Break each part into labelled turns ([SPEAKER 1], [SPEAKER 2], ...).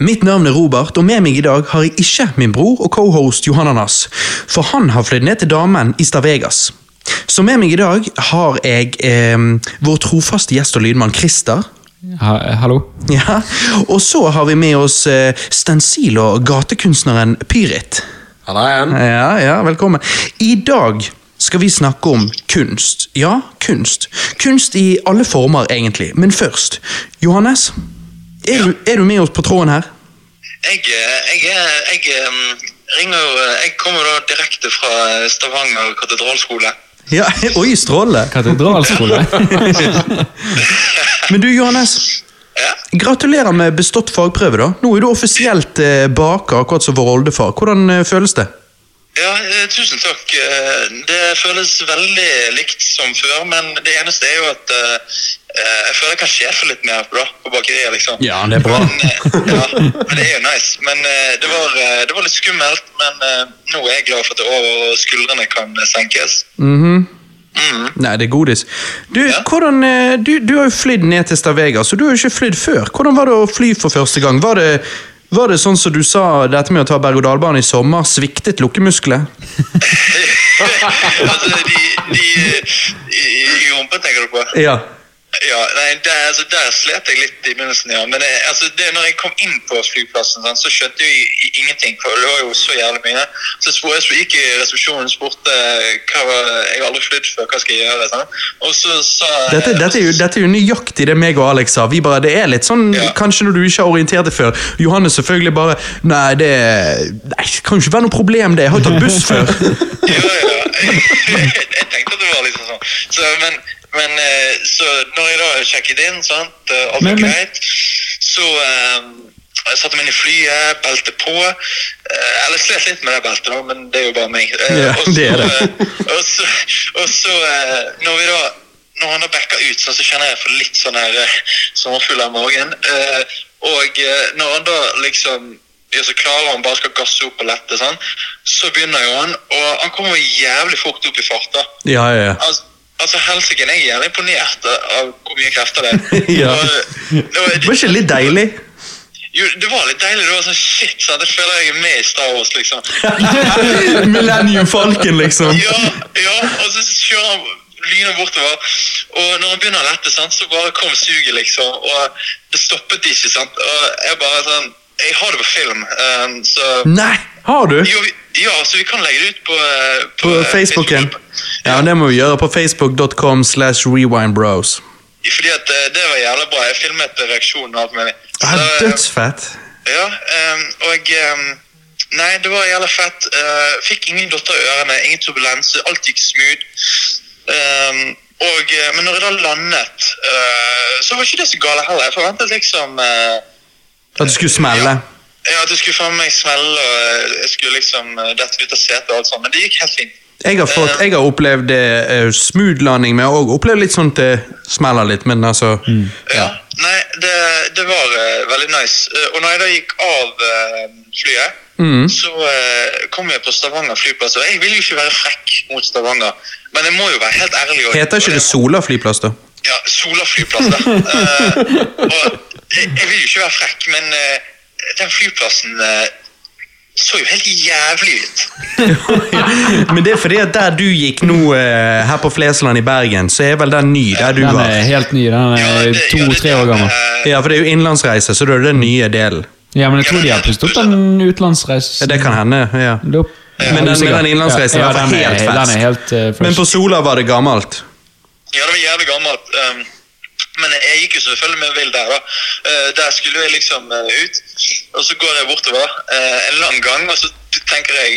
[SPEAKER 1] Mitt navn er Robert, og med meg i dag har jeg ikke min bror og cohost Johan Anas, for han har flydd ned til damen i Stavegas. Så med meg i dag har jeg eh, vår trofaste gjest og lydmann Christer.
[SPEAKER 2] Ha, hallo?
[SPEAKER 1] Ja, Og så har vi med oss eh, stensil- og gatekunstneren Pyrit.
[SPEAKER 3] Halla igjen.
[SPEAKER 1] Ja, ja, velkommen. I dag skal vi snakke om kunst. Ja, kunst. Kunst i alle former, egentlig. Men først, Johannes. Er, du, er du med oss på tråden her?
[SPEAKER 4] Jeg, eh, jeg, jeg, um, ringer eh, Jeg kommer da direkte fra Stavanger katedralskole.
[SPEAKER 1] Ja, Oi, strålende.
[SPEAKER 2] Katedralskole?
[SPEAKER 1] Men du, Johannes.
[SPEAKER 4] Ja.
[SPEAKER 1] Gratulerer med bestått fagprøve. da. Nå er du offisielt baker, akkurat som vår oldefar. Hvordan eh, føles det?
[SPEAKER 4] Ja, eh, tusen takk. Eh, Det føles veldig likt som før, men det eneste er jo at eh, jeg føler jeg kan sjefe litt mer bra da, på bakeriet, liksom.
[SPEAKER 1] Ja, det er bra.
[SPEAKER 4] Men, ja, men det er jo nice. Men det var, det var litt skummelt, men nå er jeg glad for at det er over og skuldrene kan senkes. senkes.
[SPEAKER 1] -hmm.
[SPEAKER 4] Mm.
[SPEAKER 1] Nei, det er godis. Du,
[SPEAKER 4] Ja.
[SPEAKER 1] hvordan, du, du har jo flydd ned til Stavegas, og du har jo ikke flydd før. Hvordan var det å fly for første gang? Var det, var det sånn som du sa, dette med å ta berg-og-dal-bane i sommer, sviktet lukkemuskler?
[SPEAKER 4] altså, de, de, i, rumpen tenker du på?
[SPEAKER 1] Ja.
[SPEAKER 4] Ja, nei, der, altså, der slet jeg litt i begynnelsen, ja. Men det, altså, det, når jeg kom inn på flyplassen, sånn, så skjønte jeg ingenting. For det var jo så jævlig mye. Så spør, jeg gikk i resepsjonen og spurte hva var, jeg har aldri flydd før, hva skal jeg gjøre? Sånn. Og så sa
[SPEAKER 1] Dette, dette, er jo, dette er jo nøyaktig det meg og Alex sa. Vi bare, Det er litt sånn,
[SPEAKER 4] Ja.
[SPEAKER 1] kanskje når du ikke har orientert deg før. Johannes selvfølgelig bare Nei, det nei, det kan jo ikke være noe problem, det. Jeg har jo tatt buss før.
[SPEAKER 4] Ja, ja. jeg tenkte at det var liksom sånn. Så, men, men eh, så når jeg da sjekket inn, sant, eh, alt var
[SPEAKER 2] men-
[SPEAKER 4] greit, så eh, jeg satte meg inn i flyet, belte på. Eh, eller slet litt med det beltet, da, men det er jo bare meg. Eh,
[SPEAKER 1] Ja,
[SPEAKER 4] og så,
[SPEAKER 1] det er det.
[SPEAKER 4] og så, og så når vi da når han da backer ut, så kjenner jeg for litt sånn her sommerfugler i magen. Eh, og når han da liksom gjør seg klar og han bare skal gasse opp og lette, sånn, så begynner jo han, og han kommer jævlig fort opp i fart. da.
[SPEAKER 1] Ja, ja, ja.
[SPEAKER 4] Altså, altså helsike, jeg er gjerne imponert av hvor mye krefter det er.
[SPEAKER 1] Ja.
[SPEAKER 4] Det, var,
[SPEAKER 1] Det var ikke litt deilig?
[SPEAKER 4] jo, det var litt deilig. Det var sånn shit, sant? jeg føler jeg er med i Star Wars, liksom.
[SPEAKER 1] Millennium Falcon, liksom.
[SPEAKER 4] Ja, ja, og så kjører han lyner bortover. Og når han begynner å lette, sant, så bare kom suget, liksom. Og det stoppet ikke. sant? Og jeg bare sånn Jeg har det på film, um, så
[SPEAKER 1] Nei, har du?
[SPEAKER 4] jo, Ja, så vi kan legge det ut på på,
[SPEAKER 1] På
[SPEAKER 4] eh,
[SPEAKER 1] Facebooken?
[SPEAKER 4] Facebook.
[SPEAKER 1] Ja, det må vi gjøre på facebook.com slash rewindbros.
[SPEAKER 4] Fordi at eh, det var jævlig bra. Jeg filmet reaksjonen og alt mulig.
[SPEAKER 1] Ja,
[SPEAKER 4] eh,
[SPEAKER 1] dødsfett.
[SPEAKER 4] Ja, um, og um, Nei, det var jævlig fett. Uh, fikk ingen dotter i ørene, ingen turbulens. Alt gikk smooth. Um, og, eh, men når jeg da landet, uh, så var ikke det så gale heller. Jeg forventet liksom eh,
[SPEAKER 1] At du skulle smelle?
[SPEAKER 4] ja, at det skulle faen meg smelle, og eh, jeg skulle liksom eh, dette ut av setet og alt sånt. Men det gikk helt fint.
[SPEAKER 1] Jeg har, fått, jeg har opplevd uh, smooth landing, men jeg har også opplevd litt sånn at det smeller litt, men altså
[SPEAKER 4] Ja, Nei, det, det var uh, veldig nice. Uh, og når jeg da gikk av eh, flyet,
[SPEAKER 1] Mm.
[SPEAKER 4] så eh, kom jeg på Stavanger flyplass. Og jeg vil jo ikke være frekk mot Stavanger, men jeg må jo være helt ærlig. og-
[SPEAKER 1] Heter ikke det Sola flyplass, da?
[SPEAKER 4] Ja, Sola flyplass, da. uh, og jeg, jeg vil jo ikke være frekk, men uh, den flyplassen uh, så jo helt jævlig ut.
[SPEAKER 1] Men det er fordi at der du gikk nå, her på Flesland i Bergen, så er vel den ny der du
[SPEAKER 2] Den
[SPEAKER 1] var.
[SPEAKER 2] er helt ny. Den
[SPEAKER 4] Ja,
[SPEAKER 2] er
[SPEAKER 4] det- ja,
[SPEAKER 2] to-tre år gammel.
[SPEAKER 1] Ja, for det er jo innenlandsreise, så da er det den nye delen.
[SPEAKER 2] Ja, men jeg tror de har pustet opp den utenlandsreisen.
[SPEAKER 1] Ja, Det kan hende, ja. Men den- den innenlandsreisen er ja,
[SPEAKER 2] den er-
[SPEAKER 1] helt.
[SPEAKER 2] Den fresh.
[SPEAKER 1] Men på Sola var det gammelt.
[SPEAKER 4] Ja, det var jævlig gammelt. Um, men jeg gikk jo selvfølgelig med vill der. da. Uh, der skulle jeg liksom uh, ut, og så går jeg bortover uh, en lang gang, og så tenker jeg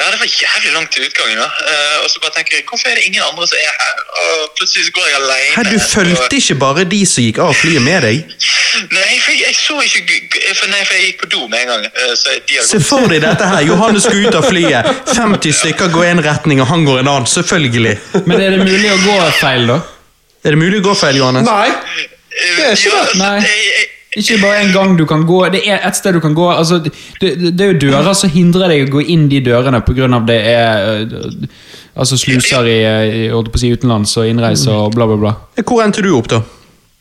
[SPEAKER 4] ja, det var jævlig langt til utgangen. da. Uh, og så bare tenker jeg, hvorfor er det ingen andre som er her? Og plutselig så går jeg alene.
[SPEAKER 1] Her, du fulgte ikke bare de som gikk av flyet med deg.
[SPEAKER 4] Nei, for jeg, jeg så ikke for, nei, for jeg gikk på do med en gang. uh, så de hadde
[SPEAKER 1] Se for deg dette her. Johannes skal ut av flyet. 50 stykker går en retning, og han går en annen. Selvfølgelig.
[SPEAKER 2] Men er det mulig å gå feil, da?
[SPEAKER 1] Er det mulig å gå feil, Johannes?
[SPEAKER 3] Nei.
[SPEAKER 4] Uh,
[SPEAKER 3] det er ikke
[SPEAKER 4] ja,
[SPEAKER 3] det.
[SPEAKER 4] altså,
[SPEAKER 2] Nei. Ikke bare en gang du kan gå. Det er et sted du kan gå. Altså, det, det, det er jo dører som hindrer deg å gå inn de dørene pga. det er øh, altså sluser i, øh, i si, utenlands og innreise og bla, bla, bla.
[SPEAKER 1] Hvor endte du opp, da?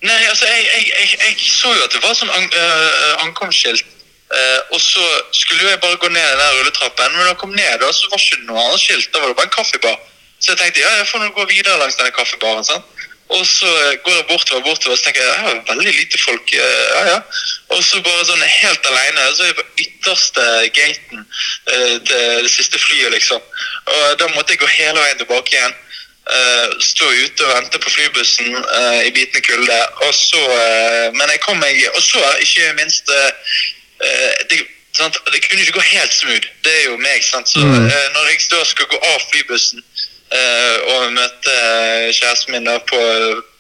[SPEAKER 4] Nei, altså, jeg, jeg, jeg, jeg så jo at det var sånn an, uh, ankomstskilt. Uh, og så skulle jo jeg bare gå ned den der rulletrappen, men da jeg kom ned, da, så var det ikke noe annet skilt. Da var det bare en kaffebar. Så jeg tenkte ja, jeg får nå gå videre langs denne kaffebaren. sant? Og så eh, går jeg bortover, bortover, så tenker jeg ja, det er veldig lite folk. eh, ja, ja. Og så bare sånn helt alene, så er jeg på ytterste gaten eh, til det siste flyet, liksom. Og da måtte jeg gå hele veien tilbake igjen. Stå ute og vente på flybussen i bitende kulde. Og så Men jeg kom meg Og så, ikke minst det, sant? det kunne ikke gå helt smooth. Det er jo meg. sant? Så eh, Når jeg da skal gå av flybussen og vi eh, kjæresten min der på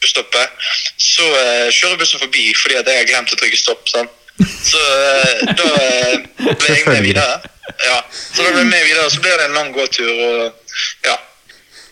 [SPEAKER 4] busstoppet, så eh, kjører bussen forbi fordi at jeg har glemt å trykke stopp. sant? Så eh, da eh, ble jeg med videre. Ja, så da ble jeg med videre, så ble det en lang gåtur. og ja.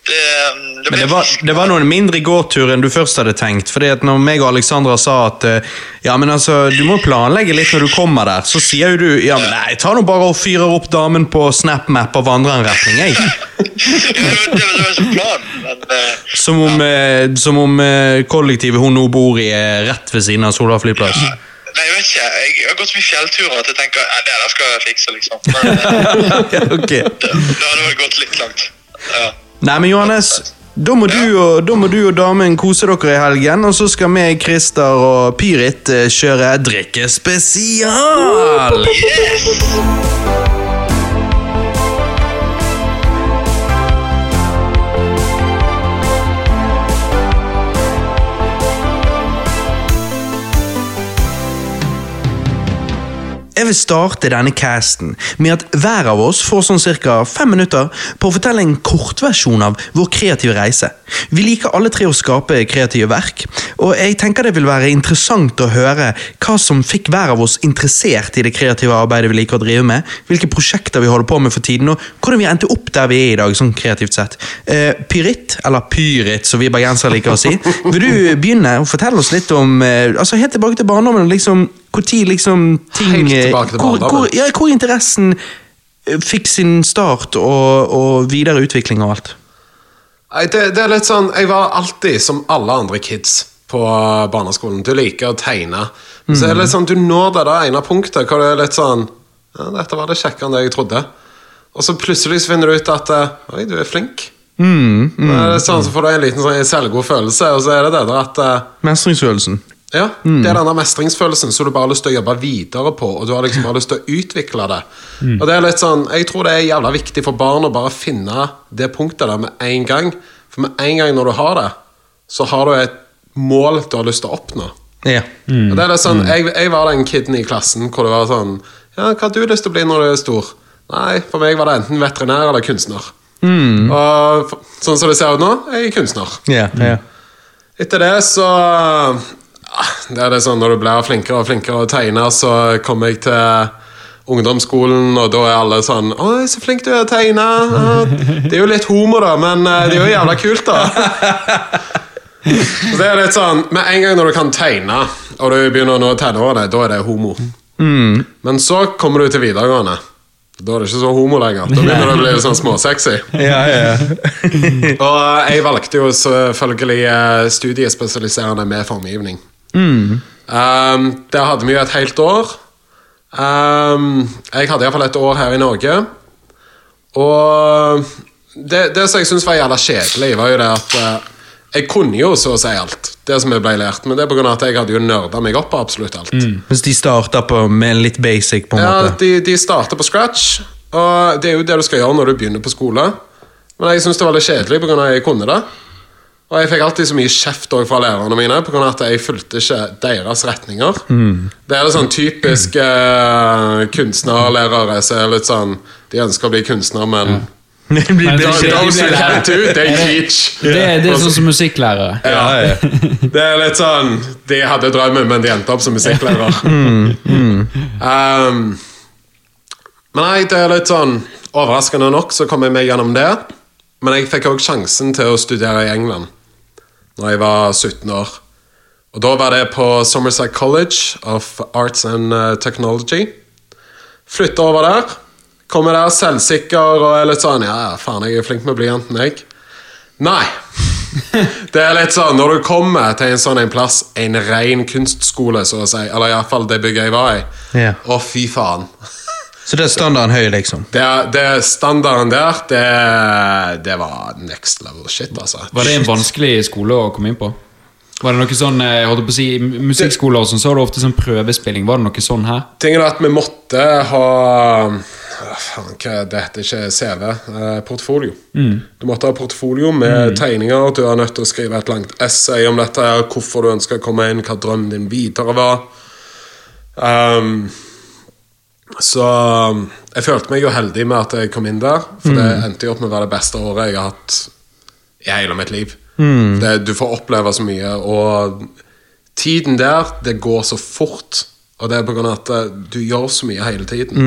[SPEAKER 4] Det, det
[SPEAKER 1] Men det var, det var noen mindre gåtur enn du først hadde tenkt. fordi at når meg og Alexandra sa at eh, ja, men altså, du må planlegge litt når du kommer der, så sier jo du ja, men nei, ta nå bare og fyrer opp damen på SnapMap og vandrer en retning. jeg.
[SPEAKER 4] Det det det eh,
[SPEAKER 1] Som om, ja. som om eh, kollektivet hun nå bor i, er rett ved siden av Sola flyplass.
[SPEAKER 4] Nei, jeg vet ikke. Jeg har gått så mye fjellturer at jeg tenker ja, det der skal jeg fikse, liksom. Men eh,
[SPEAKER 1] ok.
[SPEAKER 4] det, det hadde vel gått litt langt. Ja.
[SPEAKER 1] Nei, men Johannes, da må, og, da må du og damen kose dere i helgen, og så skal vi, Christer og Pyrit eh, kjøre drikkespesial!
[SPEAKER 4] Yes!
[SPEAKER 1] Jeg vil starte denne casten med at hver av oss får sånn cirka fem minutter på å fortelle en kortversjon av vår kreative reise. Vi liker alle tre å skape kreative verk, og jeg tenker det vil være interessant å høre hva som fikk hver av oss interessert i det kreative arbeidet vi liker å drive med, hvilke prosjekter vi holder på med for tiden, og hvordan vi endte opp der vi er i dag, sånn kreativt sett. Uh, pyritt, eller Pyrit som vi bergensere liker å si, vil du begynne å fortelle oss litt om uh, altså Helt tilbake til barndommen, liksom, tid liksom ting
[SPEAKER 3] Helt tilbake til
[SPEAKER 1] hvor, hvor, ja, hvor interessen eh, fikk sin start og, og videre utvikling og alt.
[SPEAKER 3] Nei, det, det er litt sånn Jeg var alltid som alle andre kids på barneskolen. Du liker å tegne. Så er det litt sånn, Du når det der ene punktet hvor det er litt sånn ja, 'Dette var det kjekkere enn det jeg trodde'. Og så plutselig så finner du ut at eh, 'Oi, du er flink'. Det er litt sånn, Så får du en liten sånn selvgod følelse, og så er det det der at eh,
[SPEAKER 1] Mestringsfølelsen.
[SPEAKER 3] Ja, Det er denne mestringsfølelsen som du bare har lyst til å jobbe videre på. Og du har liksom bare lyst til å utvikle det. Og det er litt sånn, Jeg tror det er jævla viktig for barn å bare finne det punktet der med en gang. For med en gang når du har det, så har du et mål du har lyst til å oppnå.
[SPEAKER 1] Ja.
[SPEAKER 3] Og det er litt sånn, jeg, jeg var den kiden i klassen hvor det var sånn Ja, hva har du lyst til å bli når du er stor? Nei, for meg var det enten veterinær eller kunstner. Og sånn som det ser ut nå, jeg er kunstner.
[SPEAKER 1] Yeah, yeah.
[SPEAKER 3] Etter det så Det er det sånn Når du blir flinkere og flinkere å tegne, så kommer jeg til ungdomsskolen, og da er alle sånn 'Oi, så flink du er å tegne.' Det er jo litt homo, da, men eh, det er jo jævla kult, da. Så det er litt sånn Med en gang når du kan tegne, og du begynner å nå tenårene, da er det homo. Men så kommer du til videregående. Da er det ikke så homo lenger. Da begynner det å bli sånn småsexy.
[SPEAKER 1] ja, ja.
[SPEAKER 3] Og eh, jeg valgte jo selvfølgelig eh, studiespesialiserende med formgivning. Um, der hadde vi jo et helt år. Um, jeg hadde iallfall et år her i Norge. Og det, det som jeg syntes var jævla kjedelig, var jo det at uh, jeg kunne jo så å si alt, det som jeg ble lært, men det er på grunn av at jeg hadde jo nerda meg opp på absolutt alt.
[SPEAKER 1] Mens de starta med litt basic, på en
[SPEAKER 3] Ja,
[SPEAKER 1] måte.
[SPEAKER 3] de, de starter på scratch, og det er jo det du skal gjøre når du begynner på skole. Men jeg syns det var litt kjedelig pga. at jeg kunne det. Og jeg fikk alltid så mye kjeft fra lærerne mine pga. at jeg fulgte ikke deres retninger. Det er litt sånn typisk eh, kunstnerlærere som er litt sånn De ønsker å bli kunstner, men
[SPEAKER 1] Det blir- det blir-
[SPEAKER 2] da-
[SPEAKER 3] Those who can't do, they teach.
[SPEAKER 2] Det, det er sånn som musikklærere.
[SPEAKER 3] Ja, ja. Det er litt sånn De hadde drømmen, men de endte opp som musikklærer. Um, men nei, det er litt sånn Overraskende nok så kom jeg meg gjennom det. Men jeg fikk òg sjansen til å studere i England Når jeg var 17 år. Og da var det på Somerset College of Arts and eh, Technology. Flytta over der. Kommer der selvsikker og er litt sånn Ja, faen, jeg er flink med blyanten, jeg. Nei. Det er litt sånn, Når du kommer til en sånn en plass, en ren kunstskole, så å si, eller iallfall det bygget jeg var i,
[SPEAKER 1] Ja.
[SPEAKER 3] å fy faen.
[SPEAKER 1] Så det er standarden høy, liksom.
[SPEAKER 3] Det, det Standarden der, det, det var next level shit, altså.
[SPEAKER 2] Var det en vanskelig skole å komme inn på? Var det noe sånn, eh, jeg holdt på å si, i Musikkskoler og sånn, så har du ofte sånn prøvespilling. Var det noe sånn her?
[SPEAKER 3] Tingen er at vi måtte ha faen, hva det heter ikke CV? Eh, portfolio. Du måtte ha portfolio med tegninger. Du er nødt til å skrive et langt essay om dette, her, hvorfor du ønsker å komme inn, hva drømmen din videre var. Um, så um, jeg følte meg jo heldig med at jeg kom inn der, for det endte jo opp med å være det beste året jeg har hatt i hele mitt liv. Det, du får oppleve så mye, og tiden der, det går så fort. Og det er av at eh, du gjør så mye hele tiden.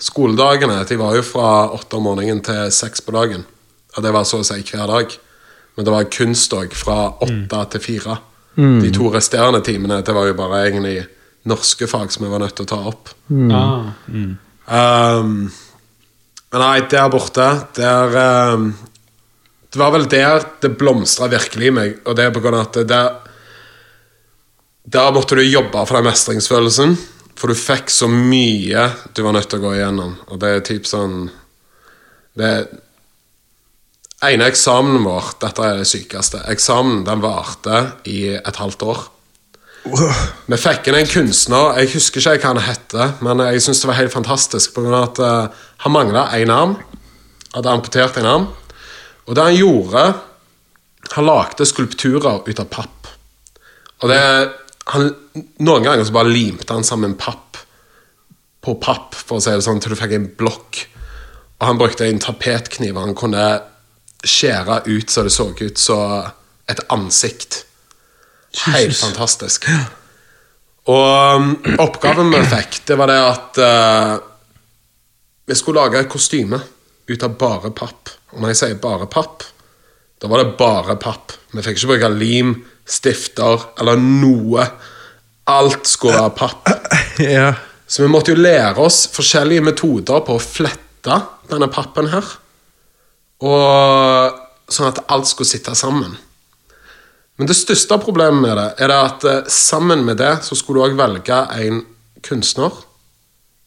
[SPEAKER 3] Skoledagene de var jo fra åtte om morgenen til seks på dagen. Og det var så å si hver dag. Men det var kunst òg, fra åtte til fire. De to resterende timene det var jo bare egentlig norske fag som jeg var nødt til å ta opp.
[SPEAKER 2] Ah, mm.
[SPEAKER 3] Um, men nei, der borte der, um, Det var vel der det blomstra virkelig i meg. Og det er på grunn av at det der, der måtte du jobbe for den mestringsfølelsen. For du fikk så mye du var nødt til å gå igjennom. Og det er typ sånn Det ene eksamen vår, dette er det sykeste Eksamen den varte i et halvt år. Vi fikk inn en kunstner, jeg husker ikke hva han hette, men jeg syns det var helt fantastisk av at eh, han mangla én arm. Hadde amputert en arm. Og det han gjorde Han lagde skulpturer ut av papp. Og det han, Noen ganger så bare limte han sammen papp på papp, for å si det sånn, til du fikk en blokk. Og han brukte en tapetkniv, han kunne skjære ut så det så ut som et ansikt. Helt fantastisk. Og um, oppgaven vi fikk, det var det at uh, vi skulle lage et kostyme ut av bare papp. Og når jeg sier bare papp, da var det bare papp. Vi fikk ikke bruke lim, stifter eller noe. Alt skulle være papp.
[SPEAKER 1] Ja.
[SPEAKER 3] Så vi måtte jo lære oss forskjellige metoder på å flette denne pappen her. Og sånn at alt skulle sitte sammen. Men det største problemet med det er det at eh, sammen med det så skulle du òg velge en kunstner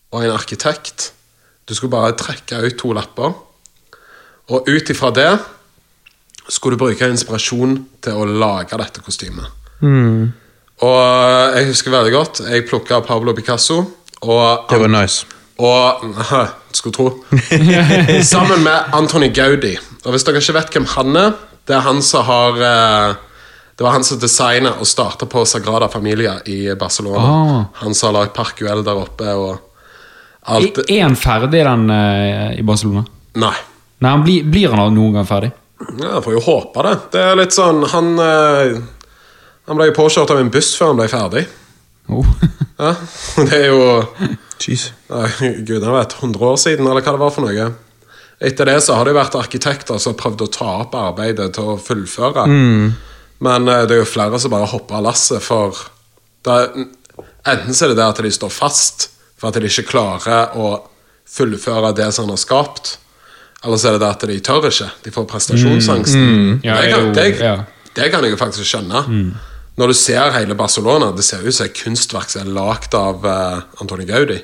[SPEAKER 3] og en arkitekt. Du skulle bare trekke ut to lapper. Og ut ifra det skulle du bruke inspirasjon til å lage dette kostymet. Og jeg husker veldig godt Jeg plukka Pablo Picasso. Og
[SPEAKER 1] Det var nice.
[SPEAKER 3] og Skulle tro. Sammen med Antony Gaudi. Og hvis dere ikke vet hvem han er, det er han som har eh, Det var han som designa og starta på Sagrada Familia i Barcelona.
[SPEAKER 2] Ah.
[SPEAKER 3] Han som har lagd Parkuel der oppe og alt
[SPEAKER 2] Er han ferdig den eh, i Barcelona?
[SPEAKER 3] Nei.
[SPEAKER 2] Nei, han blir, blir han noen gang ferdig?
[SPEAKER 3] Ja, jeg får jo håpe det. Det er litt sånn Han, eh, han ble jo påkjørt av en buss før han ble ferdig.
[SPEAKER 2] Oh.
[SPEAKER 3] Ja, Det er jo
[SPEAKER 1] Jeez.
[SPEAKER 3] Nei, Gud, jeg vet, 100 år siden, eller hva det var for noe. Etter det så har det vært arkitekter som har prøvd å ta opp arbeidet til å fullføre. Men eh, det er jo flere som bare hopper av lasset, for det er, enten så er det det at de står fast for at de ikke klarer å fullføre det som han har skapt, eller så er det det at de tør ikke. De får prestasjonsangsten.
[SPEAKER 2] Ja,
[SPEAKER 3] det, kan, det,
[SPEAKER 2] ja.
[SPEAKER 3] det kan jeg jo faktisk skjønne. Når du ser hele Barcelona, det ser ut som et kunstverk som er lagd av uh, Antoni Gaudi.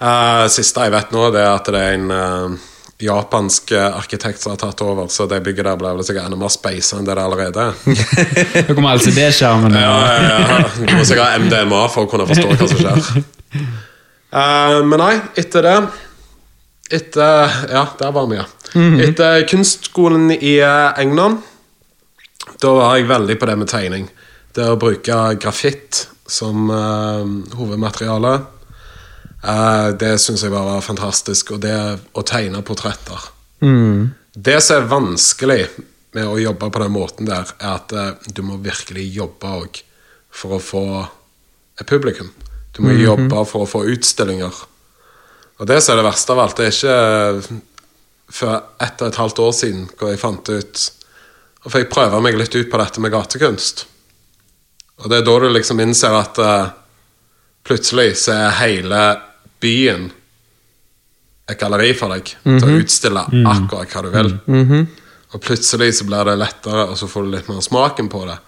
[SPEAKER 3] Eh, siste jeg vet nå, det er at det er en eh, japansk eh, arkitekt som har tatt over, så det bygget der blir vel sikkert enda mer space enn det det allerede er.
[SPEAKER 2] Nå kommer LCD-skjermen.
[SPEAKER 3] Ja, ja, ja. Du må sikkert ha MDMA for å kunne forstå hva som skjer. Uh, men nei, etter det Etter Ja, der var vi, ja. Etter kunstskolen i eh, England, da var jeg veldig på det med tegning. Det å bruke grafitt som uh, hovedmateriale. Eh, det syns jeg bare var fantastisk. Og det å tegne portretter. Det som er vanskelig med å jobbe på den måten der, er at eh, du må virkelig jobbe òg for å få et publikum. Du må jobbe for å få utstillinger. Og det som er det verste av alt, det er ikke før ett og et halvt år siden hvor jeg fant ut Og fikk prøve meg litt ut på dette med gatekunst. Og det er da du liksom innser at uh, plutselig så er hele byen et galleri for deg til å utstille akkurat hva du vil. Og plutselig så blir det lettere, og så får du litt mer smaken på det.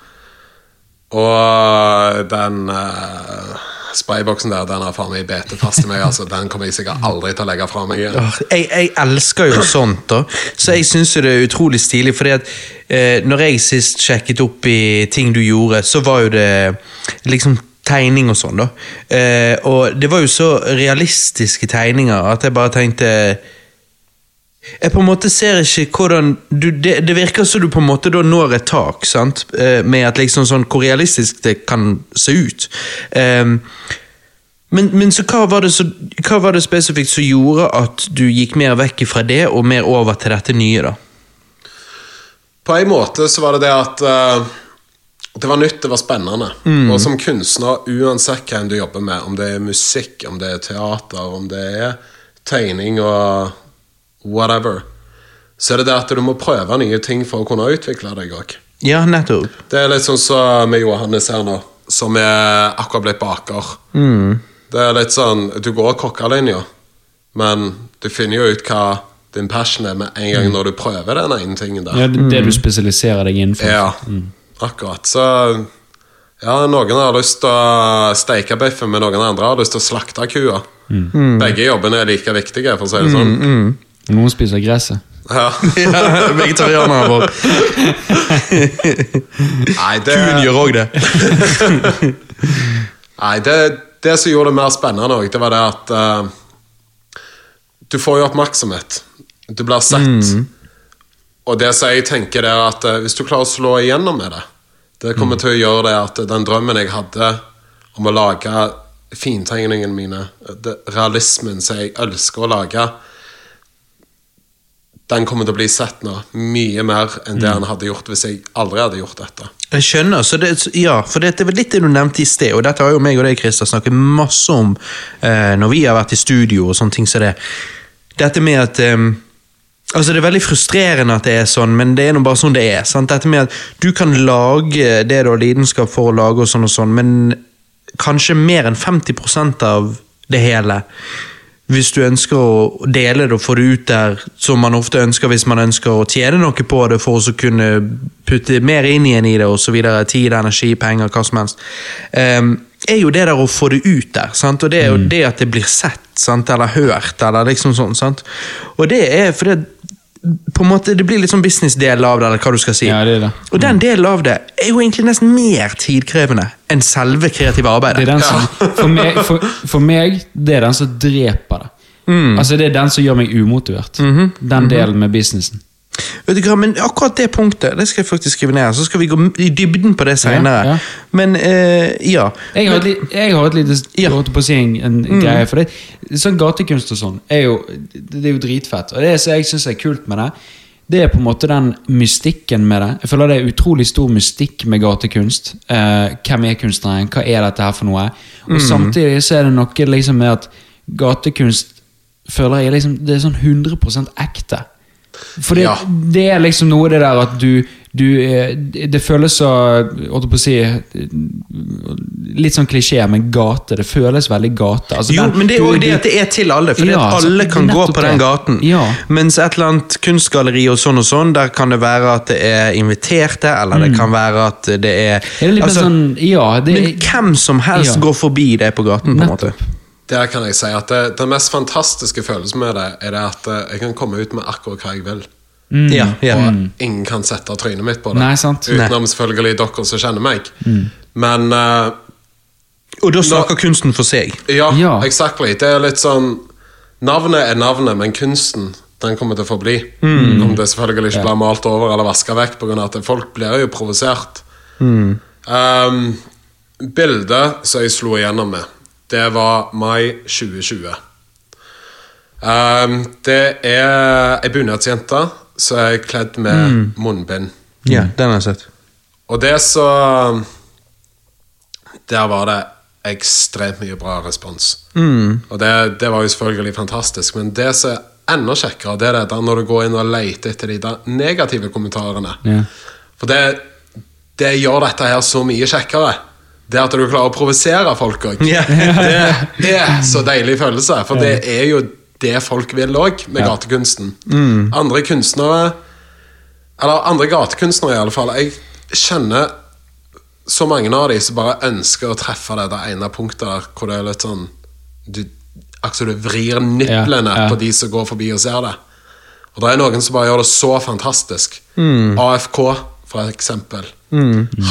[SPEAKER 3] Og den uh, sprayboksen der, den har faen meg bitt fast i meg. altså Den kommer jeg sikkert aldri til å legge fra meg igjen.
[SPEAKER 1] Jeg, jeg elsker jo sånt, da. Så jeg syns det er utrolig stilig. fordi at eh, når jeg sist sjekket opp i ting du gjorde, så var jo det liksom tegning og sånn, da. Eh, og det var jo så realistiske tegninger at jeg bare tenkte jeg på en måte ser ikke hvordan du, det, det virker som du på en måte da når et tak, sant? Eh, med at liksom sånn hvor realistisk det kan se ut. Eh, men, men så hva så, hva var det spesifikt som gjorde at du gikk mer vekk fra det og mer over til dette nye, da?
[SPEAKER 3] På en måte så var det det at eh, det var nytt, det var spennende. Og som kunstner, uansett hvem du jobber med, om det er musikk, om det er teater, om det er tegning og whatever, så er det det at du må prøve nye ting for å kunne utvikle deg òg.
[SPEAKER 1] Ja, nettopp.
[SPEAKER 3] Det er litt sånn som med Johannes her nå, som er akkurat blitt baker. Det er litt sånn Du går kokkelinja, men du finner jo ut hva din passion er med en gang når du prøver den ene tingen der.
[SPEAKER 2] Ja, det, det du spesialiserer deg innenfor.
[SPEAKER 3] Ja, akkurat. Så ja, noen har lyst til å steike biffen, men noen andre har lyst til å slakte kua. Begge jobbene er like viktige, for å si det sånn.
[SPEAKER 2] Og Noen spiser gresset.
[SPEAKER 3] Ja.
[SPEAKER 1] Vegetarianeren vår.
[SPEAKER 3] Nei, det,
[SPEAKER 1] Kuen gjør òg det.
[SPEAKER 3] nei det, det som gjorde det mer spennende òg, det var det at uh, du får jo oppmerksomhet. Du blir sett. Og det som jeg tenker, er at eh, hvis du klarer å slå igjennom med det, det kommer til å gjøre det at den drømmen jeg hadde om å lage fintegningene mine, det, realismen som jeg elsker å lage, den kommer til å bli sett nå mye mer enn det han hadde gjort hvis jeg aldri hadde gjort dette.
[SPEAKER 1] Jeg skjønner, så det, ja, for det er litt det du nevnte i sted, og dette har jo meg og deg, Christer, snakket masse om eh, når vi har vært i studio og sånne ting som det. Dette med at eh, Altså Det er veldig frustrerende at det er sånn, men det er nå bare sånn det er. sant? Dette med at Du kan lage det du har lidenskap for å lage, og sånn og sånn, men kanskje mer enn 50% av det hele hvis du ønsker å dele det og få det ut der, som man ofte ønsker hvis man ønsker å tjene noe på det for å kunne putte mer inn igjen i det, og så videre, tid, energi, penger, hva som helst, um, er jo det der å få det ut der. Sant? Og det er jo det at det blir sett, sant? eller hørt, eller liksom sånn. Sant? Og det er fordi på en måte, Det blir litt sånn business-del av det, eller hva du skal si.
[SPEAKER 2] Ja, det det.
[SPEAKER 1] Og den delen av det er jo egentlig nesten mer tidkrevende enn selve kreative
[SPEAKER 2] Det
[SPEAKER 1] arbeidet.
[SPEAKER 2] den som, for, meg, for, for meg, det er den som dreper det. Altså Det er den som gjør meg umotivert. Den delen med businessen.
[SPEAKER 1] Vet du hva, men Akkurat det punktet det skal jeg faktisk skrive ned, så skal vi gå i dybden på det senere.
[SPEAKER 2] Ja, ja.
[SPEAKER 1] Men eh, ja.
[SPEAKER 2] Jeg har et, jeg har et lite
[SPEAKER 1] Ja.
[SPEAKER 2] på å si en, en greie. For det, sånn gatekunst og sånn er jo, det er jo dritfett. Og det som jeg syns er kult med det, det er på en måte den mystikken med det. Jeg føler det er utrolig stor mystikk med gatekunst. Eh, hvem er kunstneren? Hva er dette her for noe? Og samtidig så er det noe liksom med at gatekunst føler jeg liksom, det er sånn 100% ekte. For det,
[SPEAKER 3] Ja.
[SPEAKER 2] det er liksom noe det der at du, du eh, Det føles så Holdt på å si Litt sånn klisjé, men gate. Det føles veldig gate. Altså,
[SPEAKER 1] Jo,
[SPEAKER 2] den-
[SPEAKER 1] men det er jo det at det er til alle, for
[SPEAKER 2] Ja,
[SPEAKER 1] alle kan gå på den gaten.
[SPEAKER 2] Ja.
[SPEAKER 1] Mens et eller annet kunstgalleri og sånn og sånn, der kan det være at det er inviterte, eller det kan være at det er
[SPEAKER 2] Er det
[SPEAKER 1] altså,
[SPEAKER 2] sånn Ja, det
[SPEAKER 1] Men hvem som helst går forbi det på gaten, på en måte.
[SPEAKER 3] Der kan jeg si at det, Den mest fantastiske følelsen med det er det at eh, jeg kan komme ut med akkurat hva jeg vil.
[SPEAKER 1] Ja, ja.
[SPEAKER 3] Og ingen kan sette trynet mitt på det.
[SPEAKER 2] Nei, sant.
[SPEAKER 3] Utenom selvfølgelig dere som kjenner meg. Men uh,
[SPEAKER 1] Og da snakker kunsten for seg.
[SPEAKER 3] ja,
[SPEAKER 2] Ja.
[SPEAKER 3] exactly. Det er litt sånn Navnet er navnet, men kunsten den kommer til å forbli. Om det selvfølgelig ikke blir malt over eller vaska vekk, pga. at folk blir jo provosert. Um, bildet som jeg slo igjennom med, det var mai 2020. Um, det er ei bunadsjente som er kledd med munnbind.
[SPEAKER 1] Ja, den har jeg sett.
[SPEAKER 3] Og det så Der var det ekstremt mye bra respons. Og det, det var jo selvfølgelig fantastisk, men det som er enda kjekkere, det er det der når du går inn og leter etter de negative kommentarene.
[SPEAKER 2] Yeah.
[SPEAKER 3] For det, det gjør dette her så mye kjekkere. Det at du klarer å provosere folk òg.
[SPEAKER 1] yeah.
[SPEAKER 3] Det er så deilig følelse, for det er jo det folk vil òg med gatekunsten. Andre kunstnere Eller andre gatekunstnere, i alle fall. Jeg kjenner så mange av de som bare ønsker å treffe det det ene punktet der hvor det er litt sånn du, Altså du vrir niplene på de som går forbi og ser det. Og det er noen som bare gjør det så fantastisk. AFK, for eksempel.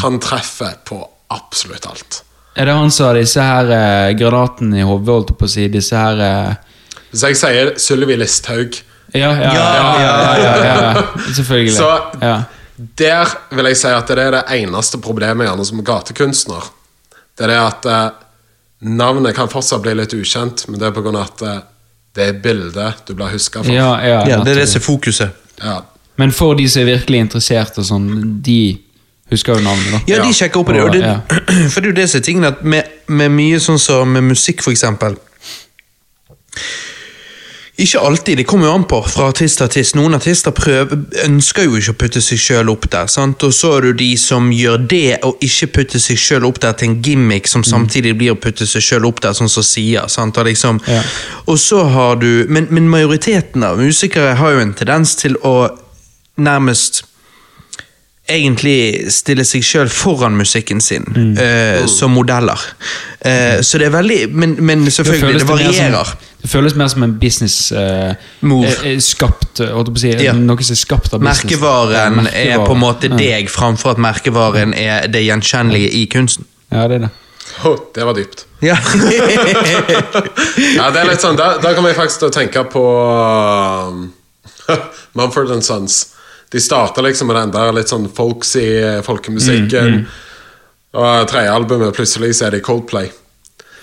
[SPEAKER 3] Han treffer på absolutt alt.
[SPEAKER 2] Er det han som har disse her eh, granatene i hodet, holdt jeg på å si? Disse her eh,
[SPEAKER 3] Hvis jeg sier Sylvi Listhaug
[SPEAKER 2] ja, ja, ja, ja, ja, ja, ja, Selvfølgelig.
[SPEAKER 3] Så
[SPEAKER 2] ja.
[SPEAKER 3] der vil jeg si at det er det eneste problemet gjerne som gatekunstner. Det er det at eh, navnet kan fortsatt bli litt ukjent, men det er av at eh, det er bildet du blir huska for.
[SPEAKER 2] Ja, ja,
[SPEAKER 1] Ja, det er det som er fokuset.
[SPEAKER 3] Ja.
[SPEAKER 2] Men for de som er virkelig interessert, og sånn, de husker jo navnet, da.
[SPEAKER 1] Ja,
[SPEAKER 3] Ja.
[SPEAKER 1] de sjekker opp på det. Og det
[SPEAKER 2] Ja.
[SPEAKER 1] For det er jo det som er tingen, at med, med mye sånn som med musikk, for eksempel Ikke alltid, det kommer jo an på fra artist til artist. Noen artister prøver, ønsker jo ikke å putte seg sjøl opp der. sant? Og så er det jo de som gjør det, og ikke putter seg sjøl opp der til en gimmick, som samtidig blir å putte seg sjøl opp der, sånn som sier. sant? Og, liksom,
[SPEAKER 2] Ja.
[SPEAKER 1] og så har du men, men majoriteten av musikere har jo en tendens til å nærmest egentlig stille seg sjøl foran musikken sin
[SPEAKER 2] Mm.
[SPEAKER 1] eh, som modeller. Eh, så det er veldig Men, men selvfølgelig, det,
[SPEAKER 2] det
[SPEAKER 1] varierer.
[SPEAKER 2] Som, det føles mer som en business uh,
[SPEAKER 1] Move.
[SPEAKER 2] Skapt, si.
[SPEAKER 1] Ja.
[SPEAKER 2] Noe som er skapt av business.
[SPEAKER 1] Merkevaren
[SPEAKER 2] Ja,
[SPEAKER 1] er på en måte
[SPEAKER 2] Ja.
[SPEAKER 1] deg, framfor at merkevaren er det gjenkjennelige i kunsten.
[SPEAKER 2] Ja, det er det.
[SPEAKER 3] Oh, det var dypt.
[SPEAKER 1] Ja.
[SPEAKER 3] Ja, det er litt sånn, Da, da kan vi faktisk tenke på um, Mumford and Sons. De starta liksom med den der litt sånn folksy folkemusikken. Og tredje albumet, plutselig så er det Coldplay.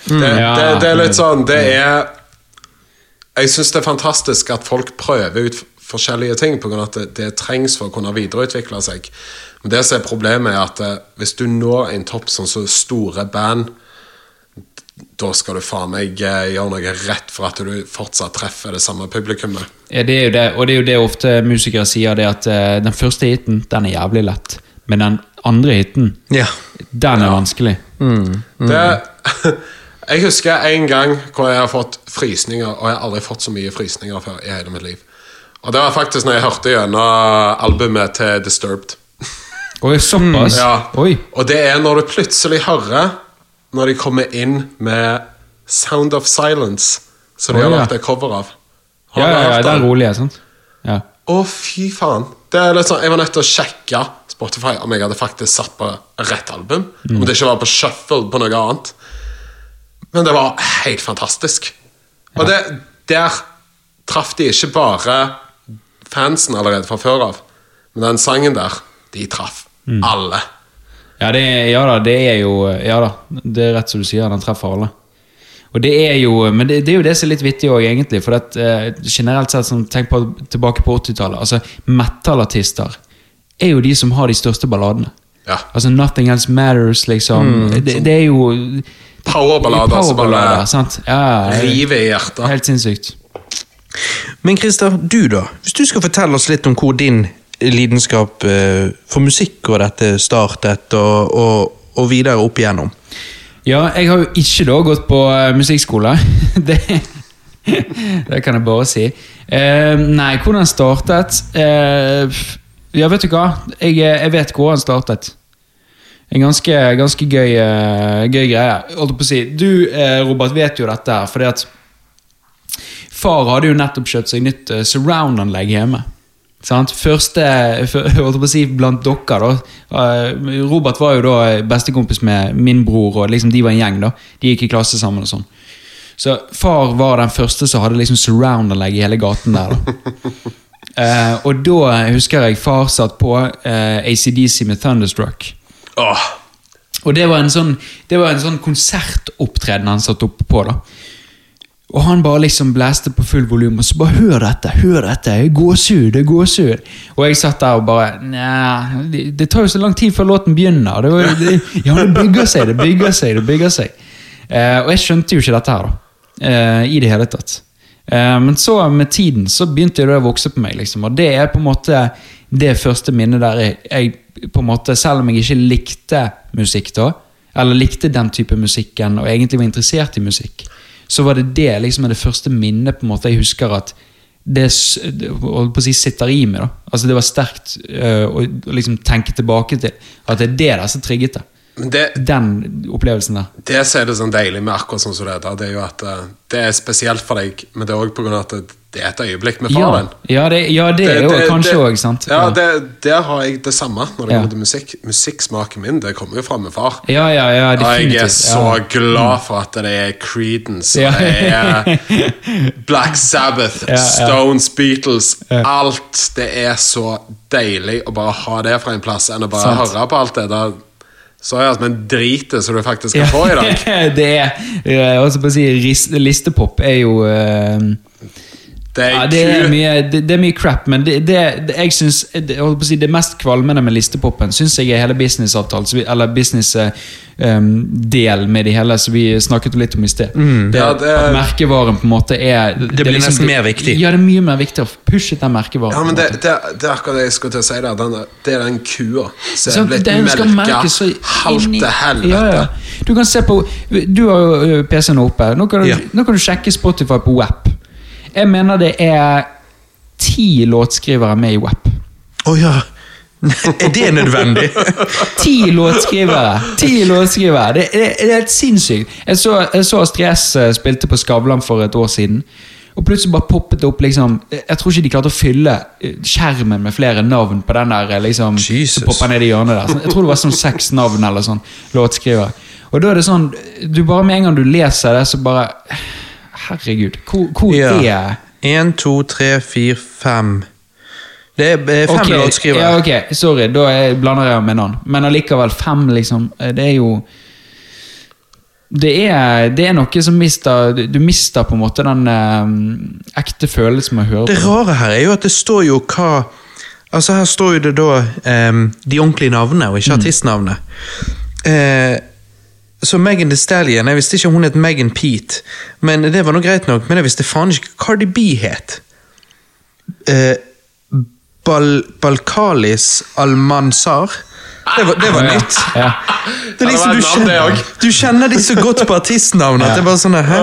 [SPEAKER 3] Det,
[SPEAKER 2] Ja.
[SPEAKER 3] det, det er litt sånn Det er Jeg syns det er fantastisk at folk prøver ut forskjellige ting, på grunn av at det, det trengs for å kunne videreutvikle seg. Men det som er problemet, er at eh, hvis du når en topp sånn så store band da skal du faen meg eh, gjøre noe rett for at du fortsatt treffer det samme publikummet.
[SPEAKER 2] Ja, det er jo det, og det er jo det ofte musikere sier, det at uh, den første hiten, den er jævlig lett. Men den andre hiten,
[SPEAKER 1] ja.
[SPEAKER 2] den er vanskelig.
[SPEAKER 3] Det, jeg husker en gang hvor jeg har fått frysninger, og jeg har aldri fått så mye frysninger før i hele mitt liv. Og det var faktisk når jeg hørte gjennom albumet til Disturbed.
[SPEAKER 2] Oi, såpass?
[SPEAKER 3] Ja.
[SPEAKER 2] Oi.
[SPEAKER 3] Og det er når du plutselig hører når de kommer inn med Sound of Silence, som de
[SPEAKER 2] Å,
[SPEAKER 3] har lagt et cover av.
[SPEAKER 2] Ja,
[SPEAKER 3] Har
[SPEAKER 2] ja, ja, den rolige, sant? Ja.
[SPEAKER 3] Å, fy faen. Det er litt sånn, Jeg var nødt til å sjekke Spotify om jeg hadde faktisk satt på rett album. Om det ikke var på shuffle på noe annet. Men det var helt fantastisk. Og det, der traff de ikke bare fansen allerede fra før av, men den sangen der, de traff alle.
[SPEAKER 2] Ja, det, ja da, det er jo Ja da, det er rett som du sier, den treffer alle. Og det er jo, Men det, det er jo det som er litt vittig òg, egentlig. For at, eh, generelt sett, sånn, tenk på, tilbake på 80-tallet. altså Metal-artister er jo de som har de største balladene.
[SPEAKER 3] Ja.
[SPEAKER 2] Altså Nothing Else Matters, liksom. det, det er jo
[SPEAKER 3] Powerballader som bare
[SPEAKER 2] sant? Ja,
[SPEAKER 3] river i hjertet.
[SPEAKER 2] Helt sinnssykt.
[SPEAKER 1] Men Christer, du da? Hvis du skal fortelle oss litt om hvor din lidenskap eh, for musikk og dette startet, og, og, og videre opp igjennom.
[SPEAKER 2] Ja, jeg har jo ikke da gått på eh, musikkskole. det, det kan jeg bare si. Eh, nei, hvordan startet? Eh, ja, vet du hva? Jeg, eh, jeg vet hvor han startet. En ganske, ganske gøy, gøy greie. Holdt på å si. Du, Robert, vet jo dette her, fordi at Far hadde jo nettopp kjøpt seg nytt surround-anlegg hjemme. Sant? Første holdt på å si, blant dere, da. eh, Robert var jo da bestekompis med min bror, og liksom de var en gjeng. da De gikk i klasse sammen og sånn. Så far var den første som hadde liksom surround-anlegg i hele gaten der. da Eh, Og da husker jeg far satt på eh, ACDC med Thunderstruck.
[SPEAKER 3] Åh,
[SPEAKER 2] Og det var en sånn, det var en sånn konsertopptreden han satt oppe på. da Og han bare liksom blæste på full volum og så bare 'Hør dette! Hør dette! det Gåsehud! Det er gåsehud!' Og jeg satt der og bare Nja, det, det tar jo så lang tid før låten begynner. Det var, det, ja, det bygger seg, det bygger seg, det bygger seg. Eh, og jeg skjønte jo ikke dette her, da. Eh, I det hele tatt. Eh, men så med tiden så begynte det å vokse på meg, liksom. Og det er på en måte det første minnet der jeg, jeg på en måte, Selv om jeg ikke likte musikk da, eller likte den type musikken, og egentlig var interessert i musikk, så var det det liksom er det første minnet på en måte jeg husker at det, holdt på å si sitter i meg. da. Altså Det var sterkt eh, å liksom tenke tilbake til at det er det der som trigget det.
[SPEAKER 3] Men det,
[SPEAKER 2] Den opplevelsen der.
[SPEAKER 3] det som er det sånn deilig med akkurat sånn som det der, det er jo at eh, det er spesielt for deg, men det er òg pga. at det, det er et øyeblikk med faren din.
[SPEAKER 2] ja, det, ja, det er jo kanskje
[SPEAKER 3] det-
[SPEAKER 2] òg, sant.
[SPEAKER 3] Ja, det, Der har jeg det samme når det
[SPEAKER 2] Ja.
[SPEAKER 3] kommer til musikk. Musikksmaken min det kommer jo fra min far.
[SPEAKER 2] ja, ja, ja,
[SPEAKER 3] Og jeg er så
[SPEAKER 2] ja.
[SPEAKER 3] glad for at det er Creedence,
[SPEAKER 2] Ja.
[SPEAKER 3] det er Black Sabbath,
[SPEAKER 2] Ja, ja.
[SPEAKER 3] Stones, Beatles
[SPEAKER 2] Ja.
[SPEAKER 3] Alt. Det er så deilig å bare ha det fra en plass enn å bare
[SPEAKER 2] Sant.
[SPEAKER 3] høre på alt det Da så ja, men dritet som du faktisk skal få i dag.
[SPEAKER 2] det er jeg holdt på å si, Listepop er jo eh,
[SPEAKER 3] Det er,
[SPEAKER 2] ja, det, er mye, det, det er mye crap, men det, jeg synes, det, jeg på å si, det mest kvalmende med listepopen syns jeg er hele businessavtalen, så eller business-del med det hele, som vi snakket litt om i sted. Det,
[SPEAKER 3] Ja, det-
[SPEAKER 2] At merkevaren på en måte er Det,
[SPEAKER 1] blir
[SPEAKER 2] liksom-
[SPEAKER 1] nesten mer viktig.
[SPEAKER 2] Ja, det er mye mer viktig å pushe den merkevaren.
[SPEAKER 3] Ja, men det, det, det er akkurat det jeg skulle til å si der. Den, det er den kua som
[SPEAKER 2] Så
[SPEAKER 3] er blitt melka halvt til helvete.
[SPEAKER 2] Ja, ja. Du kan se på Du har jo PC-en oppe. Nå kan, du,
[SPEAKER 1] Ja.
[SPEAKER 2] nå kan du sjekke Spotify på WAP. Jeg mener det er ti låtskrivere med i WAP.
[SPEAKER 1] Å ja. Er det nødvendig?
[SPEAKER 2] Ti låtskrivere! Ti låtskrivere! Det, det, det er helt sinnssykt. Jeg så, jeg så Astrid S eh, spilte på Skavlan for et år siden. Og plutselig bare poppet det opp liksom Jeg tror ikke de klarte å fylle eh, skjermen med flere navn på den der eh, liksom som popper ned i hjørnet der. Sånn, Jeg tror det var sånn seks navn eller sånn låtskrivere. Og da er det sånn Du bare Med en gang du leser det, så bare Herregud, hvor, hvor er
[SPEAKER 1] Ja. Én, to, tre, fire, fem Det er eh, fem
[SPEAKER 2] okay.
[SPEAKER 1] låtskrivere.
[SPEAKER 2] Ja, ok, sorry, da er, blander jeg med noen. Men allikevel fem, liksom. eh, Det er jo det er, det er noe som mister Du mister på en måte den eh, ekte følelsen med å høre
[SPEAKER 1] Det
[SPEAKER 2] på.
[SPEAKER 1] rare her er jo at det står jo hva Altså Her står jo det da em, de ordentlige navnene, og ikke artistnavnet. Eh, så Megan Thee Stallion Jeg visste ikke om hun het Megan Pete, men det var nå greit nok. Men jeg visste faen ikke hva Cardi B het. Eh, Bal Balkalis Almanzar. Det var, det var nytt.
[SPEAKER 2] Ja.
[SPEAKER 1] Det er liksom, du, kjenner, du kjenner de så godt på artistnavnet at det er bare sånn Hæ?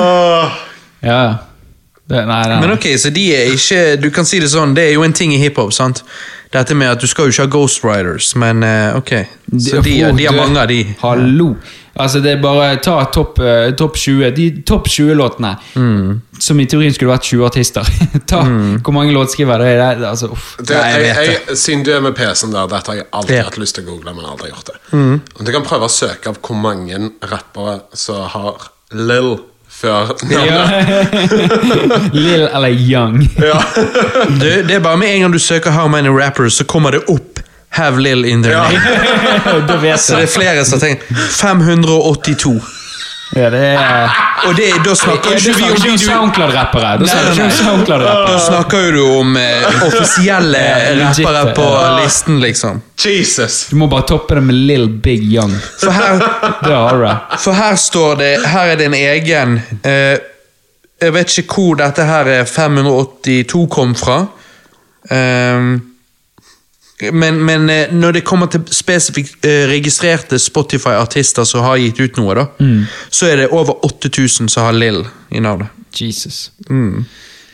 [SPEAKER 2] ja. Det, nei, nei.
[SPEAKER 1] Men ok, så de er ikke Du kan si det sånn, det er jo en ting i hiphop, sant? Dette med at du skal jo ikke ha Ghost Riders, men eh, ok. Så de, de har mange av de.
[SPEAKER 2] Hallo! Altså, det er bare Ta topp eh, topp 20. De topp 20-låtene,
[SPEAKER 1] Mm.
[SPEAKER 2] som i teorien skulle vært 20 artister. ta Hvor mange låtskrivere det er. Det, altså, uff.
[SPEAKER 3] Det,
[SPEAKER 1] jeg
[SPEAKER 3] jeg, jeg, siden du er med PC-en der, dette har jeg alltid hatt lyst til å google, men aldri gjort det.
[SPEAKER 1] Mm.
[SPEAKER 3] Du kan prøve å søke av hvor mange rappere som har Lill før
[SPEAKER 2] Ja. Lill eller Young.
[SPEAKER 3] Ja.
[SPEAKER 1] Du, det er bare med en gang du søker How Many Rappers, så kommer det opp Have Lill in their
[SPEAKER 3] Ja.
[SPEAKER 1] name. Så det er flere som tenker 582.
[SPEAKER 2] Ja, det er
[SPEAKER 1] Og det, da snakker
[SPEAKER 2] Ja, du
[SPEAKER 1] ikke vi om
[SPEAKER 2] ikke om. SoundCloud-rappere. Da snakker
[SPEAKER 1] nei.
[SPEAKER 2] SoundCloud-rappere.
[SPEAKER 1] Da snakker jo du om eh, offisielle rappere på
[SPEAKER 2] ja.
[SPEAKER 1] listen, liksom.
[SPEAKER 3] Jesus!
[SPEAKER 2] Du må bare toppe det med Lill Big Young.
[SPEAKER 1] For her,
[SPEAKER 2] Det har du.
[SPEAKER 1] For her står det Her er det en egen eh, Jeg vet ikke hvor dette her er 582 kom fra. Ehm, men, men eh, når det kommer til spesifikt eh, registrerte Spotify-artister som har gitt ut noe, da, så er det over 8000 som har Lill i navnet.
[SPEAKER 2] Jesus.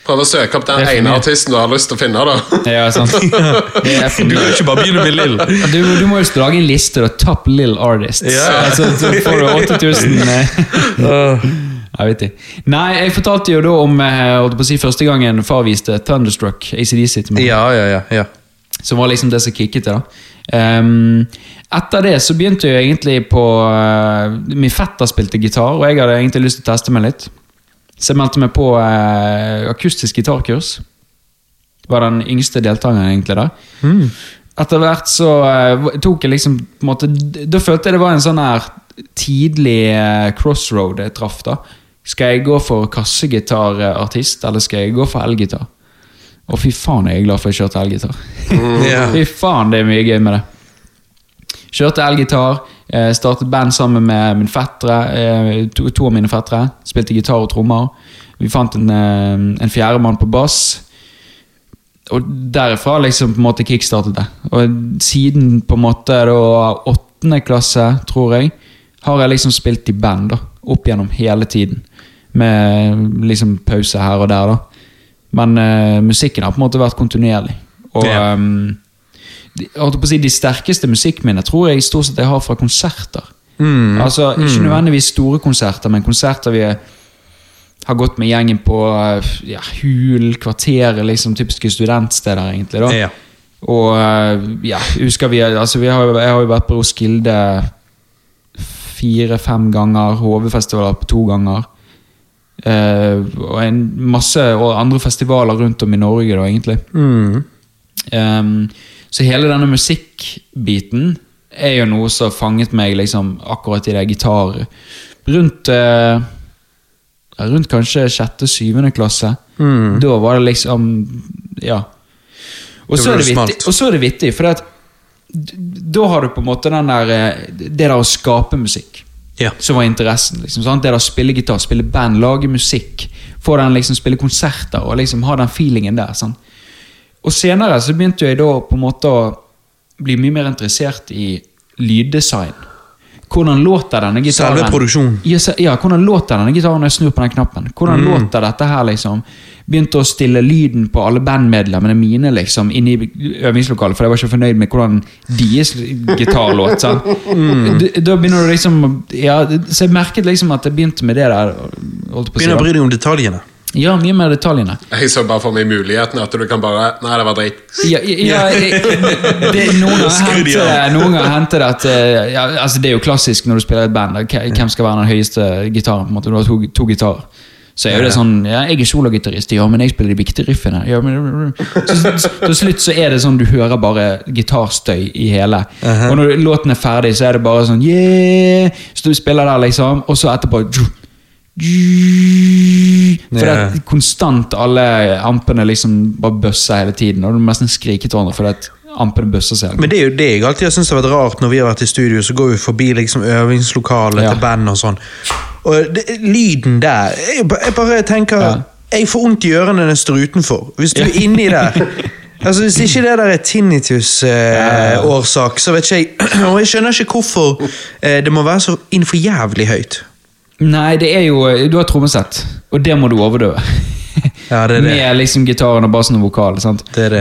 [SPEAKER 3] Prøv å søke opp den ene artisten du har lyst til å finne. da
[SPEAKER 2] Ja, sant.
[SPEAKER 1] Du kan ikke bare begynne med Lill.
[SPEAKER 2] Du, du må jo lage en liste, da. Top Lill Artists.
[SPEAKER 1] Ja.
[SPEAKER 2] Altså, så får du 8000 eh. Jeg vet ikke. Nei, jeg fortalte jo da om holdt på å si, første gangen far viste Thunderstruck, ACDC, til meg.
[SPEAKER 1] Ja, ja, ja. ja.
[SPEAKER 2] Som var liksom det som kicket det. da. Ehm, etter det så begynte jeg egentlig på uh, Min fetter spilte gitar, og jeg hadde egentlig lyst til å teste meg litt. Så jeg meldte meg på uh, akustisk gitarkurs. Var den yngste deltakeren egentlig der. Etter hvert så uh, tok jeg liksom på en måte, Da følte jeg det var en sånn her tidlig crossroad jeg traff. da. Skal jeg gå for kassegitarartist, eller skal jeg gå for elgitar? Og fy faen, jeg er glad for jeg kjørte elgitar.
[SPEAKER 1] ja.
[SPEAKER 2] Fy faen, det er mye gøy med det. Kjørte elgitar, eh, startet band sammen med min fettere, eh, to, to av mine fettere. Spilte gitar og trommer. Vi fant en, eh, en fjerdemann på bass. Og derifra liksom på en måte kickstartet det. Og siden på en måte da åttende klasse, tror jeg, har jeg liksom spilt i band da, opp gjennom hele tiden. Med liksom pause her og der, da. Men uh, musikken har på en måte vært kontinuerlig. Og
[SPEAKER 1] Ja.
[SPEAKER 2] um, de, si, de sterkeste musikkminnene tror jeg stort sett jeg har fra konserter.
[SPEAKER 1] Mm.
[SPEAKER 2] Altså, Ikke nødvendigvis store konserter, men konserter vi har gått med gjengen på eh, ja, Hul, Kvarteret, liksom typiske studentsteder, egentlig. da.
[SPEAKER 1] Ja.
[SPEAKER 2] Og eh, ja, husker vi altså vi har, Jeg har jo vært på Roskilde fire-fem ganger. HV-festivaler to ganger. Eh, og en masse og andre festivaler rundt om i Norge, da, egentlig.
[SPEAKER 1] Mm.
[SPEAKER 2] Um, så hele denne musikkbiten er jo noe som fanget meg liksom akkurat i det gitar Rundt uh, Rundt kanskje sjette-syvende klasse.
[SPEAKER 1] Mm.
[SPEAKER 2] Da var det liksom Ja. Og så er
[SPEAKER 1] det
[SPEAKER 2] det vittig, for da har du på en måte den der eh, Det der å skape musikk
[SPEAKER 1] Ja.
[SPEAKER 2] som var interessen. Liksom? Det å spille gitar, spille band, lage musikk. Få den liksom, Spille konserter og liksom ha den feelingen der. Sant? Og senere så begynte jeg da på en måte å bli mye mer interessert i lyddesign. Hvordan låter denne gitaren
[SPEAKER 1] Selve produksjonen.
[SPEAKER 2] Ja, ja, hvordan låter denne gitaren når jeg snur på den knappen? Hvordan
[SPEAKER 1] Mm.
[SPEAKER 2] låter dette her, liksom? Begynte å stille lyden på alle bandmedlemmene mine liksom inne i øvingslokalet, for jeg var ikke fornøyd med hvordan deres gitar låt.
[SPEAKER 1] Mm.
[SPEAKER 2] Da begynner du liksom ja, Så jeg merket liksom at jeg begynte med det der. Holdt på å
[SPEAKER 1] Begynner å bry deg om detaljene.
[SPEAKER 2] Ja, mye mer detaljene.
[SPEAKER 3] Jeg så bare for meg muligheten at du kan bare Nei, det var dritt.
[SPEAKER 2] Ja, ja, ja, det, noen ganger hendte det at eh, ja, altså Det er jo klassisk når du spiller i et band. Hvem hvem skal være den høyeste gitaren? på en måte Du har to, to gitarer. Så er jo det sånn ja, Jeg er sologitarist, ja, men jeg spiller de viktige riffene. Ja, men, så, til slutt så er det sånn du hører bare gitarstøy i hele. Og når låten er ferdig, så er det bare sånn yeah! Så du spiller der, liksom, og så etterpå for det er konstant alle ampene liksom bare bøsser hele tiden. Og du må nesten skrike til hverandre fordi er ampene bøsser seg.
[SPEAKER 1] Men det er jo det jeg alltid har syntes har vært rart når vi har vært i studio, så går vi forbi liksom øvingslokalet
[SPEAKER 2] Ja.
[SPEAKER 1] til band og sånn. Og det, lyden der Jeg, jeg bare tenker
[SPEAKER 2] Ja.
[SPEAKER 1] Jeg får vondt i ørene når jeg står utenfor. Hvis du er inni der Altså Hvis ikke det der er tinnitus-årsak, så vet ikke jeg Og jeg skjønner ikke hvorfor eh, det må være så innenfor jævlig høyt.
[SPEAKER 2] Nei, det er jo Du har trommesett, og det må du overdøve.
[SPEAKER 1] Ja, det det.
[SPEAKER 2] Med liksom gitaren og bassen og vokalen.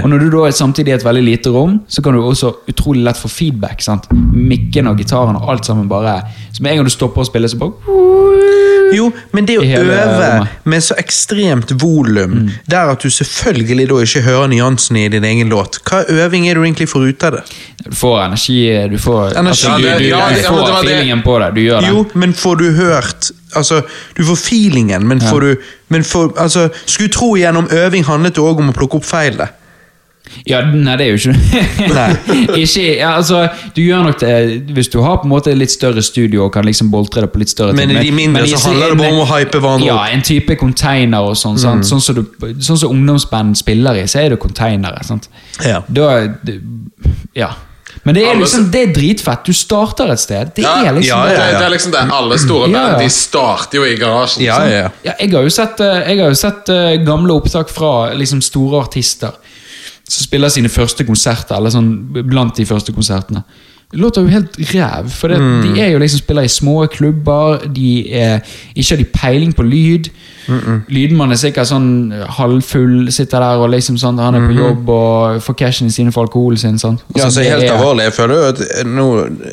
[SPEAKER 2] Og når du da er samtidig i et veldig lite rom, så kan du også utrolig lett få feedback. sant? Mikken og gitaren og alt sammen bare Så med en gang du stopper å spille, så bare
[SPEAKER 1] Jo, men det å øve
[SPEAKER 2] rommet.
[SPEAKER 1] med så ekstremt volum, der at du selvfølgelig da ikke hører nyansene i din egen låt, hva øving er du egentlig får ut av det?
[SPEAKER 2] Du får energi Du får,
[SPEAKER 1] Energi.
[SPEAKER 2] altså, du, du, du,
[SPEAKER 3] du
[SPEAKER 2] får feelingen på det. Du gjør det.
[SPEAKER 1] Jo, men får du hørt Altså, du får feelingen, men får du men for, altså, Skulle tro gjennom øving handlet det òg om å plukke opp feilene.
[SPEAKER 2] Ja, nei, det er jo ikke
[SPEAKER 1] Nei.
[SPEAKER 2] ikke, ja, altså, Du gjør nok det hvis du har på en måte litt større studio og kan liksom boltre det på litt større ting.
[SPEAKER 1] Men i de mindre så
[SPEAKER 2] i-
[SPEAKER 1] handler det bare om å hype hverandre
[SPEAKER 2] Ja.
[SPEAKER 1] Mm.
[SPEAKER 2] en type container og sånn. sant? Sånn som sånn som ungdomsband spiller i, så er det containere. sant?
[SPEAKER 1] Ja.
[SPEAKER 2] Da, ja. Men det er liksom, det er dritfett. Du starter et sted. Det
[SPEAKER 3] Ja,
[SPEAKER 2] er liksom
[SPEAKER 1] ja,
[SPEAKER 3] Det,
[SPEAKER 1] ja, ja.
[SPEAKER 3] det er liksom det alle store
[SPEAKER 2] Ja, ja.
[SPEAKER 3] band De starter jo i garasjen.
[SPEAKER 1] Ja, ja, ja.
[SPEAKER 2] Ja, jeg har jo sett, eh, jeg har jo sett uh, gamle opptak fra liksom store artister som spiller sine første konserter, eller sånn blant de første konsertene. Låter jo helt ræv, for det,
[SPEAKER 1] Mm.
[SPEAKER 2] de er jo liksom spiller i små klubber, de er, ikke har de peiling på lyd. Lydmannen er sikkert sånn halvfull, sitter der og liksom sånn, han er på jobb og får cashen sin for alkoholen sin. Sånn.
[SPEAKER 1] Mm-hmm. Ja, altså, helt
[SPEAKER 2] er-
[SPEAKER 1] alvorlig, jeg føler jo at nå,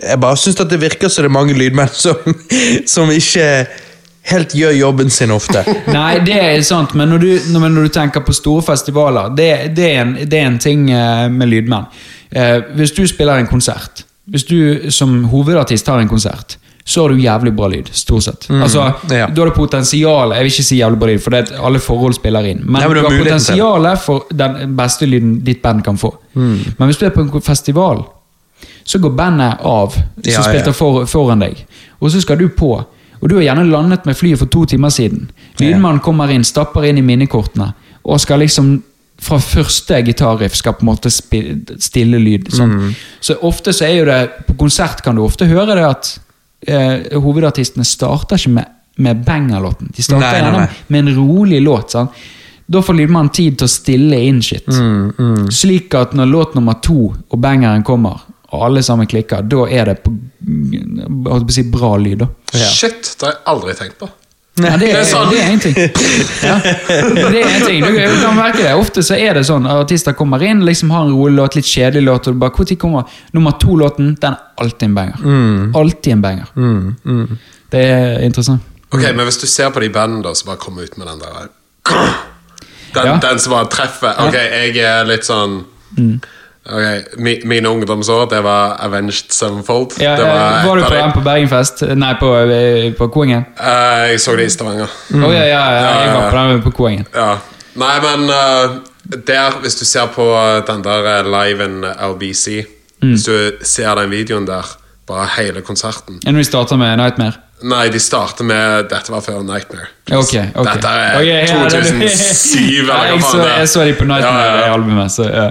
[SPEAKER 1] Jeg bare syns at det virker som det er mange lydmenn som, som ikke helt gjør jobben sin ofte.
[SPEAKER 2] Nei, det er sant, men når du, når, når du tenker på store festivaler, det, det, er, en, det er en ting eh, med lydmenn. Eh, hvis du spiller en konsert, hvis du som hovedartist har en konsert, så har du jævlig bra lyd, stort sett. altså,
[SPEAKER 1] ja.
[SPEAKER 2] Da har du potensial Jeg vil ikke si jævlig bra lyd, for det er alle forhold spiller inn. Men,
[SPEAKER 1] Ja, men du har
[SPEAKER 2] potensialet for den beste lyden ditt band kan få. Men hvis du er på en festival, så går bandet av, som
[SPEAKER 1] ja.
[SPEAKER 2] spilte for, foran deg, og så skal du på. Og du har gjerne landet med flyet for to timer siden. Lydmannen kommer inn, stapper inn i minnekortene, og skal liksom fra første gitarriff skal på en måte stille lyd. Sånn. Så ofte så er jo det På konsert kan du ofte høre det at eh, hovedartistene starter ikke med, med banger-låten. De starter
[SPEAKER 1] Nei, nei, nei.
[SPEAKER 2] med en rolig låt. Sånn. Da får lydmannen tid til å stille inn shit.
[SPEAKER 1] Mm,
[SPEAKER 2] Slik at når låt nummer to og bangeren kommer, og alle sammen klikker, da er det på, på å si bra lyd. da.
[SPEAKER 1] Ja.
[SPEAKER 3] Shit, det har jeg aldri tenkt på.
[SPEAKER 2] Ja, det, er, det er en ting. Ja. Det er en ting. Du kan merke det. Ofte så er det sånn artister kommer inn, liksom har en rolig låt, litt kjedelig låt, og du bare, hvor kommer nummer to-låten? Den er alltid en banger.
[SPEAKER 3] Mm.
[SPEAKER 2] Alltid en banger. Det er interessant.
[SPEAKER 3] Ok, Men hvis du ser på de bandene som bare kommer ut med den der Den,
[SPEAKER 2] Ja.
[SPEAKER 3] den som bare treffer Ok, jeg er litt sånn Ok, mi, Mine ungdomsår, det var Avenged Sevenfold.
[SPEAKER 2] Ja,
[SPEAKER 3] det
[SPEAKER 2] var, var du på den på Bergenfest? Nei, på, eh, på Koengen?
[SPEAKER 3] Uh, jeg så det i Stavanger.
[SPEAKER 2] Å ja, ja, ja, jeg var på den på Koengen.
[SPEAKER 3] Ja. Nei, men uh, der, hvis du ser på den der liven LBC
[SPEAKER 2] Mm.
[SPEAKER 3] Hvis du ser den videoen der, bare hele konserten
[SPEAKER 2] Enn vi starter med Nightmare?
[SPEAKER 3] Nei, de starter med Dette var før Nightmare.
[SPEAKER 2] Ok, ok.
[SPEAKER 3] Dette er
[SPEAKER 2] okay, ja,
[SPEAKER 3] 2007, eller hva
[SPEAKER 2] jeg,
[SPEAKER 3] faen
[SPEAKER 2] så,
[SPEAKER 3] det er.
[SPEAKER 2] jeg så de på Nightmare-albumet.
[SPEAKER 3] ja, ja.
[SPEAKER 2] Så, ja.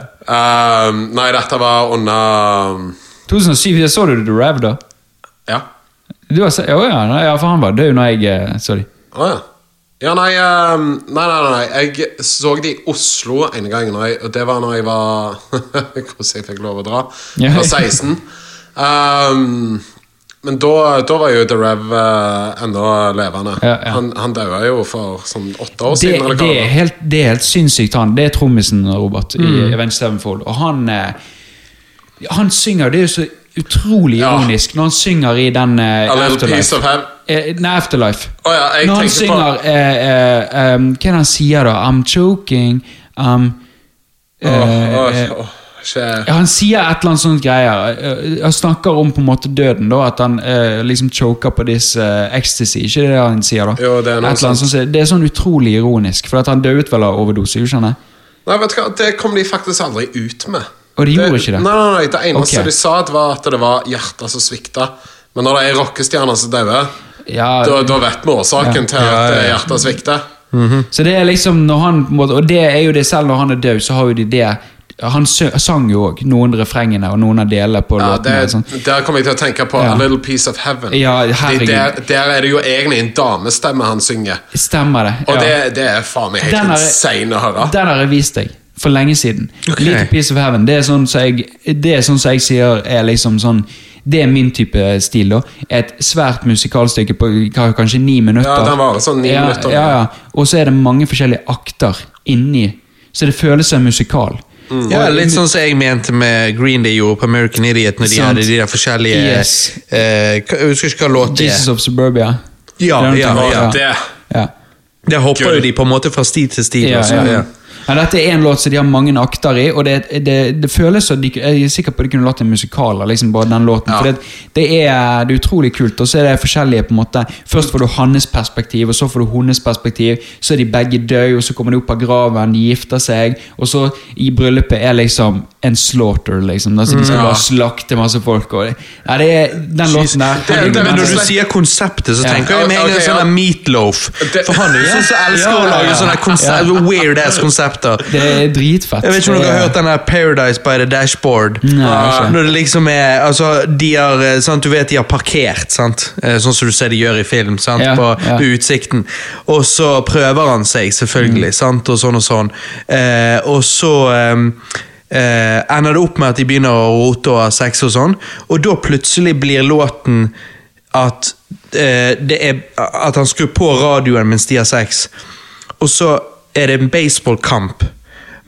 [SPEAKER 3] Um, nei, dette var under um,
[SPEAKER 2] 2007, Jeg så du The Rev, da?
[SPEAKER 3] Ja.
[SPEAKER 2] Du har sett, oh, ja, nei, ja, for han var død når jeg så de.
[SPEAKER 3] Å ja. Ja, nei, um, nei, nei, nei, nei. Jeg så de i Oslo en gang, når jeg, og det var når jeg var Hvordan jeg fikk lov å dra. Jeg var 16. Um, men da, da var jo The Rev uh, ennå levende.
[SPEAKER 2] Ja, ja.
[SPEAKER 3] Han, han daua jo for sånn åtte år
[SPEAKER 2] Det,
[SPEAKER 3] siden.
[SPEAKER 2] det,
[SPEAKER 3] det
[SPEAKER 2] er helt, det er helt sinnssykt, han. Det er trommisen, Robert, i Avenged Sevenfold. Og han eh, Han synger, det er jo så utrolig
[SPEAKER 3] Ja.
[SPEAKER 2] ironisk når han synger i den
[SPEAKER 3] uh,
[SPEAKER 2] Afterlife. Eh, nei, Afterlife.
[SPEAKER 3] Oh, ja,
[SPEAKER 2] Når han
[SPEAKER 3] synger på-
[SPEAKER 2] eh, eh, um, Hva er det han sier da? I'm choking eh,
[SPEAKER 3] åh,
[SPEAKER 2] eh,
[SPEAKER 3] åh, ikke-
[SPEAKER 2] ja, Han sier et eller annet sånt greier. Eh, Han snakker om på en måte døden, da. At han eh, liksom choker på this eh, ecstasy. Ikke det han sier, da?
[SPEAKER 3] Jo, det er noe
[SPEAKER 2] Et eller annet
[SPEAKER 3] sånt.
[SPEAKER 2] sånt. Det er sånn utrolig ironisk, for at han døde vel av overdose. ikke sant?
[SPEAKER 3] Nei, vet du hva, det kom de faktisk aldri ut med.
[SPEAKER 2] Og de gjorde ikke det?
[SPEAKER 3] Nei, nei, nei, det eneste
[SPEAKER 2] Ok.
[SPEAKER 3] de sa, det var at det var hjertet som svikta. Men når det er rockestjerner som dauer,
[SPEAKER 2] Ja,
[SPEAKER 3] da, da vet vi årsaken til at eh, hjertet svikter.
[SPEAKER 2] Så det er liksom når han på en måte- Og det er jo det selv når han er død, så har jo de det Han sang jo òg noen refrengene og noen av delene på
[SPEAKER 3] Ja,
[SPEAKER 2] låtene.
[SPEAKER 3] det,
[SPEAKER 2] sånn.
[SPEAKER 3] der kommer jeg til å tenke på
[SPEAKER 2] Ja.
[SPEAKER 3] A Little Piece of Heaven.
[SPEAKER 2] Ja,
[SPEAKER 3] De- der, der er det jo egentlig en damestemme han synger.
[SPEAKER 2] Stemmer det.
[SPEAKER 3] Og det, det er faen meg helt
[SPEAKER 2] er-
[SPEAKER 3] insane å høre.
[SPEAKER 2] Den har jeg vist deg for lenge siden.
[SPEAKER 1] Okay.
[SPEAKER 2] Little Piece of Heaven. Det er sånn som jeg, det er sånn som jeg sier er liksom sånn Det er min type stil. da Et svært musikalstykke på kanskje ni minutter.
[SPEAKER 3] Ja, den var sånn ni
[SPEAKER 2] ja,
[SPEAKER 3] minutter.
[SPEAKER 2] Ja, ja. Og så er det mange forskjellige akter inni. Så det føles som en musikal.
[SPEAKER 1] Ja, Litt sånn som jeg mente med Green Day gjorde på American Idiot, når de
[SPEAKER 2] Sant.
[SPEAKER 1] hadde de der forskjellige
[SPEAKER 2] Yes.
[SPEAKER 1] eh, Jeg husker ikke hva låt det
[SPEAKER 2] Jesus
[SPEAKER 1] er.
[SPEAKER 2] of Suburbia.
[SPEAKER 1] Ja,
[SPEAKER 2] Det er
[SPEAKER 1] ja, ja.
[SPEAKER 3] Det,
[SPEAKER 2] ja.
[SPEAKER 1] Der hopper jo de på en måte fra stil til stil.
[SPEAKER 2] Ja,
[SPEAKER 1] ja,
[SPEAKER 2] ja.
[SPEAKER 1] Ja.
[SPEAKER 2] Ja, dette er en låt som de har mange akter i, og det, det, det føles som de, Jeg er sikker på at de kunne latt en musikal av liksom, bare den låten.
[SPEAKER 3] Ja.
[SPEAKER 2] For det, det, er, det er utrolig kult. Og så er det forskjellige på en måte Først får du hans perspektiv, og så får du hennes perspektiv. Så er de begge døde, og så kommer de opp av graven, de gifter seg. Og så i bryllupet er liksom en slaughter, liksom. Altså, de skal
[SPEAKER 3] Ja.
[SPEAKER 2] bare slakte masse folk. Og ja, det er den låten der.
[SPEAKER 3] Det- det-
[SPEAKER 1] Men
[SPEAKER 3] men
[SPEAKER 1] når du sier konseptet, så
[SPEAKER 2] Ja.
[SPEAKER 1] tenker jeg med en okay, sånn
[SPEAKER 3] ja.
[SPEAKER 1] meatloaf. For han er jo sånn som elsker
[SPEAKER 2] Ja,
[SPEAKER 1] å
[SPEAKER 2] ja,
[SPEAKER 1] lage
[SPEAKER 2] ja.
[SPEAKER 1] sånne konsept, weird ass konsepter.
[SPEAKER 2] Det er dritfett.
[SPEAKER 1] Jeg vet ikke om dere har hørt den Paradise by the Dashboard.
[SPEAKER 2] Nei, jeg.
[SPEAKER 1] Når det liksom er altså, de har, eh, sant, Du vet de har parkert, sant? Eh, sånn som du ser de gjør i film. Sant?
[SPEAKER 2] Ja,
[SPEAKER 1] på,
[SPEAKER 2] ja.
[SPEAKER 1] på utsikten. Og så prøver han seg, selvfølgelig. Sant? Og sånn og sånn. Eh, og så eh, uh, ender det opp med at de begynner å rote og ha sex og sånn. Og da plutselig blir låten at uh, det er At han skrur på radioen mens de har sex. Og så er det en baseballkamp.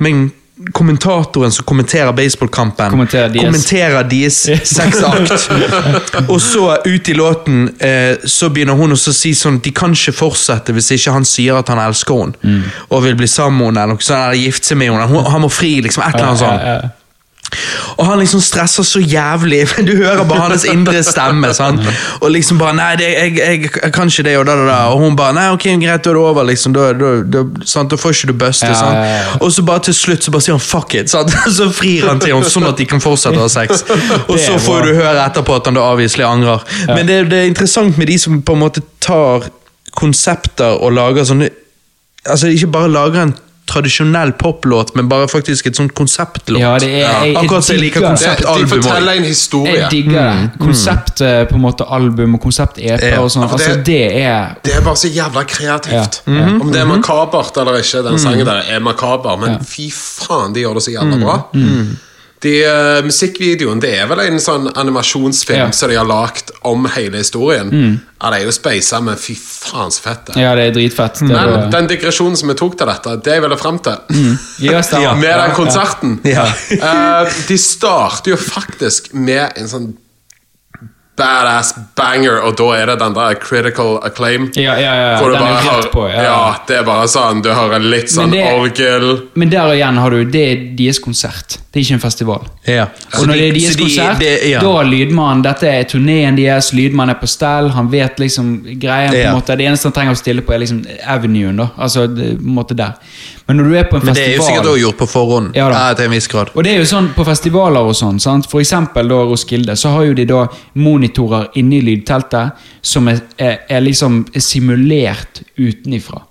[SPEAKER 1] Men kommentatoren som kommenterer baseballkampen,
[SPEAKER 2] Kommenterer
[SPEAKER 1] kommenterer deres sexakt. og så ut i låten eh, så begynner hun å si sånn De kan ikke fortsette hvis ikke han sier at han elsker henne.
[SPEAKER 2] Mm.
[SPEAKER 1] Og vil bli sammen med henne eller eller gifte seg med henne. Han må fri, liksom. Et eller annet sånt. Og han liksom stresser så jævlig. men Du hører bare hans indre stemme. sant? Og liksom bare 'Nei, det, jeg, jeg, jeg kan ikke det', og da, da, da. Og hun bare 'Nei, ok, greit, da er det over', liksom. Da, da, da, får ikke du buste.
[SPEAKER 2] Ja, ja, ja.
[SPEAKER 1] Og så bare til slutt så bare sier han 'fuck it', sant? så frir han til henne, sånn at de kan fortsette å ha sex. Og så får du høre etterpå at han da avviselig angrer. Men det, det er interessant med de som på en måte tar konsepter og lager sånne Altså ikke bare lager en tradisjonell poplåt, men bare faktisk et sånt konseptlåt.
[SPEAKER 2] Ja, det er- ja. jeg
[SPEAKER 1] Akkurat som jeg liker
[SPEAKER 3] konseptalbum. de forteller en historie.
[SPEAKER 2] Jeg digger det. Konsept eh, på en måte album og konsept-EP
[SPEAKER 1] Ja.
[SPEAKER 2] og sånn.
[SPEAKER 3] Ja,
[SPEAKER 2] Altså,
[SPEAKER 3] det-
[SPEAKER 2] er
[SPEAKER 3] Det er bare så jævla kreativt.
[SPEAKER 2] Ja, -hmm.
[SPEAKER 3] Om det er makabert eller ikke, den sangen der er makaber, men fy faen, de gjør det så jævla bra. De uh, Musikkvideoen det er vel en sånn animasjonsfilm
[SPEAKER 2] Ja. Mm.
[SPEAKER 3] som de har lagt om hele historien. Ja, det er jo speisa, men fy faen så fett det.
[SPEAKER 2] Ja, det er dritfett. Det
[SPEAKER 3] Men
[SPEAKER 2] var-
[SPEAKER 3] den digresjonen som vi tok til dette, det jeg ville frem til
[SPEAKER 2] mm. yes,
[SPEAKER 3] Med den konserten
[SPEAKER 1] Ja.
[SPEAKER 3] eh, De starter jo faktisk med en sånn badass banger, og da er det den der critical acclaim.
[SPEAKER 2] Ja, ja, ja,
[SPEAKER 3] Hvor
[SPEAKER 2] den er jo rett på. Ja.
[SPEAKER 3] ja, det er bare sånn Du hører litt sånn
[SPEAKER 2] det-
[SPEAKER 3] orgel
[SPEAKER 2] Men der igjen har du Det er deres konsert. Det er ikke en festival.
[SPEAKER 1] Ja.
[SPEAKER 2] Og når det er deres
[SPEAKER 1] de-
[SPEAKER 2] konsert,
[SPEAKER 1] det- ja.
[SPEAKER 2] da er lydmannen Dette er turneen deres, lydmannen er på stell, han vet liksom greien. på en måte Det eneste han trenger å stille på, er liksom avenuen. da Altså det, på en måte der Men når du er på en
[SPEAKER 1] Men det er jo sikkert også gjort på forhånd.
[SPEAKER 2] Ja.
[SPEAKER 1] Ja, til en viss grad.
[SPEAKER 2] Og det er jo sånn på festivaler og sånn, sant? for eksempel da Roskilde, så har jo de da monitorer inne i lydteltet som er, er, er liksom simulert utenifra.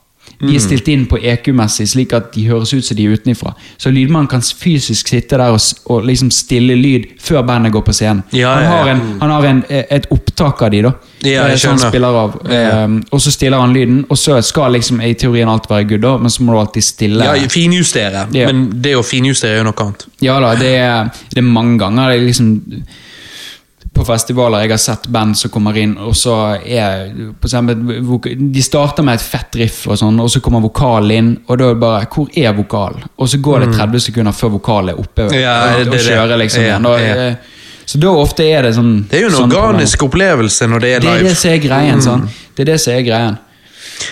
[SPEAKER 2] De
[SPEAKER 1] Mm.
[SPEAKER 2] er stilt inn på EQ-messig, slik at de høres ut som de er utenifra. Så lydmannen kan fysisk sitte der og, og liksom stille lyd før bandet går på scenen.
[SPEAKER 1] Ja,
[SPEAKER 2] han har, en, han har en, et opptak av de, da.
[SPEAKER 1] Ja, jeg
[SPEAKER 2] eh,
[SPEAKER 1] skjønner.
[SPEAKER 2] spiller av.
[SPEAKER 1] Ja.
[SPEAKER 2] Um, og så stiller han lyden, og så skal liksom i teorien alt være good, da, men så må du alltid stille.
[SPEAKER 1] Ja, finjustere. Men det å finjustere er jo noe annet.
[SPEAKER 2] Ja da, det er, det er mange ganger det er liksom på festivaler jeg har sett band som kommer inn, og så er De starter med et fett riff, og sånn, og så kommer vokalen inn, og da er det bare Hvor er vokalen? Og så går det 30 sekunder før vokalen er oppe
[SPEAKER 1] Mm. Ja,
[SPEAKER 2] og, og kjører liksom
[SPEAKER 1] Ja,
[SPEAKER 2] igjen.
[SPEAKER 1] Ja.
[SPEAKER 2] eh, Så da ofte er det sånn
[SPEAKER 1] Det er jo en
[SPEAKER 2] sånne
[SPEAKER 1] organisk opplevelse når det er live.
[SPEAKER 2] det er det som er greien, Sånn. Det er det som er greien.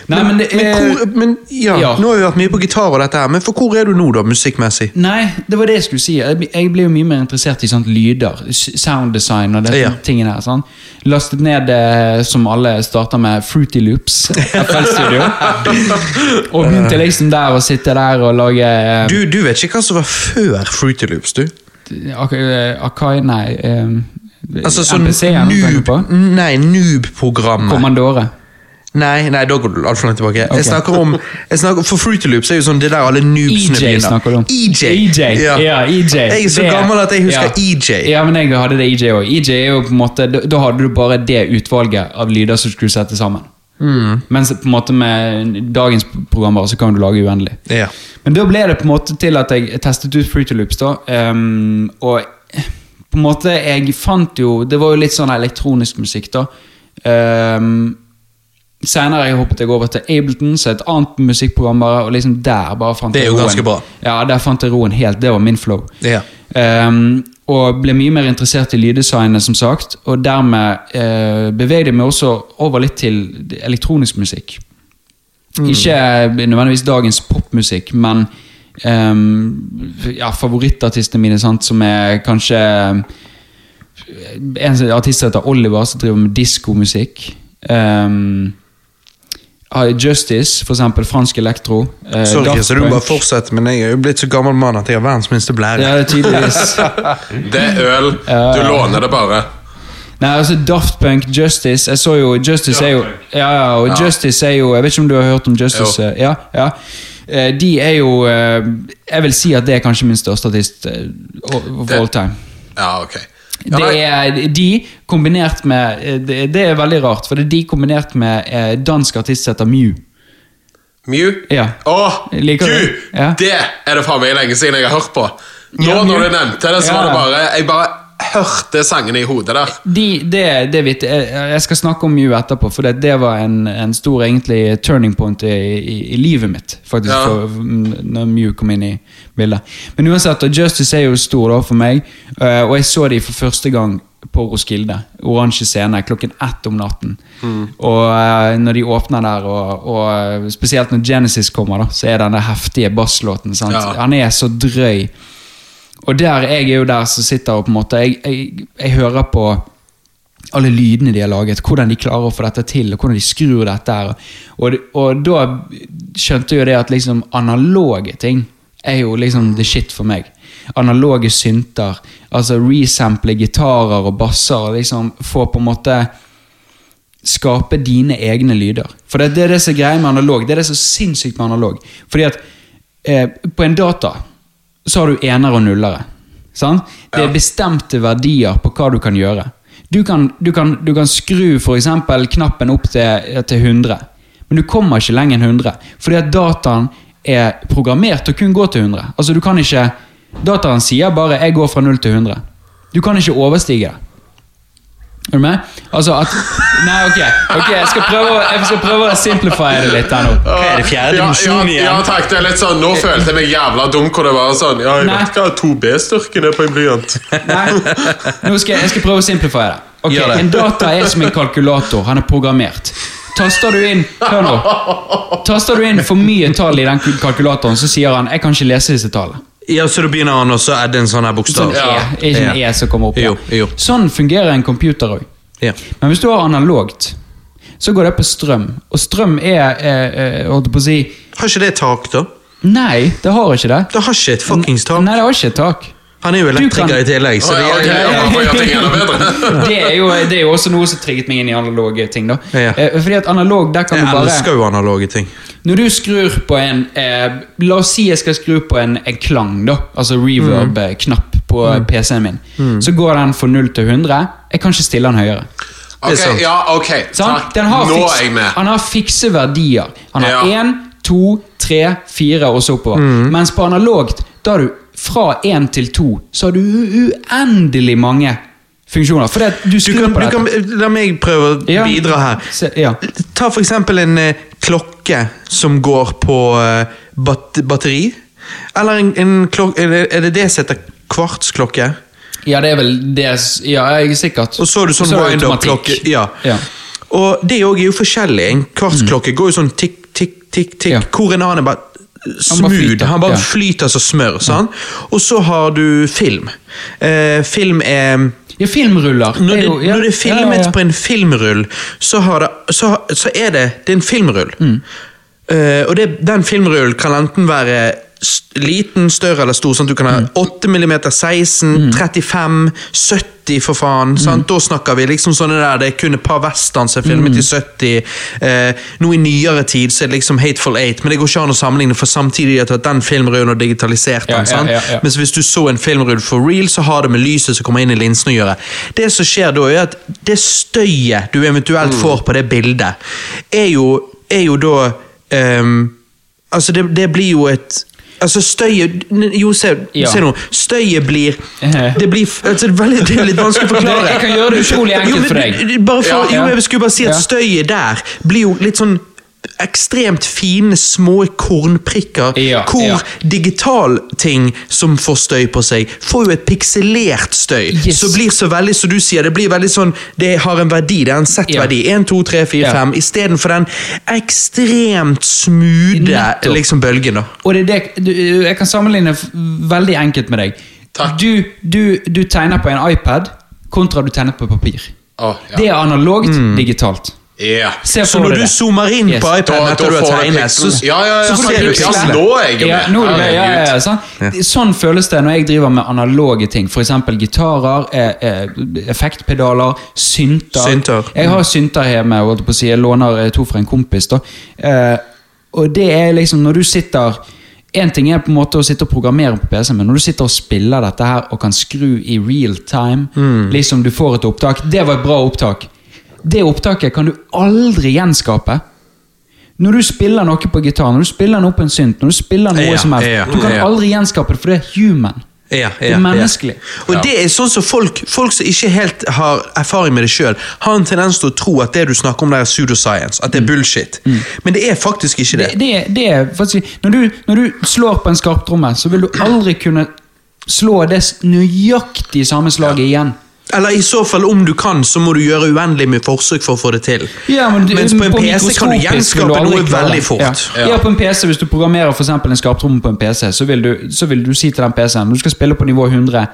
[SPEAKER 2] Nei, men,
[SPEAKER 1] Men,
[SPEAKER 2] er
[SPEAKER 1] hvor, men ja,
[SPEAKER 2] Ja.
[SPEAKER 1] Nå har vi vært mye på gitar og dette her, men for hvor er du nå, da, musikkmessig?
[SPEAKER 2] Nei, det var det jeg skulle si. Jeg, jeg blir jo mye mer interessert i sånt lyder. Sounddesign Sound design og disse
[SPEAKER 1] Ja.
[SPEAKER 2] tingene her. Sånn. Lastet ned, eh, som alle starter med, Fruity Loops. FL Studio. og begynte liksom der å sitte der og lage eh,
[SPEAKER 1] Du, du vet ikke hva som var før Fruity Loops, du?
[SPEAKER 2] Ak eh, Akai, nei eh,
[SPEAKER 1] Altså sånn
[SPEAKER 2] MPC-en,
[SPEAKER 1] noob, nei, noob-programmet.
[SPEAKER 2] Commandore.
[SPEAKER 1] Nei, nei, da går du altfor langt tilbake.
[SPEAKER 2] Okay.
[SPEAKER 1] Jeg snakker om, jeg snakker, For Fruity Loops er jo sånn det der alle noobsene begynner.
[SPEAKER 2] EJ snakker du om.
[SPEAKER 1] EJ.
[SPEAKER 2] EJ, ja, EJ.
[SPEAKER 1] Jeg er så
[SPEAKER 2] Det-
[SPEAKER 1] gammel at jeg husker
[SPEAKER 2] ja.
[SPEAKER 1] EJ.
[SPEAKER 2] Ja, men jeg hadde det EJ òg. EJ er jo på en måte, da, da hadde du bare det utvalget av lyder som skulle sette sammen.
[SPEAKER 1] Mm.
[SPEAKER 2] Mens på en måte med dagens programmer så kan du lage uendelig.
[SPEAKER 1] Ja.
[SPEAKER 2] Men da ble det på en måte til at jeg testet ut Fruity Loops. da, Um, og på en måte jeg fant jo Det var jo litt sånn elektronisk musikk, da. Um, Senere jeg hoppet jeg over til Ableton, så et annet musikkprogram. bare, Og liksom der bare fant
[SPEAKER 1] Det er jo
[SPEAKER 2] roen.
[SPEAKER 1] ganske bra.
[SPEAKER 2] Ja, der fant jeg roen helt. Det var min flow.
[SPEAKER 1] Ja.
[SPEAKER 2] Um, og ble mye mer interessert i lyddesignet, som sagt. Og dermed uh, beveget jeg meg også over litt til elektronisk musikk. Ikke nødvendigvis dagens popmusikk, men um, ja, favorittartistene mine, sant, som er kanskje En artist som heter Oliver, som driver med diskomusikk. Um, Justice, for eksempel. Fransk elektro. eh,
[SPEAKER 1] Sorry,
[SPEAKER 2] Daft
[SPEAKER 1] så du
[SPEAKER 2] Punk.
[SPEAKER 1] bare fortsetter men jeg er jo blitt så gammel mann at jeg har verdens minste blære.
[SPEAKER 2] Ja, det tydeligvis
[SPEAKER 3] Det er øl. Du låner det bare.
[SPEAKER 2] Nei, altså Daft Punk, Justice Jeg så jo Justice er jo Ja, ja, og Justice er jo Jeg vet ikke om du har hørt om Justice?
[SPEAKER 3] Jo.
[SPEAKER 2] Ja, ja. Eh, De er jo eh, Jeg vil si at det er kanskje min største artist eh, of
[SPEAKER 3] Det-
[SPEAKER 2] all time.
[SPEAKER 3] Ja, ok.
[SPEAKER 2] Det er de kombinert med eh, det, det er veldig rart, for det er de kombinert med eh, dansk artist som heter Mew.
[SPEAKER 3] Mew?
[SPEAKER 2] Ja.
[SPEAKER 3] Åh,
[SPEAKER 2] Liker du?
[SPEAKER 3] gud!
[SPEAKER 2] Ja.
[SPEAKER 3] Det er det faen meg lenge siden jeg har hørt på. Nå
[SPEAKER 2] Ja,
[SPEAKER 3] når du nevnte det, så var det bare Jeg bare hørte sangene i hodet der.
[SPEAKER 2] De, det, det vet jeg, jeg skal snakke om Mew etterpå, for det, det var en, en stor egentlig turning point i, i, i livet mitt. faktisk,
[SPEAKER 3] Ja.
[SPEAKER 2] for, når Mew kom inn i bildet. Men uansett, Justice er jo stor da for meg, eh, og jeg så de for første gang på Roskilde. Oransje scene klokken ett om natten. Og eh, når de åpner der, og, og spesielt når Genesis kommer, da, så er den der heftige basslåten. sant?
[SPEAKER 3] Ja.
[SPEAKER 2] Han er så drøy. Og der, jeg er jo der som sitter og på en måte Jeg, jeg, jeg hører på alle lydene de har laget, hvordan de klarer å få dette til, og hvordan de skrur dette her. Og, og da skjønte jo det at liksom analoge ting er jo liksom the shit for meg. Analoge synter, altså resample gitarer og basser, og liksom få på en måte skape dine egne lyder. For det, det er det som er greia med analog. Det er det som er sinnssykt med analog. Fordi at eh, på en data så har du enere og nullere. Sant? Det er bestemte verdier på hva du kan gjøre. Du kan, du kan, du kan skru eksempel knappen opp til, til 100, men du kommer ikke lenger enn 100. Fordi at dataen er programmert til å kun gå til 100. Altså Du kan ikke Dataen sier bare 'jeg går fra 0 til 100'. Du kan ikke overstige det. Er du med? Altså at Nei, ok. ok, Jeg skal prøve, jeg skal prøve å simplify det litt her nå.
[SPEAKER 1] Hva er det fjerde
[SPEAKER 3] Ja, ja, ja, takk. Det er litt sånn, Nå følte jeg meg jævla dum hvor det var sånn Ja, jeg
[SPEAKER 2] Nei.
[SPEAKER 3] vet hva 2B-styrken er på en blyant.
[SPEAKER 2] Nei, nå skal jeg, jeg skal prøve å simplify det. Ok,
[SPEAKER 1] det.
[SPEAKER 2] En data er som en kalkulator. Han er programmert. Taster du inn Hør nå. Taster du inn for mye tall i den kalkulatoren, så sier han 'jeg kan ikke lese disse tallene'.
[SPEAKER 1] Ja, Så da begynner han også er det en sånn her bokstav?
[SPEAKER 2] Sånn E, ikke en E som kommer opp.
[SPEAKER 1] Jo, jo.
[SPEAKER 2] Sånn fungerer en computer òg.
[SPEAKER 1] Ja.
[SPEAKER 2] Men hvis du har analogt, så går det på strøm. Og strøm er eh, holdt på å si
[SPEAKER 1] Har ikke det tak, da?
[SPEAKER 2] Nei, det har ikke det.
[SPEAKER 1] Det har ikke et fuckings tak.
[SPEAKER 2] Nei, det har ikke et tak.
[SPEAKER 1] Han er jo elektriker
[SPEAKER 2] kan-
[SPEAKER 1] i tillegg, så det
[SPEAKER 3] ja, okay. ja.
[SPEAKER 2] Det er, jo, det er jo også noe som trigget meg inn i analoge ting. da
[SPEAKER 1] Ja.
[SPEAKER 2] Eh, Fordi at analog, der kan
[SPEAKER 1] Jeg
[SPEAKER 2] du bare
[SPEAKER 1] elsker jo analoge ting.
[SPEAKER 2] Når du skrur på en eh, La oss si jeg skal skru på en, en klang, da altså reverb-knapp på
[SPEAKER 1] Mm.
[SPEAKER 2] PC-en min. Så går den fra 0 til 100. Jeg kan ikke stille den høyere.
[SPEAKER 3] Ok, ja, ok.
[SPEAKER 2] Har
[SPEAKER 3] Nå
[SPEAKER 2] fiks-
[SPEAKER 3] er jeg med.
[SPEAKER 2] Han har fikse verdier. Han har én, to, tre, fire og så oppover.
[SPEAKER 1] Mm.
[SPEAKER 2] Mens på analogt, da har du fra én til to, så har du uendelig mange funksjoner. For du
[SPEAKER 1] Du
[SPEAKER 2] skrur på dette.
[SPEAKER 1] kan, la meg prøve å
[SPEAKER 2] Ja.
[SPEAKER 1] bidra her.
[SPEAKER 2] Se, ja.
[SPEAKER 1] Ta for eksempel en eh, klokke som går på eh, bat batteri. Eller en, en klokke Er det- det det som heter kvartsklokke?
[SPEAKER 2] ja, det er vel det Ja, jeg er sikkert.
[SPEAKER 1] Og så har du sånn
[SPEAKER 2] Så det
[SPEAKER 1] wind-up-klokke. Ja.
[SPEAKER 2] Ja.
[SPEAKER 1] Og det òg er jo forskjellig. En kvartsklokke går jo sånn tikk, tikk, tikk, tikk. Hvor en annen bare smooth. Han bare flyter som smør. Sånn. Og så har du film. Eh, film er
[SPEAKER 2] Ja, filmruller.
[SPEAKER 1] Når det,
[SPEAKER 2] jo- ja,
[SPEAKER 1] når det er filmet
[SPEAKER 2] ja,
[SPEAKER 1] på en filmrull, så, har det, så, så er det, det er en filmrull.
[SPEAKER 2] Mm.
[SPEAKER 1] Eh, og det, den filmrullen kan enten være liten, større eller stor. Sånn du kan ha
[SPEAKER 2] Mm.
[SPEAKER 1] 8 mm, 16, 35, 70 for faen.
[SPEAKER 2] Mm.
[SPEAKER 1] Da snakker vi liksom sånne der, det er kun et par western som er filmet
[SPEAKER 2] Mm.
[SPEAKER 1] i 70. Eh, nå i nyere tid så er det liksom Hateful Eight, men det går ikke an å sammenligne, for samtidig at den filmrullen har digitalisert den.
[SPEAKER 2] Ja, ja, ja.
[SPEAKER 1] Mens hvis du så en filmrull for real, så har det med lyset som kommer inn i linsen å gjøre. Det som skjer da, er at det støyet du eventuelt får på det bildet, er jo, er jo da um, Altså, det, det blir jo et Altså, støyet Jo, se,
[SPEAKER 2] Ja.
[SPEAKER 1] se nå. Støyet blir. Det blir altså, veldig, det er litt vanskelig å forklare.
[SPEAKER 2] Jeg kan gjøre det utrolig enkelt for deg.
[SPEAKER 1] Bare for, jo, jeg skulle bare si at støyet der blir jo litt sånn ekstremt fine, små kornprikker.
[SPEAKER 2] Ja,
[SPEAKER 1] hvor
[SPEAKER 2] ja.
[SPEAKER 1] digitalting som får støy på seg, får jo et pikselert støy.
[SPEAKER 2] Yes.
[SPEAKER 1] Så blir så veldig, som du sier, det blir veldig sånn Det har en verdi, det er en sett verdi. 1, 2, 3, 4,
[SPEAKER 2] Ja.
[SPEAKER 1] 5. Istedenfor den ekstremt smoothe liksom, bølgen. da.
[SPEAKER 2] Og det er det, du, jeg kan sammenligne veldig enkelt med deg. Du, du, du tegner på en iPad kontra du tegner på papir.
[SPEAKER 3] Oh, ja.
[SPEAKER 2] Det er analogt, digitalt.
[SPEAKER 3] Ja.
[SPEAKER 2] Se
[SPEAKER 1] Så når du
[SPEAKER 2] det.
[SPEAKER 1] zoomer inn
[SPEAKER 2] Yes.
[SPEAKER 1] på iPaden etter du har tegnet, så.
[SPEAKER 3] Ja, ja, ja,
[SPEAKER 1] så
[SPEAKER 3] ser
[SPEAKER 1] du pikslene.
[SPEAKER 3] nå er jeg
[SPEAKER 2] Ja,
[SPEAKER 3] med.
[SPEAKER 2] nå ja, ja, ja, Sånn føles det når jeg driver med analoge ting. F.eks. gitarer, eh, eh, effektpedaler, synter.
[SPEAKER 1] Synter.
[SPEAKER 2] Jeg har synter hjemme. holdt på å si, Jeg låner eh, to fra en kompis. da. Eh, og det er liksom når du sitter en ting er på en måte å sitte og programmere på PC, men når du sitter og spiller dette her og kan skru i real time, liksom du får et opptak Det var et bra opptak. Det opptaket kan du aldri gjenskape. Når du spiller noe på gitar, når du spiller noe på en synt, når du spiller noe
[SPEAKER 1] Ja,
[SPEAKER 2] som helst,
[SPEAKER 1] ja,
[SPEAKER 2] du kan aldri gjenskape det, for det er human.
[SPEAKER 1] Ja,
[SPEAKER 2] Det er menneskelig.
[SPEAKER 1] Ja. Og det er sånn som folk, folk som ikke helt har erfaring med det sjøl, har en tendens til å tro at det du snakker om, det er pseudoscience. At det er bullshit. Men det er faktisk ikke det.
[SPEAKER 2] Det, det, det er faktisk når du, når du slår på en skarptromme, så vil du aldri kunne slå det nøyaktig samme slaget igjen.
[SPEAKER 1] Eller i så fall, om du kan, så må du gjøre uendelig med forsøk for å få det til.
[SPEAKER 2] Ja, men du-
[SPEAKER 1] Mens på en PC kan du gjenskape
[SPEAKER 2] du
[SPEAKER 1] noe veldig fort.
[SPEAKER 2] Ja. Ja. på en PC, Hvis du programmerer for en skarptromme på en PC, så vil du, så vil du si til den PC-en du skal spille på nivå 100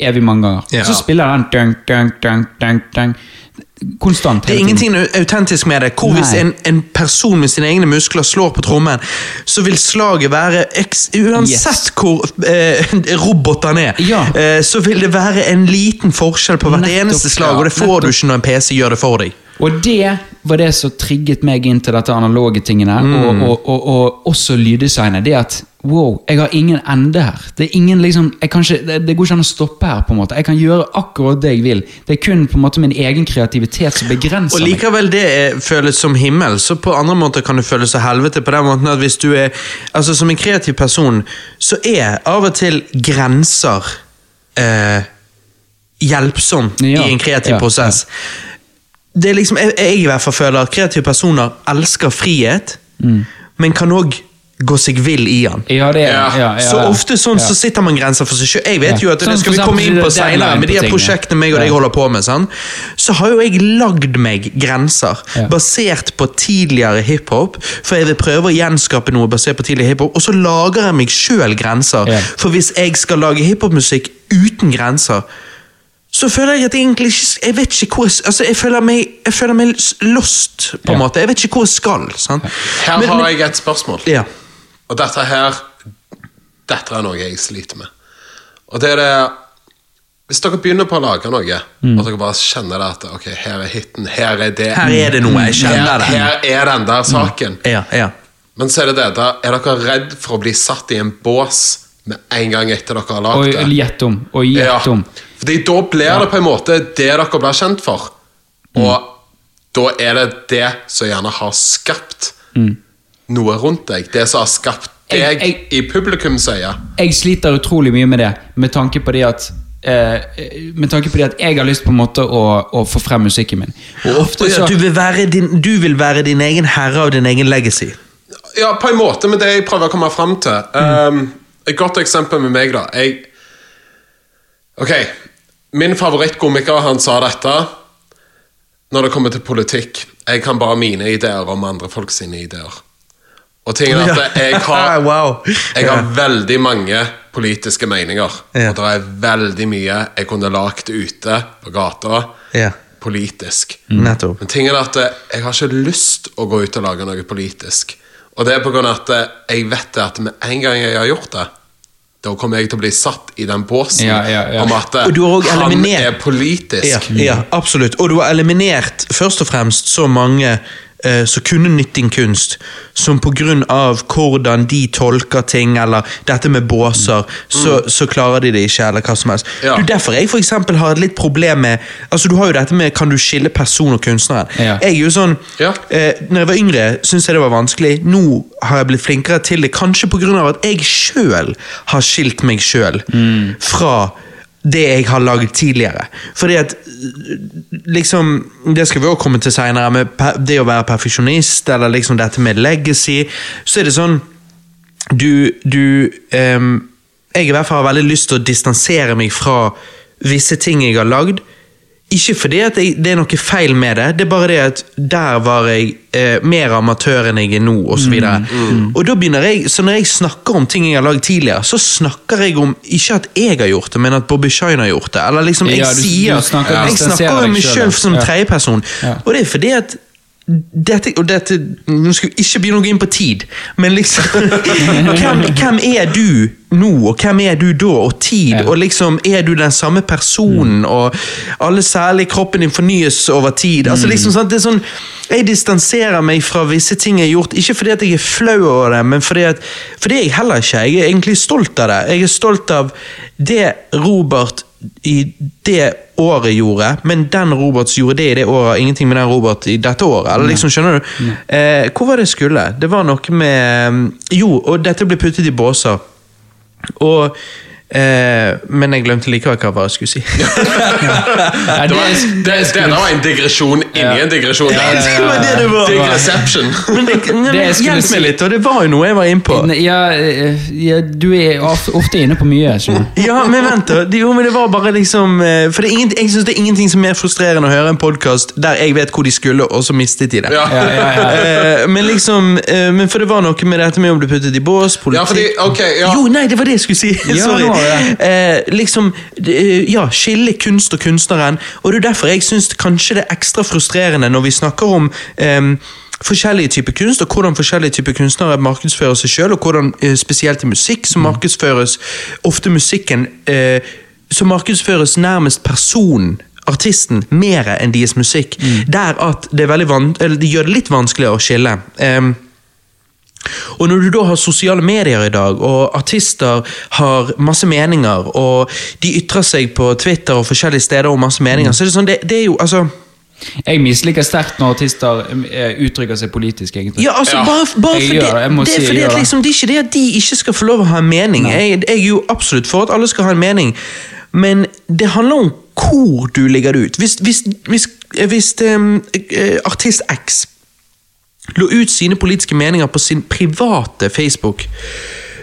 [SPEAKER 2] evig mange ganger.
[SPEAKER 1] Ja.
[SPEAKER 2] Så spiller den dunk, dunk, dunk, dunk, dunk. konstant.
[SPEAKER 1] Det er ingenting autentisk med det. Hvor hvis en, en person med sine egne muskler slår på trommen, så vil slaget være Uansett hvor eh, robot han er,
[SPEAKER 2] Ja.
[SPEAKER 1] eh, så vil det være en liten forskjell på hvert
[SPEAKER 2] Nettopp,
[SPEAKER 1] eneste slag, og det får
[SPEAKER 2] nettopp.
[SPEAKER 1] du ikke når en PC gjør det for deg.
[SPEAKER 2] Og det var det som trigget meg inn til dette analoge tingene. Og, og, og, og også lyddesignet. Det at wow, jeg har ingen ende her. Det ingen liksom, ikke, det, går ikke an å stoppe her. på en måte. Jeg kan gjøre akkurat det jeg vil. Det er kun på en måte min egen kreativitet som begrenser meg.
[SPEAKER 1] Og likevel det er, føles som himmel, så på andre måter kan det føles som helvete. på den måten at hvis du er, altså Som en kreativ person så er av og til grenser eh, hjelpsomt
[SPEAKER 2] Ja,
[SPEAKER 1] i en kreativ
[SPEAKER 2] ja,
[SPEAKER 1] prosess. Det er liksom, jeg, jeg i hvert fall føler at kreative personer elsker frihet,
[SPEAKER 2] Mm.
[SPEAKER 1] men kan òg gå seg vill i den.
[SPEAKER 2] Ja, det er,
[SPEAKER 3] Ja.
[SPEAKER 2] ja, ja,
[SPEAKER 1] Så ofte sånn
[SPEAKER 2] Ja.
[SPEAKER 1] så sitter man grenser for seg selv. Jeg vet
[SPEAKER 2] Ja.
[SPEAKER 1] jo at det
[SPEAKER 2] Sånn
[SPEAKER 1] skal vi komme inn på seinere, med de her prosjektene meg og deg holder på med, sånn, så har jo jeg lagd meg grenser
[SPEAKER 2] Ja.
[SPEAKER 1] basert på tidligere hiphop, for jeg vil prøve å gjenskape noe basert på tidligere hiphop, og så lager jeg meg sjøl grenser.
[SPEAKER 2] Ja.
[SPEAKER 1] For hvis jeg skal lage hiphopmusikk uten grenser, så føler jeg at jeg egentlig ikke Jeg vet ikke hvor jeg, altså jeg, føler meg, jeg føler meg lost, på en
[SPEAKER 2] Ja.
[SPEAKER 1] måte. Jeg vet ikke hvor jeg skal. Sant?
[SPEAKER 3] Her
[SPEAKER 1] Men-
[SPEAKER 3] har
[SPEAKER 1] men-
[SPEAKER 3] jeg et spørsmål.
[SPEAKER 1] ja.
[SPEAKER 3] Og dette her Dette er noe jeg sliter med. Og det er det Hvis dere begynner på å lage noe, og dere bare kjenner det at Ok, her er hiten, her er det
[SPEAKER 1] Her er det noe, jeg kjenner
[SPEAKER 3] her,
[SPEAKER 1] det.
[SPEAKER 3] her er den der saken.
[SPEAKER 1] Ja, ja.
[SPEAKER 3] Men så er det det, da er dere redd for å bli satt i en bås med en gang etter dere har
[SPEAKER 2] Og
[SPEAKER 3] lagd det?
[SPEAKER 2] gjett om. Og gjett om.
[SPEAKER 3] Fordi da blir det på en måte det dere blir kjent for. Og da er det det som gjerne har skapt noe rundt deg. Det som har skapt deg
[SPEAKER 2] jeg-
[SPEAKER 3] i sier
[SPEAKER 2] Jeg sliter utrolig mye med det, med tanke på det at Uh, med tanke på det at jeg har lyst på en måte å, å få frem musikken min. Og
[SPEAKER 1] ja,
[SPEAKER 2] så
[SPEAKER 1] du, vil være din, du vil være din egen herre av din egen legacy.
[SPEAKER 3] Ja, på en måte, men det jeg prøver å komme frem til um, Et godt eksempel med meg, da. Jeg Ok, min favorittkomiker, han sa dette når det kommer til politikk. Jeg kan bare mine ideer om andre folk sine ideer. Og tingen er at jeg har. Jeg har veldig mange politiske meninger. Og det er veldig mye jeg kunne lagt ute på gata politisk. Men tingen er at eh, jeg har ikke lyst å gå ut og lage noe politisk. Og det er av at eh, jeg vet at med en gang jeg har gjort det, da kommer jeg til å bli satt i den båsen
[SPEAKER 2] Ja, ja, ja.
[SPEAKER 3] om at
[SPEAKER 1] Og du har
[SPEAKER 3] han er politisk.
[SPEAKER 1] Ja, ja, absolutt. Og du har eliminert først og fremst så mange som kunne nytt din kunst, som av hvordan de tolker ting, eller dette med båser, så, så klarer de det ikke, eller hva som helst.
[SPEAKER 3] Ja.
[SPEAKER 1] Du, derfor jeg for eksempel har et litt problem med Altså Du har jo dette med kan du skille person og kunstneren.
[SPEAKER 2] Ja.
[SPEAKER 1] Jeg er jo sånn
[SPEAKER 3] Ja.
[SPEAKER 1] eh, Når jeg var yngre, syntes jeg det var vanskelig. Nå har jeg blitt flinkere til det, kanskje pga. at jeg sjøl har skilt meg sjøl fra det jeg har lagd tidligere. Fordi at liksom Det skal vi også komme til seinere, med det å være perfeksjonist, eller liksom dette med legacy. Så er det sånn Du, du um, Jeg i hvert fall har veldig lyst til å distansere meg fra visse ting jeg har lagd. Ikke fordi at jeg, det er noe feil med det, det er bare det at der var jeg eh, mer amatør enn jeg er nå, osv.
[SPEAKER 2] Mm,
[SPEAKER 1] Og da begynner jeg, så når jeg snakker om ting jeg har lagd tidligere, så snakker jeg om ikke at jeg har gjort det, men at Bobby Shine har gjort det. Eller liksom, jeg
[SPEAKER 2] Ja, du- du
[SPEAKER 1] sier
[SPEAKER 2] ja,
[SPEAKER 1] Jeg snakker om meg sjøl som tredjeperson.
[SPEAKER 2] Ja.
[SPEAKER 1] Og det er fordi at dette, og dette, Nå skal vi ikke begynne å gå inn på tid, men liksom hvem, hvem er du nå, og hvem er du da, og tid?
[SPEAKER 2] Ja.
[SPEAKER 1] Og liksom, Er du den samme personen, og alle særlig kroppen din fornyes over tid? Altså liksom sant, det er sånn Jeg distanserer meg fra visse ting jeg har gjort, ikke fordi at jeg er flau over det, men fordi at fordi jeg heller ikke. Jeg er egentlig stolt av det. Jeg er stolt av det Robert i det året gjorde, men den Roberts gjorde det i det året, ingenting med den Robert i dette året. Eller liksom, skjønner du? Eh, hvor var det skulle? Det var noe med Jo, og dette ble puttet i båser. Og eh, Men jeg glemte likevel hva jeg skulle si.
[SPEAKER 2] Ja,
[SPEAKER 3] Det, var,
[SPEAKER 2] det-
[SPEAKER 3] det, var en digresjon inni en digresjon.
[SPEAKER 2] Ja, ja, ja,
[SPEAKER 1] Det var det det var. Men men hjelp meg litt, og det var jo noe jeg var inne på.
[SPEAKER 2] Ja, eh, ja, du er ofte inne på mye.
[SPEAKER 1] Ja, men vent da. Jo, men det var bare liksom eh, For det er ingen, jeg synes det er ingenting som er mer frustrerende å høre en podkast der jeg vet hvor de skulle, og så mistet de det.
[SPEAKER 3] Ja.
[SPEAKER 2] Ja, ja, ja.
[SPEAKER 1] Eh, men liksom eh, Men for det var noe med dette med å bli puttet i bås, politikk
[SPEAKER 3] Ja, fordi, okay, ja.
[SPEAKER 1] Jo, nei, det var det jeg skulle si!
[SPEAKER 2] Ja,
[SPEAKER 1] Sorry. Eh, liksom eh, Ja, skille kunst og kunstneren. Og det er derfor jeg syns kanskje det er ekstra frustrerende når vi snakker om eh, forskjellige typer kunst, og hvordan forskjellige typer kunstnere markedsfører seg sjøl, og hvordan eh, spesielt i musikk så markedsføres ofte musikken eh, Så markedsføres nærmest personen. artisten mer enn deres musikk. Der at det, det gjør det litt vanskeligere å skille. Em, og når du da har sosiale medier i dag, og artister har masse meninger, og de ytrer seg på Twitter og forskjellige steder om masse meninger, så er det sånn, det, det er jo altså
[SPEAKER 2] Jeg misliker sterkt når artister eh, uttrykker seg politisk, egentlig.
[SPEAKER 1] Ja, altså,
[SPEAKER 3] Ja,
[SPEAKER 1] bare, bare
[SPEAKER 2] for det,
[SPEAKER 1] det
[SPEAKER 2] si
[SPEAKER 1] er fordi at liksom, det er ikke det at de ikke skal få lov å ha en mening. Jeg, jeg er jo absolutt for at alle skal ha en mening, men det handler om hvor du ligger det ut. Hvis, hvis, hvis, hvis eh, artist X lå ut sine politiske meninger på sin private Facebook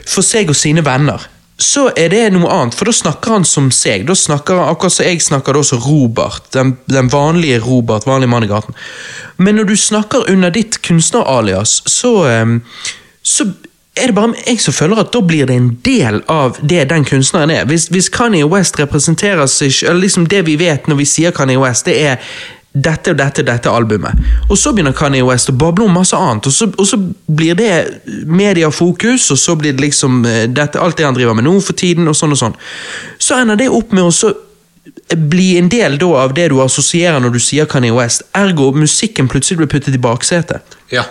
[SPEAKER 1] for seg og sine venner, så er det noe annet, for da snakker han som seg. Da snakker han akkurat som jeg snakker da som Robert, den, den vanlige Robert, vanlig mann i gaten. Men når du snakker under ditt kunstneralias, så, så er det bare jeg som føler at da blir det en del av det den kunstneren er. Hvis, hvis Kanye West representerer seg eller liksom Det vi vet når vi sier Kanye West, det er dette og dette dette albumet. Og så begynner Kanye West å bable om masse annet, og så, og så blir det mediafokus, og så blir det liksom eh, dette, alt det han driver med nå for tiden, og sånn og sånn. Så ender det opp med å så bli en del da av det du assosierer når du sier Kanye West. Ergo musikken plutselig blir puttet i baksetet.
[SPEAKER 3] Ja.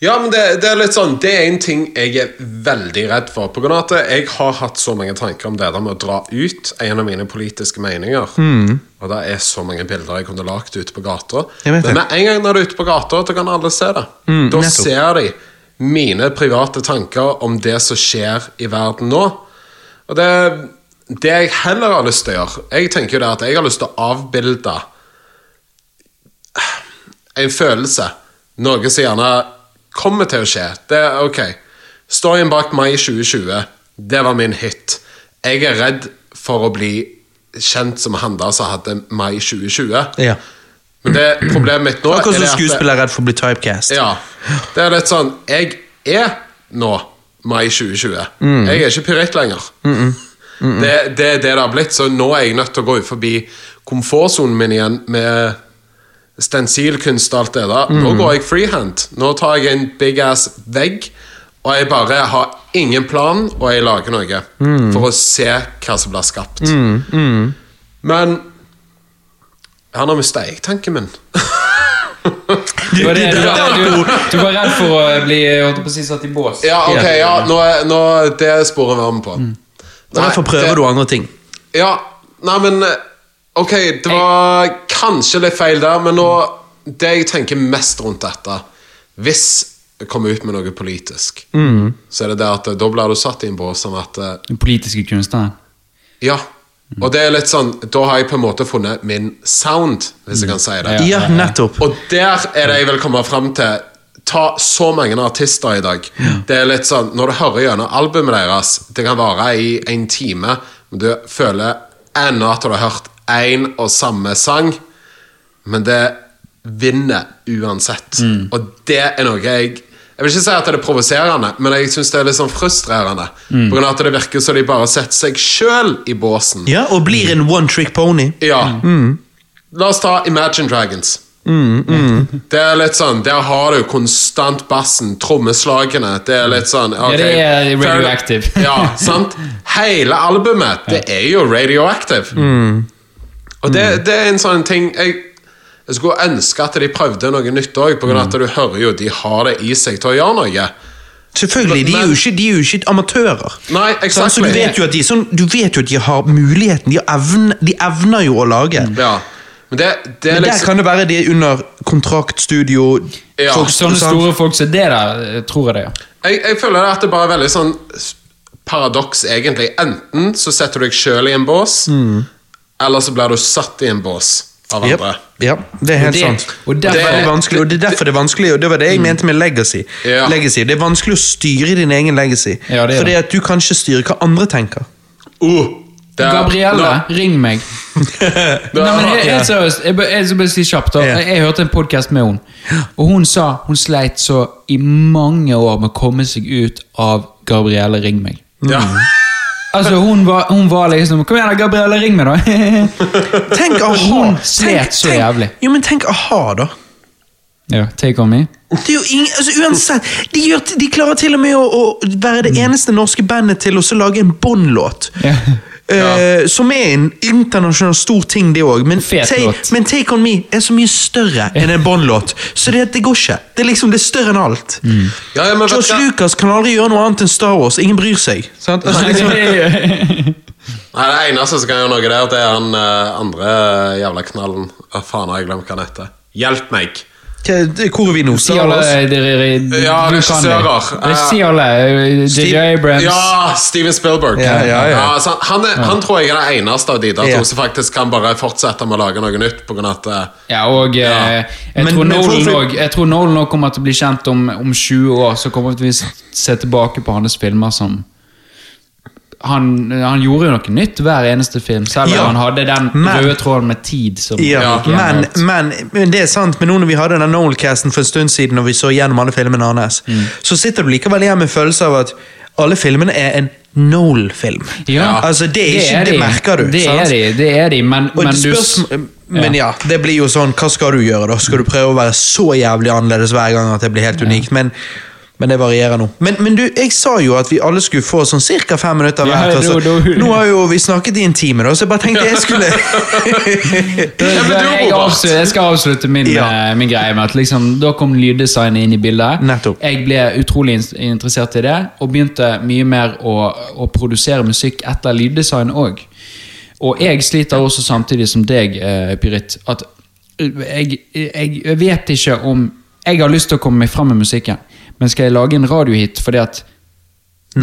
[SPEAKER 3] Ja, men det, det er litt sånn Det er en ting jeg er veldig redd for. På grunn av at jeg har hatt så mange tanker om det der med å dra ut en av mine politiske meninger. Og det er så mange bilder jeg kunne lagt ute på gata. Men med en gang når du er ute på gata, så kan alle se det. da
[SPEAKER 1] nettopp.
[SPEAKER 3] ser de mine private tanker om det som skjer i verden nå. Og det, det jeg heller har lyst til å gjøre Jeg tenker jo det at jeg har lyst til å avbilde en følelse. Noe som gjerne kommer til å skje. Det er ok. Storyen bak Mai 2020, det var min hit. Jeg er redd for å bli kjent som han da som hadde Mai 2020.
[SPEAKER 1] Ja.
[SPEAKER 3] Men det problemet mitt nå
[SPEAKER 1] Akkurat som skuespiller er redd for å bli typecast.
[SPEAKER 3] ja, det er litt sånn Jeg er nå mai 2020. Jeg er ikke pirat lenger. Det, det er det det har blitt, så nå er jeg nødt til å gå ut forbi komfortsonen min igjen med stensilkunst og alt det der. Nå går jeg freehand. Nå tar jeg en big ass vegg, og jeg bare har ingen plan, og jeg lager noe for å se hva som blir skapt. Men han har mista jeg tanken min.
[SPEAKER 2] du, var redd, du, var, du, du var redd for å bli holdt på å si, satt i bås.
[SPEAKER 3] Ja, ok, ja, nå, nå Det sporet vi var med på.
[SPEAKER 1] Og derfor prøver
[SPEAKER 3] det-
[SPEAKER 1] du andre ting.
[SPEAKER 3] Ja, nei, men Ok, det var kanskje litt feil der, men nå Det jeg tenker mest rundt dette Hvis jeg kommer ut med noe politisk, så er det det at eh, da blir du satt i en bås som at eh,
[SPEAKER 2] Den politiske kunstneren.
[SPEAKER 3] Ja. Og det er litt sånn Da har jeg på en måte funnet min sound, hvis jeg kan si det.
[SPEAKER 1] Ja, nettopp.
[SPEAKER 3] Og der er det jeg vil komme fram til. Ta så mange artister i dag. Det er litt sånn, Når du hører gjennom albumet deres, det kan vare i en time, men du føler ennå at du har hørt én og samme sang, men det vinner uansett. Og det er noe jeg Jeg vil ikke si at det er provoserende, men jeg syns det er litt sånn frustrerende. På grunn av at det virker som de bare setter seg sjøl i båsen.
[SPEAKER 1] Ja, Og blir en one trick pony.
[SPEAKER 3] Ja. La oss ta Imagine Dragons. Det er litt sånn Der har du konstant bassen, trommeslagene. Det er litt sånn ok,
[SPEAKER 2] det er radioactive.
[SPEAKER 3] ja, sant? Hele albumet, det er jo radioactive. Og det, det er en sånn ting jeg, jeg skulle ønske at de prøvde noe nytt òg, på grunn av at du hører jo de har det i seg til å gjøre noe.
[SPEAKER 1] Selvfølgelig, de er jo ikke, de er jo ikke amatører.
[SPEAKER 3] Nei,
[SPEAKER 1] Sant? Så du vet, jo at de, sånn, du vet jo at de har muligheten, de, har evne, de evner jo å lage.
[SPEAKER 3] Ja. Men det, det er
[SPEAKER 1] Men der
[SPEAKER 3] liksom
[SPEAKER 1] kan det være de er under kontraktstudio
[SPEAKER 3] Ja.
[SPEAKER 1] folk-
[SPEAKER 2] Sånne store folk som det der, eh, tror jeg det, ja.
[SPEAKER 3] jeg, jeg føler at det bare er veldig sånn paradoks, egentlig. Enten så setter du deg sjøl i en bås, eller så blir du satt i en bås av
[SPEAKER 1] Ja,
[SPEAKER 3] andre.
[SPEAKER 1] ja, det er helt
[SPEAKER 2] det-
[SPEAKER 1] sant.
[SPEAKER 2] og
[SPEAKER 1] det er
[SPEAKER 2] derfor-
[SPEAKER 1] vanskelig, og det er derfor det er vanskelig, og det var det jeg mente med legacy.
[SPEAKER 3] Ja.
[SPEAKER 1] legacy. Det er vanskelig å styre din egen legacy,
[SPEAKER 2] Ja, det er
[SPEAKER 1] fordi
[SPEAKER 2] det.
[SPEAKER 1] at du kan ikke styre hva andre tenker.
[SPEAKER 3] Uh,
[SPEAKER 2] Gabrielle,
[SPEAKER 3] no.
[SPEAKER 2] ring meg. Nei, men helt, seriøst, jeg, jeg, jeg jeg si kjapt da. Jeg, jeg hørte en podcast med henne, og hun sa hun sleit så i mange år med å komme seg ut av Gabrielle, ring meg.
[SPEAKER 3] Ja.
[SPEAKER 2] Altså, hun var, hun var liksom Kom igjen, da, Gabrielle, ring meg, da!
[SPEAKER 1] Tenk a-ha!
[SPEAKER 2] Hun slet så jævlig.
[SPEAKER 1] Jo, men tenk a-ha, da.
[SPEAKER 2] ja, take on me.
[SPEAKER 1] Det er jo ingen, altså uansett, de, gjør, de klarer til og med å, å være det eneste norske bandet til å så lage en Bond-låt.
[SPEAKER 2] Ja.
[SPEAKER 1] eh, som er en internasjonal stor ting, det òg. Men, men Take On Me er så mye større enn en Bond-låt, så det, det går ikke. Det er liksom det er større enn alt.
[SPEAKER 3] Ja, ja, men vet
[SPEAKER 1] George? Lucas kan aldri gjøre noe annet enn Star Wars. Ingen bryr seg. Sant? Altså, liksom,
[SPEAKER 3] Nei, Det eneste som kan gjøre noe der, det er han uh, andre jævla knallen. Hva faen, har jeg glemt hva han heter. Hjelp meg!
[SPEAKER 1] Hvor er vi nå?
[SPEAKER 3] Ja, regissører.
[SPEAKER 2] det. Si alle. DJ Abrams.
[SPEAKER 3] Ja, Steven Spielberg.
[SPEAKER 1] Ja, ja, ja.
[SPEAKER 3] han, er, han tror jeg er den eneste av de der
[SPEAKER 1] Ja.
[SPEAKER 3] to som faktisk kan bare fortsette med å lage noe nytt. På grunn av at eh,
[SPEAKER 2] Ja, og eh,
[SPEAKER 3] Ja.
[SPEAKER 2] jeg,
[SPEAKER 1] Men-
[SPEAKER 2] tror
[SPEAKER 1] men
[SPEAKER 2] Nolan for... jeg tror Nolan også kommer til å bli kjent om, om 20 år. Så kommer vi til å se tilbake på hans filmer som han, han gjorde jo noe nytt hver eneste film, selv om
[SPEAKER 1] Ja,
[SPEAKER 2] han hadde den
[SPEAKER 1] men-
[SPEAKER 2] røde tråden med tid. Som
[SPEAKER 1] Ja, men, men, men det er sant, men nå når vi hadde den Noel-casten for en stund siden, og vi så gjennom alle filmene hans,
[SPEAKER 2] Mm.
[SPEAKER 1] så sitter du likevel igjen med følelse av at alle filmene er en Noel-film.
[SPEAKER 2] Ja,
[SPEAKER 1] Altså, det er ikke, det,
[SPEAKER 2] de.
[SPEAKER 1] merker du.
[SPEAKER 2] Det
[SPEAKER 1] sant?
[SPEAKER 2] er de, det er de, men, men
[SPEAKER 1] det
[SPEAKER 2] du
[SPEAKER 1] men ja, det blir jo sånn, hva skal du gjøre da? Skal du prøve å være så jævlig annerledes hver gang at det blir helt unikt? Men, men det varierer nå. Men, men du, jeg sa jo at vi alle skulle få sånn cirka fem minutter
[SPEAKER 2] Ja,
[SPEAKER 1] hvert. altså.
[SPEAKER 2] da- da-
[SPEAKER 1] Nå har jo vi snakket i en time, da, så jeg bare tenkte jeg skulle
[SPEAKER 3] Ja, men du,
[SPEAKER 2] jeg, avslutter, jeg skal avslutte min,
[SPEAKER 1] Ja.
[SPEAKER 2] eh, min greie med at liksom, da kom lyddesignet inn i bildet.
[SPEAKER 1] Nettopp.
[SPEAKER 2] Jeg ble utrolig interessert i det, og begynte mye mer å, å produsere musikk etter lyddesign òg. Og jeg sliter også samtidig som deg, eh, Pyrit, at eh, jeg, jeg, jeg vet ikke om Jeg har lyst til å komme meg fram med musikken, men skal jeg lage en radiohit fordi at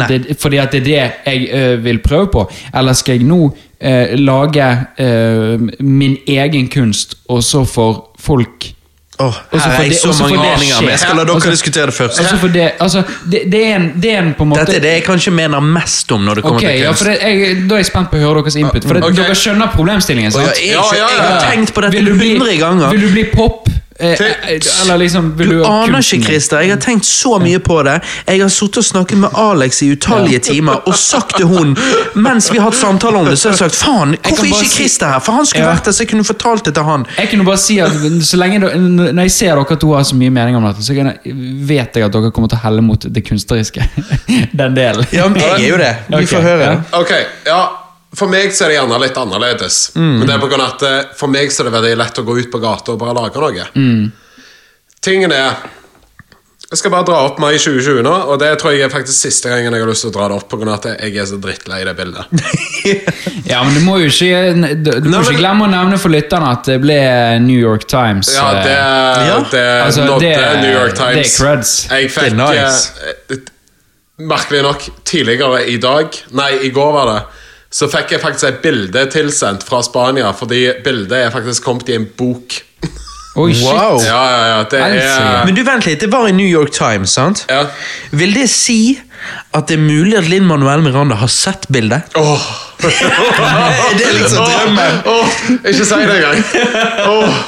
[SPEAKER 2] det, fordi at det er det jeg ø, vil prøve på? Eller skal jeg nå ø, lage ø, min egen kunst, og så får folk
[SPEAKER 1] Åh, her er jeg
[SPEAKER 2] det-
[SPEAKER 1] så mange meninger, men jeg skal la dere
[SPEAKER 2] også,
[SPEAKER 1] diskutere det først.
[SPEAKER 2] Altså det, altså, det, det, er en, det er en på en måte
[SPEAKER 1] Dette er det jeg kanskje mener mest om når det kommer
[SPEAKER 2] okay,
[SPEAKER 1] til
[SPEAKER 2] ja,
[SPEAKER 1] kunst.
[SPEAKER 2] det, jeg, Da er jeg spent på å høre deres input. For det,
[SPEAKER 3] Ok.
[SPEAKER 2] Dere skjønner problemstillingen, sant?
[SPEAKER 3] Ja,
[SPEAKER 1] jeg,
[SPEAKER 3] jeg,
[SPEAKER 1] jeg har tenkt på dette
[SPEAKER 2] Vil du bli-
[SPEAKER 1] hundre ganger.
[SPEAKER 2] Vil du bli pop? Eh, eh, eller liksom vil
[SPEAKER 1] Du
[SPEAKER 2] du,
[SPEAKER 1] aner ikke. Christer. Jeg har tenkt så mye på det. Jeg har sittet og snakket med Alex i utallige timer og sagt til hun mens vi har hatt samtaler om det, så har jeg sagt faen, hvorfor ikke Christer her? For han skulle
[SPEAKER 2] Ja.
[SPEAKER 1] vært der, så jeg kunne fortalt det til han.
[SPEAKER 2] Jeg kunne bare si at så lenge dere- Når jeg ser dere to har så mye mening om dette, så jeg, vet jeg at dere kommer til å helle mot det kunstneriske. Den delen.
[SPEAKER 1] Ja, men jeg er jo det. Vi får høre.
[SPEAKER 2] ja.
[SPEAKER 3] Ok, ja For meg så er det gjerne litt annerledes. Men det er på grunn av at eh, For meg så er det veldig lett å gå ut på gata og bare lage noe. Tingen er Jeg skal bare dra opp meg i 2020 nå, og det tror jeg er faktisk siste gangen jeg har lyst til å dra det opp. Av at jeg er så drittlei det bildet.
[SPEAKER 2] Ja, men du må jo ikke, du, du må
[SPEAKER 3] men-
[SPEAKER 2] ikke glemme å nevne for lytterne at det ble New York Times.
[SPEAKER 3] Ja, det,
[SPEAKER 2] eh,
[SPEAKER 1] Ja.
[SPEAKER 3] det
[SPEAKER 2] Altså,
[SPEAKER 3] nådde
[SPEAKER 2] det-
[SPEAKER 3] New York
[SPEAKER 2] det er
[SPEAKER 3] Times.
[SPEAKER 2] creds.
[SPEAKER 3] Jeg fikk
[SPEAKER 1] Det er nice.
[SPEAKER 3] eh, Merkelig nok, tidligere i dag Nei, i går var det. Så fikk jeg faktisk et bilde tilsendt fra Spania, fordi bildet er faktisk kommet i en bok.
[SPEAKER 2] Oi, shit.
[SPEAKER 1] Wow.
[SPEAKER 3] Ja, ja, ja, det er
[SPEAKER 1] Men du, vent litt. Det var i New York Times, sant?
[SPEAKER 3] Ja.
[SPEAKER 1] Vil det si at det er mulig at Linn Manuel Miranda har sett bildet?
[SPEAKER 3] Åh.
[SPEAKER 1] Er liksom drømmen?
[SPEAKER 3] Åh, ikke si det engang. Oh.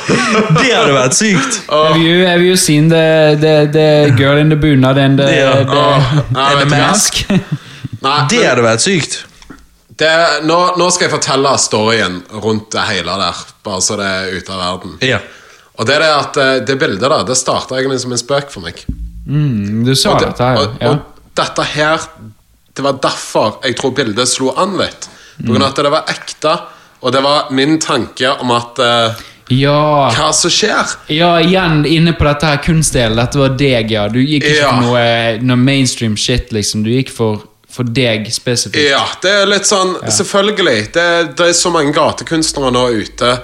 [SPEAKER 1] Det hadde vært sykt.
[SPEAKER 2] Have you, have you seen the, the, the girl in the bunad and the,
[SPEAKER 1] Ja.
[SPEAKER 2] the,
[SPEAKER 3] oh. Nei,
[SPEAKER 1] det
[SPEAKER 3] hva?
[SPEAKER 1] mask?
[SPEAKER 3] Nei,
[SPEAKER 1] Det hadde vært sykt.
[SPEAKER 3] Det, nå, nå skal jeg fortelle storyen rundt det hele der, bare så det er ute av verden.
[SPEAKER 1] Ja.
[SPEAKER 3] Og det er at eh, det bildet der, det starta egentlig som en spøk for meg.
[SPEAKER 2] Mm, du sa
[SPEAKER 3] Og, det,
[SPEAKER 2] dette her,
[SPEAKER 3] og,
[SPEAKER 2] ja.
[SPEAKER 3] og dette her Det var derfor jeg tror bildet slo an litt. På grunn av at det var ekte, og det var min tanke om at uh,
[SPEAKER 2] Ja,
[SPEAKER 3] Hva som skjer?
[SPEAKER 2] ja, igjen inne på dette her kunstdelen. Dette var deg, ja. Du gikk ikke
[SPEAKER 3] Ja.
[SPEAKER 2] for noe, noe mainstream shit, liksom. Du gikk for, for deg spesifikt.
[SPEAKER 3] Ja, det er litt sånn Selvfølgelig. Det, det er så mange gatekunstnere nå ute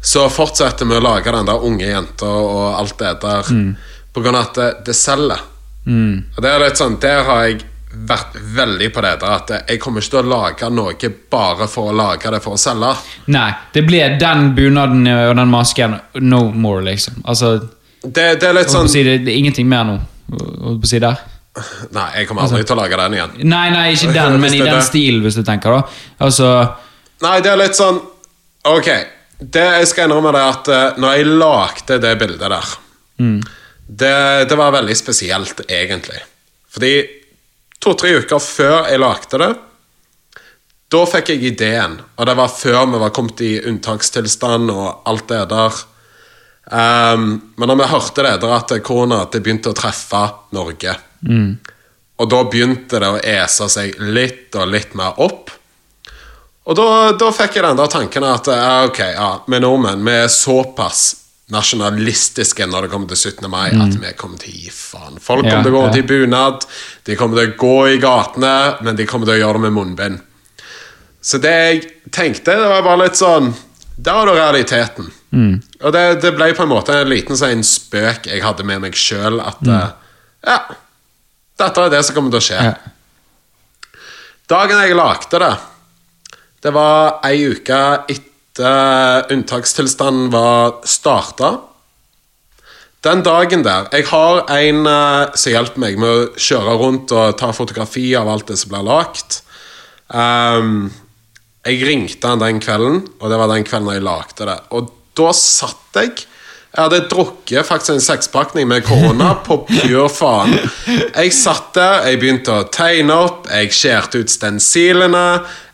[SPEAKER 3] som fortsetter med å lage den der unge jenta og alt det der på grunn av at det, det selger. Og det er litt sånn Der har jeg vært veldig på det der at jeg kommer ikke til å lage noe bare for å lage det for å selge.
[SPEAKER 2] Nei, det blir den bunaden og den masken no more, liksom. Altså,
[SPEAKER 3] Det, det er litt sånn
[SPEAKER 2] si, det, det er ingenting mer nå. Å si der.
[SPEAKER 3] Nei, jeg kommer aldri til å lage den igjen.
[SPEAKER 2] Nei, nei, ikke den, men i den
[SPEAKER 3] det.
[SPEAKER 2] stilen, hvis du tenker, da. Altså
[SPEAKER 3] Nei, det er litt sånn Ok, det jeg skal innrømme det at eh, når jeg lagde det bildet der det, det var veldig spesielt, egentlig. Fordi to-tre uker før jeg lagde det, da fikk jeg ideen. Og det var før vi var kommet i unntakstilstand og alt det der. Ehm, men da vi hørte det der at korona det begynte å treffe Norge, og da begynte det å ese seg litt og litt mer opp. Og da, da fikk jeg den der tanken at ok, ja, vi nordmenn vi er såpass nasjonalistiske når det kommer til 17. mai at vi kommer til å gi faen. Folk
[SPEAKER 2] Ja,
[SPEAKER 3] kommer til å gå rundt
[SPEAKER 2] ja.
[SPEAKER 3] i bunad, de kommer til å gå i gatene, men de kommer til å gjøre det med munnbind. Så det jeg tenkte, det var bare litt sånn Der var da realiteten. Og det, det ble på en måte en liten sånn spøk jeg hadde med meg sjøl, at eh, Ja, dette er det som kommer til å skje.
[SPEAKER 2] Ja.
[SPEAKER 3] Dagen jeg lagde det, det var ei uke etter unntakstilstanden var starta. Den dagen der Jeg har en uh, som hjelper meg med å kjøre rundt og ta fotografi av alt det som blir lagt. Ehm, jeg ringte han den kvelden, og det var den kvelden jeg lagde det. Og da satt jeg Jeg hadde drukket faktisk en sekspakning med korona på pure faen. Jeg satt der, jeg begynte å tegne opp, jeg skjærte ut stensilene.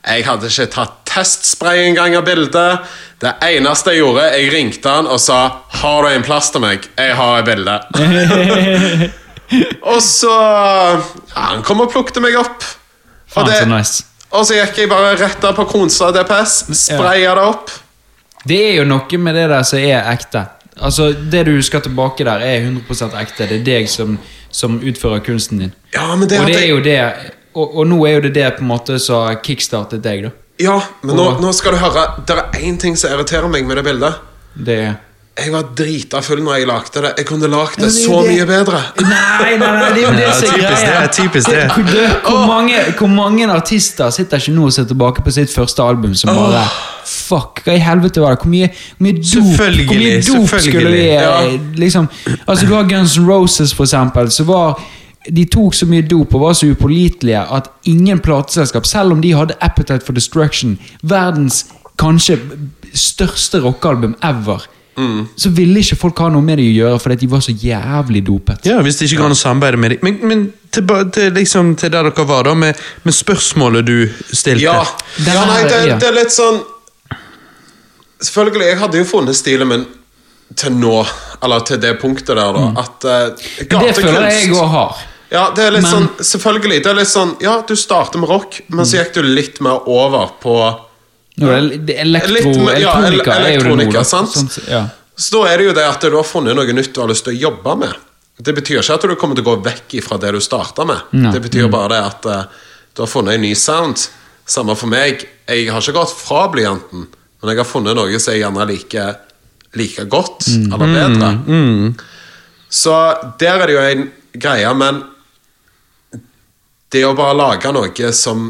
[SPEAKER 3] Jeg hadde ikke tatt testspray engang av bildet. Det eneste jeg gjorde, jeg ringte han og sa 'Har du en plass til meg? Jeg har et bilde'. og så ja, Han kom og plukket meg opp.
[SPEAKER 2] Faen, så nice.
[SPEAKER 3] Og så gikk jeg bare rett der på Kronstad DPS, spraya det opp.
[SPEAKER 2] Det er jo noe med det der som er ekte. Altså, Det du husker tilbake der, er 100% ekte. Det er deg som, som utfører kunsten din.
[SPEAKER 3] Ja, men det
[SPEAKER 2] og det er jo det og, og nå er jo det det på en måte som kickstartet deg, da.
[SPEAKER 3] Ja, men nå, nå skal du høre Det er én ting som irriterer meg med det bildet.
[SPEAKER 2] Det er
[SPEAKER 3] Jeg var drita full når jeg lagde det. Jeg kunne lagd det så mye bedre.
[SPEAKER 2] Nei, nei, nei, det er jo det som er greia.
[SPEAKER 1] det, typisk det.
[SPEAKER 2] Hvor, det- hvor, mange, hvor mange artister sitter ikke nå og ser tilbake på sitt første album som bare Fuck, hva i helvete var det? Hvor mye, hvor mye dop,
[SPEAKER 1] Selvfølgelig,
[SPEAKER 2] hvor mye dop skulle vi
[SPEAKER 3] Ja.
[SPEAKER 2] liksom, Altså Du har Guns N' Roses, for eksempel. Så var de tok så mye dop og var så upålitelige at ingen plateselskap, selv om de hadde Appetite for Destruction, verdens kanskje største rockealbum ever, så ville ikke folk ha noe med det å gjøre fordi de var så jævlig dopet.
[SPEAKER 1] Ja, Hvis det ikke går an å samarbeide med dem. Men, men tilba- til, liksom, til der dere var, da, med, med spørsmålet du stilte.
[SPEAKER 3] Ja,
[SPEAKER 2] Det
[SPEAKER 3] ja nei, det,
[SPEAKER 2] ja.
[SPEAKER 3] det er litt sånn Selvfølgelig, jeg hadde jo funnet stilen min til nå, eller til det punktet der, da. At uh,
[SPEAKER 2] Det føler jeg òg har.
[SPEAKER 3] Ja, det er litt
[SPEAKER 2] Men-
[SPEAKER 3] sånn, selvfølgelig. Det er litt sånn, ja, du starter med rock, men så gikk du litt mer over på
[SPEAKER 2] Det elektro,
[SPEAKER 3] ja,
[SPEAKER 2] elektronika ja, det nå.
[SPEAKER 3] elektronika, sant?
[SPEAKER 2] Sånn, ja.
[SPEAKER 3] Så da er det jo det at du har funnet noe nytt du har lyst til å jobbe med. Det betyr ikke at du kommer til å gå vekk fra det du starta med.
[SPEAKER 2] Nei.
[SPEAKER 3] Det betyr bare det at uh, du har funnet en ny sound. Samme for meg. Jeg har ikke gått fra blyanten, men jeg har funnet noe som jeg gjerne liker like godt, eller bedre. Så der er det jo en greie, men det å bare lage noe som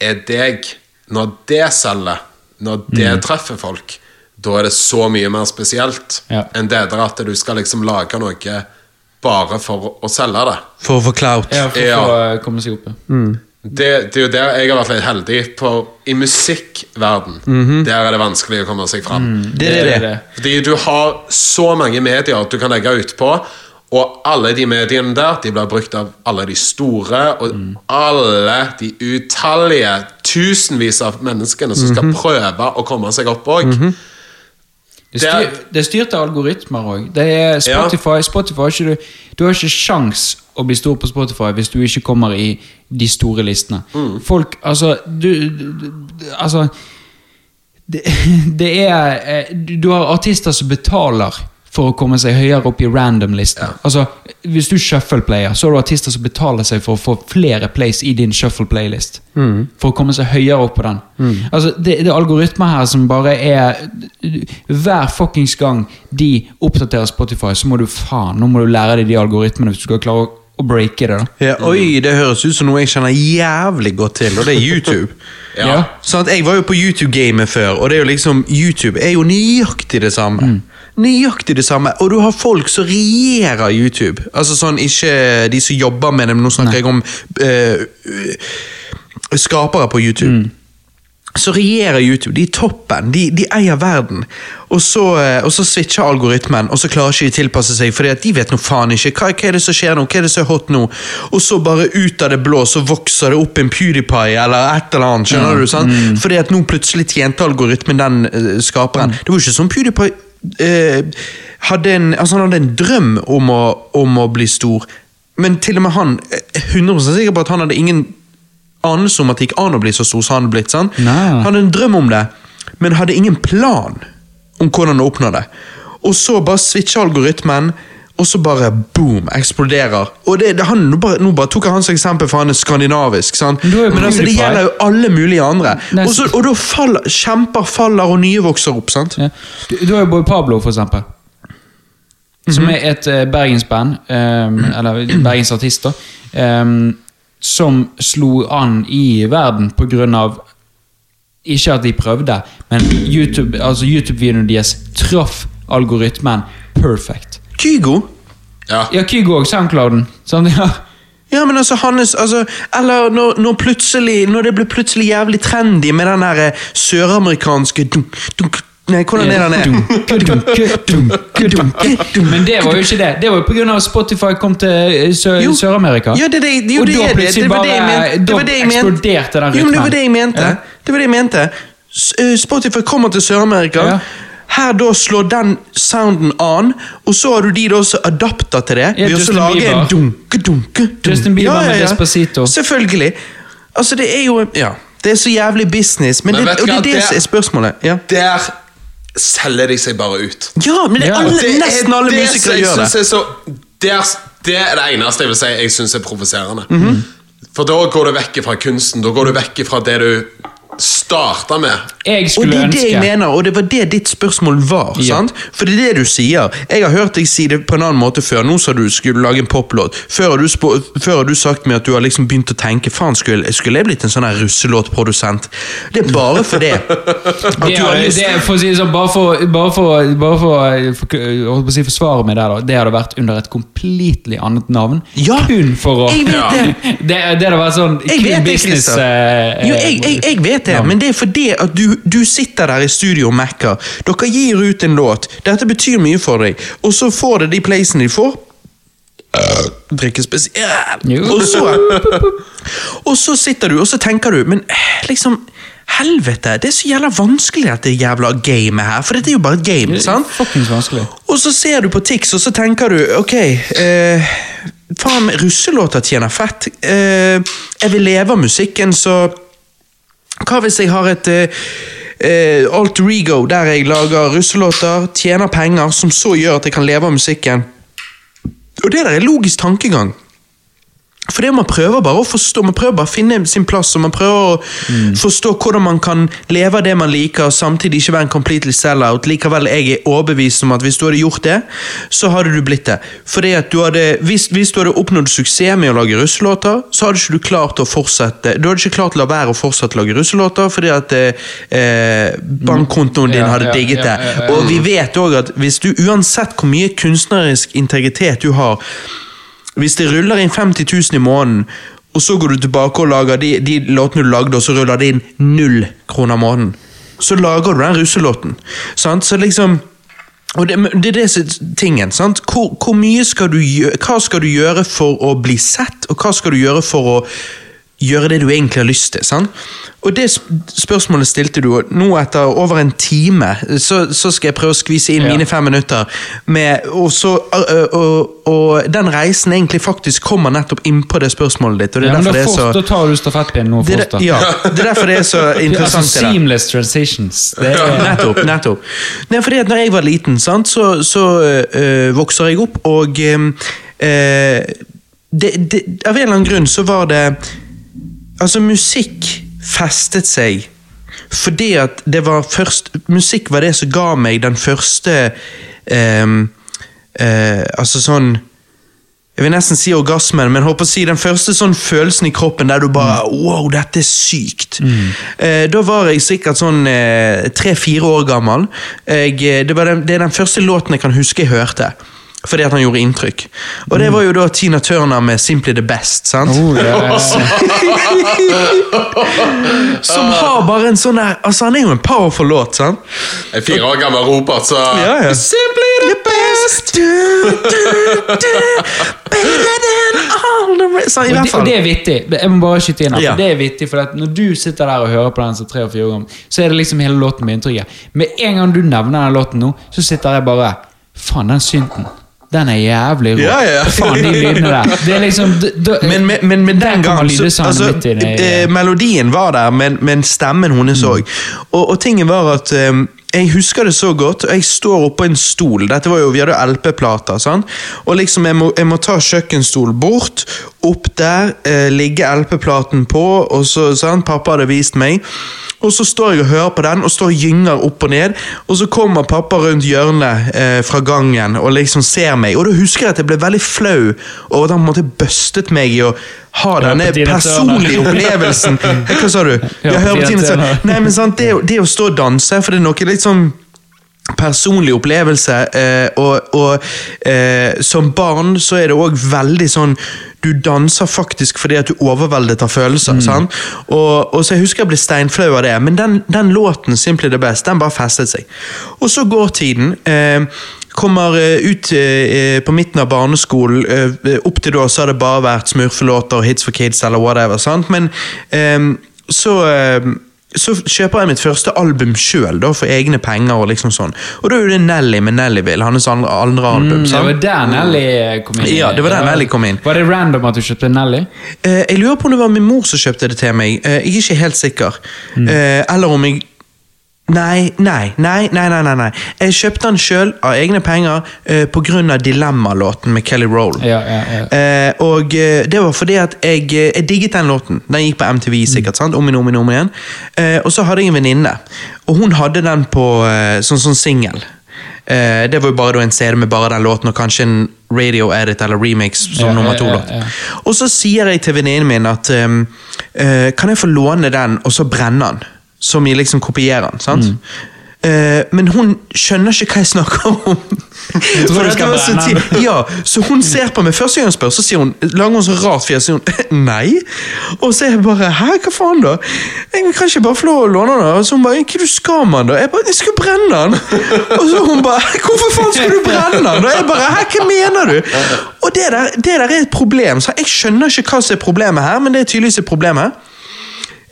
[SPEAKER 3] er deg, når det selger, når det treffer folk, da er det så mye mer spesielt
[SPEAKER 2] Ja.
[SPEAKER 3] enn det der at du skal liksom lage noe bare for å selge det.
[SPEAKER 1] For å få clout.
[SPEAKER 2] Ja, for
[SPEAKER 3] Ja.
[SPEAKER 2] å komme seg opp. Mm.
[SPEAKER 3] Det, det er jo der jeg har vært litt heldig. På, I musikkverden Der er det vanskelig å komme seg fram.
[SPEAKER 1] Det er det.
[SPEAKER 3] Fordi du har så mange medier du kan legge ut på, og alle de mediene der De blir brukt av alle de store, og alle de utallige tusenvis av menneskene som skal prøve å komme seg opp òg.
[SPEAKER 2] Det, er styr, det er styrt av algoritmer òg. Spotify, ja. Spotify. Spotify har ikke du, du har ikke sjans å bli stor på Spotify hvis du ikke kommer i de store listene. Folk Altså, du, du, du Altså det, det er eh, du, du har artister som betaler for å komme seg høyere opp i random-listen. Altså, Hvis du shuffle-player, så har du artister som betaler seg for å få flere plays i din shuffle-playlist. For å komme seg høyere opp på den. Altså, det, det er algoritmer her som bare er Hver fuckings gang de oppdaterer Spotify, så må du faen, nå må du lære deg de algoritmene hvis du skal klare å, å breake det. da
[SPEAKER 1] Ja, oi, det høres ut som noe jeg kjenner jævlig godt til, og det er YouTube.
[SPEAKER 3] Ja.
[SPEAKER 1] Sånn at Jeg var jo på YouTube-gamet før, og det er jo liksom YouTube er jo nøyaktig det samme. Nøyaktig det samme, Og du har folk som regjerer YouTube. Altså sånn, Ikke de som jobber med det, men nå snakker jeg om eh, skapere på YouTube. Så regjerer YouTube. De er toppen. De, de eier verden. Og så, eh, og så switcher algoritmen, og så klarer ikke de tilpasse seg, fordi at de vet nå faen ikke. Hva, hva er det som skjer nå? Hva er det som er hot nå? Og så bare ut av det blå så vokser det opp en PewDiePie eller et eller annet. skjønner du, sant? Fordi at nå plutselig tjente algoritmen den eh, skaperen. Det var jo ikke sånn PewDiePie eh, hadde en, altså han hadde en drøm om å, om å bli stor, men til og med han eh, 100 sikker på at han hadde ingen anelse om at det gikk an å bli så stor som han hadde blitt. sant? Han hadde en drøm om det, men hadde ingen plan om hvordan å oppnå det. Og så bare switcha algoritmen, og så bare boom, eksploderer. Og det, det, han, nå, bare, nå bare tok jeg hans eksempel, for han er skandinavisk. sant?
[SPEAKER 2] Jo
[SPEAKER 1] Men altså, det gjelder jo alle mulige andre.
[SPEAKER 2] Nei,
[SPEAKER 1] Og, da faller, kjemper faller, og nye vokser opp. sant?
[SPEAKER 2] Ja. Du, du har jo Boy Pablo, for eksempel. Som
[SPEAKER 1] Mhm.
[SPEAKER 2] er et uh, bergensband, um, eller bergensartist, da. Um, som slo an i verden på grunn av Ikke at de prøvde, men YouTube, altså YouTube-videoen deres traff algoritmen perfect.
[SPEAKER 1] Kygo?
[SPEAKER 3] Ja.
[SPEAKER 2] Ja, Kygo og Soundclouden. Sånn, Ja.
[SPEAKER 1] Ja, men altså, hans, altså Eller når, når plutselig Når det ble plutselig jævlig trendy med den der eh, søramerikanske Nei, hvordan er den? er?
[SPEAKER 2] Men det var jo ikke det. Det var jo pga. at Spotify kom til eh, Sø- Sør-Amerika.
[SPEAKER 1] Ja, det, det, jo,
[SPEAKER 2] og
[SPEAKER 1] det
[SPEAKER 2] da plutselig
[SPEAKER 1] Det det. Det det
[SPEAKER 2] eksploderte den
[SPEAKER 1] Jo, men det var det jeg mente. Det var det jeg mente. Spotify kommer til Sør-Amerika.
[SPEAKER 2] Ja.
[SPEAKER 1] Her da slår den sounden an, og så har du de da som adapter til det.
[SPEAKER 2] Ja,
[SPEAKER 1] ved å lage
[SPEAKER 2] Bieber.
[SPEAKER 1] en dunke, dunke, dunke.
[SPEAKER 2] Justin Bieber med Despacito.
[SPEAKER 1] Selvfølgelig. Altså, det er jo Ja, det er så jævlig business, men,
[SPEAKER 3] Men
[SPEAKER 1] det, og det er det
[SPEAKER 3] det-
[SPEAKER 1] som er spørsmålet. Ja,
[SPEAKER 3] Der selger de seg bare ut.
[SPEAKER 1] ja men det,
[SPEAKER 2] Ja.
[SPEAKER 1] alle,
[SPEAKER 3] Det
[SPEAKER 1] nesten alle musikere gjør det.
[SPEAKER 3] Er så, det, er, det er det eneste jeg vil si jeg syns er provoserende.
[SPEAKER 1] Mhm.
[SPEAKER 3] For da går du vekk fra kunsten. Da går du vekk fra det du starta med.
[SPEAKER 2] Jeg
[SPEAKER 1] Og det er det jeg mener, og det var det ditt spørsmål var.
[SPEAKER 2] Ja.
[SPEAKER 1] sant? For det er det du sier. Jeg har hørt deg si det på en annen måte før. Nå sa du skulle lage en poplåt. Før før har du sagt meg at du har liksom begynt å tenke faen, skulle, skulle jeg blitt en sånn her russelåtprodusent? Det er bare for det. At
[SPEAKER 2] det,
[SPEAKER 1] du har
[SPEAKER 2] er-
[SPEAKER 1] lyst
[SPEAKER 2] det er, for å si det sånn, bare for, bare for, bare for, for, for å si forsvare meg der, da. Det hadde vært under et completely annet navn.
[SPEAKER 1] Ja,
[SPEAKER 2] Kun for å
[SPEAKER 1] jeg vet det.
[SPEAKER 2] det, det hadde vært sånn
[SPEAKER 1] Jeg vet det,
[SPEAKER 2] business
[SPEAKER 1] Christer.
[SPEAKER 2] Uh,
[SPEAKER 1] Jo, jeg, jeg, jeg vet det,
[SPEAKER 2] ja.
[SPEAKER 1] men det er fordi at du, du sitter der i studio og macker. Dere gir ut en låt. Dette betyr mye for deg. Og så får det de placene de får. Drikke spesielt. Og så, og så sitter du og så tenker du Men eh, liksom Helvete, det er så jævla vanskelig dette jævla gamet her. For dette er jo bare et game. Sant? Og så ser du på Tix, og så tenker du ok eh, Faen, russelåter tjener fett. Eh, jeg vil leve av musikken, så Hva hvis jeg har et uh, alter ego der jeg lager russelåter, tjener penger, som så gjør at jeg kan leve av musikken? Og det der er logisk tankegang. For det man prøver bare å forstå, man prøver bare å finne sin plass, og man prøver å forstå hvordan man kan leve av det man liker, og samtidig ikke være en completely sell-out. Likevel jeg er overbevist om at hvis du hadde gjort det, så hadde du blitt det. Fordi at du hadde, hvis, hvis du hadde oppnådd suksess med å lage russelåter, så hadde ikke du klart å fortsette Du hadde ikke klart å la være å fortsette å lage russelåter, fordi at eh, eh, bankkontoen din hadde digget det. Og vi vet òg at hvis du uansett hvor mye kunstnerisk integritet du har hvis det ruller inn 50 000 i måneden, og så går du tilbake og lager de, de låtene du lagde, og så ruller det inn null kroner i måneden, så lager du den russelåten. Sant? Så liksom og det, det er det tingen. sant? Hvor, hvor mye skal du gjøre, Hva skal du gjøre for å bli sett, og hva skal du gjøre for å gjøre det du egentlig har lyst til? sant? Og det spørsmålet stilte du, og nå etter over en time, så, så skal jeg prøve å skvise inn
[SPEAKER 2] Ja.
[SPEAKER 1] mine fem minutter. Med, og, så, og, og, og den reisen egentlig faktisk kommer nettopp innpå det spørsmålet ditt. og det er
[SPEAKER 2] Ja, men da,
[SPEAKER 1] det er
[SPEAKER 2] fort,
[SPEAKER 1] så...
[SPEAKER 2] da tar du stafettpinnen nå,
[SPEAKER 1] Det er, det- ja, det er derfor det er så
[SPEAKER 2] altså,
[SPEAKER 1] interessant. det der.
[SPEAKER 2] seamless transitions. Det er,
[SPEAKER 1] Nettopp. nettopp. Nei, fordi at når jeg var liten, sant, så, så øh, vokser jeg opp, og øh, øh, det, det, Av en eller annen grunn så var det Altså, musikk festet seg fordi at det var først Musikk var det som ga meg den første um, uh, Altså sånn jeg vil nesten si orgasmen, men håper å si den første sånn følelsen i kroppen der du bare Wow, dette er sykt. Eh, da var jeg sikkert sånn eh, tre-fire år gammel. Jeg, det, var den, det er den første låten jeg kan huske jeg hørte. Fordi at han gjorde inntrykk. Og det var jo da Tina Turner med 'Simply the Best'. sant?
[SPEAKER 2] oh, yeah.
[SPEAKER 1] Som har bare en sånn der Altså, han er jo en powerful låt, sant?
[SPEAKER 3] En fire år gammel Robert, så
[SPEAKER 1] Ja, ja.
[SPEAKER 3] Simply the best!
[SPEAKER 1] Du, du, du, better than all the rest. Så, I
[SPEAKER 2] Og det, og det er vittig. Jeg må bare skyte inn her,
[SPEAKER 1] Ja.
[SPEAKER 2] Det er vittig, for at Når du sitter der og hører på den som tre og fire år gammel, så er det liksom hele låten med inntrykket. Med en gang du nevner den låten nå, så sitter jeg bare Faen, den synten. Den er jævlig rå.
[SPEAKER 1] Ja, ja.
[SPEAKER 2] Faen, de lydene der. Det er liksom
[SPEAKER 1] Men, men, men, men den gang så, altså, eh, Melodien var der, men, men stemmen hennes òg. Og, og tingen var at eh, jeg husker det så godt, og jeg står oppå en stol. Dette var jo, Vi hadde LP-plater. sant? Og liksom, jeg må, jeg må ta kjøkkenstol bort, opp der, eh, ligge LP-platen på, og så, sant? pappa hadde vist meg. Og så står jeg og hører på den, og står og gynger opp og ned. Og så kommer pappa rundt hjørnet eh, fra gangen og liksom ser meg. Og da husker jeg at jeg ble veldig flau over at han på en måte bustet meg i å ha denne personlige opplevelsen. Eh, Hva sa du?
[SPEAKER 2] Ja,
[SPEAKER 1] hører
[SPEAKER 2] på Tina.
[SPEAKER 1] Nei, men sant, det, det å stå og danse, for det er noe litt sånn personlig opplevelse, eh, og, og eh, som barn så er det òg veldig sånn Du danser faktisk fordi at du er overveldet av følelser. sant? Og, og så Jeg husker jeg ble steinflau av det, men den, den låten Simply the Best, den bare festet seg. Og så går tiden. Eh, Kommer eh, ut eh, på midten av barneskolen. eh, opp til da så har det bare vært smurfelåter og Hits for kids eller whatever. sant? Men eh, så eh, så kjøper jeg mitt første album sjøl, for egne penger. Og liksom sånn. Og da er det Nelly med Nellyville, hans andre, andre album.
[SPEAKER 2] Mm, det var der Nelly kom inn.
[SPEAKER 1] Ja, det var der Nelly kom inn.
[SPEAKER 2] Var det random at du kjøpte Nelly?
[SPEAKER 1] Eh, jeg lurer på om det var min mor som kjøpte det til meg. Eh, jeg er ikke helt sikker. Eh, eller om jeg Nei, nei, nei, nei, nei, nei. Jeg kjøpte den sjøl av egne penger uh, pga. Dilemma-låten med Kelly Roll.
[SPEAKER 2] Ja, ja, ja.
[SPEAKER 1] Uh, og uh, det var fordi at jeg, uh, jeg digget den låten. Den gikk på MTV sikkert, sant? om igjen, om igjen, om igjen. Eh, og så hadde jeg en venninne, og hun hadde den på eh, sånn, sånn singel. Eh, det var jo bare en CD med bare den låten og kanskje en radio edit eller remix som nummer to-låt. Og så sier jeg til venninnen min at um, eh, kan jeg få låne den og så brenne den? Som i liksom kopierer den. sant?
[SPEAKER 2] Mm.
[SPEAKER 1] Uh, men hun skjønner ikke hva jeg snakker om.
[SPEAKER 2] tror
[SPEAKER 1] For
[SPEAKER 2] du skal
[SPEAKER 1] det var så
[SPEAKER 2] den.
[SPEAKER 1] ja, Så hun ser på meg første gang jeg spør, så sier hun, lager hun så rart fjes. sier hun, Nei. Og så er jeg bare Hæ, hva faen, da? Jeg kan ikke bare få lov å låne den? Og så hun bare Hva du skal man, da? Jeg bare Jeg skal brenne den! Og så hun bare Hvorfor faen skal du brenne den? Og jeg bare Hæ, hva mener du? Og det der, det der er et problem. Så jeg skjønner ikke hva som er problemet her, men det er tydeligvis et problem her.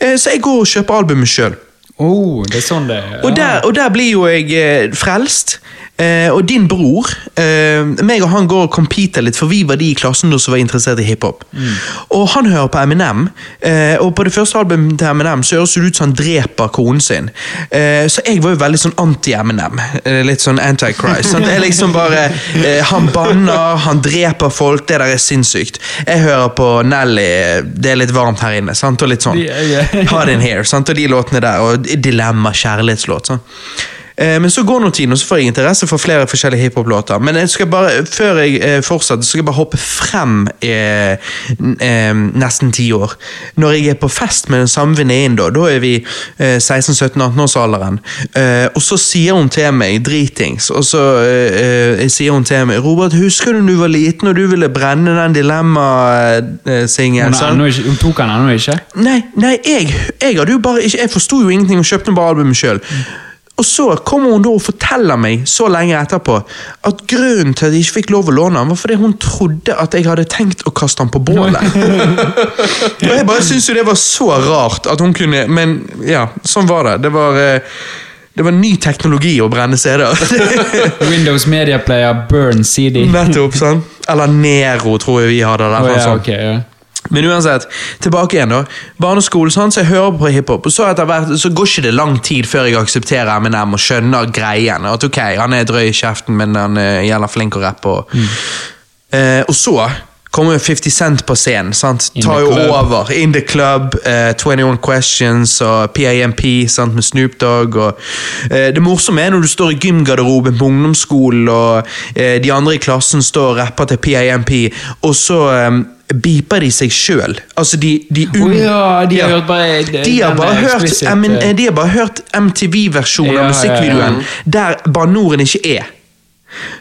[SPEAKER 1] Eh, Så jeg går og kjøper albumet sjøl.
[SPEAKER 2] Oh, det er sånn det er.
[SPEAKER 1] Og der, og der blir jo jeg eh, frelst. Eh, og din bror eh, meg og han går og competer litt, for vi var de i klassen som var interessert i hiphop. Og han hører på Eminem, eh, og på det første albumet til Eminem så høres det ut som han dreper konen sin. Eh, så jeg var jo veldig sånn anti-Eminem. Eh, litt sånn anti-Christ. sant? Det er liksom bare eh, Han banner, han dreper folk, det der er sinnssykt. Jeg hører på Nelly, det er litt varmt her inne, sant? og litt sånn. Hard in here, sant? og de låtene der, og Dilemma, kjærlighetslåt. sånn. Eh, Men så går nå tiden, og så får jeg interesse for flere forskjellige hiphop-låter. Men jeg skal bare, før jeg eh, fortsetter, så skal jeg bare hoppe frem eh, eh, nesten ti år. Når jeg er på fest med den samme venninnen, da, da er vi eh, 16-17-18-årsalderen, eh, og så sier hun til meg dritings, og så sier hun til meg Robert, husker du du var liten og du ville brenne den Dilemma-singelen?
[SPEAKER 2] Hun, hun tok den ennå ikke?
[SPEAKER 1] Nei, nei jeg, jeg hadde jo bare ikke Jeg forsto jo ingenting og kjøpte bare albumet sjøl. Og så kommer hun da og forteller meg så lenge etterpå at grunnen til at jeg ikke fikk lov å låne den, var fordi hun trodde at jeg hadde tenkt å kaste den på bålet. og jeg bare syns jo det var så rart at hun kunne Men ja, sånn var det. Det var, eh, det var ny teknologi å brenne CD-er.
[SPEAKER 2] Windows Media Player Burn CD.
[SPEAKER 1] Nettopp, sant? Eller Nero, tror jeg vi hadde. Der,
[SPEAKER 2] Å, ja,
[SPEAKER 1] sånn.
[SPEAKER 2] ok, ja.
[SPEAKER 1] Men uansett, tilbake igjen da. Barneskolen, sånn, så jeg hører på hiphop. Og så etter hvert så går ikke det lang tid før jeg aksepterer Eminem og skjønner greien. At ok, han er drøy i kjeften, men han er jævla flink å rappe. Og, eh, og så kommer 50 Cent på scenen. sant?
[SPEAKER 2] In
[SPEAKER 1] Tar jo over. In the Club, uh, 21 Questions og PAMP sant, med Snoop Dogg. Og, uh, det morsomme er når du står i gymgarderoben på ungdomsskolen, og uh, de andre i klassen står og rapper til PAMP, og så um, beeper de seg sjøl. Altså, de, de
[SPEAKER 2] oh, ja, de har hørt bare
[SPEAKER 1] de har bare hørt, eh,
[SPEAKER 2] eh.
[SPEAKER 1] eh, de har bare hørt MTV-versjonen
[SPEAKER 2] Ja,
[SPEAKER 1] av
[SPEAKER 2] ja,
[SPEAKER 1] musikkvideoen, der banneordene ikke er.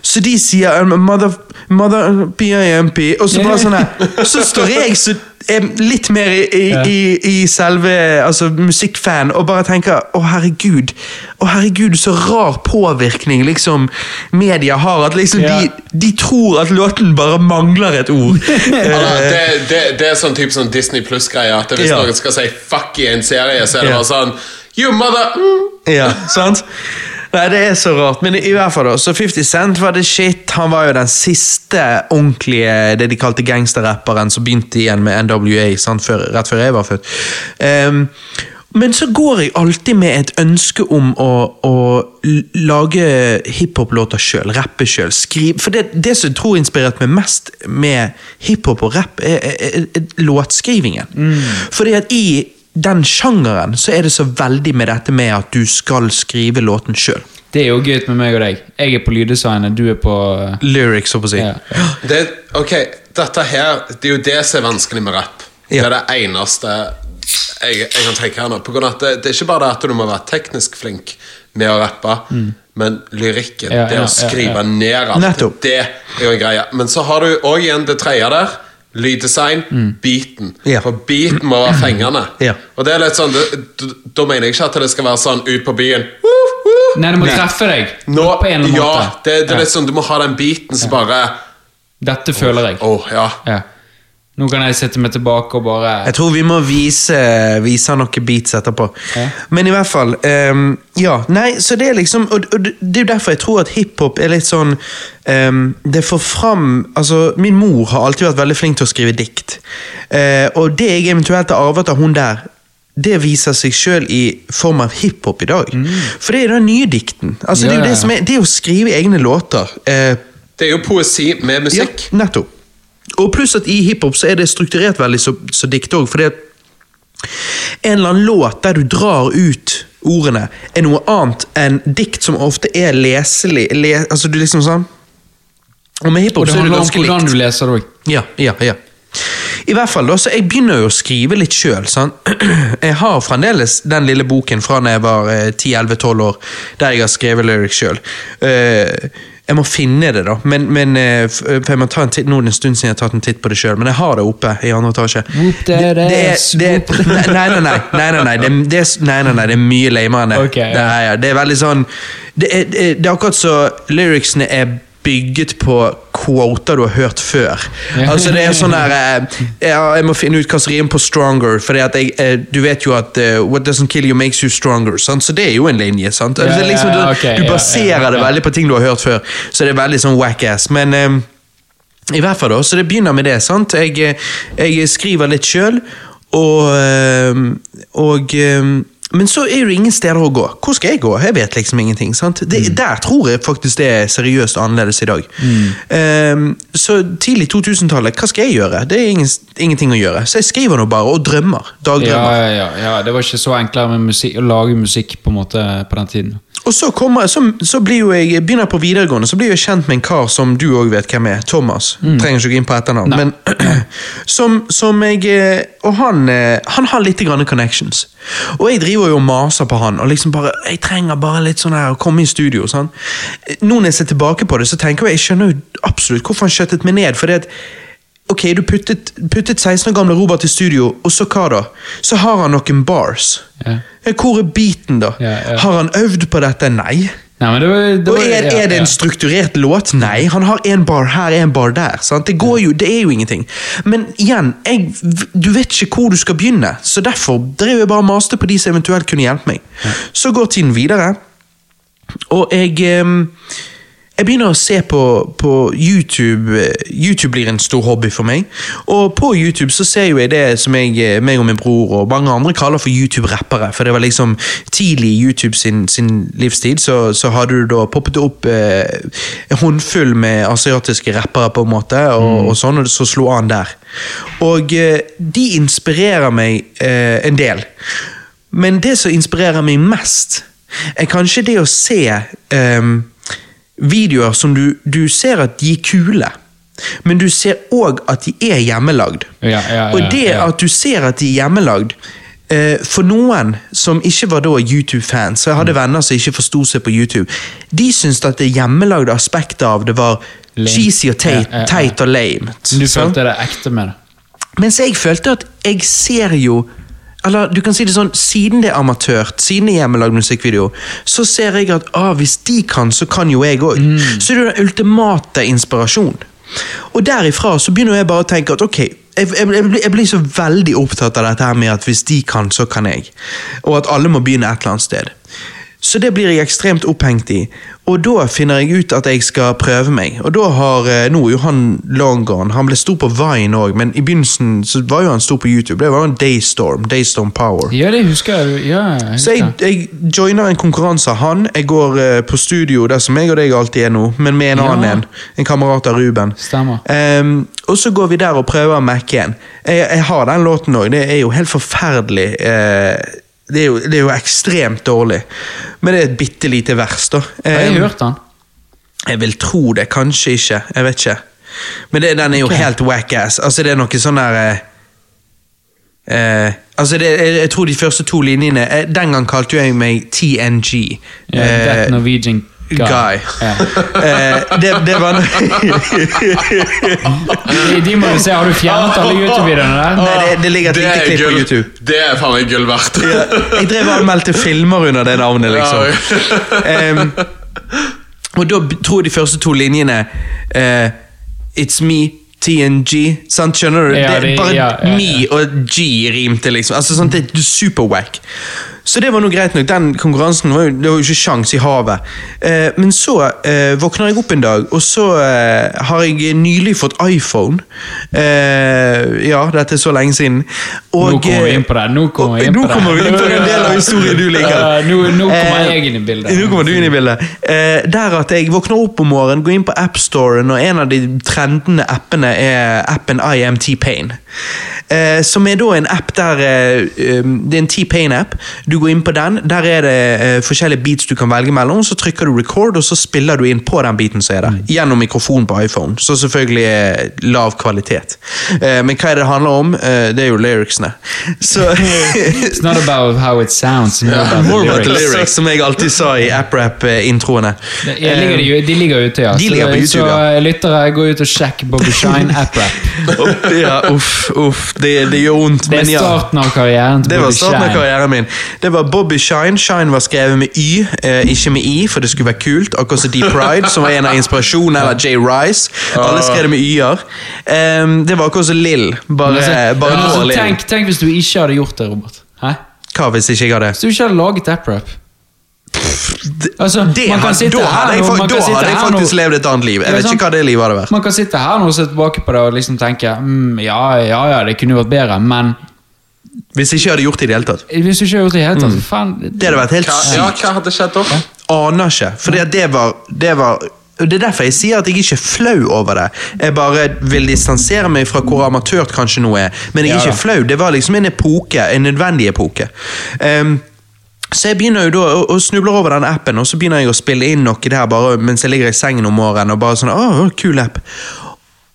[SPEAKER 1] Så de sier um, mother, mother PIMP, og så bare sånn her Så står jeg så er litt mer i, i, i, i selve altså, musikkfan og bare tenker å herregud, å herregud, så rar påvirkning liksom media har. At liksom
[SPEAKER 2] Ja.
[SPEAKER 1] de, de tror at låten bare mangler et ord. Eh,
[SPEAKER 3] det, det, det er sånn type sånn Disney Pluss-greie. At Hvis
[SPEAKER 1] Ja.
[SPEAKER 3] noen skal si 'fuck' i en serie, så er det bare sånn You mother mm.
[SPEAKER 1] Ja, sant? Nei, det er så rart. Men i, hvert fall da, så 50 Cent var det shit. Han var jo den siste ordentlige, det de kalte gangsterrapperen som begynte igjen med NWA før, rett før jeg var født. Um, men så går jeg alltid med et ønske om å, å lage hiphop-låter sjøl, rappe sjøl. For det, det som jeg tror inspirerte meg mest med hiphop og rapp, er, er, er, er låtskrivingen. Fordi at i den sjangeren så er det så veldig med dette med at du skal skrive låten sjøl.
[SPEAKER 2] Det er jo gøy med meg og deg. Jeg er på lyddesignet, du er på uh,
[SPEAKER 1] Lyrics, så å si.
[SPEAKER 2] ja.
[SPEAKER 3] Det, ok, dette her Det er jo det som er vanskelig med rapp. Det er det eneste jeg, jeg kan tenke her nå. På grunn av at det, det er ikke bare det at du må være teknisk flink med å rappe, men lyrikken,
[SPEAKER 2] Mm. Ja,
[SPEAKER 3] det
[SPEAKER 2] ja,
[SPEAKER 3] å skrive
[SPEAKER 2] ja, ja.
[SPEAKER 3] ned alt,
[SPEAKER 1] Nettopp.
[SPEAKER 3] det er jo en greie. Men så har du òg igjen det tredje der. Lyddesign, beaten.
[SPEAKER 1] Mm. Ja.
[SPEAKER 3] For beaten må være fengende.
[SPEAKER 1] Ja.
[SPEAKER 3] Og det er litt sånn Da mener jeg ikke at det skal være sånn ut på byen.
[SPEAKER 2] Nei, det må treffe deg.
[SPEAKER 3] Nå,
[SPEAKER 2] på en eller annen
[SPEAKER 3] ja,
[SPEAKER 2] måte.
[SPEAKER 3] det, det er litt sånn Du må ha den beaten som bare
[SPEAKER 2] Dette føler jeg.
[SPEAKER 3] Åh, ja.
[SPEAKER 2] Ja. Nå kan jeg sette meg tilbake og bare
[SPEAKER 1] Jeg tror vi må vise, vise noen beats etterpå.
[SPEAKER 2] Ja.
[SPEAKER 1] Men i hvert fall um, Ja, nei, så det er liksom Og, og det er jo derfor jeg tror at hiphop er litt sånn um, Det får fram Altså, min mor har alltid vært veldig flink til å skrive dikt. Uh, og det jeg eventuelt har arvet av hun der, det viser seg sjøl i form av hiphop i dag. For det er den nye dikten. Altså, det er
[SPEAKER 2] Mm.
[SPEAKER 1] Jo det som er Det å skrive egne låter. Uh,
[SPEAKER 3] Det er jo poesi med musikk.
[SPEAKER 1] ja, nettopp. Og pluss at i hiphop så er det strukturert veldig så, så dikt òg, fordi at en eller annen låt der du drar ut ordene, er noe annet enn dikt som ofte er leselig. Le, altså du liksom sånn Og med hiphop
[SPEAKER 2] er det
[SPEAKER 1] så er det
[SPEAKER 2] handler om hvordan
[SPEAKER 1] likt.
[SPEAKER 2] du leser det òg.
[SPEAKER 1] Ja, ja, ja. I hvert fall da, så Jeg begynner jo å skrive litt sjøl. Jeg har fremdeles den lille boken fra da jeg var eh, 10-11-12 år, der jeg har skrevet lyrics sjøl. Jeg må finne det, da. Men, men eh, for jeg må ta en titt, Nå er det en stund siden jeg har tatt en titt på det sjøl, men jeg har det oppe i andre etasje. Det- det det Nei, nei, nei. nei, nei, nei, det, det, nei, nei, nei, det er mye lamere enn det.
[SPEAKER 2] Okay, ja.
[SPEAKER 1] det, er, det er veldig sånn det er, det er akkurat så lyricsene er bygget på quoter du har hørt før. Altså det er sånn der eh, Jeg må finne ut hva som rimer på 'stronger', for eh, du vet jo at eh, 'what doesn't kill you makes you stronger'. Sant? Så det er jo en linje. sant? Altså, liksom, du, du baserer det veldig på ting du har hørt før, så det er veldig sånn whack-ass. Men um, i hvert fall da, så det begynner med det, sant? Jeg, jeg skriver litt sjøl, og, og eh, Men så er det ingen steder å gå. Hvor skal jeg gå? Jeg vet liksom ingenting. sant? Det,
[SPEAKER 2] Mm.
[SPEAKER 1] Der tror jeg faktisk det er seriøst annerledes i dag. Eh, så tidlig 2000-tallet, hva skal jeg gjøre? Det er ingen, ingenting å gjøre. Så jeg skriver nå bare, og drømmer. Dagdrømmer.
[SPEAKER 2] ja, ja, ja, det var ikke så enklere med musikk, å lage musikk på måte på den tiden.
[SPEAKER 1] Og så, kommer, så, så jeg, begynner jeg på videregående, så blir jeg kjent med en kar som du òg vet hvem er. Thomas. Trenger ikke gå inn på etternavn. Men som, som jeg eh, Og han, eh, han har litt grann connections. Og jeg driver jo og maser på han, og liksom bare Jeg trenger bare litt sånn her å komme i studio. Sånn. Nå når jeg ser tilbake på det, så tenker jeg jeg skjønner jo absolutt hvorfor han skjøttet meg ned. fordi at Ok, du puttet, puttet 16 år gamle Robert i studio, og så hva da? Så har han noen bars.
[SPEAKER 2] Ja,
[SPEAKER 1] Hvor er beaten, da?
[SPEAKER 2] Yeah, yeah.
[SPEAKER 1] Har han øvd på dette? Nei.
[SPEAKER 2] Nei, men det var, det
[SPEAKER 1] Og
[SPEAKER 2] var,
[SPEAKER 1] er, er det en strukturert låt? Nei. Han har en bar her, en bar der. Det, går jo, det er jo ingenting. Men igjen, jeg, du vet ikke hvor du skal begynne, så derfor drev jeg bare og maste på de som eventuelt kunne hjelpe meg. Så går tiden videre, og jeg ehm, jeg begynner å se på, på YouTube. eh, YouTube blir en stor hobby for meg. Og på YouTube så ser jeg det som jeg, eh, meg og min bror og mange andre kaller for YouTube-rappere. For det var liksom tidlig i YouTube sin, sin livstid, så, så hadde du da poppet opp eh, en håndfull med asiatiske rappere, på en måte, og, og sånn, og så slo an der. Og eh, de inspirerer meg eh, en del. Men det som inspirerer meg mest, er kanskje det å se ehm, videoer som du, du ser at de er kule. Men du ser òg at de er hjemmelagd.
[SPEAKER 2] Ja, ja, ja,
[SPEAKER 1] Og det at du ser at de er hjemmelagd eh, For noen som ikke var da YouTube-fans, og jeg
[SPEAKER 2] Mm.
[SPEAKER 1] hadde venner som ikke forsto seg på YouTube, de syntes at det hjemmelagde aspektet av det var
[SPEAKER 2] Lame.
[SPEAKER 1] cheesy og teit, teit og lame.
[SPEAKER 2] Du følte det ekte med det?
[SPEAKER 1] Mens jeg følte at jeg ser jo eller du kan si det sånn, Siden det er amatørt, siden det er hjemmelagd musikkvideo, så ser jeg at ah, hvis de kan, så kan jo jeg òg. Så det er den ultimate inspirasjon. Og derifra så begynner jeg bare å tenke at ok, jeg, jeg, jeg blir så veldig opptatt av dette her med at hvis de kan, så kan jeg. Og at alle må begynne et eller annet sted. Så det blir jeg ekstremt opphengt i. Og da finner jeg ut at jeg skal prøve meg. Og da har eh, nå Johan Longhorn. Han ble stor på Vine òg, men i begynnelsen så var jo han stor på YouTube. Det var jo en Daystorm. Daystorm Power.
[SPEAKER 2] Ja, det husker jeg. Ja, jeg
[SPEAKER 1] Så jeg, jeg joiner en konkurranse av han. Jeg går eh, på studio der som jeg og deg alltid er nå, men med en
[SPEAKER 2] Ja.
[SPEAKER 1] annen en. En kamerat av Ruben.
[SPEAKER 2] Stemmer.
[SPEAKER 1] Um, og så går vi der og prøver Mac-en. Jeg, jeg har den låten òg. Det er jo helt forferdelig. eh, det, er jo, det er jo ekstremt dårlig. Men det er et bitte lite vers, da.
[SPEAKER 2] Har jeg hørt den?
[SPEAKER 1] jeg vil tro det, kanskje ikke. Jeg vet ikke. Men det, den er jo
[SPEAKER 2] okay.
[SPEAKER 1] helt whack-ass. Altså, det er noe sånn der eh, eh, Altså, det, jeg, jeg tror de første to linjene eh, Den gang kalte jeg meg TNG. Eh,
[SPEAKER 2] That Norwegian Guy.
[SPEAKER 1] Guy.
[SPEAKER 2] Ja.
[SPEAKER 1] eh, det, det var
[SPEAKER 2] De, de må du se, Har du fjernet alle YouTube-videoene der?
[SPEAKER 1] Nei, det, det ligger et lite klipp på YouTube.
[SPEAKER 3] det er faen meg gull verdt.
[SPEAKER 1] Ja, jeg drev og anmeldte filmer under det navnet, liksom. Em, og da tror jeg de første to linjene eh, It's me, TNG. Sant, skjønner du?
[SPEAKER 2] Ja,
[SPEAKER 1] det,
[SPEAKER 2] det-
[SPEAKER 1] bare
[SPEAKER 2] ja, ja, ja.
[SPEAKER 1] me og G rimte, liksom. Altså, sånn, det er super-wack. Så det var nå greit nok. Den konkurransen var jo, det var jo ikke sjans i havet. Eh, men så eh, våkner jeg opp en dag, og så eh, har jeg nylig fått iPhone. Eh, ja, dette er så lenge siden. Og,
[SPEAKER 2] Nå kommer vi inn på det. Nå kommer vi inn
[SPEAKER 1] nå kommer vi inn på en del av historien du liker.
[SPEAKER 2] Nå, nå kommer
[SPEAKER 1] Eh,
[SPEAKER 2] jeg inn i bildet.
[SPEAKER 1] Nå kommer du inn i bildet. Eh, der at jeg våkner opp om morgenen, går inn på AppStoren, og en av de trendende appene er appen IMT Pain. Eh, som er da en app der eh, Det er en T-Pain-app. Du går inn på den. Der er det uh, forskjellige beats du kan velge mellom. Så trykker du record, og så spiller du inn på den beaten som er der. Gjennom mikrofon på iPhone. Så selvfølgelig er lav kvalitet. Eh, men hva er det det handler om? Eh, det er jo lyricsene. Så
[SPEAKER 2] It's not about how it sounds, more about the
[SPEAKER 1] about the
[SPEAKER 2] lyrics.
[SPEAKER 1] lyrics, som jeg alltid sa i AppRap-introene.
[SPEAKER 2] De, de ligger ute, ja.
[SPEAKER 1] De ligger på YouTube,
[SPEAKER 2] så
[SPEAKER 1] ja.
[SPEAKER 2] lyttere, gå ut og sjekk Bobby Shine app-rap.
[SPEAKER 1] ja, uff, uff. Det, det gjør vondt,
[SPEAKER 2] Det er
[SPEAKER 1] men ja.
[SPEAKER 2] starten av karrieren til
[SPEAKER 1] Det var starten av karrieren min. Det var Bobby Shine. Shine var skrevet med Y, eh, ikke med I, for det skulle være kult. Akkurat som Deep Pride, som var en av inspirasjonene, eller Jay Rice. Alle skrev det med Y-er. Um, det var akkurat som Lill, bare,
[SPEAKER 2] altså,
[SPEAKER 1] bare
[SPEAKER 2] ja, altså,
[SPEAKER 1] Lill.
[SPEAKER 2] tenk, tenk hvis du ikke hadde gjort det, Robert. Hæ?
[SPEAKER 1] Hva hvis ikke jeg hadde
[SPEAKER 2] Hvis du ikke hadde laget app-rap. Altså,
[SPEAKER 1] det,
[SPEAKER 2] man kan sitte
[SPEAKER 1] Da hadde jeg,
[SPEAKER 2] fa
[SPEAKER 1] da hadde jeg faktisk levd et annet liv. Jeg vet ikke hva det livet hadde vært.
[SPEAKER 2] Man kan sitte her nå og se tilbake på det og liksom tenke mm, ja, ja, ja, det kunne vært bedre, men
[SPEAKER 1] Hvis ikke jeg hadde gjort det i det hele tatt.
[SPEAKER 2] hvis ikke jeg hadde gjort det i det hele tatt, faen
[SPEAKER 1] Det hadde vært helt
[SPEAKER 3] Hva,
[SPEAKER 1] sykt.
[SPEAKER 3] ja, hva hadde skjedd da?
[SPEAKER 1] aner ikke. For det var, det var Det er derfor jeg sier at jeg ikke er flau over det. Jeg bare vil distansere meg fra hvor amatørt kanskje noe er. Men jeg er
[SPEAKER 2] Ja da.
[SPEAKER 1] ikke flau. Det var liksom en epoke, en nødvendig epoke. Ehm, så jeg begynner jo da å, snubler snuble over den appen, og så begynner jeg å spille inn noe der bare mens jeg ligger i sengen om morgenen. og bare sånn, åh, kul app.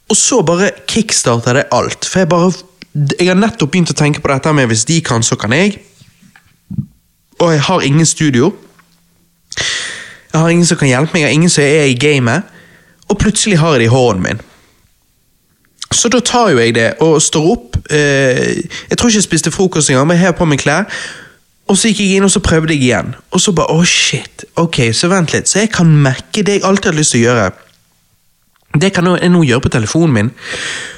[SPEAKER 1] Og så bare kickstarter det alt. For jeg bare Jeg har nettopp begynt å tenke på dette med hvis de kan, så kan jeg. Og jeg har ingen studio. Jeg har ingen som kan hjelpe meg, jeg har ingen som er i gamet. Og plutselig har jeg det i hånden min. Så da tar jo jeg det og står opp. Eh, jeg tror ikke jeg spiste frokost engang, men jeg har på meg klær. Og så gikk jeg inn og så prøvde jeg igjen. Og så bare å shit. Ok, så vent litt. Så jeg kan mekke det jeg alltid har lyst til å gjøre. Det kan jeg nå gjøre på telefonen min.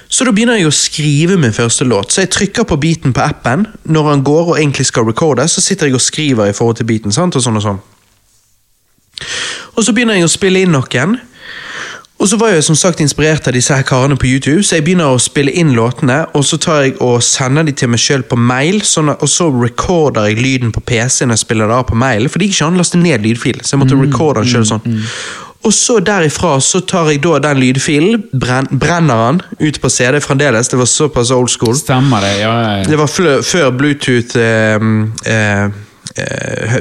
[SPEAKER 1] Så da begynner jeg å skrive min første låt. Så jeg trykker på beaten på appen når han går og egentlig skal recorde. Så sitter jeg og skriver i forhold til beaten. sant? Og sånn og sånn. Og så begynner jeg å spille inn noen. Og så var jeg som sagt inspirert av disse her karene på YouTube, så jeg begynner å spille inn låtene, og så tar jeg og sender de til meg sjøl på mail, sånn at, og så recorder jeg lyden på PC når jeg spiller det av på mail, for det gikk ikke an å laste ned lydfil, så jeg måtte recorde den sjøl sånn. Og så derifra så tar jeg da den lydfilen, brenn, brenner den ut på CD fremdeles, det var såpass old school.
[SPEAKER 2] Stemmer det? Ja, ja, ja.
[SPEAKER 1] Det var flø, før Bluetooth eh, eh, eh,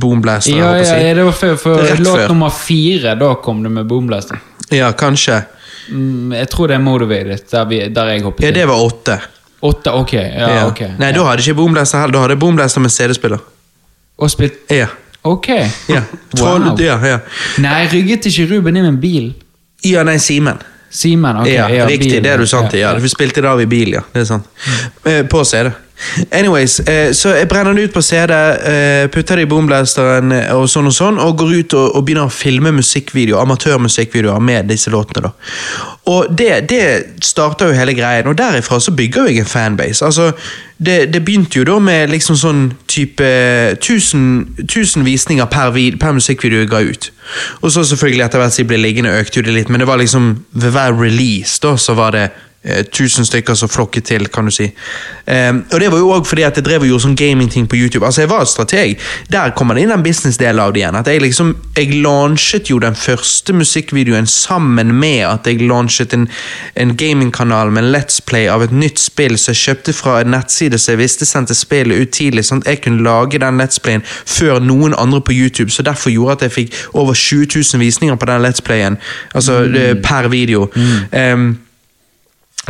[SPEAKER 1] Boomblaster,
[SPEAKER 2] Ja,
[SPEAKER 1] jeg på å
[SPEAKER 2] ja, det var før, for låt
[SPEAKER 1] før.
[SPEAKER 2] nummer fire, da kom det med Boomblaster.
[SPEAKER 1] Ja, kanskje.
[SPEAKER 2] Mm, jeg tror det er Motivated, der, vi, der jeg hoppet
[SPEAKER 1] Ja, det var åtte.
[SPEAKER 2] Åtte, ok. Ja,
[SPEAKER 1] Ja.
[SPEAKER 2] ok.
[SPEAKER 1] Nei, da hadde jeg ikke Boomblaster heller. Da hadde jeg Boomblaster med CD-spiller.
[SPEAKER 2] Og spilt
[SPEAKER 1] Ja.
[SPEAKER 2] Ok.
[SPEAKER 1] Ja. Troll,
[SPEAKER 2] Wow.
[SPEAKER 1] ja, ja.
[SPEAKER 2] Nei, rygget ikke Ruben inn en bil?
[SPEAKER 1] ja, nei, Simen.
[SPEAKER 2] Simen, ok.
[SPEAKER 1] ja,
[SPEAKER 2] ja,
[SPEAKER 1] riktig,
[SPEAKER 2] bil.
[SPEAKER 1] det er du sant i. Ja. Vi spilte det av i bil, ja. Det er sant. Eh, På CD. Anyways, eh, så jeg brenner den ut på CD, eh, putter det i boomblasteren eh, og sånn og sånn, og går ut og, og begynner å filme musikkvideoer, amatørmusikkvideoer med disse låtene. da. Og det, det starter jo hele greien, og derifra så bygger jeg en fanbase. Altså, det, det begynte jo da med liksom sånn type 1000, 1000 visninger per, vid, per musikkvideo jeg ga ut. Og så selvfølgelig etter hvert som jeg ble liggende, økte jo det litt, men det var liksom ved hver release da, så var det eh, tusen stykker som flokket til, kan du si. Um, og det var jo også fordi at jeg drev og gjorde sånn gamingting på YouTube. Altså, jeg var strateg. Der kommer det inn den business-delen av det igjen. At jeg liksom, jeg launchet jo den første musikkvideoen sammen med at jeg launchet en, en gamingkanal med en Let's Play av et nytt spill som jeg kjøpte fra en nettside som jeg visste sendte spillet ut tidlig, sånn at jeg kunne lage den Let's Playen før noen andre på YouTube. Så derfor gjorde at jeg fikk over 20 000 visninger på den Let's Playen, altså mm. per video. Ehm,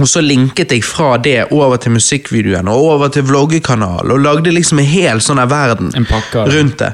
[SPEAKER 1] og så linket jeg fra det over til musikkvideoen og over til vloggekanal, og lagde liksom en hel sånn verden
[SPEAKER 2] En pakke
[SPEAKER 1] rundt det.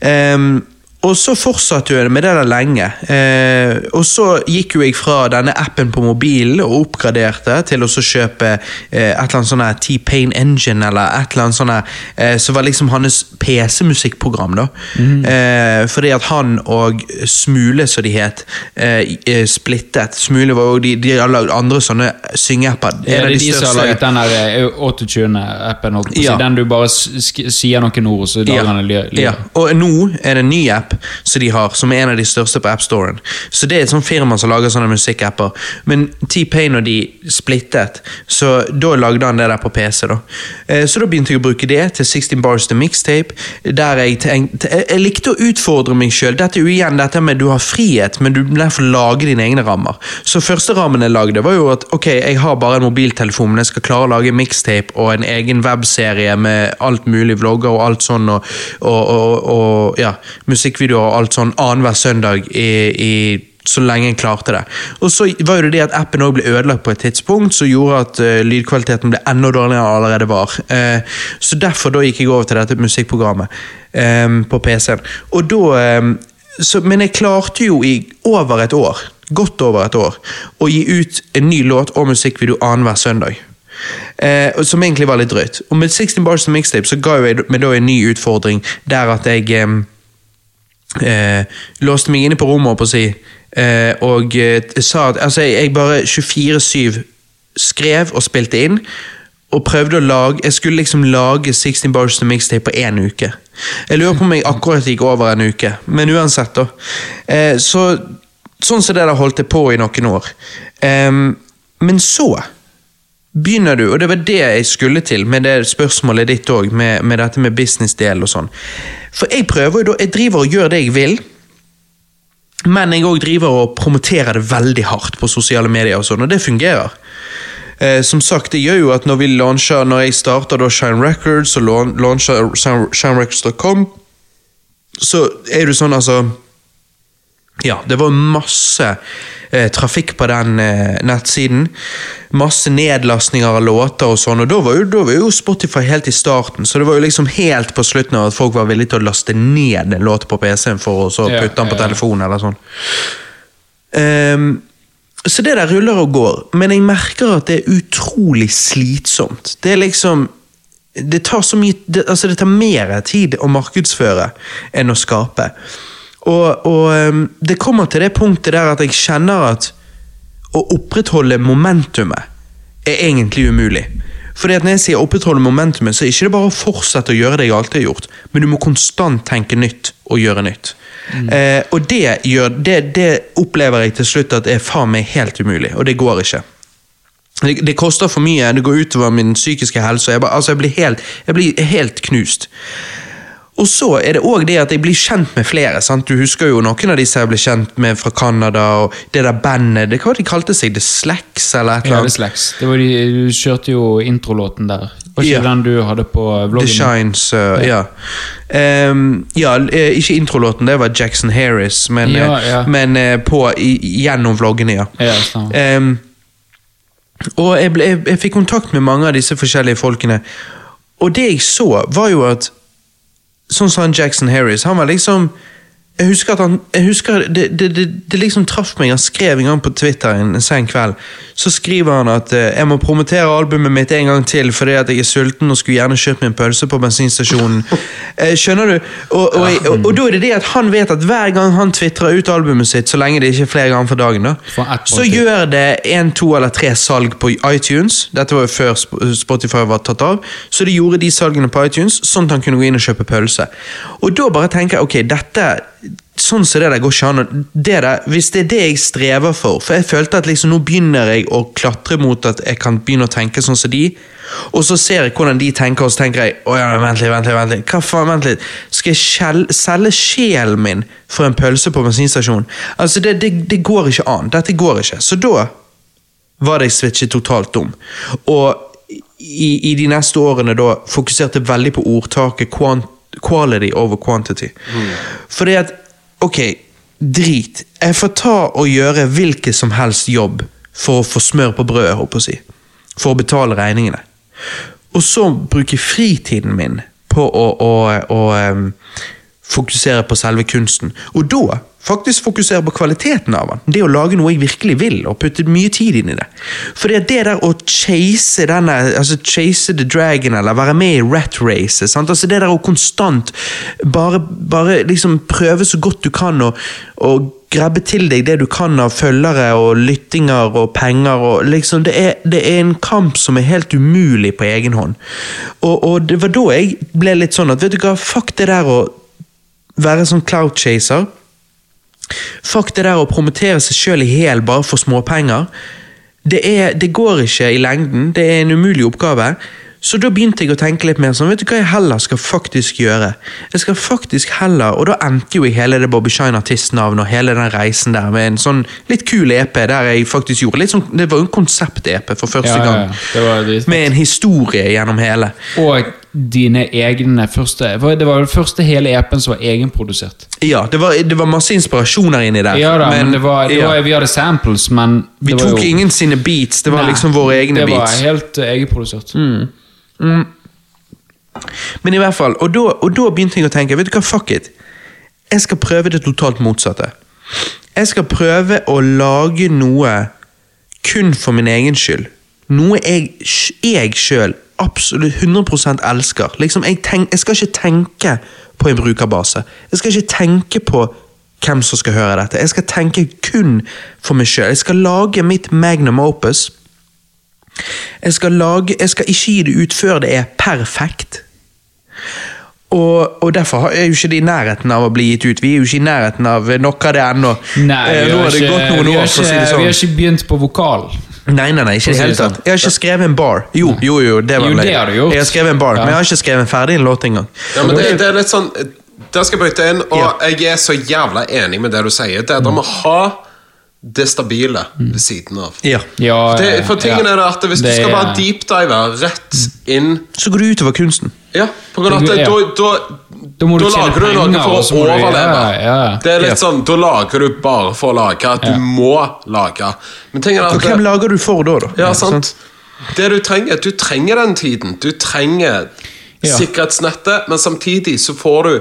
[SPEAKER 1] Ehm, og så fortsatte jeg med det der lenge. Eh, og så gikk jo jeg fra denne appen på mobilen og oppgraderte til å kjøpe eh, et eller annet sånn T-Pain Engine, eller et eller annet sånn eh, som var liksom hans PC-musikkprogram. da. Eh, fordi at han og Smule, som de het, eh, eh, splittet. Smule var jo de, de har lagd andre sånne syngeapper.
[SPEAKER 2] Ja, det er
[SPEAKER 1] de
[SPEAKER 2] de som har laget den der eh, autotune-appen. si.
[SPEAKER 1] Ja.
[SPEAKER 2] Den du bare sier noen ord, så lager han en lyd.
[SPEAKER 1] Ja, og nå er det en ny app som de har, som er en av de største på AppStoren. Så det er et sånt firma som lager sånne musikkapper. Men T-Pain og de splittet, så da lagde han det der på PC. da. Eh, Så da begynte jeg å bruke det til 16 Bars The Mixtape, der jeg tenkte Jeg, likte å utfordre meg sjøl. Dette er jo igjen dette med du har frihet, men du derfor lage dine egne rammer. Så første rammen jeg lagde, var jo at ok, jeg har bare en mobiltelefon, men jeg skal klare å lage mixtape og en egen webserie med alt mulig, vlogger og alt sånn, og, og, og, og ja, musikkvideoer og alt sånn annenhver søndag i, i så lenge jeg klarte det. Og så var jo det det at appen også ble ødelagt på et tidspunkt, som gjorde at uh, lydkvaliteten ble enda dårligere enn allerede var. Uh, så derfor da gikk jeg over til dette musikkprogrammet um, på PC-en. Og da um, Men jeg klarte jo i over et år, godt over et år, å gi ut en ny låt og musikkvideo annenhver søndag. Uh, som egentlig var litt drøyt. Og med 16 Bars and Mixtape så ga jeg meg da en ny utfordring, der at jeg eh, eh, låste meg inne på rommet på å si, eh, og eh, sa at altså, jeg, bare 24-7 skrev og spilte inn. Og prøvde å lage Jeg skulle liksom lage 16 Bars to Mixtape på én uke. Jeg lurer på om jeg akkurat gikk over en uke, men uansett, da. Eh, så Sånn som det der holdt jeg på i noen år. Em, men så begynner du, og det var det jeg skulle til med det spørsmålet ditt òg, med, med dette med businessdel og sånn. For jeg prøver jo da, jeg driver og gjør det jeg vil, men jeg òg driver og promoterer det veldig hardt på sosiale medier, og sånn, og det fungerer. Eh, som sagt, det gjør jo at når vi launcher, når jeg starter da Shine Records og laun- launcher shinerecords.com, så er det sånn altså ja, det var masse eh, trafikk på den eh, nettsiden. Masse nedlastninger av låter og sånn, og da var, jo, da var jo Spotify helt i starten, så det var jo liksom helt på slutten av at folk var villige til å laste ned en låt på PC-en for å så
[SPEAKER 2] Ja,
[SPEAKER 1] putte den på
[SPEAKER 2] ja.
[SPEAKER 1] telefonen eller sånn. Um, så det der ruller og går, men jeg merker at det er utrolig slitsomt. Det er liksom Det tar så mye det, Altså, det tar mer tid å markedsføre enn å skape. Og, og ehm, det kommer til det punktet der at jeg kjenner at å opprettholde momentumet er egentlig umulig. Fordi at Når jeg sier opprettholde momentumet, så er det ikke bare å fortsette å gjøre det jeg alltid har gjort, men du må konstant tenke nytt og gjøre nytt. Eh, og det, gjør, det, det opplever jeg til slutt at er faen meg helt umulig, og det går ikke. Det, det koster for mye, det går utover min psykiske helse, jeg, bare, altså jeg, blir helt, jeg blir helt knust. Og så er det òg det at jeg blir kjent med flere. sant? Du husker jo noen av disse jeg ble kjent med fra Canada, og det der bandet det, Hva de kalte seg? The Slacks, eller et
[SPEAKER 2] Ja,
[SPEAKER 1] eller
[SPEAKER 2] det
[SPEAKER 1] annet?
[SPEAKER 2] er Slacks. Det var de, du kjørte jo introlåten der. Var ikke
[SPEAKER 1] Ja.
[SPEAKER 2] den du hadde på vloggen?
[SPEAKER 1] The Shines, uh, ja. Ehm, ja, eh, ikke introlåten, det var Jackson Harris, men,
[SPEAKER 2] Ja,
[SPEAKER 1] eh,
[SPEAKER 2] ja.
[SPEAKER 1] men uh, på, i, gjennom vloggene, ja.
[SPEAKER 2] Ja.
[SPEAKER 1] Ehm, og jeg, ble, jeg, jeg fikk kontakt med mange av disse forskjellige folkene, og det jeg så, var jo at Sånn som Jackson Harris, han var liksom jeg husker at han jeg husker det, det, det, det liksom traff meg. Han skrev en gang på Twitter en, en sen kveld. Så skriver han at eh, jeg må promotere albumet mitt en gang til fordi at jeg er sulten og skulle gjerne kjøpt meg en pølse på bensinstasjonen. Eh, skjønner du? Og, og, og, og, da er det det at han vet at hver gang han tvitrer ut albumet sitt, så lenge det ikke er flere ganger for dagen, da,
[SPEAKER 2] For
[SPEAKER 1] så gjør det en, to eller tre salg på iTunes. Dette var jo før Spotify var tatt av. Så de gjorde de salgene på iTunes, sånn at han kunne gå inn og kjøpe pølse. Og da bare tenker jeg ok, dette Sånn som det der går ikke an. Det der, hvis det er det jeg strever for For jeg følte at liksom nå begynner jeg å klatre mot at jeg kan begynne å tenke sånn som de. Og så ser jeg hvordan de tenker, og så tenker jeg å ja, vent litt, vent litt, vent litt. Hva faen, vent litt. Skal jeg skjel, selge sjelen min for en pølse på bensinstasjonen? Altså, det, det, det går ikke an. Dette går ikke. Så da var det jeg switchet totalt om. Og i, i de neste årene da fokuserte veldig på ordtaket quant, quality over quantity. Fordi at, ok, drit. Jeg får ta og gjøre hvilken som helst jobb for å få smør på brødet, håper jeg å si. For å betale regningene. Og så bruke fritiden min på å, å, å fokusere på selve kunsten. Og da faktisk fokusere på kvaliteten av den. Det å lage noe jeg virkelig vil, og putte mye tid inn i det. For det der å chase denne, altså chase the dragon, eller være med i rat races, altså det der å konstant bare, bare liksom prøve så godt du kan å og grabbe til deg det du kan av følgere og lyttinger og penger. og liksom Det er, det er en kamp som er helt umulig på egen hånd. Og, og det var da jeg ble litt sånn at vet du hva, fuck det der å være sånn cloud chaser. Fuck det der å promotere seg sjøl i hæl bare for småpenger. Det, er, det går ikke i lengden, det er en umulig oppgave. Så da begynte jeg å tenke litt mer sånn, vet du hva jeg heller skal faktisk gjøre? Jeg skal faktisk heller, Og da endte jo i hele det Bobby Shine artistnavnet og hele den reisen der med en sånn litt kul EP der jeg faktisk gjorde litt sånn, Det var jo en konsept-EP for første
[SPEAKER 2] Ja, ja, ja.
[SPEAKER 1] gang.
[SPEAKER 2] Det var dritfett.
[SPEAKER 1] Med en historie gjennom hele.
[SPEAKER 2] Og dine egne første Det var den første hele EP-en som var egenprodusert.
[SPEAKER 1] Ja, det var, det var masse inspirasjoner inni der.
[SPEAKER 2] Ja da, men, det var, det
[SPEAKER 1] ja.
[SPEAKER 2] var, vi hadde samples, men
[SPEAKER 1] Vi tok
[SPEAKER 2] jo,
[SPEAKER 1] ingen sine beats, det var
[SPEAKER 2] Nei,
[SPEAKER 1] liksom våre egne beats.
[SPEAKER 2] Det var
[SPEAKER 1] beats.
[SPEAKER 2] helt uh, egenprodusert.
[SPEAKER 1] Men i hvert fall, og da, og da begynte jeg å tenke, vet du hva, fuck it. Jeg skal prøve det totalt motsatte. Jeg skal prøve å lage noe kun for min egen skyld. Noe jeg, jeg sjøl absolutt 100 elsker. Liksom, jeg, tenk, jeg skal ikke tenke på en brukerbase. Jeg skal ikke tenke på hvem som skal høre dette. Jeg skal tenke kun for meg sjøl. Jeg skal lage mitt magnum opus. Jeg skal, lage, jeg skal ikke gi det ut før det er perfekt. Og, og derfor er jo ikke det i nærheten av å bli gitt ut. Vi er jo ikke i nærheten av noe av det ennå.
[SPEAKER 2] Nei, vi har, ikke, vi, har
[SPEAKER 1] for si
[SPEAKER 2] ikke, vi har ikke begynt på vokal.
[SPEAKER 1] Nei, nei, nei, ikke i det hele tatt. Jeg har ikke skrevet en bar. Jo, jo, jo, det var
[SPEAKER 2] Jo, det har du gjort.
[SPEAKER 1] Jeg har skrevet en bar,
[SPEAKER 2] Ja.
[SPEAKER 1] men jeg har ikke skrevet ferdig en låt engang.
[SPEAKER 3] Ja, men det, det er litt sånn Der skal jeg bryte inn, og
[SPEAKER 1] Ja.
[SPEAKER 3] jeg er så jævla enig med det du sier. Det er at
[SPEAKER 2] Mm.
[SPEAKER 3] dere må ha det stabile ved siden av.
[SPEAKER 1] Ja.
[SPEAKER 2] Ja,
[SPEAKER 3] Det, for tingen
[SPEAKER 2] ja.
[SPEAKER 3] er at Hvis du skal bare deepdive rett inn
[SPEAKER 1] Så går det utover kunsten.
[SPEAKER 3] Ja, på grunn av at da, da,
[SPEAKER 2] må du
[SPEAKER 3] da
[SPEAKER 2] tjene
[SPEAKER 3] lager du noe for å overleve.
[SPEAKER 2] ja, ja.
[SPEAKER 3] Det er litt
[SPEAKER 1] Ja.
[SPEAKER 3] sånn, Da lager du bare for å lage. At du
[SPEAKER 2] Ja.
[SPEAKER 3] må lage. Men er at
[SPEAKER 1] hvem lager du for da, da?
[SPEAKER 3] Ja, sant. Det du trenger, du trenger den tiden. Du trenger
[SPEAKER 2] Ja.
[SPEAKER 3] sikkerhetsnettet, men samtidig så får du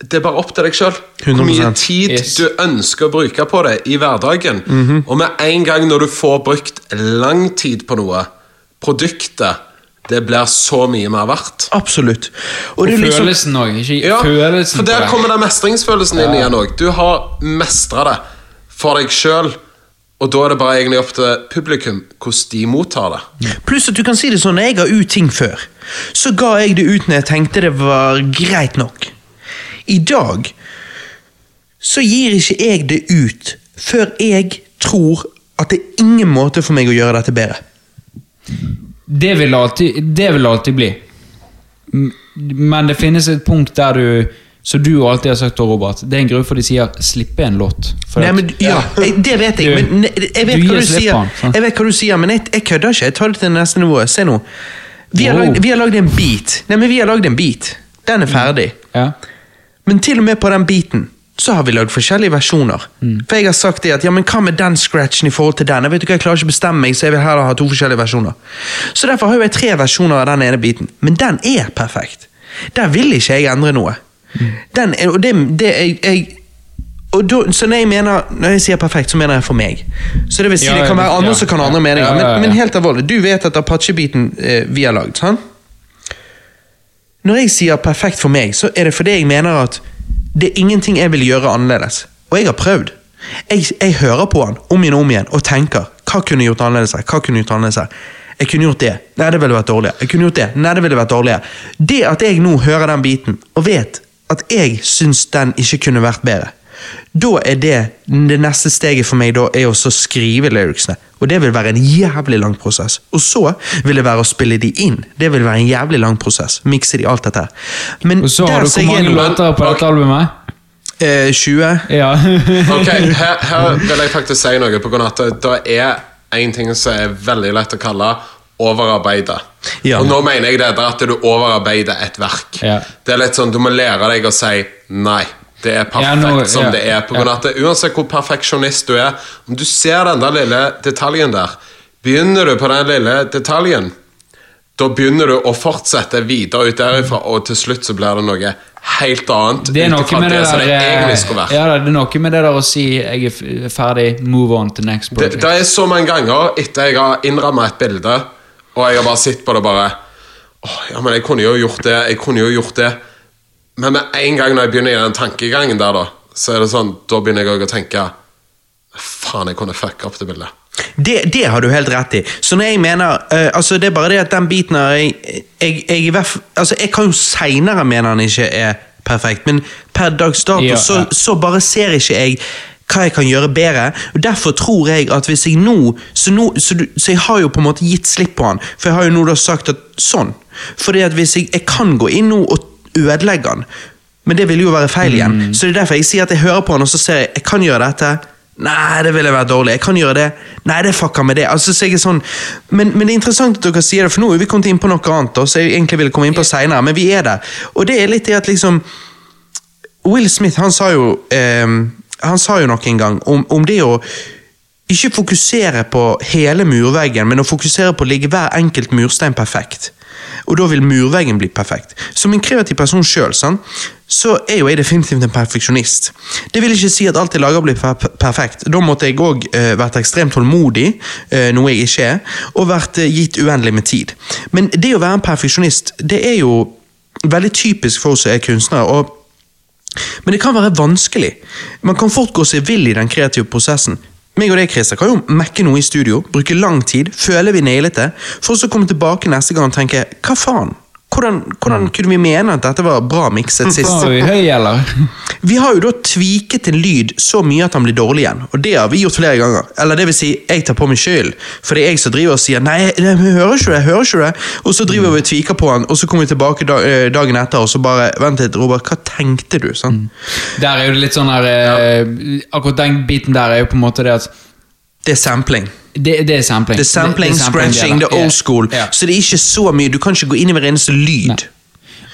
[SPEAKER 3] Det er bare opp til deg sjøl. Hvor mye tid
[SPEAKER 2] Yes.
[SPEAKER 3] du ønsker å bruke på det i hverdagen.
[SPEAKER 1] Mhm.
[SPEAKER 3] Og med en gang når du får brukt lang tid på noe, produktet, det blir så mye mer verdt.
[SPEAKER 1] Absolutt. Og
[SPEAKER 2] Og
[SPEAKER 1] liksom
[SPEAKER 2] følelsen òg.
[SPEAKER 3] Ja,
[SPEAKER 2] følelsen
[SPEAKER 3] for der kommer den mestringsfølelsen inn igjen òg. Du har mestra det for deg sjøl, og da er det bare egentlig opp til publikum hvordan de mottar det.
[SPEAKER 1] Pluss at du kan si det sånn, jeg ga ut ting før, så ga jeg det ut når jeg tenkte det var greit nok. I dag så gir ikke jeg det ut før jeg tror at det er ingen måte for meg å gjøre dette bedre.
[SPEAKER 2] Det vil alltid, det vil alltid bli. Men det finnes et punkt der du Som du alltid har sagt, Robert. Det er en grunn for de sier 'slippe en låt'.
[SPEAKER 1] Nei, men, ja, Det vet jeg, men jeg vet,
[SPEAKER 2] du
[SPEAKER 1] du sier.
[SPEAKER 2] han,
[SPEAKER 1] jeg vet hva du sier, men jeg, jeg kødder ikke. Jeg tar det til neste nivå. Se nå. Vi har,
[SPEAKER 2] Wow.
[SPEAKER 1] vi har lagd en beat. Nei, men vi har lagd en beat. Den er ferdig.
[SPEAKER 2] ja.
[SPEAKER 1] Men til og med på den beaten så har vi lagd forskjellige versjoner.
[SPEAKER 2] Mm.
[SPEAKER 1] For jeg har sagt det at ja, men hva med den scratchen i forhold til den? Jeg vet ikke, jeg klarer ikke å bestemme meg, så jeg vil heller ha to forskjellige versjoner. Så derfor har jeg tre versjoner av den ene biten. Men den er perfekt. Der vil ikke jeg endre noe. Den er, og det, det er jeg og da, så når jeg, mener, når jeg sier perfekt, så mener jeg for meg. Så det vil si,
[SPEAKER 2] Ja,
[SPEAKER 1] det kan være andre
[SPEAKER 2] ja,
[SPEAKER 1] som kan ha andre meninger. Men, men helt alvorlig, du vet at Apache-biten eh, vi har lagd, sant? Når jeg sier perfekt for meg, så er det fordi jeg mener at det er ingenting jeg vil gjøre annerledes. Og jeg har prøvd. Jeg, jeg hører på han om igjen og om igjen og tenker hva kunne gjort annerledes her? Hva kunne jeg gjort annerledes her? Jeg kunne gjort det. Nei, det ville vært dårligere. Jeg kunne gjort det. Nei, det ville vært dårligere. Det at jeg nå hører den biten og vet at jeg syns den ikke kunne vært bedre, da er det det neste steget for meg da er å skrive lyricsene. Og det vil være en jævlig lang prosess. Og så vil det være å spille de inn. Det vil være en jævlig lang prosess. Mikse de alt dette. Men
[SPEAKER 2] Og så har du hvor mange
[SPEAKER 1] er
[SPEAKER 2] låter på dette albumet?
[SPEAKER 1] Eh, 20.
[SPEAKER 2] Ja.
[SPEAKER 3] Ok, her, her vil jeg faktisk si noe, på grunn av at det er en ting som er veldig lett å kalle overarbeide.
[SPEAKER 1] Ja.
[SPEAKER 3] Og nå mener jeg det er at du overarbeider et verk.
[SPEAKER 2] Ja.
[SPEAKER 3] Det er litt sånn, Du må lære deg å si nei. Det er perfekt
[SPEAKER 2] Ja, nå-
[SPEAKER 3] som
[SPEAKER 2] ja,
[SPEAKER 3] det er. På grunn av at Uansett hvor perfeksjonist du er, om du ser den der lille detaljen der Begynner du på den lille detaljen, da begynner du å fortsette videre ut derifra, og til slutt så blir det noe helt annet.
[SPEAKER 2] Det er noe med det der
[SPEAKER 3] det egentlig
[SPEAKER 2] eh. Ja, det er noe med det der å si 'jeg er ferdig, move on to next project'.
[SPEAKER 3] det er så mange ganger etter jeg har innrammet et bilde, og jeg har bare sett på det bare Åh, ja, men jeg kunne jo gjort det, jeg kunne jo gjort det. Men med en gang når jeg begynner i den tankegangen der, da, så er det sånn, da begynner jeg å tenke Faen, jeg kunne fucka opp det bildet.
[SPEAKER 1] Det, det har du helt rett i. Så når jeg mener uh, altså Det er bare det at den biten har jeg, jeg, jeg, altså jeg kan jo seinere mene han ikke er perfekt, men per dags dato
[SPEAKER 2] Ja,
[SPEAKER 1] så,
[SPEAKER 2] ja.
[SPEAKER 1] så bare ser ikke jeg hva jeg kan gjøre bedre. og Derfor tror jeg at hvis jeg nå så, nå så, du, så jeg har jo på en måte gitt slipp på han, for jeg har jo nå da sagt at sånn. Fordi at hvis jeg, jeg kan gå inn nå og ødelegge han, men det vil jo være feil igjen.
[SPEAKER 2] Mm.
[SPEAKER 1] Så det er derfor jeg sier at jeg hører på han, og så ser jeg jeg kan gjøre dette. Nei, det ville vært dårlig. Jeg kan gjøre det. Nei, det fucker med det. Altså, så jeg er sånn, men, men det er interessant at dere sier det, for nå er vi kommet inn på noe annet, Også, jeg egentlig ville komme inn på senere, men vi er der. Og det er litt det at liksom Will Smith han sa jo ehm, Han sa jo nok en gang om, om det å ikke fokusere på hele murveggen, men å fokusere på å ligge hver enkelt murstein perfekt. Og da vil murveggen bli perfekt. Som en kreativ person sjøl, så er jo jeg definitivt en perfeksjonist. Det vil ikke si at alt jeg lager blir per perfekt. Da måtte jeg òg uh, vært ekstremt tålmodig, uh, noe jeg ikke er, og vært uh, gitt uendelig med tid. Men det å være en perfeksjonist, det er jo veldig typisk for oss som er kunstnere. og men det kan være vanskelig. Man kan fort gå seg vill i den kreative prosessen. Meg og deg, Christer, kan jo mekke noe i studio, bruke lang tid, føle vi nailet det, for så komme tilbake neste gang og tenke hva faen? Hvordan, hvordan kunne vi mene at dette var bra mikset sist?
[SPEAKER 2] Var vi høy, eller?
[SPEAKER 1] Vi har jo da tviket en lyd så mye at han blir dårlig igjen, og det har vi gjort flere ganger. Eller det vil si, jeg tar på meg skyld, for det er jeg som driver og sier nei, vi hører ikke det, jeg hører ikke det, og så driver vi og tviker på han, og så kommer vi tilbake eh, dagen etter, og så bare, vent litt, Robert, hva tenkte du? Sånn?
[SPEAKER 2] Der er jo det litt sånn her eh, Akkurat den biten der er jo på en måte det at
[SPEAKER 1] Det er sampling.
[SPEAKER 2] Det, det er sampling.
[SPEAKER 1] Det er sampling,
[SPEAKER 2] det er
[SPEAKER 1] scratching, det er old school,
[SPEAKER 2] Ja.
[SPEAKER 1] så det er ikke så mye, du kan ikke gå inn i hver eneste lyd.
[SPEAKER 2] Nei.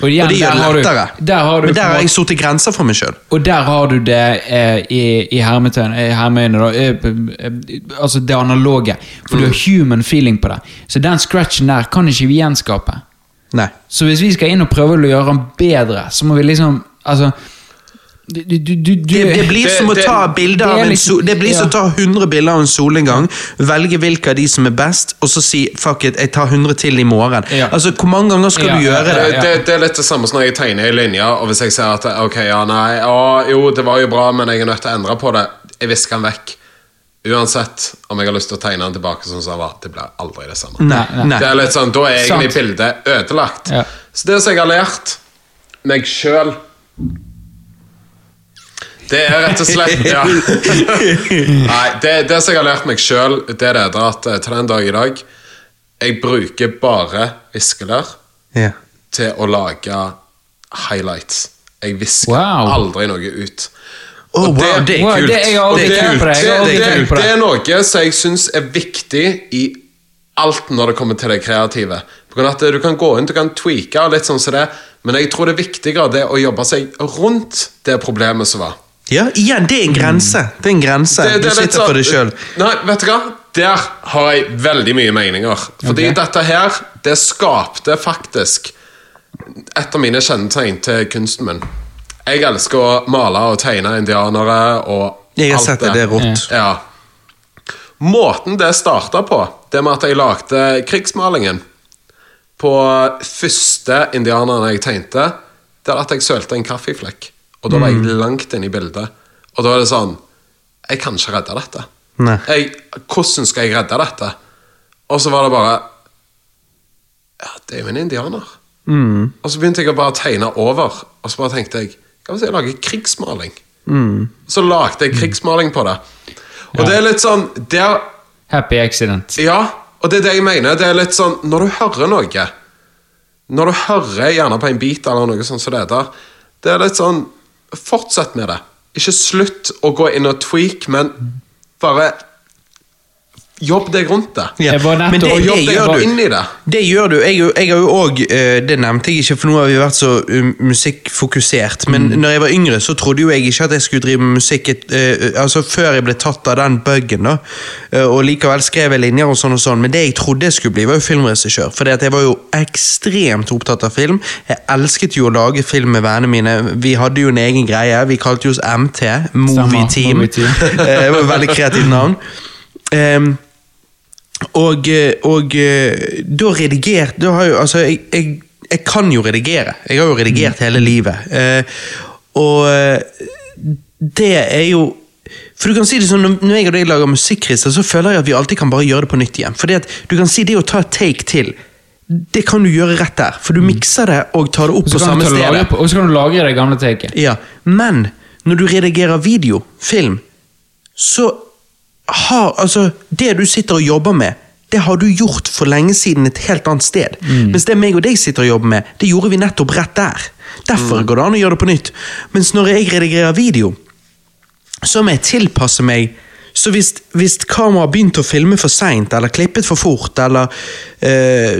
[SPEAKER 2] Og, igjen,
[SPEAKER 1] Og det gjør det lettere.
[SPEAKER 2] du- du
[SPEAKER 1] Men der har jeg satt grenser for meg sjøl.
[SPEAKER 2] Og der har du det eh, i, i hermetegn, eh, hermeøyne, da. Eh, eh, altså det analoge. For
[SPEAKER 1] Mm.
[SPEAKER 2] du har human feeling på det. Så den scratchen der kan ikke vi gjenskape.
[SPEAKER 1] Nei.
[SPEAKER 2] Så hvis vi skal inn og prøve å gjøre den bedre, så må vi liksom Altså du, du, du, du,
[SPEAKER 1] Det, det blir
[SPEAKER 3] Det-
[SPEAKER 1] som å
[SPEAKER 3] det-
[SPEAKER 1] ta bilder
[SPEAKER 2] det er
[SPEAKER 1] av en
[SPEAKER 2] liksom-
[SPEAKER 1] sol, Det blir som
[SPEAKER 2] ja.
[SPEAKER 1] å ta 100 bilder av en solnedgang, velge hvilke av de som er best, og så si 'fuck it, jeg tar 100 til i morgen'.
[SPEAKER 2] Ja.
[SPEAKER 1] Altså, Hvor mange ganger skal
[SPEAKER 2] Ja,
[SPEAKER 1] du gjøre det?
[SPEAKER 3] Det, det er litt det samme som når jeg tegner i linje, og hvis jeg ser at ok, ja, nei, å, jo, det var jo bra, men jeg er nødt til å endre på det, jeg visker den vekk. Uansett om jeg har lyst til å tegne den tilbake som den var, det blir aldri det samme.
[SPEAKER 1] Nei,
[SPEAKER 2] Nei,
[SPEAKER 1] nei.
[SPEAKER 3] Det er litt sånn, Da er egentlig
[SPEAKER 2] Sant.
[SPEAKER 3] bildet ødelagt.
[SPEAKER 2] Ja.
[SPEAKER 3] Så det som jeg har lært meg sjøl Det er rett og slett ja. Nei, det, det som jeg har lært meg sjøl, det er det at eh, til den dag i dag Jeg bruker bare viskelær
[SPEAKER 1] Ja.
[SPEAKER 3] til å lage highlights. Jeg visker
[SPEAKER 2] Wow.
[SPEAKER 3] aldri noe ut. Og
[SPEAKER 1] wow,
[SPEAKER 3] det-
[SPEAKER 1] det er
[SPEAKER 2] Wow,
[SPEAKER 1] kult.
[SPEAKER 2] det er
[SPEAKER 1] Det er kult.
[SPEAKER 2] det.
[SPEAKER 1] Det er
[SPEAKER 3] er noe som jeg syns er viktig i alt når det kommer til det kreative. På grunn av at Du kan gå inn, du kan tweake litt sånn som det, men jeg tror det viktigere det å jobbe seg rundt det problemet som var.
[SPEAKER 1] Ja, igjen, det er en grense. Det er en grense.
[SPEAKER 3] Det- det
[SPEAKER 1] Du
[SPEAKER 3] er
[SPEAKER 1] sitter for deg sjøl.
[SPEAKER 3] Nei, vet du hva? Der har jeg veldig mye meninger. Fordi
[SPEAKER 2] okay.
[SPEAKER 3] dette her, det skapte faktisk et av mine kjennetegn til kunsten min. Jeg elsker å male og tegne indianere og
[SPEAKER 1] Jeg har
[SPEAKER 3] alt
[SPEAKER 1] sett det, det er rått.
[SPEAKER 3] Ja. Måten det starta på, det med at jeg lagde krigsmalingen På første indianeren jeg tegnte, det er at jeg sølte en kaffeflekk. Og da var
[SPEAKER 1] Mm.
[SPEAKER 3] jeg langt inne i bildet. Og da er det sånn Jeg kan ikke redde dette. Jeg, hvordan skal jeg redde dette? Og så var det bare Ja, det er jo en indianer.
[SPEAKER 1] Mm.
[SPEAKER 3] Og så begynte jeg å bare tegne over, og så bare tenkte jeg Hva hvis jeg lager krigsmaling?
[SPEAKER 1] Mm.
[SPEAKER 3] Så lagde jeg krigsmaling på det. Og det er litt sånn det er,
[SPEAKER 2] Happy accident.
[SPEAKER 3] Ja, og det er det jeg mener. Det er litt sånn Når du hører noe Når du hører gjerne på en beat eller noe sånt som det der, det er litt sånn Fortsett med det. Ikke slutt å gå inn og tweak, men bare Jobb deg rundt det.
[SPEAKER 1] Ja, men det, det gjør du.
[SPEAKER 3] det.
[SPEAKER 1] Det gjør du. Jeg, jeg har jo òg Det nevnte jeg ikke, for nå har vi vært så um, musikkfokusert. Men
[SPEAKER 2] Mm.
[SPEAKER 1] når jeg var yngre, så trodde jo jeg ikke at jeg skulle drive med musikk et, eh, altså før jeg ble tatt av den bugen. da Eh, Og likevel skrev jeg linjer og sånn og sånn. Men det jeg trodde jeg skulle bli, var jo filmregissør. For jeg var jo ekstremt opptatt av film. Jeg elsket jo å lage film med vennene mine. Vi hadde jo en egen greie. Vi kalte jo oss MT, Movie
[SPEAKER 2] Stemmer,
[SPEAKER 1] Team.
[SPEAKER 2] Movie Team.
[SPEAKER 1] Eh, det var et veldig kreativt navn. Ehm, og, eh, og eh, da redigert da har jo, altså, jeg, jeg, jeg kan jo redigere. Jeg har jo redigert hele livet. Eh, og eh, det er jo For du kan si det sånn, Når jeg og deg lager musikkrister, så føler jeg at vi alltid kan bare gjøre det på nytt igjen. Fordi at du kan si det å ta et take til, det kan du gjøre rett der. For du mikser det og tar det opp på samme sted.
[SPEAKER 2] Og så kan du lagre det gamle taket.
[SPEAKER 1] Ja, Men når du redigerer video, film, så har altså Det du sitter og jobber med, det har du gjort for lenge siden et helt annet sted. Mens det meg og deg sitter og jobber med, det gjorde vi nettopp rett der. Derfor går det an å gjøre det på nytt. Mens når jeg redigerer video, så må jeg tilpasse meg så hvis, hvis kameraet begynte å filme for seint, eller klippet for fort, eller uh,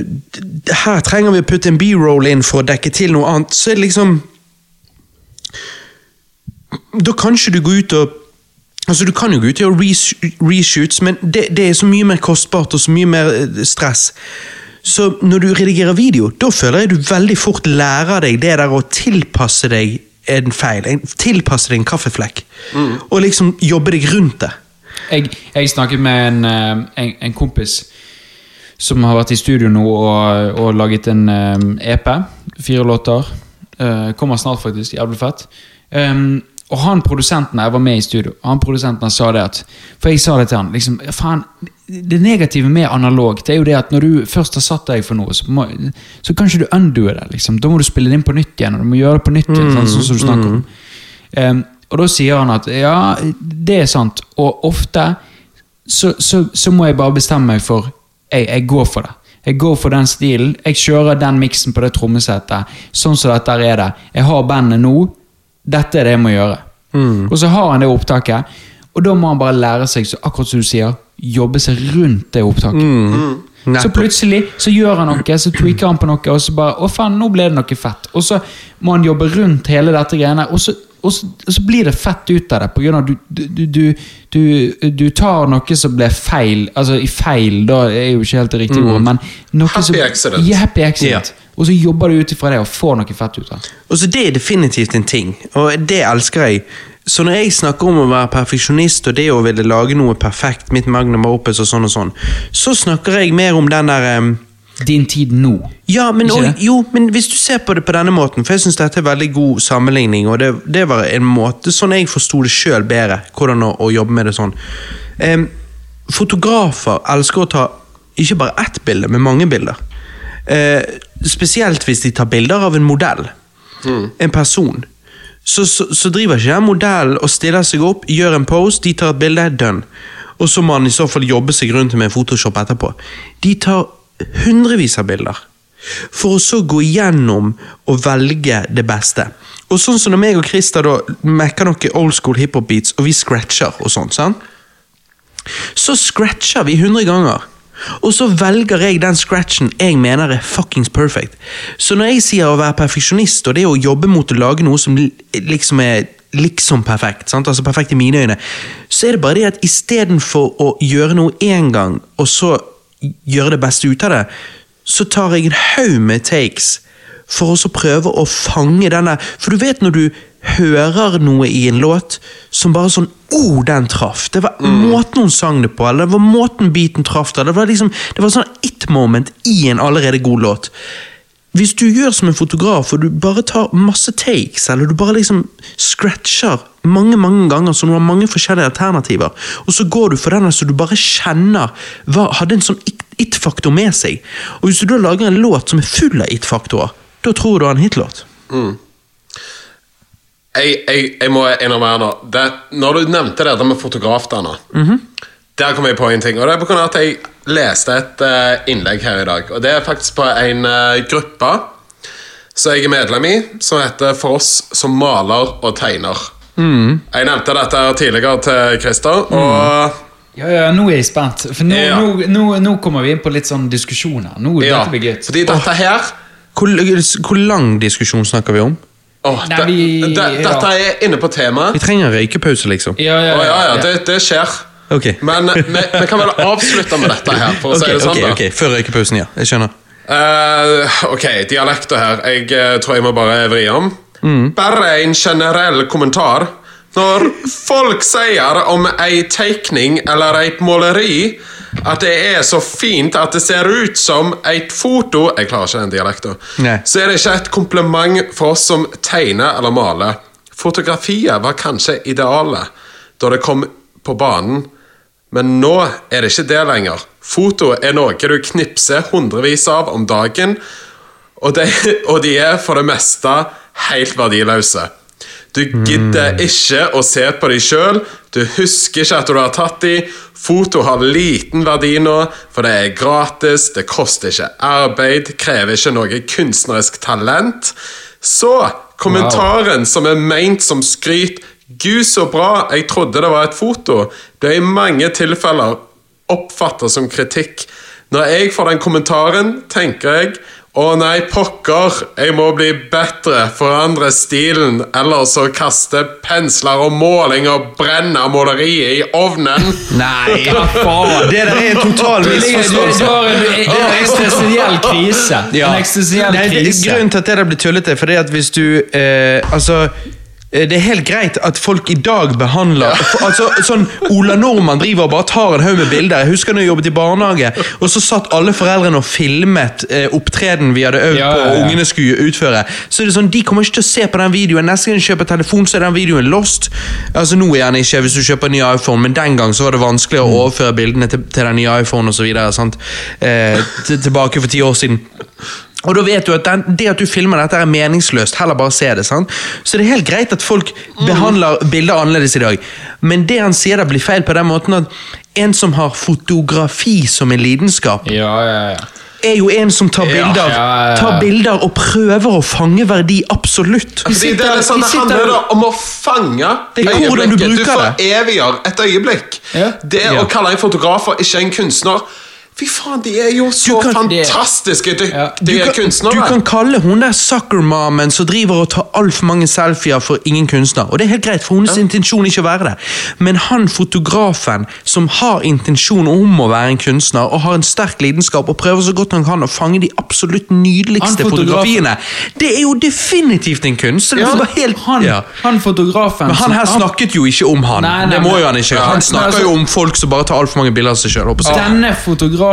[SPEAKER 1] Her trenger vi å putte en B-roll inn for å dekke til noe annet, så er det liksom Da kan ikke du gå ut og Altså, Du kan jo gå ut og gjøre reshoots, men det, det er så mye mer kostbart og så mye mer eh, stress. Så når du redigerer video, da føler jeg du veldig fort lærer deg det der å tilpasse deg en feil. En, tilpasse deg en kaffeflekk. Og liksom jobbe deg rundt det.
[SPEAKER 2] Jeg, jeg snakket med en, eh, en, en kompis som har vært i studio nå og, og laget en eh, EP. Fire låter. Uh, kommer snart, faktisk. Jævlig fett. Um, og han produsenten Jeg var med i studio. Han produsenten sa det at For jeg sa det til han. liksom, faen, Det negative med analog Det er jo det at når du først har satt deg for noe, så, må, så kan ikke du undoe det. liksom, Da må du spille det inn på nytt igjen. Og du må gjøre det på nytt igjen, sånn, sånn som du snakker om. Um, og da sier han at ja, det er sant. Og ofte så, så, så må jeg bare bestemme meg for jeg, jeg går for det. Jeg går for den stilen. Jeg kjører den miksen på det trommesettet. Sånn som dette er det. Jeg har bandet nå. Dette er det jeg må gjøre. Og så har han det opptaket, og da må han bare lære seg, så akkurat som du sier, jobbe seg rundt det opptaket. Så plutselig så gjør han noe, så tweaker han på noe, og så bare Å, faen, nå ble det noe fett. Og så må han jobbe rundt hele dette greiene, og så, og så, og så blir det fett ut av det. På grunn av du, du, du, du, du tar noe som ble feil Altså i feil, da er jo ikke helt det riktige ordet, men noe
[SPEAKER 3] Happy
[SPEAKER 2] som,
[SPEAKER 3] accident.
[SPEAKER 2] Ja, happy accident. Og så jobber du ut ifra det og får noe fett ut av det.
[SPEAKER 1] Og så Det er definitivt en ting, og det elsker jeg. Så når jeg snakker om å være perfeksjonist og det å ville lage noe perfekt, mitt magnum opus og sånn og sånn, så snakker jeg mer om den der um...
[SPEAKER 2] Din tid nå.
[SPEAKER 1] ja, men, og, jo, men hvis du ser på det på denne måten, for jeg syns dette er veldig god sammenligning, og det, det var en måte sånn jeg forsto det sjøl bedre, hvordan å, å jobbe med det sånn. Um, fotografer elsker å ta ikke bare ett bilde, men mange bilder. Eh, spesielt hvis de tar bilder av en modell, en person. Så, så, så driver ikke den modellen og stiller seg opp, gjør en pose, de tar et bilde, done. Og så må han i så fall jobbe seg rundt med en Photoshop etterpå. De tar hundrevis av bilder. For å så gå igjennom og velge det beste. Og sånn som når meg og Christer da mekker noen old school hiphop-beats, og vi scratcher og sånn, sant? så scratcher vi 100 ganger. Og så velger jeg den scratchen jeg mener er fuckings perfect. Så når jeg sier å være perfeksjonist, og det å jobbe mot å lage noe som liksom er liksom perfekt, sant? altså perfekt i mine øyne, så er det bare det at istedenfor å gjøre noe én gang, og så gjøre det beste ut av det, så tar jeg en haug med takes for å prøve å fange denne For du vet når du hører noe i en låt som bare sånn Oh, den traff! Det var måten hun sang det på, eller det var måten beaten traff det. Det var liksom, det var sånn it moment i en allerede god låt. Hvis du gjør som en fotograf, og du bare tar masse takes, eller du bare liksom scratcher mange mange ganger, så du har mange forskjellige alternativer, og så går du for den så du bare kjenner hva hadde en sånn it- it-faktor med seg. Og hvis du da lager en låt som er full av it-faktorer, da tror du han hitlåt. Mm.
[SPEAKER 3] Jeg, jeg, jeg må innrømme her nå det, Når du nevnte det der med fotograf der -hmm. Der kom jeg på en ting Og det er på grunn av at jeg leste et uh, innlegg her i dag Og det er faktisk på en uh, gruppe Som jeg er medlem i Som heter For oss som maler og tegner Jeg nevnte dette tidligere til Christer Og
[SPEAKER 2] Ja, ja, nå er jeg spent. For nå,
[SPEAKER 3] Ja.
[SPEAKER 2] nå, nå, nå kommer vi inn på litt sånn diskusjoner. Nå,
[SPEAKER 3] ja,
[SPEAKER 2] Dette blir gøy.
[SPEAKER 3] fordi dette her
[SPEAKER 1] Hvor, hvor lang diskusjon snakker vi om?
[SPEAKER 3] Oh,
[SPEAKER 2] Nei,
[SPEAKER 3] de,
[SPEAKER 2] vi-
[SPEAKER 3] de,
[SPEAKER 2] ja.
[SPEAKER 3] Dette er inne på temaet
[SPEAKER 1] Vi trenger røykepause, liksom.
[SPEAKER 2] Ja, ja,
[SPEAKER 3] ja, ja, ja, det, det skjer
[SPEAKER 1] Okay.
[SPEAKER 3] Men vi, vi kan vel avslutte med dette her For å
[SPEAKER 1] okay,
[SPEAKER 3] si det sånn
[SPEAKER 1] okay,
[SPEAKER 3] da
[SPEAKER 1] Før røykepausen, ja. Jeg skjønner.
[SPEAKER 3] Uh, ok, dialekter her. Jeg uh, tror jeg må bare vri om. Bare en generell kommentar. Når folk sier om ei tegning eller et måleri at det er så fint at det ser ut som et foto Jeg klarer ikke den dialekten.
[SPEAKER 1] Nei.
[SPEAKER 3] Så er det ikke et kompliment for oss som tegner eller maler. Fotografiet var kanskje idealet da det kom på banen, men nå er det ikke det lenger. Foto er noe du knipser hundrevis av om dagen, og de, og de er for det meste helt verdiløse. Du gidder ikke å se på dem sjøl, du husker ikke at du har tatt dem. Foto har liten verdi nå, for det er gratis, det koster ikke arbeid, krever ikke noe kunstnerisk talent. Så kommentaren som er meint som skryt Gud, så bra, jeg trodde det var et foto. Det er i mange tilfeller oppfattet som kritikk. Når jeg får den kommentaren, tenker jeg å nei, pokker, jeg må bli bedre, forandre stilen, eller så kaste pensler og måling og brenne måleriet i ovnen.
[SPEAKER 1] Nei!
[SPEAKER 2] Hva faen?
[SPEAKER 1] Det der er en total misforståelse.
[SPEAKER 2] Det er en eksistensiell krise.
[SPEAKER 1] Ja.
[SPEAKER 2] En eksistensiell
[SPEAKER 1] Nei, det,
[SPEAKER 2] krise.
[SPEAKER 1] grunnen til at det der blir tullete, er at hvis du eh, Altså det er helt greit at folk i dag behandler for, altså, sånn Ola Nordmann driver og bare tar en haug med bilder. Jeg husker når jeg jobbet i barnehage, og så satt alle foreldrene og filmet eh, opptreden vi hadde øvd
[SPEAKER 2] Ja,
[SPEAKER 1] på
[SPEAKER 2] ja,
[SPEAKER 1] og ungene skulle utføre. Så er det sånn, De kommer ikke til å se på den videoen. Neste gang de kjøper telefon, så er den videoen lost. Altså Nå er den ikke hvis du kjøper en ny iPhone, men den gang så var det vanskelig å overføre bildene til, til den nye iPhone osv. Eh, til- tilbake for ti år siden. Og da vet du at den, det at du filmer dette er meningsløst. Heller bare se det. sant? Så det er helt greit at folk behandler bilder annerledes i dag. Men det han sier der blir feil på den måten at en som har fotografi som en lidenskap,
[SPEAKER 2] Ja, ja, ja.
[SPEAKER 1] er jo en som tar bilder,
[SPEAKER 2] ja, ja, ja.
[SPEAKER 1] tar bilder og prøver å fange verdi absolutt.
[SPEAKER 3] Fordi det, er sånn,
[SPEAKER 1] de
[SPEAKER 3] det
[SPEAKER 1] sitter-
[SPEAKER 3] handler om å fange
[SPEAKER 1] Det er
[SPEAKER 3] øyeblikket.
[SPEAKER 1] du du
[SPEAKER 3] foreviger et øyeblikk.
[SPEAKER 2] Ja.
[SPEAKER 3] Det
[SPEAKER 1] Ja.
[SPEAKER 3] å kalle en fotograf for ikke en kunstner Fy faen, de er jo så
[SPEAKER 1] kan-
[SPEAKER 3] fantastiske
[SPEAKER 2] Ja.
[SPEAKER 3] de
[SPEAKER 1] er kan,
[SPEAKER 3] kunstnere.
[SPEAKER 1] du kan kalle hun der suckermamen som driver og tar altfor mange selfier for ingen kunstner. Og det er helt greit, for hennes intensjon er ikke å være det. Men han fotografen som har intensjon om å være en kunstner, og har en sterk lidenskap, og prøver så godt han kan å fange de absolutt nydeligste fotografiene, det er jo definitivt en kunst.
[SPEAKER 2] Ja,
[SPEAKER 1] helt,
[SPEAKER 2] han,
[SPEAKER 1] ja.
[SPEAKER 2] han fotografen
[SPEAKER 1] Men han her snakket jo ikke om han.
[SPEAKER 2] Nei, nei,
[SPEAKER 1] det må jo han ikke. Han snakker
[SPEAKER 2] altså-
[SPEAKER 1] jo om folk som bare tar altfor mange bilder av seg sjøl.
[SPEAKER 2] Denne fotografen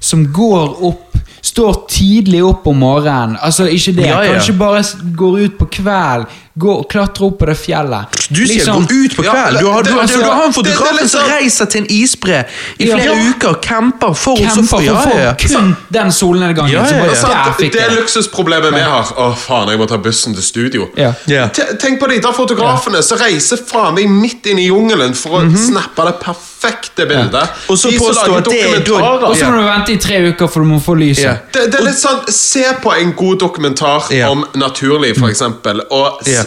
[SPEAKER 2] som går opp Står tidlig opp om morgenen. Altså, ikke det.
[SPEAKER 1] Ja, ja.
[SPEAKER 2] Kanskje bare går ut på kveld. Går, klatre opp på det fjellet.
[SPEAKER 1] Du sier
[SPEAKER 2] Liksom-
[SPEAKER 1] gå ut på
[SPEAKER 3] Ja,
[SPEAKER 1] kveld. Du har, du, altså, du har en fotograf som
[SPEAKER 3] sånn-
[SPEAKER 1] reiser til en isbre i
[SPEAKER 2] Ja.
[SPEAKER 1] flere
[SPEAKER 2] Ja.
[SPEAKER 1] uker og camper for
[SPEAKER 2] å
[SPEAKER 1] få ja,
[SPEAKER 2] ja, kun den solnedgangen.
[SPEAKER 1] Ja, ja,
[SPEAKER 2] som
[SPEAKER 1] ja.
[SPEAKER 2] bare,
[SPEAKER 3] Sant?
[SPEAKER 2] der
[SPEAKER 3] det er luksusproblemet vi har. Å, faen, jeg må ta bussen til studio.
[SPEAKER 2] Ja.
[SPEAKER 1] Ja.
[SPEAKER 3] Tenk på de der fotografene som reiser faen meg midt inn i jungelen for å snappe det perfekte bildet.
[SPEAKER 1] Og så
[SPEAKER 3] påstår
[SPEAKER 1] påstå at det er da-
[SPEAKER 2] Og så må du vente i tre uker for du må få lyset.
[SPEAKER 1] Ja.
[SPEAKER 3] Det, det er litt sånn Se på en god dokumentar
[SPEAKER 1] Ja.
[SPEAKER 3] om naturliv, for eksempel. Og se
[SPEAKER 1] Ja.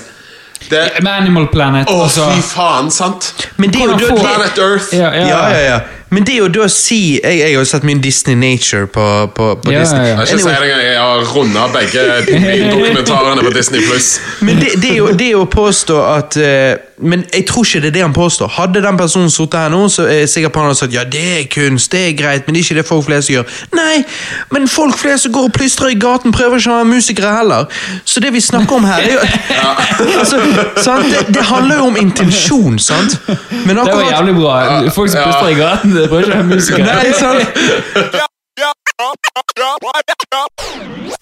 [SPEAKER 3] Det,
[SPEAKER 2] Med Animal Planet.
[SPEAKER 3] Å,
[SPEAKER 2] altså.
[SPEAKER 3] fy faen, sant?
[SPEAKER 1] Men det er da-
[SPEAKER 2] får-
[SPEAKER 3] Planet Earth.
[SPEAKER 2] Ja, ja,
[SPEAKER 1] Ja, ja, ja. Men det å da å si Jeg, jeg har jo sett mye Disney Nature på, på, på
[SPEAKER 2] Ja,
[SPEAKER 1] Disney.
[SPEAKER 2] ja, ja.
[SPEAKER 3] Jeg, ikke
[SPEAKER 1] Anyway,
[SPEAKER 3] det jeg har runda begge de dokumentarene på Disney Pluss.
[SPEAKER 1] men det, det, er jo, det er å påstå at eh, men jeg tror ikke det er det han påstår. Hadde den personen sittet her nå, så er jeg sikker på han hadde sagt ja, det er kunst, det er greit, men det er ikke det folk flest gjør. Nei, men folk flest som går og plystrer i gaten, prøver ikke å være musikere heller. Så det vi snakker om her, er jo altså, sant? Det, det handler jo om intensjon, sant? Men
[SPEAKER 2] Det var jævlig bra. Folk som plystrer i gaten, det prøver ikke å være musikere.
[SPEAKER 1] Nei, sant?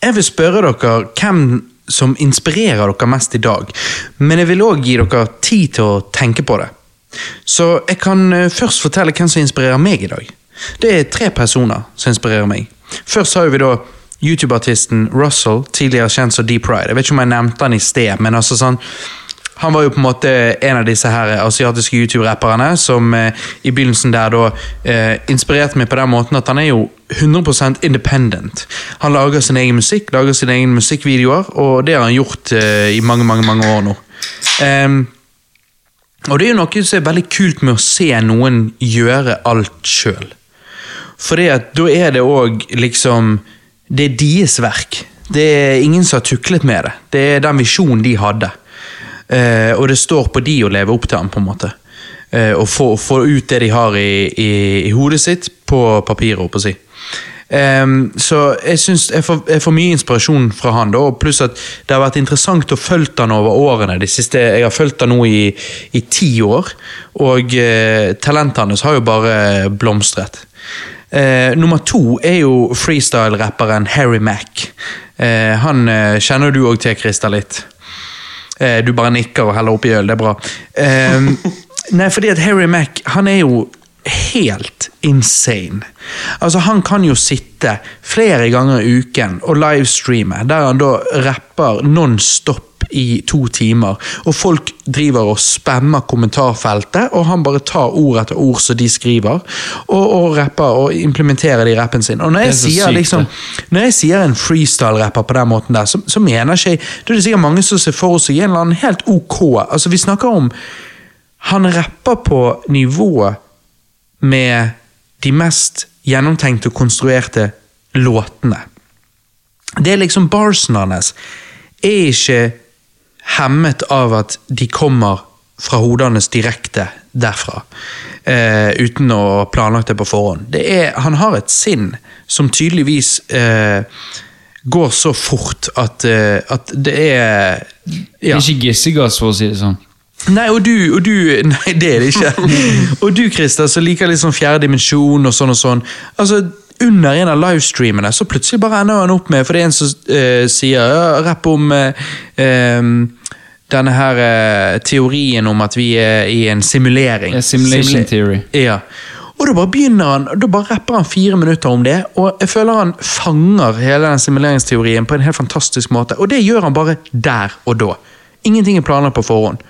[SPEAKER 1] Jeg vil spørre dere hvem som inspirerer dere mest i dag, men jeg vil òg gi dere tid til å tenke på det. Så jeg kan eh, først fortelle hvem som inspirerer meg i dag. Det er tre personer som inspirerer meg. Først har vi da YouTube-artisten Russell, tidligere kjent som Deep Pride. Jeg vet ikke om jeg nevnte han i sted, men altså sånn han var jo på en måte en av disse her asiatiske YouTube-rapperne som eh, i begynnelsen der da eh, inspirerte meg på den måten at han er jo 100% independent. Han lager sin egen musikk, lager sine egne musikkvideoer, og det har han gjort eh, i mange, mange, mange år nå. Um, og det er jo noe som er veldig kult med å se noen gjøre alt sjøl. For da er det òg liksom Det er deres verk. Det er ingen som har tuklet med det. Det er den visjonen de hadde. Eh, og det står på de å leve opp til den, på en måte. Eh, og få, få ut det de har i, i, i hodet sitt, på papiret, holdt på å si. Um, så jeg synes jeg jeg får mye inspirasjon fra han, da, pluss at det har vært interessant å følge han over årene. De siste, jeg har fulgt han nå i, i ti år, og uh, talentet hans har jo bare blomstret. Uh, nummer to er jo freestyle-rapperen Harry Mack. Uh, han kjenner du òg til, Christer, litt. Eh, du bare nikker og heller oppi øl, det er bra. Eh, nei, fordi at Harry Mack, han er jo helt insane. Altså, han kan jo sitte flere ganger i uken og livestreame, der han da rapper non-stop i to timer, og folk driver og spammer kommentarfeltet, og han bare tar ord etter ord som de skriver, og, og rapper og implementerer det i rappen sin. Og når jeg
[SPEAKER 2] er
[SPEAKER 1] sier
[SPEAKER 2] sykt,
[SPEAKER 1] liksom når jeg sier en freestyle-rapper på den måten der, så, så mener ikke jeg Da er det sikkert mange som ser for seg en eller annen helt ok Altså, vi snakker om Han rapper på nivå med de mest gjennomtenkte og konstruerte låtene. Det er liksom Barsen hans er ikke hemmet av at de kommer fra hodet direkte derfra. eh, uten å ha planlagt det på forhånd. Det er, han har et sinn som tydeligvis eh, går så fort at, eh, at det er
[SPEAKER 2] Det er ikke gissegass, for å si det sånn.
[SPEAKER 1] Nei, og du, og du Nei, det er det ikke. og du, Christer, som liker litt sånn fjerde dimensjon og sånn og sånn. Altså, under en av livestreamene så plutselig bare ender han opp med For det er en som uh, sier uh, rapp om uh, em, denne her eh, teorien om at vi er i en simulering.
[SPEAKER 2] A simulation theory.
[SPEAKER 1] Ja. Og da bare begynner han, da bare rapper han fire minutter om det, og jeg føler han fanger hele den simuleringsteorien på en helt fantastisk måte. Og det gjør han bare der og da. Ingenting er planlagt på forhånd.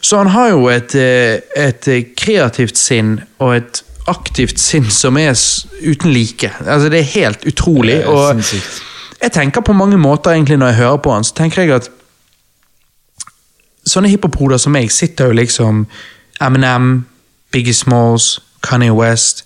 [SPEAKER 1] Så han har jo et, eh, et kreativt sinn og et aktivt sinn som er uten like. Altså, det er helt utrolig. Og jeg tenker på mange måter egentlig når jeg hører på han, så tenker jeg at sånne hiphop-hoder som meg sitter jo liksom Eminem, Biggie Smalls, Kanye West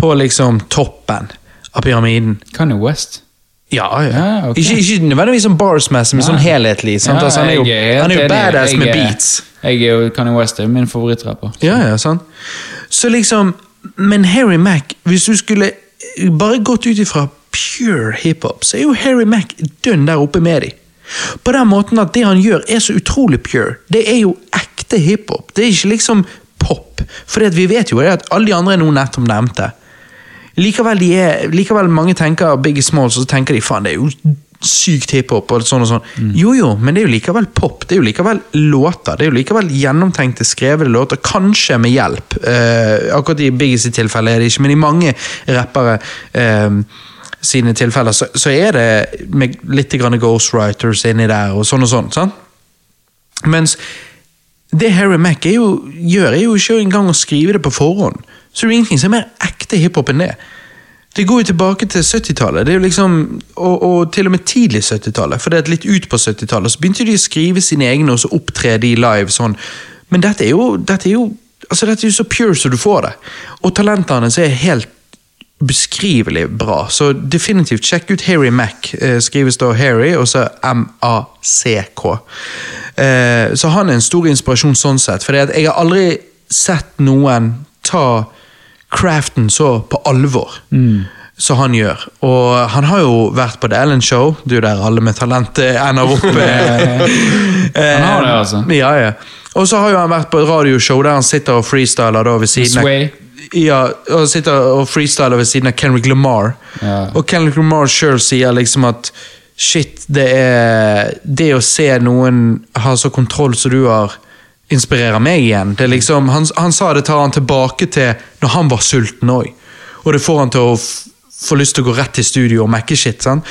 [SPEAKER 1] på liksom toppen av pyramiden.
[SPEAKER 2] Kanye West.
[SPEAKER 1] Ja, ja.
[SPEAKER 2] Ja, okay.
[SPEAKER 1] ikke, ikke nødvendigvis som barsmessig, men
[SPEAKER 2] ja.
[SPEAKER 1] sånn helhetlig. Altså, han er jo, han er jo badass
[SPEAKER 2] Jeg
[SPEAKER 1] med beats.
[SPEAKER 2] Jeg er jo Kanye West er min favorittrapper.
[SPEAKER 1] Ja, ja, sant. Så liksom Men Harry Mack, hvis du skulle bare gått ut ifra pure hiphop, så er jo Harry Mack dønn der oppe med de. På den måten at det han gjør, er så utrolig pure. Det er jo ekte hiphop. Det er ikke liksom pop. For vi vet jo at alle de andre er noe nettopp nevnte. Likevel, de er, likevel mange tenker Biggie Smalls, og så tenker de faen, det er jo sykt hiphop og sånn og sånn. Jo jo, men det er jo likevel pop. Det er jo likevel låter. Det er jo likevel gjennomtenkte, skrevne låter. Kanskje med hjelp. Eh, akkurat i Biggies tilfelle er det ikke, men i mange rappere eh, sine tilfeller så, så er det med litt ghostwriters inni der og sånn og sånn. sant? Mens det Harry Mack er jo, gjør, er jo ikke engang å skrive det på forhånd. Så det er ingenting som er mer ekte hiphop enn det. Det går jo tilbake til 70-tallet, det er jo liksom, og, og til og med tidlig 70-tallet. For det er litt ut på 70-tallet så begynte de å skrive sine egne og så opptre de live sånn. Men dette er jo, dette er jo, altså dette er jo så pure som du får det. Og talentene hans er helt ubeskrivelig bra. Så definitivt sjekk ut Harry Mack. Eh, skrives da Harry, og så M-A-C-K. Eh, så han er en stor inspirasjon sånn sett. For jeg har aldri sett noen ta craften så på alvor. Som han gjør. Og han har jo vært på The Ellen Show, du der alle med talent ender opp. eh,
[SPEAKER 2] Han har det, altså.
[SPEAKER 1] Ja, ja. Og så har jo han vært på et radioshow der han sitter og freestyler da ved siden av. ja, og sitter og freestyler ved siden av Kenrick Lamar.
[SPEAKER 2] Ja.
[SPEAKER 1] Og Kenrick Lamar sjøl sier liksom at shit, det er Det å se noen ha så kontroll som du har, inspirerer meg igjen. Det er liksom, han, han sa det tar han tilbake til når han var sulten òg. Og det får han til å få lyst til å gå rett til studio og mekke shit. sant?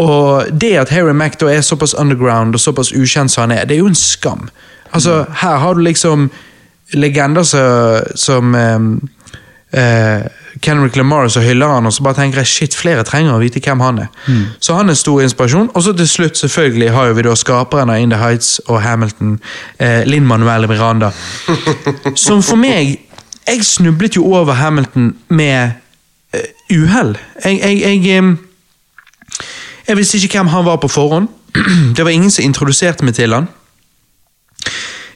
[SPEAKER 1] Og det at Harry Mack da er såpass underground og såpass ukjent som han er, det er jo en skam. Altså, Her har du liksom legender som, som ehm, eh, Kendrick Lamar så hyller han, og så bare tenker jeg shit, flere trenger å vite hvem han er. Så han er en stor inspirasjon. Og så til slutt selvfølgelig har vi da skaperen av In the Heights og Hamilton, eh, Linn Manuel Miranda. som for meg Jeg snublet jo over Hamilton med eh, uhell. Jeg, jeg, jeg jeg visste ikke hvem han var på forhånd. Det var ingen som introduserte meg til han.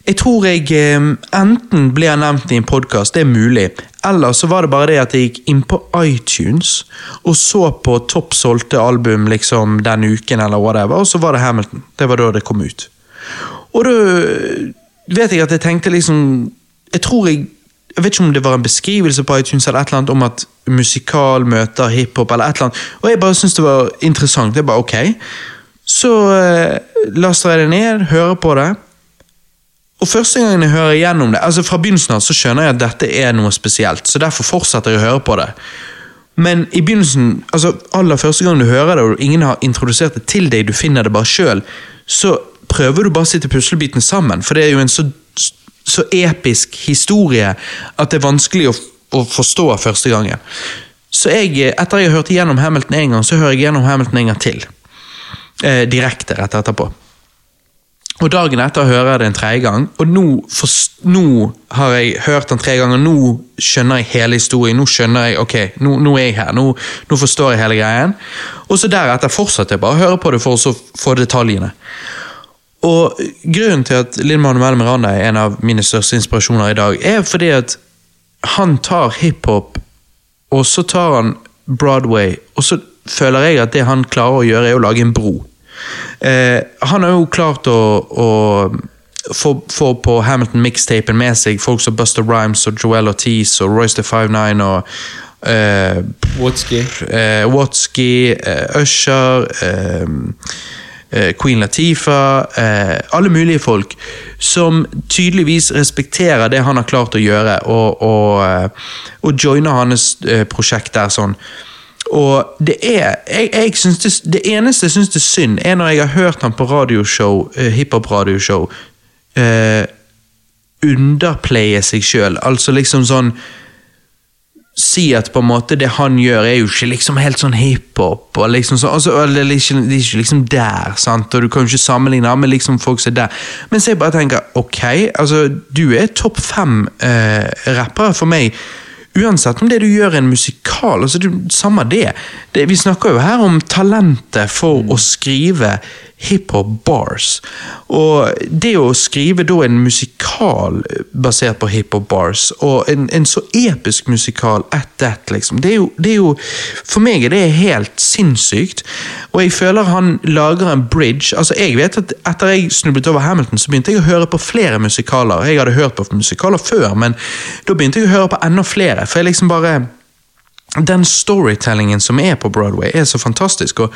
[SPEAKER 1] Jeg tror jeg eh, enten ble nevnt i en podkast, det er mulig, eller så var det bare det at jeg gikk inn på iTunes og så på topp solgte album liksom den uken, eller whatever, og så var det Hamilton. Det var da det kom ut. Og da vet jeg at jeg tenkte liksom Jeg tror jeg Jeg vet ikke om det var en beskrivelse på iTunes eller et eller annet om at musikal møter hiphop, eller et eller annet, og jeg bare syntes det var interessant. Det er bare ok. Så eh, laster jeg det ned, hører på det. Og første gangen jeg hører gjennom det, altså fra begynnelsen av så skjønner jeg at dette er noe spesielt, så derfor fortsetter jeg å høre på det. Men i begynnelsen, altså aller første gang du hører det, og ingen har introdusert det til deg, du finner det bare sjøl, så prøver du bare å sitte puslebitene sammen, for det er jo en så, så episk historie at det er vanskelig å, å forstå første gangen. Så jeg, etter jeg har hørt igjennom Hamilton en gang, så hører jeg gjennom Hamilton en gang til. Eh, direkte rett etterpå. Og dagen etter hører jeg det en tredje gang, og nå, for, nå har jeg hørt den tre ganger, nå skjønner jeg hele historien, nå skjønner jeg, ok, nå, nå er jeg her, nå, nå forstår jeg hele greien. Og så deretter fortsetter jeg bare å høre på det for å få detaljene. Og grunnen til at Lin Manuel Miranda er en av mine største inspirasjoner i dag, er fordi at han tar hiphop, og så tar han Broadway, og så føler jeg at det han klarer å gjøre, er å lage en bro. Eh, han har jo klart å, å få, få på Hamilton-mixtapen med seg folk som Buster Rhymes og Joel Ortiz og Royce the 59 og eh,
[SPEAKER 2] Whatski.
[SPEAKER 1] eh, Watsky, eh, Usher, eh, eh, Queen Latifah eh, Alle mulige folk som tydeligvis respekterer det han har klart å gjøre, og, og, og joiner hans prosjekt der sånn. Og det er jeg, jeg synes det, det eneste jeg syns er synd, er når jeg har hørt han på radioshow, eh, hiphop-radioshow, eh, underplaye seg sjøl. Altså liksom sånn si at på en måte det han gjør, er jo ikke liksom helt sånn hiphop. og liksom så, altså, det er ikke, det er ikke liksom der, sant? og du kan jo ikke sammenligne med liksom folk som er der. Men så jeg bare tenker, ok, altså du er topp fem eh, rappere for meg. Uansett om det du gjør er en musikal, altså det, samme det. det. Vi snakker jo her om talentet for å skrive hiphop bars. Og det å skrive da en musikal basert på hiphop bars, og en, en så episk musikal at that, liksom, det er, jo, det er jo For meg er det helt sinnssykt. Og jeg føler han lager en bridge. Altså, jeg vet at Etter jeg snublet over Hamilton, så begynte jeg å høre på flere musikaler. Jeg hadde hørt på musikaler før, men da begynte jeg å høre på enda flere. For jeg liksom bare Den storytellingen som er på Broadway, er så fantastisk. og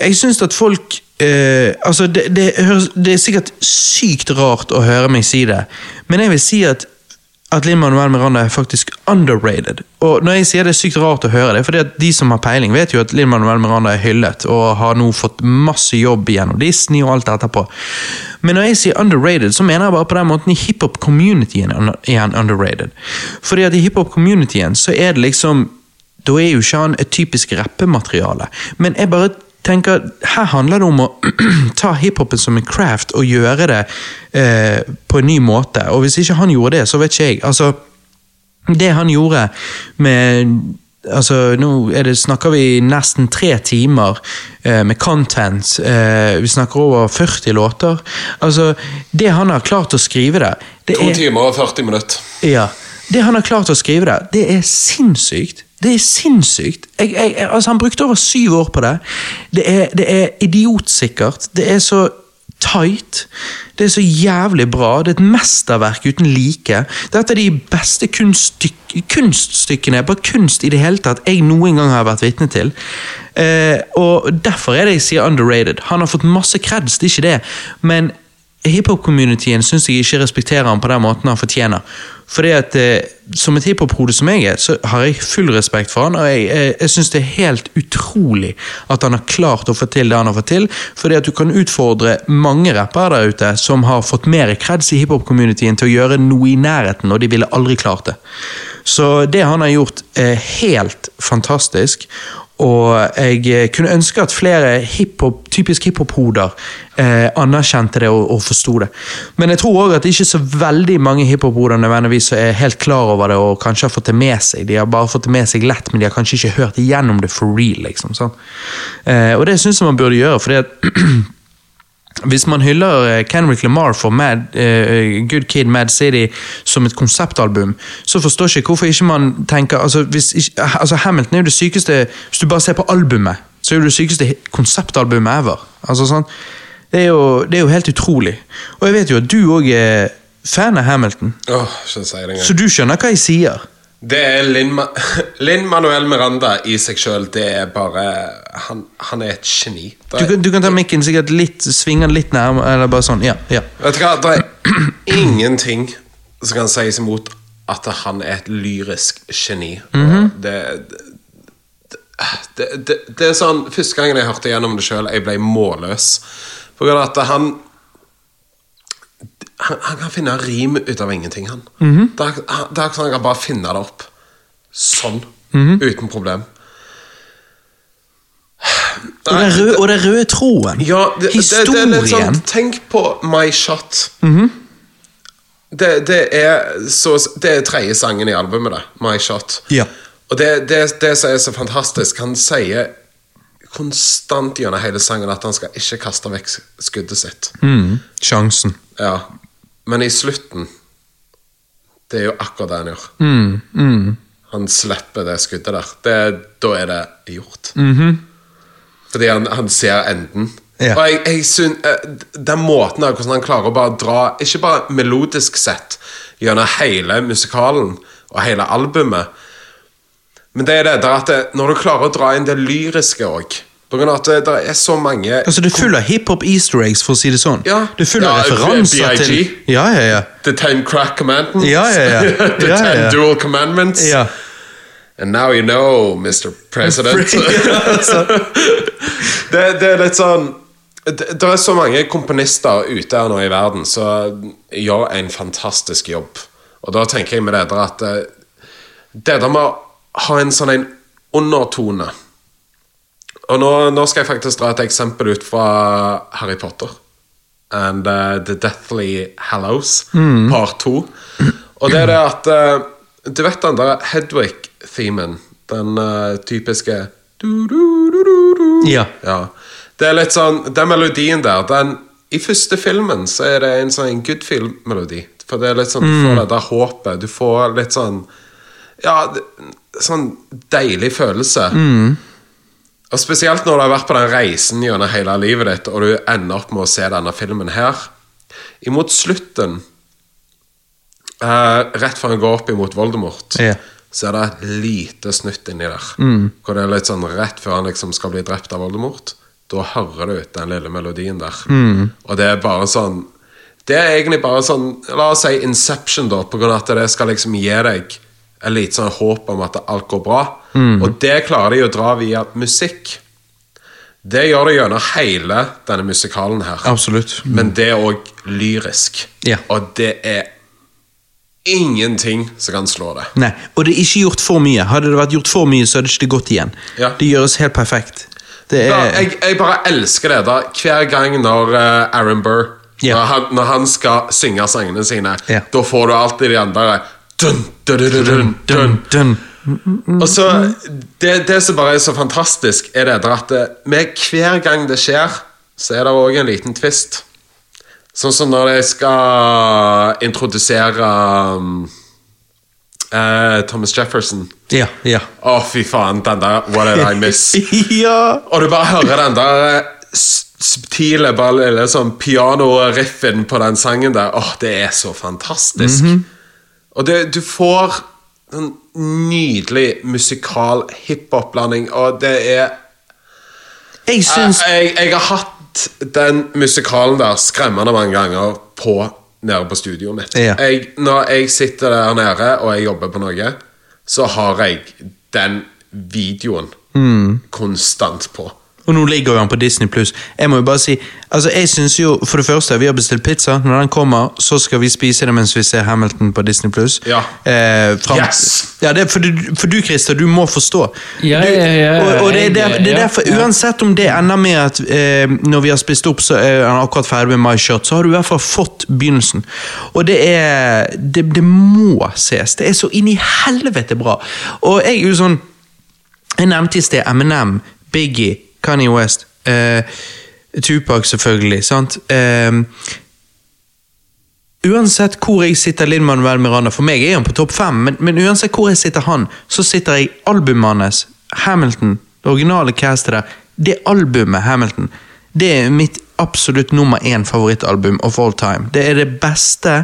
[SPEAKER 1] jeg syns at folk eh, altså det, det, høres, det er sikkert sykt rart å høre meg si det, men jeg vil si at at Lin Manuel Miranda er faktisk underrated. Og når jeg sier det er sykt rart å høre det, fordi de som har peiling, vet jo at Lin Manuel Miranda er hyllet og har nå fått masse jobb gjennom Disney og alt det etterpå. Men når jeg sier underrated, så mener jeg bare på den måten i hiphop-communityen er underrated. Fordi at i hiphop-communityen så er det liksom Da er jo ikke han et typisk rappemateriale. Men jeg bare tenker, her handler det om å ta hiphopen som en craft og gjøre det eh, på en ny måte. Og hvis ikke han gjorde det, så vet ikke jeg. Altså, det han gjorde med Altså, nå det, snakker vi nesten tre timer eh, med content. Eh, vi snakker over 40 låter. Altså, det han har klart å skrive der det
[SPEAKER 3] To
[SPEAKER 1] er,
[SPEAKER 3] timer og 40 minutter.
[SPEAKER 1] ja, Det han har klart å skrive der, det er sinnssykt. Det er sinnssykt. Jeg, jeg, altså, han brukte over syv år på det. Det er, det er idiotsikkert. Det er så tight. Det er så jævlig bra. Det er et mesterverk uten like. Dette er de beste kunststyk, kunststykkene, bare kunst i det hele tatt, jeg noen gang har vært vitne til. Eh, og Derfor er det jeg sier underrated. Han har fått masse creds, det er ikke det. Men hiphop-communityen syns jeg ikke respekterer han på den måten han fortjener. Fordi at eh, Som et hiphop-hode som jeg er, så har jeg full respekt for han, og jeg, jeg, jeg syns det er helt utrolig at han har klart å få til det han har fått til. Fordi at du kan utfordre mange rappere der ute som har fått mer kreds i hiphop-communityen til å gjøre noe i nærheten, og de ville aldri klart det. Så det han har gjort, er helt fantastisk. Og jeg eh, kunne ønske at flere hiphop, typisk hiphop-hoder eh, anerkjente det og, og forsto det. Men jeg tror òg at det ikke så veldig mange hiphop-hoder nødvendigvis er helt klar over det og kanskje har fått det med seg. De har bare fått det med seg lett, men de har kanskje ikke hørt igjennom det for real. liksom, sånn. eh, Og det syns jeg man burde gjøre, fordi at Hvis man hyller eh, Kendrick Lamar for Mad, uh, Good Kid, Mad City som et konseptalbum, så forstår jeg ikke hvorfor ikke man tenker altså, hvis, altså Hamilton er jo det sykeste Hvis du bare ser på albumet, så er det det sykeste konseptalbumet ever. Altså sånn, det, er jo, det er jo helt utrolig. Og jeg vet jo at du òg er fan av Hamilton,
[SPEAKER 3] oh,
[SPEAKER 1] så du skjønner hva jeg sier.
[SPEAKER 3] Det er Lin, Ma Lin Manuel Miranda i seg sjøl. Det er bare han, han er et geni. Er,
[SPEAKER 1] Du kan, du kan ta mikken sikkert litt, svinge den litt nærmere, eller bare sånn. Ja, ja.
[SPEAKER 3] vet du hva, det er ingenting som kan sies imot at han er et lyrisk geni. Og det, det, det, det er sånn Første gangen jeg hørte gjennom det sjøl, jeg ble målløs. Av at han han, han kan finne rim ut av ingenting, han. det, er, det er sånn han kan bare finne det opp. Sånn. Uten problem.
[SPEAKER 1] Og den røde, og den røde tråden.
[SPEAKER 3] Ja, det, det, det er litt sånn Tenk på My Shot. det, det er så Det er tredje sangen i albumet, det. My Shot.
[SPEAKER 1] Ja.
[SPEAKER 3] Og det, det, det som er så fantastisk Han sier konstant gjennom hele sangen at han skal ikke kaste vekk skuddet sitt.
[SPEAKER 1] Mm, sjansen.
[SPEAKER 3] Ja. Men i slutten Det er jo akkurat det han gjør.
[SPEAKER 1] Mm, mm.
[SPEAKER 3] Han slipper det skuddet der. Det, da er det gjort. Fordi han, han ser enden.
[SPEAKER 1] Ja.
[SPEAKER 3] Og jeg, jeg syn, eh, Den måten av hvordan han klarer å bare dra Ikke bare melodisk sett gjennom hele musikalen og hele albumet, men det er det der at det, når du klarer å dra inn det lyriske òg På grunn av at det, det er så mange
[SPEAKER 1] Altså, det er full av hiphop easter eggs, for å si det sånn.
[SPEAKER 3] Ja.
[SPEAKER 1] Det er full av
[SPEAKER 3] Ja,
[SPEAKER 1] referanser til Ja, ja, ja.
[SPEAKER 3] The Ten Crack Commandments.
[SPEAKER 1] Ja, ja, ja.
[SPEAKER 3] The
[SPEAKER 1] Ja,
[SPEAKER 3] Ten. Dual Commandments.
[SPEAKER 1] ja.
[SPEAKER 3] And now you know, Mr. President.
[SPEAKER 1] altså.
[SPEAKER 3] det, det er litt sånn det, det er så mange komponister ute her nå i verden som gjør en fantastisk jobb. Og da tenker jeg med det der at eh, det der med å ha en sånn en undertone Og nå, nå skal jeg faktisk dra et eksempel ut fra Harry Potter. And uh, The Deathly Hallows, part to. Og det er det at uh, Du vet den der Hedwig-themen? Den uh, typiske du-du-du-du-du.
[SPEAKER 1] Ja.
[SPEAKER 3] Ja. Det er litt sånn Den melodien der den, I første filmen så er det en sånn good film-melodi. For det er litt sånn Du får det der håpet. Du får litt sånn Ja, sånn deilig følelse. Og spesielt når du har vært på den reisen gjennom hele livet ditt, og du ender opp med å se denne filmen her. Imot slutten, eh, rett før han går opp imot Voldemort,
[SPEAKER 1] yeah.
[SPEAKER 3] så er det et lite snutt inni der. Hvor det er litt sånn rett før han liksom skal bli drept av Voldemort. Da hører du den lille melodien der. Og det er bare sånn Det er egentlig bare sånn La oss si Inception, da, på grunn av at det skal liksom gi deg et lite sånn håp om at alt går bra. Og det klarer de å dra via musikk. Det gjør de gjennom hele denne musikalen her.
[SPEAKER 1] Absolutt.
[SPEAKER 3] Men det er òg lyrisk.
[SPEAKER 1] Ja.
[SPEAKER 3] Og det er ingenting som kan slå det.
[SPEAKER 1] Nei, og det er ikke gjort for mye. Hadde det vært gjort for mye, så hadde det ikke gått igjen.
[SPEAKER 3] Ja.
[SPEAKER 1] Det gjøres helt perfekt. Det er
[SPEAKER 3] jeg, jeg bare elsker det. da Hver gang når eh, Aaron Burr
[SPEAKER 1] Ja.
[SPEAKER 3] når, han, når han skal synge sangene sine,
[SPEAKER 1] Ja.
[SPEAKER 3] da får du alltid de andre dun, dun, dun. Og så, det, det som bare er så fantastisk, er det at med hver gang det skjer, så er det òg en liten twist. Sånn som når jeg skal introdusere um, uh, Thomas Jefferson.
[SPEAKER 1] Ja, ja.
[SPEAKER 3] Å, fy faen, den der What did I miss?
[SPEAKER 1] ja.
[SPEAKER 3] Og du bare hører den der eh, subtile, bare lille sånn piano-riffen på den sangen der. Åh, det er så fantastisk. Og det, du får en nydelig musikal hiphop-blanding, og det er
[SPEAKER 1] Jeg syns
[SPEAKER 3] jeg, jeg, jeg har hatt den musikalen der skremmende mange ganger på nede på studioet mitt.
[SPEAKER 1] Ja.
[SPEAKER 3] Jeg, når jeg sitter der nede og jeg jobber på noe, så har jeg den videoen
[SPEAKER 1] Mm.
[SPEAKER 3] konstant på.
[SPEAKER 1] Og nå ligger jo han på Disney Pluss. Jeg må jo bare si Altså, jeg synes jo For det første, vi har bestilt pizza. Når den kommer, så skal vi spise det mens vi ser Hamilton på Disney Pluss.
[SPEAKER 3] Ja.
[SPEAKER 1] Eh, fram-
[SPEAKER 3] Yes!
[SPEAKER 1] Ja, for, du, for du, Christer, du må forstå.
[SPEAKER 2] Ja,
[SPEAKER 1] du,
[SPEAKER 2] ja, ja,
[SPEAKER 1] og, og det, det, det er derfor, uansett om det ender med at eh, når vi har spist opp, så er han akkurat ferdig med My Shot, så har du i hvert fall fått begynnelsen. Og det er Det, det må ses. Det er så inn i helvete bra. Og jeg er jo sånn Jeg nevnte i sted Eminem, Biggie, Kanye West, eh, Tupac selvfølgelig, sant? Eh, uansett hvor jeg sitter Linn Manuel Miranda, for meg er han på topp fem, men, men uansett hvor jeg sitter han, så sitter jeg albumet hans, Hamilton, det originale castet der, det albumet Hamilton, det er mitt absolutt nummer én favorittalbum of all time. Det er det beste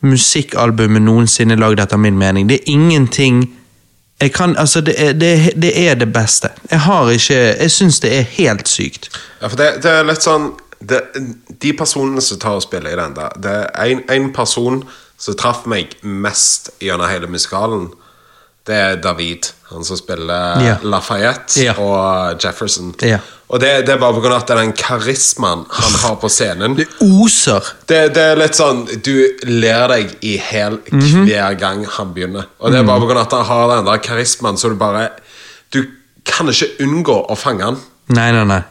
[SPEAKER 1] musikkalbumet noensinne lagd etter min mening. Det er ingenting jeg kan, altså det er det, det er det beste. Jeg har ikke Jeg syns det er helt sykt.
[SPEAKER 3] Ja, for det, det er litt sånn det, De personene som tar og spiller i den der Det er én person som traff meg mest gjennom hele musikalen. Det er David, han som spiller
[SPEAKER 1] Ja.
[SPEAKER 3] Lafayette
[SPEAKER 1] Ja.
[SPEAKER 3] og Jefferson.
[SPEAKER 1] Ja.
[SPEAKER 3] Og det, det er bare pga. at det er den karismaen han har på scenen.
[SPEAKER 1] Det oser.
[SPEAKER 3] Det, det er litt sånn Du ler deg i hæl hver gang han begynner. Og det er bare pga. at han har den der karismaen, så du bare Du kan ikke unngå å fange han.
[SPEAKER 1] Nei, nei, nei.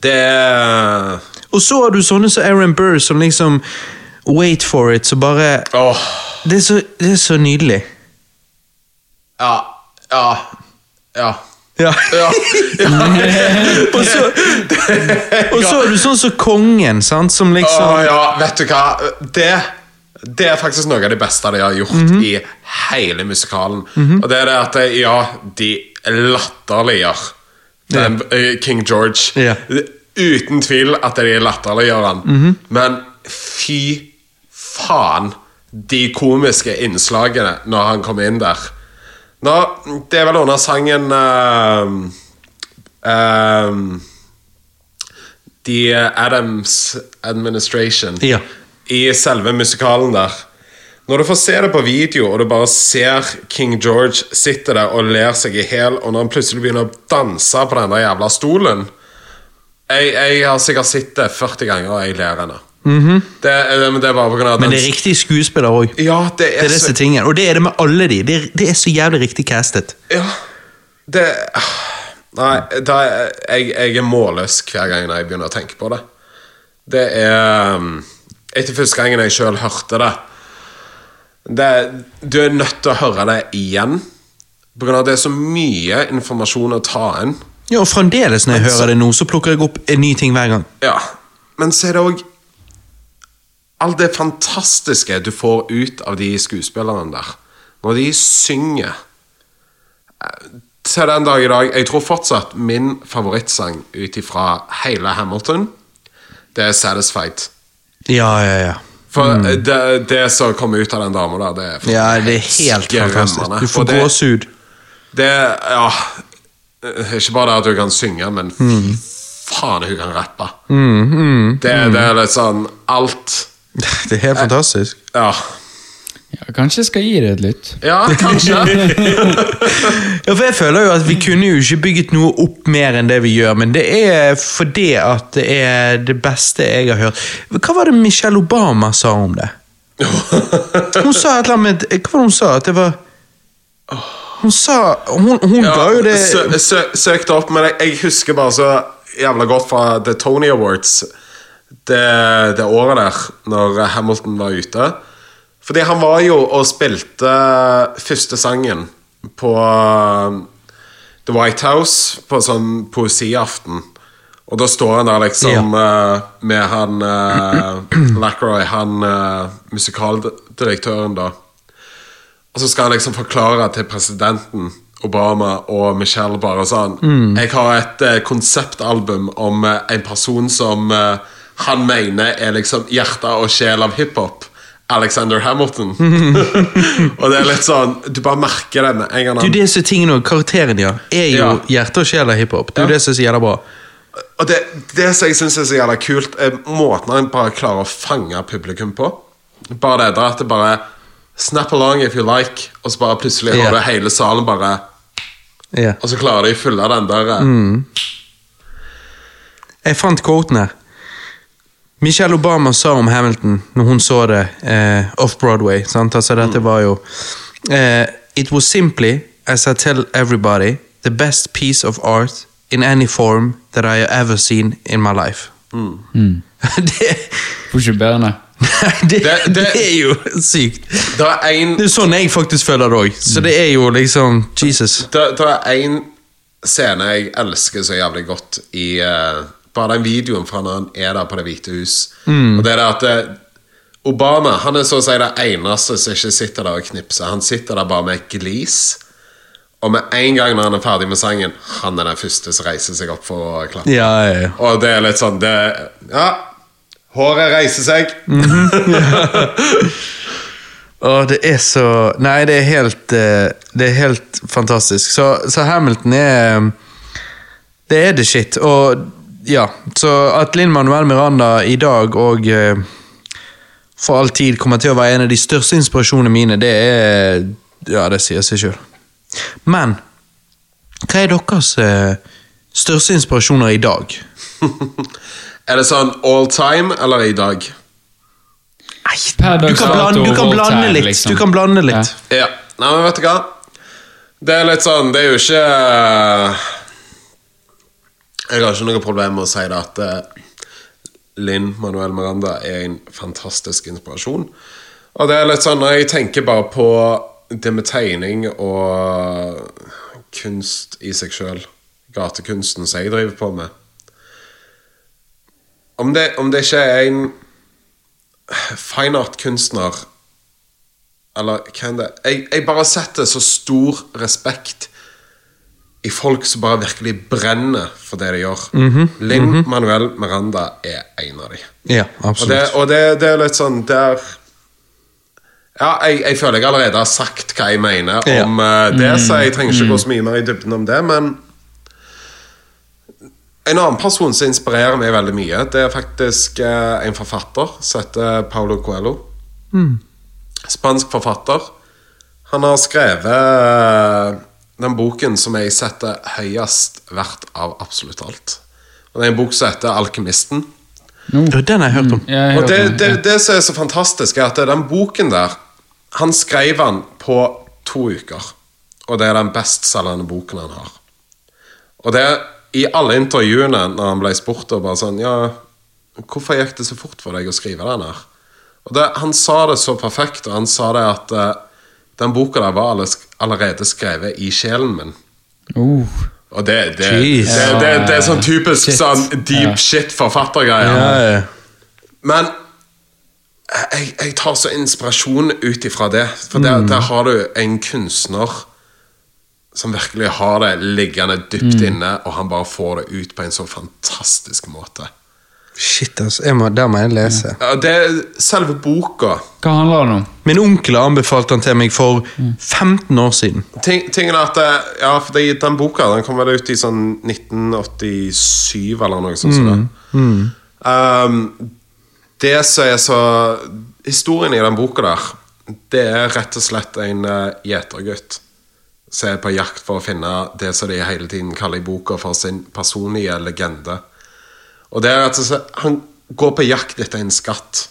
[SPEAKER 3] Det er
[SPEAKER 1] Og så har du sånne som Aaron Burr som liksom Wait for it, så bare
[SPEAKER 3] oh.
[SPEAKER 1] Det er så, det er så nydelig.
[SPEAKER 3] Ja, ja, ja.
[SPEAKER 1] Ja.
[SPEAKER 3] Ja,
[SPEAKER 1] og, så, og så er du sånn som kongen, sant, som liksom
[SPEAKER 3] Åh, ja, vet du hva? Det, det er faktisk noe av det beste de har gjort
[SPEAKER 1] Mhm.
[SPEAKER 3] i hele musikalen. Og det er det at ja, de latterliggjør den, eh, King George.
[SPEAKER 1] Yeah.
[SPEAKER 3] Uten tvil at de latterliggjør han.
[SPEAKER 1] Mhm.
[SPEAKER 3] Men fy faen, de komiske innslagene når han kommer inn der. Nå, det er vel under sangen uh, ehm, The Adams Administration
[SPEAKER 1] Ja.
[SPEAKER 3] i selve musikalen der. Når du får se det på video, og du bare ser King George sitte der og ler seg i hæl, og når han plutselig begynner å danse på den der jævla stolen Jeg, jeg har sikkert sett det 40 ganger, og jeg ler ennå. Det, er- men det er på grunn av at
[SPEAKER 1] Men det er riktig skuespiller òg.
[SPEAKER 3] Ja, det
[SPEAKER 1] Det
[SPEAKER 3] er,
[SPEAKER 1] er disse
[SPEAKER 3] så
[SPEAKER 1] tingene. Og det er det med alle de. Det er, det er så jævlig riktig castet.
[SPEAKER 3] Ja, det Nei, da, er- jeg, jeg er målløs hver gang jeg begynner å tenke på det. Det er um, Etter første gangen jeg sjøl hørte det, det Du er nødt til å høre det igjen. På grunn av at det er så mye informasjon å ta inn.
[SPEAKER 1] Ja, og fremdeles når jeg hører det nå, så plukker jeg opp en ny ting hver gang.
[SPEAKER 3] Ja, Men så er det òg Alt det fantastiske du får ut av de skuespillerne der. Når de synger Eh, Til den dag i dag Jeg tror fortsatt min favorittsang ut ifra hele Hamilton, det er 'Satisfied'.
[SPEAKER 1] Ja, ja, ja.
[SPEAKER 3] For det, det som kommer ut av den dama der, det er
[SPEAKER 1] Mm. Ja, det er helt fantastisk. Du får gåsehud.
[SPEAKER 3] Det Ja Ikke bare det at hun kan synge, men fy
[SPEAKER 1] Mm.
[SPEAKER 3] faen, hun kan rappe. det, det er litt sånn Alt
[SPEAKER 1] Det er helt fantastisk.
[SPEAKER 3] Ja.
[SPEAKER 2] Ja, kanskje jeg skal gi det et lytt.
[SPEAKER 3] Ja, kanskje.
[SPEAKER 1] Ja, for jeg føler jo at Vi kunne jo ikke bygget noe opp mer enn det vi gjør, men det er fordi at det er det beste jeg har hørt. Hva var det Michelle Obama sa om det? Hun sa et eller annet med Hva var det hun sa? At det var Hun sa Hun, hun
[SPEAKER 3] ja,
[SPEAKER 1] ga jo det
[SPEAKER 3] sø, sø, søkte opp, men jeg, jeg husker bare så jævla godt fra The Tony Awards det, det året der, når Hamilton var ute. Fordi han var jo og spilte første sangen på uh, The White House på sånn poesiaften. Og da står han der liksom ja. med han uh, Lacroix, han uh, musikaldirektøren, da. Og så skal han liksom forklare til presidenten Obama og Michelle bare sånn Jeg har et eh, konseptalbum om eh, en person som eh, han mener er liksom hjertet og sjel av hiphop. Alexander Hamilton. og det er litt sånn Du bare merker det med en gang
[SPEAKER 1] Du,
[SPEAKER 3] disse
[SPEAKER 1] det er så ting nå, Karakteren ja, er jo
[SPEAKER 3] Ja.
[SPEAKER 1] hjerte og sjel av hiphop. Det er jo
[SPEAKER 3] Ja.
[SPEAKER 1] det som er så jævla bra.
[SPEAKER 3] Og det, det som jeg syns er så jævla kult, er måten han bare klarer å fange publikum på. Bare det der at det bare Snap along if you like, og så bare plutselig
[SPEAKER 1] yeah.
[SPEAKER 3] har du hele salen bare
[SPEAKER 1] yeah.
[SPEAKER 3] Og så klarer de å fylle den der eh,
[SPEAKER 1] Mm. Jeg fant quoten her. Michelle Obama sa om Hamilton når hun så det eh, off-Broadway. sant? Altså Dette var jo eh, It was simply, as I tell everybody, the best piece of art in any form that I have ever seen in my life. det,
[SPEAKER 2] Får ikke bedre det.
[SPEAKER 1] nei, det,
[SPEAKER 3] Det-
[SPEAKER 1] det, er jo sykt.
[SPEAKER 3] Det er en
[SPEAKER 1] Det er sånn jeg faktisk føler det òg. Så det er jo liksom Jesus.
[SPEAKER 3] Det, det er en scene jeg elsker så jævlig godt i eh, Bare den videoen fra når han er der på Det hvite hus. Og det er det at eh, Obama han er så å si det eneste som ikke sitter der og knipser. Han sitter der bare med et glis. Og med en gang når han er ferdig med sangen, han er den første som reiser seg opp for å klappe.
[SPEAKER 1] Ja, ja, ja.
[SPEAKER 3] Og det er litt sånn det, Ja, håret reiser seg.
[SPEAKER 1] og det er så Nei, det er helt eh, Det er helt fantastisk. Så, så Hamilton er Det er the shit. Og ja, så at Linn Manuel Miranda i dag og eh, for all tid kommer til å være en av de største inspirasjonene mine, det er Ja, det sier seg sjøl. Men hva er deres eh, største inspirasjoner i dag?
[SPEAKER 3] Er det sånn all time eller i dag?
[SPEAKER 2] Nei,
[SPEAKER 1] Du kan blande, du kan blande litt.
[SPEAKER 2] liksom.
[SPEAKER 1] Du kan blande litt.
[SPEAKER 3] Ja. Nei, men vet du hva? Det er litt sånn Det er jo ikke Jeg har ikke noe problem med å si det at eh, Linn Manuel Miranda er en fantastisk inspirasjon. Og det er litt sånn når jeg tenker bare på det med tegning og kunst i seg sjøl, gatekunsten som jeg driver på med Om det, om det ikke er en fine art-kunstner eller hva enn det jeg, jeg bare setter så stor respekt i folk som bare virkelig brenner for det de gjør. Linn Manuel Miranda er en av de.
[SPEAKER 1] Ja,
[SPEAKER 3] Og, det,
[SPEAKER 1] absolutt.
[SPEAKER 3] og det, det er litt sånn der Ja, jeg, jeg føler jeg allerede har sagt hva jeg mener
[SPEAKER 1] Ja.
[SPEAKER 3] om uh, det, så jeg trenger ikke gå så mye mer i dybden om det, men en annen person som inspirerer meg veldig mye, det er faktisk uh, en forfatter som heter Paulo Coelho. Spansk forfatter. Han har skrevet eh, den boken som jeg setter høyest verdt av absolutt alt. Og Det er en bok som heter 'Alkymisten'.
[SPEAKER 1] Ja, Den har jeg hørt om.
[SPEAKER 2] Ja, jeg
[SPEAKER 3] Og det, det, det som er så fantastisk, er at den boken der Han skrev den på to uker. Og det er den bestselgende boken han har. Og det er i alle intervjuene når han ble spurt og bare sånn Ja, hvorfor gikk det så fort for deg å skrive den her? Og det, Han sa det så perfekt, og han sa det at eh, den boka der var allerede skrevet i sjelen min.
[SPEAKER 2] Uh,
[SPEAKER 3] Og det, det, det, det, det er sånn typisk
[SPEAKER 2] Shit.
[SPEAKER 3] sånn deep
[SPEAKER 2] Ja.
[SPEAKER 3] shit forfattergreier.
[SPEAKER 1] Ja, ja.
[SPEAKER 3] Men jeg, jeg tar så inspirasjon ut ifra det. For der, der har du en kunstner som virkelig har det liggende dypt inne, og han bare får det ut på en så fantastisk måte.
[SPEAKER 1] Shit, altså. Jeg må, der må jeg lese.
[SPEAKER 3] Ja, det er selve boka.
[SPEAKER 2] hva handler det om?
[SPEAKER 1] Min onkel anbefalte den til meg for 15 år siden.
[SPEAKER 3] Ting, tingen er at Ja, for det, den boka den kom vel ut i sånn 1987 eller noe sånt. som Mm. Um, det som er så Historien i den boka der, det er rett og slett en uh, gjetergutt som er på jakt for å finne det som de hele tiden kaller i boka for sin personlige legende. Og det er at Han går på jakt etter en skatt.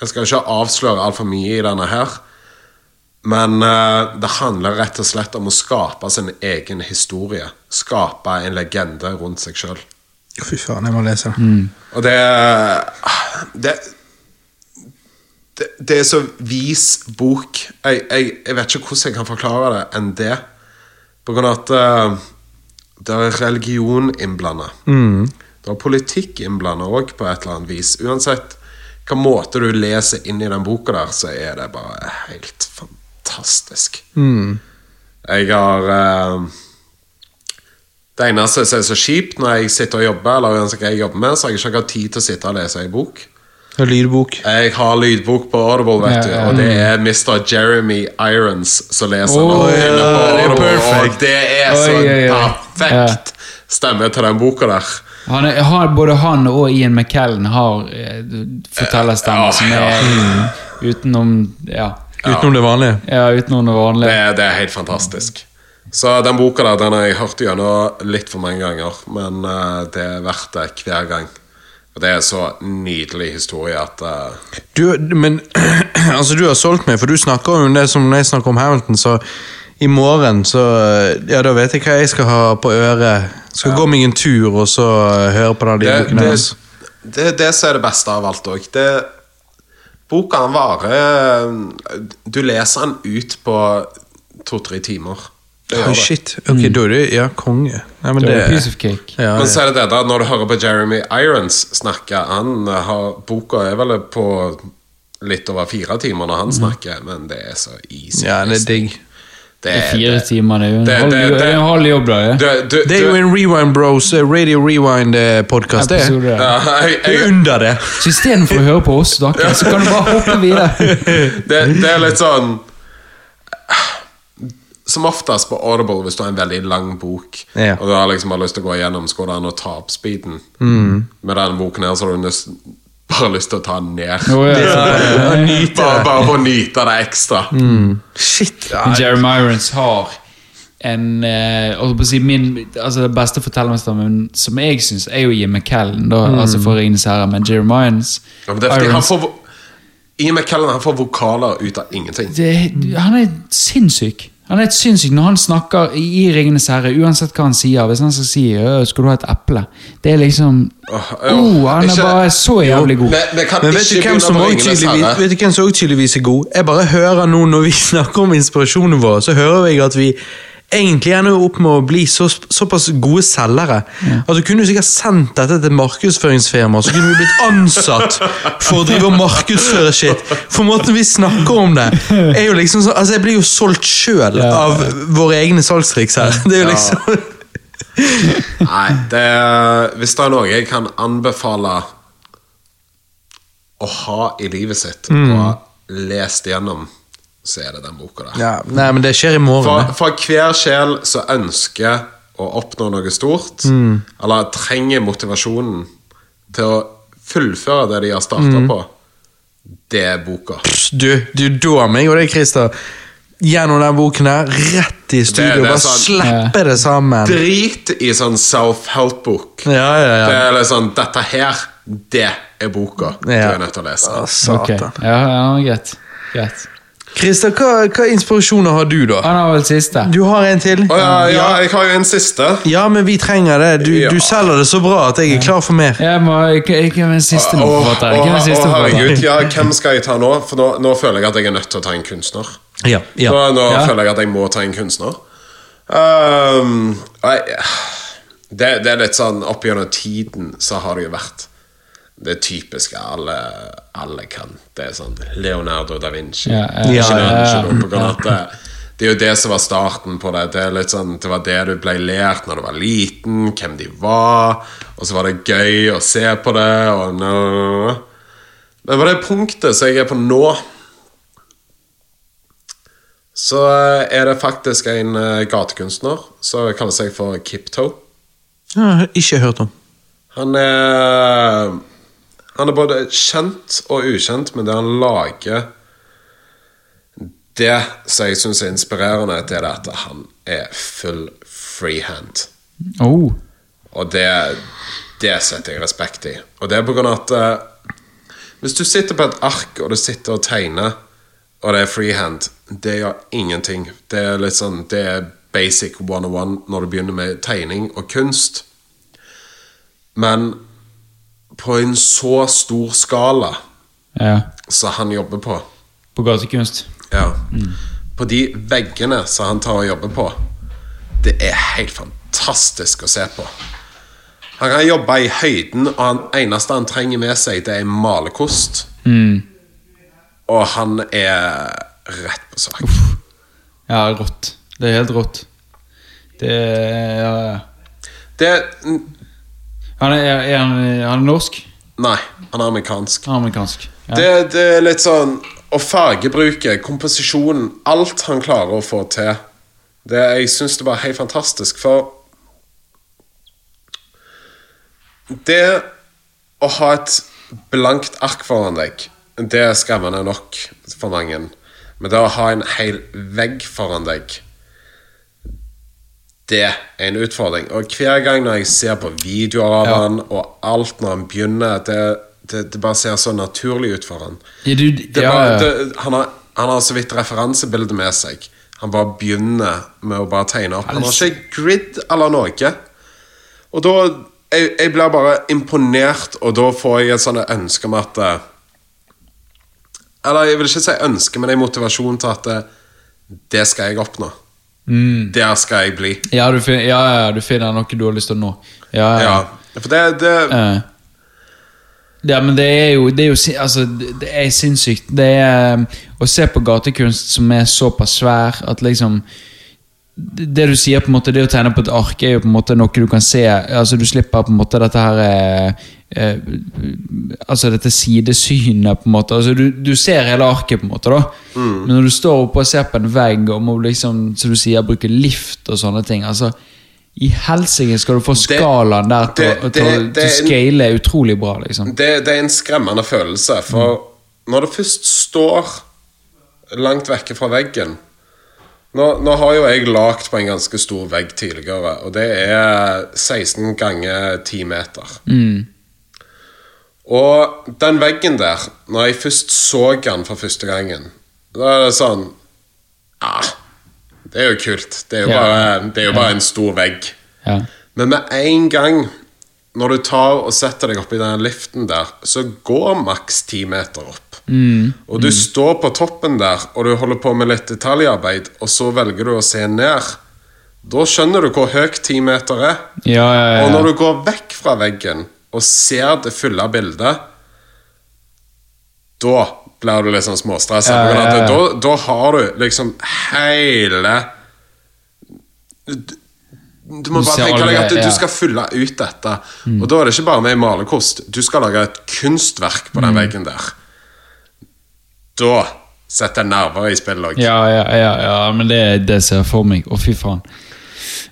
[SPEAKER 3] Jeg skal ikke avsløre altfor mye i denne her. Men eh, det handler rett og slett om å skape sin egen historie. Skape en legende rundt seg sjøl.
[SPEAKER 1] Fy faen, jeg må lese den.
[SPEAKER 3] Og det, det det, det er så vis bok. Jeg, jeg, jeg vet ikke hvordan jeg kan forklare det enn det. På grunn av at uh, det er religion innblanda. Det er politikk innblanda òg, på et eller annet vis. Uansett hva måte du leser inn i den boka der, så er det bare helt fantastisk. Jeg har eh, Det eneste som er så kjipt når jeg sitter og jobber, eller uansett hva jeg jobber med, så har jeg ikke hatt tid til å sitte og lese ei bok.
[SPEAKER 1] Og lydbok.
[SPEAKER 3] Jeg har lydbok på Audible, vet du, og det er Mr. Jeremy Irons som leser den.
[SPEAKER 1] Det er
[SPEAKER 3] Audible. Og det er så
[SPEAKER 2] oh, oi, oi.
[SPEAKER 3] perfekt stemme til den boka der.
[SPEAKER 2] Han er, har, både han og Ian McKellen har eh, fortellerstemmer som er utenom Ja,
[SPEAKER 1] Utenom det vanlige.
[SPEAKER 2] ja utenom det
[SPEAKER 3] Det,
[SPEAKER 2] vanlige.
[SPEAKER 3] er- det er helt fantastisk. Så den boka der den har jeg hørt gjennom litt for mange ganger, men eh, det er verdt det hver gang. Og det er så nydelig historie at uh...
[SPEAKER 1] Du, men altså, du har solgt meg, for du snakker om det som når jeg snakker om Hamilton, så i morgen så Ja, da vet jeg hva jeg skal ha på øret. Skal gå meg en tur og så eh, høre på den
[SPEAKER 3] det,
[SPEAKER 1] lydboken
[SPEAKER 3] det,
[SPEAKER 1] hans.
[SPEAKER 3] det er det som er det beste av alt òg. Boka han varer Du leser den ut på to-tre timer. Det
[SPEAKER 1] Oh, shit. Ok, da er det Ja, konge. Nei, men
[SPEAKER 2] Det
[SPEAKER 1] det
[SPEAKER 2] er piece of cake.
[SPEAKER 1] ja,
[SPEAKER 3] Men så er det det da, når du hører på Jeremy Irons snakke Han har, Boka er vel på litt over fire timer når han snakker, men det er så easy.
[SPEAKER 1] ja, det er digg.
[SPEAKER 3] Det
[SPEAKER 2] Det fire timer, det er jo en
[SPEAKER 3] det-
[SPEAKER 2] halv,
[SPEAKER 3] det-
[SPEAKER 2] det en halv jobb, da. Ja.
[SPEAKER 1] Det er jo en Rewind Bros, eh, Radio Rewind-podkast, det.
[SPEAKER 3] Ja, jeg,
[SPEAKER 1] Det er
[SPEAKER 3] jeg,
[SPEAKER 1] under det.
[SPEAKER 2] Så istedenfor å høre på oss, da, så kan du bare hoppe videre.
[SPEAKER 3] det, det er litt sånn Som oftest på Audible, hvis du har en veldig lang bok,
[SPEAKER 1] Ja.
[SPEAKER 3] og du har liksom bare lyst til å gå igjennom, så går det an å ta opp speeden.
[SPEAKER 1] Mm.
[SPEAKER 3] Med denne boken her, så har du nesten bare lyst til å ta den ned.
[SPEAKER 2] Oh, ja.
[SPEAKER 3] Bare, bare for å nyte det ekstra.
[SPEAKER 1] Shit. Ja.
[SPEAKER 2] Jeremy Irons har en eh, si min, altså Det beste fortellerstemmen som jeg syns, er jo Jim McKellen. Da, altså for Ringenes herre, men Jeremy Irons,
[SPEAKER 3] Ja, men det er fordi han
[SPEAKER 2] Irons
[SPEAKER 3] får Ian McKellen han får vokaler ut av ingenting.
[SPEAKER 2] det, Han er sinnssyk. Han er et sinnssyk når han snakker i Ringenes herre, uansett hva han sier. Hvis han skal si «Øh, 'skal du ha et eple', det er liksom
[SPEAKER 3] oh,
[SPEAKER 2] oh, Han er
[SPEAKER 3] ikke-
[SPEAKER 2] bare så jævlig god.
[SPEAKER 3] Men, men, kan
[SPEAKER 1] Men vet du, hvem som vet du hvem som også tydeligvis er god? Jeg bare hører nå når vi snakker om inspirasjonen vår, så hører jeg at vi egentlig ender opp med å bli så, såpass gode selgere. At du kunne sikkert sendt dette til markedsføringsfirma, så kunne vi blitt ansatt for å drive og markedsføre shit. For måten vi snakker om det, er jo liksom sånn Altså, jeg blir jo solgt sjøl av våre egne salgstriks her. Det er jo liksom
[SPEAKER 3] Nei, det er, hvis det er noe jeg kan anbefale å ha i livet sitt,
[SPEAKER 1] Mm.
[SPEAKER 3] og ha lest igjennom, så er det den boka der.
[SPEAKER 1] ja, Nei, men det skjer i morgen.
[SPEAKER 3] For, for hver sjel som ønsker å oppnå noe stort,
[SPEAKER 1] Mm.
[SPEAKER 3] eller trenger motivasjonen til å fullføre det de har starta
[SPEAKER 1] Mm.
[SPEAKER 3] på, det er boka.
[SPEAKER 1] Du, du da meg og deg, Christer, gjennom den boken her, rett i studio,
[SPEAKER 3] Det- det
[SPEAKER 1] bare
[SPEAKER 3] sånn-
[SPEAKER 1] slippe det sammen.
[SPEAKER 3] Drit i sånn self-help-bok.
[SPEAKER 1] Ja, ja, ja.
[SPEAKER 3] Det er litt sånn, Dette her, det er boka du er nødt til å lese.
[SPEAKER 1] Å,
[SPEAKER 2] satan.
[SPEAKER 1] satan.
[SPEAKER 2] ja, ja, greit. greit.
[SPEAKER 1] Christer, hva, hva inspirasjoner har du, da?
[SPEAKER 2] Han har vel siste.
[SPEAKER 1] Du har en til?
[SPEAKER 3] Å ja, ja, jeg har jo en siste.
[SPEAKER 1] Ja, men vi trenger det. Du,
[SPEAKER 3] Ja.
[SPEAKER 1] du selger det så bra at jeg er klar for mer.
[SPEAKER 2] Jeg må, jeg, jeg, jeg er den siste
[SPEAKER 3] Å,
[SPEAKER 2] forfatter.
[SPEAKER 3] å,
[SPEAKER 2] Jeg er den siste
[SPEAKER 3] å, herregud, ja, hvem skal jeg ta nå? For nå, nå føler jeg at jeg er nødt til å ta en kunstner.
[SPEAKER 1] Ja, ja.
[SPEAKER 3] Nå, nå
[SPEAKER 2] Ja.
[SPEAKER 3] føler jeg at jeg må ta en kunstner. Um, nei, det, det er litt sånn Opp gjennom tiden så har det jo vært det typiske alle, alle kan. Det er sånn Leonardo da Vinci.
[SPEAKER 2] Ja, ja,
[SPEAKER 1] ja,
[SPEAKER 3] det, det er jo det som var starten på det. Det er litt sånn, det var det du ble lært når du var liten, hvem de var, og så var det gøy å se på det. Og no. Men på det punktet som jeg er på nå, så er det faktisk en eh, gatekunstner som kaller seg for Kipto.
[SPEAKER 1] Ja, ikke hørt om.
[SPEAKER 3] Han er Han er både kjent og ukjent, men det han lager Det som jeg syns er inspirerende, det er at han er full freehand.
[SPEAKER 2] Oh.
[SPEAKER 3] Og det, det setter jeg respekt i. Og det er på grunn av at eh, hvis du sitter på et ark og du sitter og tegner, og det er freehand, det gjør ingenting. Det er litt sånn, det er basic 101 når du begynner med tegning og kunst. Men på en så stor skala
[SPEAKER 2] Ja.
[SPEAKER 3] som han jobber på
[SPEAKER 2] På gatekunst.
[SPEAKER 3] ja. På de veggene som han tar og jobber på Det er helt fantastisk å se på. Han kan jobbe i høyden, og han eneste han trenger med seg, det er malerkost. Og han er rett på sak.
[SPEAKER 2] Ja, rått. Det er helt rått. Det er ja, ja.
[SPEAKER 3] Det
[SPEAKER 2] Han er, er, han, er han norsk?
[SPEAKER 3] Nei, han er amerikansk.
[SPEAKER 2] Er amerikansk. Ja.
[SPEAKER 3] Det, det er litt sånn Og fargebruket, komposisjonen, alt han klarer å få til. Det, jeg syns det var helt fantastisk, for Det å ha et blankt ark foran deg, det er skremmende nok for mange. Men det å ha en hel vegg foran deg det er en utfordring. Og hver gang når jeg ser på videoer av
[SPEAKER 2] Ja.
[SPEAKER 3] han, og alt når han begynner Det, det, det bare ser så naturlig ut for han.
[SPEAKER 2] Ja, du, ja,
[SPEAKER 3] bare, det, han, har, han har så vidt referansebildet med seg. Han bare begynner med å bare tegne opp. Han har ikke grid eller noe. Og da Jeg, jeg blir bare imponert, og da får jeg et sånt ønske om at eh, Eller jeg vil ikke si ønske, men en motivasjon til at eh, det skal jeg oppnå. Der skal jeg bli.
[SPEAKER 2] Ja, du, finner, ja, ja, du finner noe du har lyst til å nå. Ja, ja.
[SPEAKER 3] For det, det.
[SPEAKER 2] Ja, men det er jo, det er jo altså, det det er sinnssykt. Det er um, Å se på gatekunst som er såpass svær at liksom det du sier, på en måte, det å tegne på et ark, er jo på en måte noe du kan se. Altså Du slipper på en måte dette her eh, eh, Altså dette sidesynet, på en måte. Altså Du, du ser hele arket, på en måte. da Men når du står oppe og ser på en vegg og må liksom, som du sier, bruke lift og sånne ting altså I helsike skal du få skalaen der til,
[SPEAKER 3] det- det-
[SPEAKER 2] til å scale utrolig bra, liksom.
[SPEAKER 3] det, det er en skremmende følelse, for når du først står langt vekke fra veggen nå, nå har jo jeg lagt på en ganske stor vegg tidligere, og det er 16 ganger 10 meter. Og den veggen der, når jeg først så den for første gangen, da er det sånn Ja, det er jo kult. Det er jo,
[SPEAKER 2] Ja.
[SPEAKER 3] bare, det er jo bare en stor vegg.
[SPEAKER 2] Ja.
[SPEAKER 3] Men med en gang når du tar og setter deg oppi den liften der, så går maks ti meter opp. Og du står på toppen der, og du holder på med litt detaljarbeid, og så velger du å se ned. Da skjønner du hvor høyt ti meter er.
[SPEAKER 2] Ja, ja, ja.
[SPEAKER 3] Og når du går vekk fra veggen og ser det fulle bildet, da blir du litt sånn småstressa.
[SPEAKER 2] Ja, ja.
[SPEAKER 3] Da, da har du liksom hele du, må
[SPEAKER 2] Du
[SPEAKER 3] bare tenke deg at du,
[SPEAKER 2] ja.
[SPEAKER 3] skal fylle ut dette. Og da er det ikke bare med malerkost. Du skal lage et kunstverk på den
[SPEAKER 2] Mm.
[SPEAKER 3] veggen der. Da setter jeg nerver i spill òg.
[SPEAKER 2] Ja, ja, ja, ja, men det, det ser jeg for meg. Å, fy faen.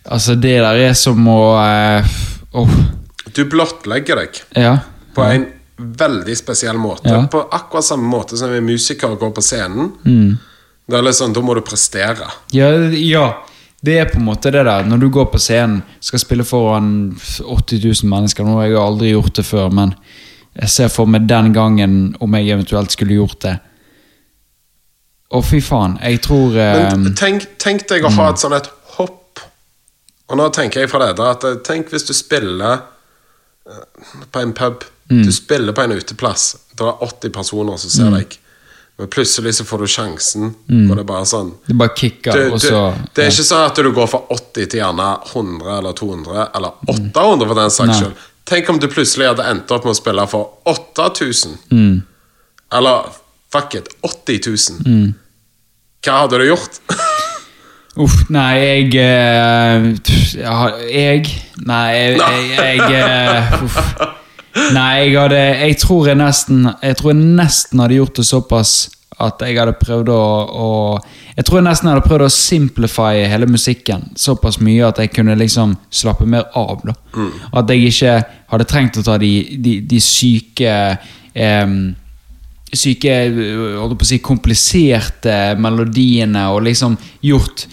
[SPEAKER 2] Altså, det der er som å uh, oh.
[SPEAKER 3] Du blottlegger deg.
[SPEAKER 2] ja.
[SPEAKER 3] på en veldig spesiell måte. På akkurat samme måte som en musiker går på scenen. Det er litt sånn, Da må du prestere.
[SPEAKER 2] Ja, ja. Det er på en måte det der Når du går på scenen, skal spille foran 80 000 mennesker Nå har jeg aldri gjort det før, men jeg ser for meg den gangen om jeg eventuelt skulle gjort det. Å, fy faen. Jeg tror
[SPEAKER 3] Men tenk, tenk deg å ha et sånn et hopp. Og nå tenker jeg fra det der at eh, Tenk hvis du spiller eh, på en pub. Du spiller på en uteplass. Det er 80 personer som ser deg. Men plutselig så får du sjansen, og det er bare sånn
[SPEAKER 2] Det bare kicker,
[SPEAKER 3] du,
[SPEAKER 2] og
[SPEAKER 3] du,
[SPEAKER 2] så
[SPEAKER 3] Det er ikke sånn at du går fra 80 til gjerne 100 eller 200 eller 800 for den saks skyld. Tenk om du plutselig hadde endt opp med å spille for 8000.
[SPEAKER 2] Mm.
[SPEAKER 3] Eller fuck it, 80 000.
[SPEAKER 2] Mm.
[SPEAKER 3] Hva hadde du gjort?
[SPEAKER 2] Uff, nei, jeg eh, Jeg Nei, jeg, jeg, jeg eh, uff. Nei, jeg hadde Jeg tror jeg nesten Jeg tror jeg nesten hadde gjort det såpass at jeg hadde prøvd å, å Jeg tror jeg nesten hadde prøvd å simplify hele musikken såpass mye at jeg kunne liksom slappe mer av. da At jeg ikke hadde trengt å ta de, de, de syke em, syke, holdt på å si, kompliserte melodiene og liksom gjort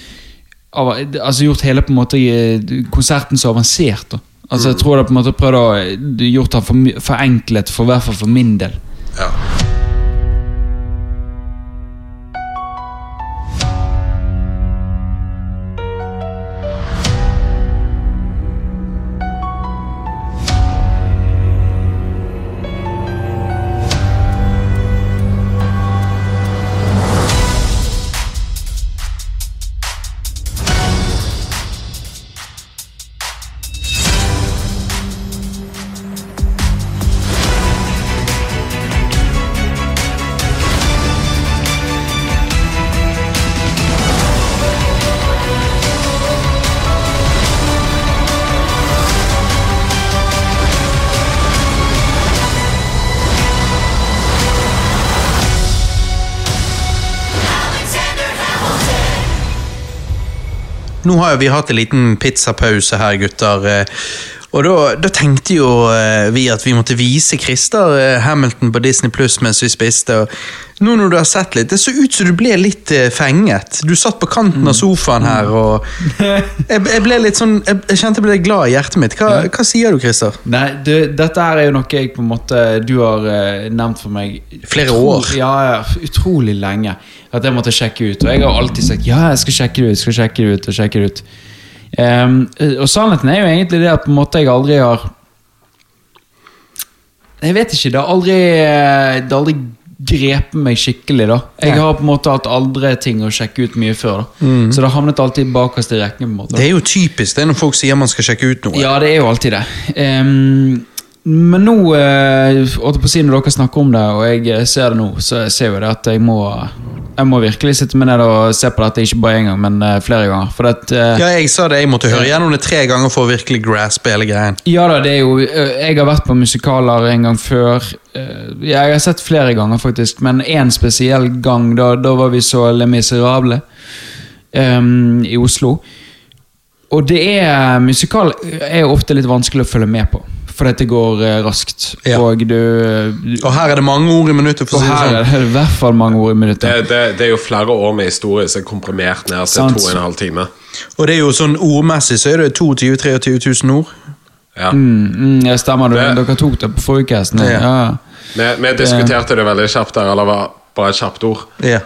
[SPEAKER 2] altså gjort hele på en måte eh, konserten så avansert. da Altså Jeg tror det på en måte prøvde å gjort det for, forenklet, for i hvert fall for min del.
[SPEAKER 3] Ja.
[SPEAKER 1] Nå har vi hatt en liten pizzapause her, gutter. Og da, da tenkte jo eh, vi at vi måtte vise Christer eh, Hamilton på Disney Pluss mens vi spiste. Og nå når du har sett litt, det så ut som du ble litt eh, fenget. Du satt på kanten av sofaen her, og jeg, jeg ble litt sånn Jeg, jeg kjente jeg ble glad i hjertet mitt. Hva, hva sier du, Christer?
[SPEAKER 2] Nei, du, dette her er jo noe jeg på en måte Du har nevnt for meg
[SPEAKER 1] Flere år.
[SPEAKER 2] Ja, ja, utrolig lenge. At jeg måtte sjekke ut. Og jeg har alltid sagt ja, jeg skal sjekke det ut. skal sjekke det ut og sjekke det ut Ehm, Og sannheten er jo egentlig det at på en måte jeg aldri har Jeg vet ikke. Det har aldri, det har aldri grepet meg skikkelig. da Jeg har på en måte hatt andre ting å sjekke ut mye før. da Så det har havnet alltid bakerst i rekken. på en måte
[SPEAKER 1] Det er jo typisk det er når folk sier man skal sjekke ut noe.
[SPEAKER 2] ja, det er jo alltid det. Ehm, men nå, eh, på siden når dere snakker om det, og jeg eh, ser det nå, så jeg ser jo det at jeg må Jeg må virkelig sitte meg ned og se på dette, ikke bare én gang, men eh, flere ganger. For at,
[SPEAKER 1] Ja, jeg sa det, jeg måtte høre gjennom det tre ganger for å virkelig graspe hele greien.
[SPEAKER 2] Ja da, det er jo Jeg har vært på musikaler en gang før. Jeg har sett flere ganger, faktisk. Men én spesiell gang. Da, da var vi så Le Miserable øhm, i Oslo. Og det er Musikal er ofte litt vanskelig å følge med på. For dette går øh, raskt.
[SPEAKER 1] Ja.
[SPEAKER 2] Og du, du
[SPEAKER 1] Og her er det mange ord i minuttet, for
[SPEAKER 2] Og
[SPEAKER 1] det
[SPEAKER 2] her
[SPEAKER 1] sånn.
[SPEAKER 2] er det i hvert fall mange ord i
[SPEAKER 3] Det,
[SPEAKER 2] minuttet.
[SPEAKER 3] det, det er jo flere år med historie som er komprimert ned til
[SPEAKER 2] Sant.
[SPEAKER 3] to og en halv time.
[SPEAKER 1] Og det er jo sånn ordmessig så er det 22 000-23 000 ord.
[SPEAKER 3] Ja.
[SPEAKER 2] Mm, mm, ja, stemmer. Du,
[SPEAKER 3] Det-
[SPEAKER 2] dere tok det på forrige cast.
[SPEAKER 1] Ja.
[SPEAKER 2] Ja.
[SPEAKER 3] Vi, vi diskuterte det veldig kjapt der, eller var bare et kjapt ord.
[SPEAKER 1] Ja.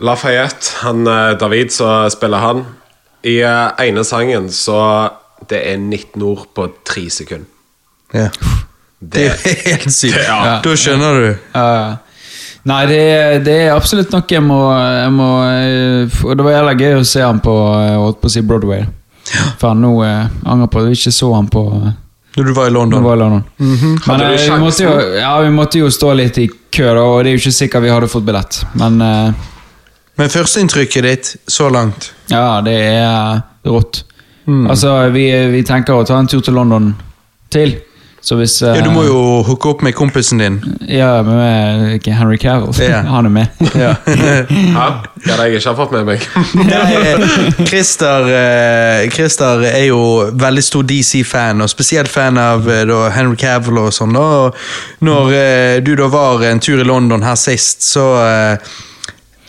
[SPEAKER 3] Lafayette, han eh, David så spiller han I eh, ene sangen så Det er 19 ord på tre sekunder.
[SPEAKER 1] Ja. Det er jo helt sykt.
[SPEAKER 3] ja.
[SPEAKER 1] Da skjønner du.
[SPEAKER 2] Ja. Nei, det, det er absolutt noe jeg må, jeg må eh, Og det var jævla gøy å se han på eh, holdt på å si Broadway. For nå eh, angrer på at vi ikke så han på eh,
[SPEAKER 1] Når du var i London.
[SPEAKER 2] var i London. Mm
[SPEAKER 3] -hmm. Men,
[SPEAKER 2] eh, vi, måtte jo, ja, vi måtte jo stå litt i kø, da, og det er jo ikke sikkert vi hadde fått billett. Men eh,
[SPEAKER 1] Men førsteinntrykket ditt så langt
[SPEAKER 2] ja, det er rått.
[SPEAKER 1] Mm.
[SPEAKER 2] Altså, vi, vi tenker å ta en tur til London til. Så hvis uh,
[SPEAKER 1] Ja, Du må jo hooke opp med kompisen din.
[SPEAKER 2] Ja, med Henry Cavill.
[SPEAKER 1] Yeah.
[SPEAKER 2] Han er med.
[SPEAKER 1] Ja.
[SPEAKER 3] Ja, det hadde jeg ikke fått med meg.
[SPEAKER 1] Nei, Christer, eh, Christer er jo veldig stor DC-fan, og spesielt fan av eh, da, Henry Cavill og sånn. Og Når mm. du da var en tur i London her sist, så eh,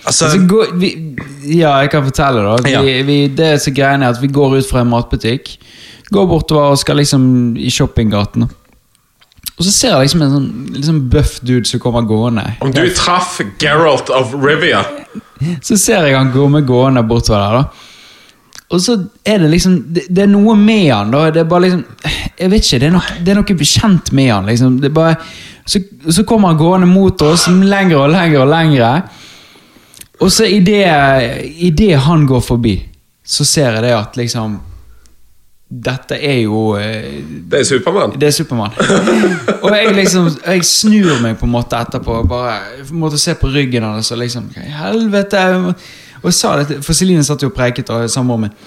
[SPEAKER 1] Altså,
[SPEAKER 2] Altså, går, vi, ja, jeg kan fortelle, da. Vi,
[SPEAKER 1] Ja.
[SPEAKER 2] vi, det som greiene er at vi går ut fra en matbutikk, går bortover og skal liksom i shoppinggaten. Og så ser jeg liksom en sånn liksom buff dude som kommer gående.
[SPEAKER 3] Om du traff Geralt of Rivia
[SPEAKER 2] Så ser jeg han komme gående bortover der, da. Og så er det liksom Det, det er noe med han, da. Det er bare liksom Jeg vet ikke, det er noe, det er noe bekjent med han. liksom Det er bare så, så kommer han gående mot oss lenger og lenger og lengre. Og så idet han går forbi, så ser jeg det at liksom Dette er jo eh,
[SPEAKER 3] Det er Supermann.
[SPEAKER 2] det er Supermann. og jeg liksom Jeg snur meg på en måte etterpå bare måtte se på ryggen hans og liksom Hva i helvete? Og sa det For Celine satt jo og preiket og samboeren min.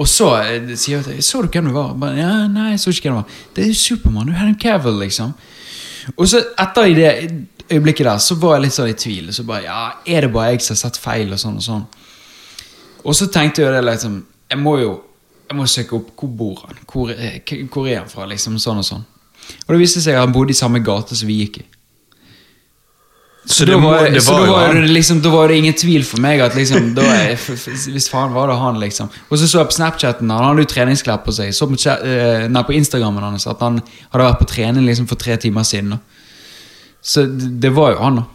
[SPEAKER 2] Og så eh, sier hun til Så du hvem det var? Bare, ja, nei, jeg så ikke hvem det var. Det er jo Supermann. Du er Henry Cavill, liksom. Og så etter i det øyeblikket der, så var jeg litt sånn i tvil. Så bare, ja, Er det bare jeg som har sett feil, og sånn og sånn? Og så tenkte jeg det liksom Jeg må jo jeg må søke opp hvor bor han Hvor, hvor er han fra, liksom sånn og sånn. Og det viste seg at han bodde i samme gate som vi gikk i.
[SPEAKER 1] så
[SPEAKER 2] da
[SPEAKER 1] det,
[SPEAKER 2] var,
[SPEAKER 1] det
[SPEAKER 2] så
[SPEAKER 1] var
[SPEAKER 2] da var det liksom, da var det ingen tvil for meg at liksom da f- Hvis faen var det han, liksom. Og så så jeg på Snapchaten Han hadde jo treningsklær på seg. Så på, eh, nei, på Instagrammen hans at han hadde vært på trening liksom for tre timer siden. Da. Så det, det var jo han, da.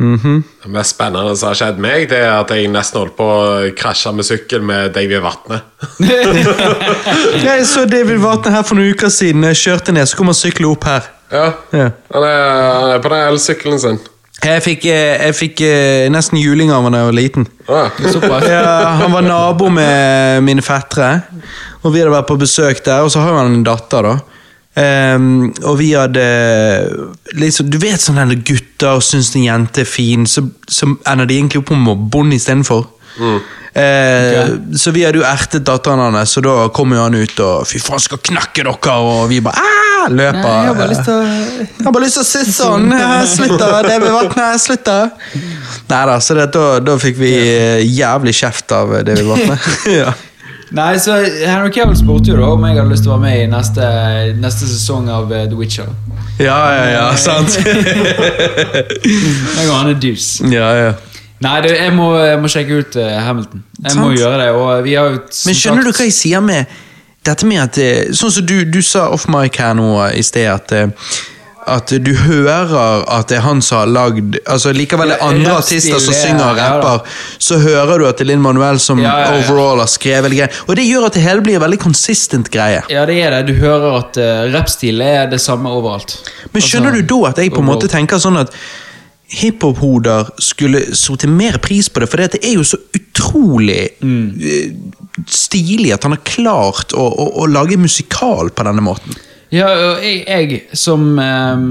[SPEAKER 1] Mhm.
[SPEAKER 3] Det mest spennende som har skjedd meg, det er at jeg nesten holdt på å krasje med sykkel med Davy Vatne.
[SPEAKER 1] Jeg så David Vatne her for noen uker siden. Jeg kjørte ned, så kom han sykle opp her.
[SPEAKER 3] Ja,
[SPEAKER 1] Ja.
[SPEAKER 3] Han er, han er på den elsykkelen sin.
[SPEAKER 1] Jeg fikk, eh, jeg fikk eh, nesten juling av han da jeg var liten.
[SPEAKER 3] Ah.
[SPEAKER 1] Ja, han var nabo med mine fettere, og vi hadde vært på besøk der. Og så har han en datter, da. Ehm, og vi hadde liksom, Du vet sånn når gutter syns en jente er fin, så, så ender de egentlig opp på henne istedenfor. Eh, Så vi hadde jo ertet datteren hans, så da kom jo han ut og 'fy faen, skal knakke dere', og vi bare Aah! løper.
[SPEAKER 2] Nei, jeg har bare lyst til å
[SPEAKER 1] Jeg har bare lyst til å sitte sånn. Slutter Slutt, da. Det blir vannet. Slutt, da. Nei da, så det, da, da fikk vi eh, jævlig kjeft av eh, David med. ja.
[SPEAKER 2] Nei, så Henry Cavill spurte jo da om jeg hadde lyst til å være med i neste, neste sesong av uh, The Witcher.
[SPEAKER 1] ja, ja, ja, sant.
[SPEAKER 2] Jeg og han er deuce.
[SPEAKER 1] ja, ja.
[SPEAKER 2] Nei, du, jeg, må, jeg må sjekke ut uh, Hamilton. Jeg må gjøre det. Og vi har jo
[SPEAKER 1] Men skjønner du hva jeg sier med dette med at eh, Sånn som du, du sa off mic her nå eh, i sted, at eh, at du hører at det er han som har lagd altså Likevel det er andre artister som
[SPEAKER 2] er-
[SPEAKER 1] synger og rapper, så hører du at det er Linn Manuel som
[SPEAKER 2] Ja, ja,
[SPEAKER 1] overall har skrevet greier. Og det gjør at det hele blir en veldig consistent greie.
[SPEAKER 2] Ja, det er det. Du hører at uh, rappstil er det samme overalt.
[SPEAKER 1] Men skjønner
[SPEAKER 2] Altså,
[SPEAKER 1] du da at jeg på en måte tenker sånn at hiphop-hoder skulle satt mer pris på det, for det er jo så utrolig mm. stilig at han har klart å, å, å lage musikal på denne måten.
[SPEAKER 2] Ja, og jeg, jeg som eh,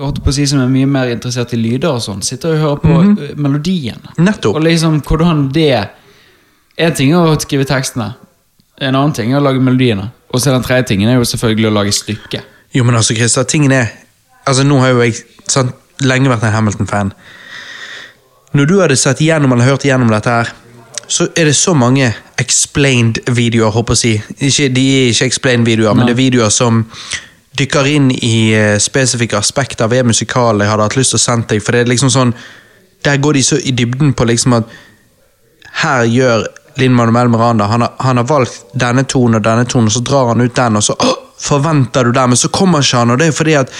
[SPEAKER 2] holdt på å si som er mye mer interessert i lyder og sånn, sitter og hører på eh, melodien.
[SPEAKER 1] Nettopp.
[SPEAKER 2] Og liksom hvordan det En ting er å skrive tekstene, en annen ting er å lage melodiene. Og så den tredje tingen er jo selvfølgelig å lage stykket.
[SPEAKER 1] Jo, men altså, Christer, tingen er Altså, nå har jo jeg sant, lenge vært en Hamilton-fan. Når du hadde sett igjennom eller hørt igjennom dette her, så er det så mange explained-videoer, håper jeg å si. Ikke, de er ikke explained-videoer, men det er videoer som dykker inn i eh, spesifikke aspekter ved musikalen jeg hadde hatt lyst til å sende deg, for det er liksom sånn Der går de så i dybden på liksom at her gjør Linn Manuel Miranda han har, han har valgt denne tonen og denne tonen, og så drar han ut den, og så å, forventer du den, men så kommer ikke han, og det er fordi at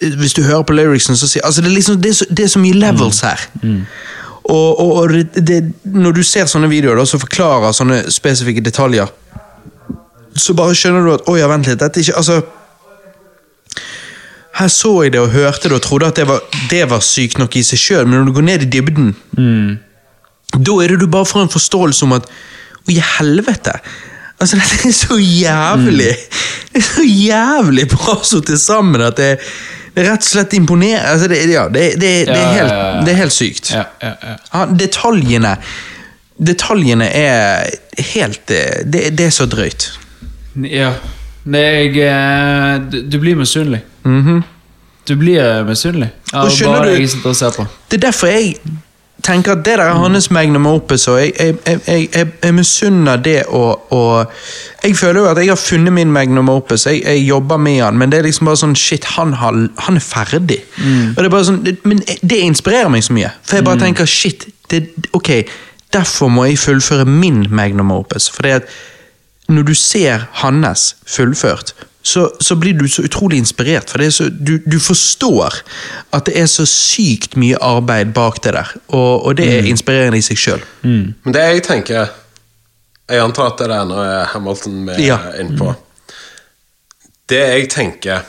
[SPEAKER 1] eh, hvis du hører på lyricsen, så sier altså det, er liksom, det, er så, det er så mye levels her. Og, og, og det, det, når du ser sånne videoer da, som forklarer sånne spesifikke detaljer, så bare skjønner du at Å ja, vent litt, dette er ikke Altså Her så jeg det og hørte det og trodde at det var, det var sykt nok i seg sjøl, men når du går ned i dybden da er det du bare får en forståelse om at Å, i helvete! Altså, dette er så jævlig Det er så jævlig bra så til sammen at det, det er rett og slett imponerende. Altså, det, ja, det, er helt, det er helt sykt.
[SPEAKER 2] Ja, ja, ja.
[SPEAKER 1] Ja, detaljene Detaljene er helt eh, Det, det er så drøyt.
[SPEAKER 2] Ja. Jeg eh, du, blir misunnelig. Du blir eh, misunnelig. Ja,
[SPEAKER 1] Og skjønner du-. Det er derfor jeg tenker at det der er hans magnum opus, og jeg, jeg, jeg, jeg, jeg, misunner det og, og Jeg føler jo at jeg har funnet min magnum opus, jeg, jobber med han, men det er liksom bare sånn Shit, han, har, han er ferdig. Og det er sånn, Men det inspirerer meg så mye, for jeg bare tenker shit, det, ok, derfor må jeg fullføre min magnum opus. For det at når du ser hans fullført, så, så blir du så utrolig inspirert. For det er så, du, du forstår at det er så sykt mye arbeid bak det der. Og, og det er inspirerende i seg sjøl.
[SPEAKER 3] Men det jeg tenker Jeg antar at det er noe Hamilton vi
[SPEAKER 1] Ja.
[SPEAKER 3] innpå. Mm. på. Det jeg tenker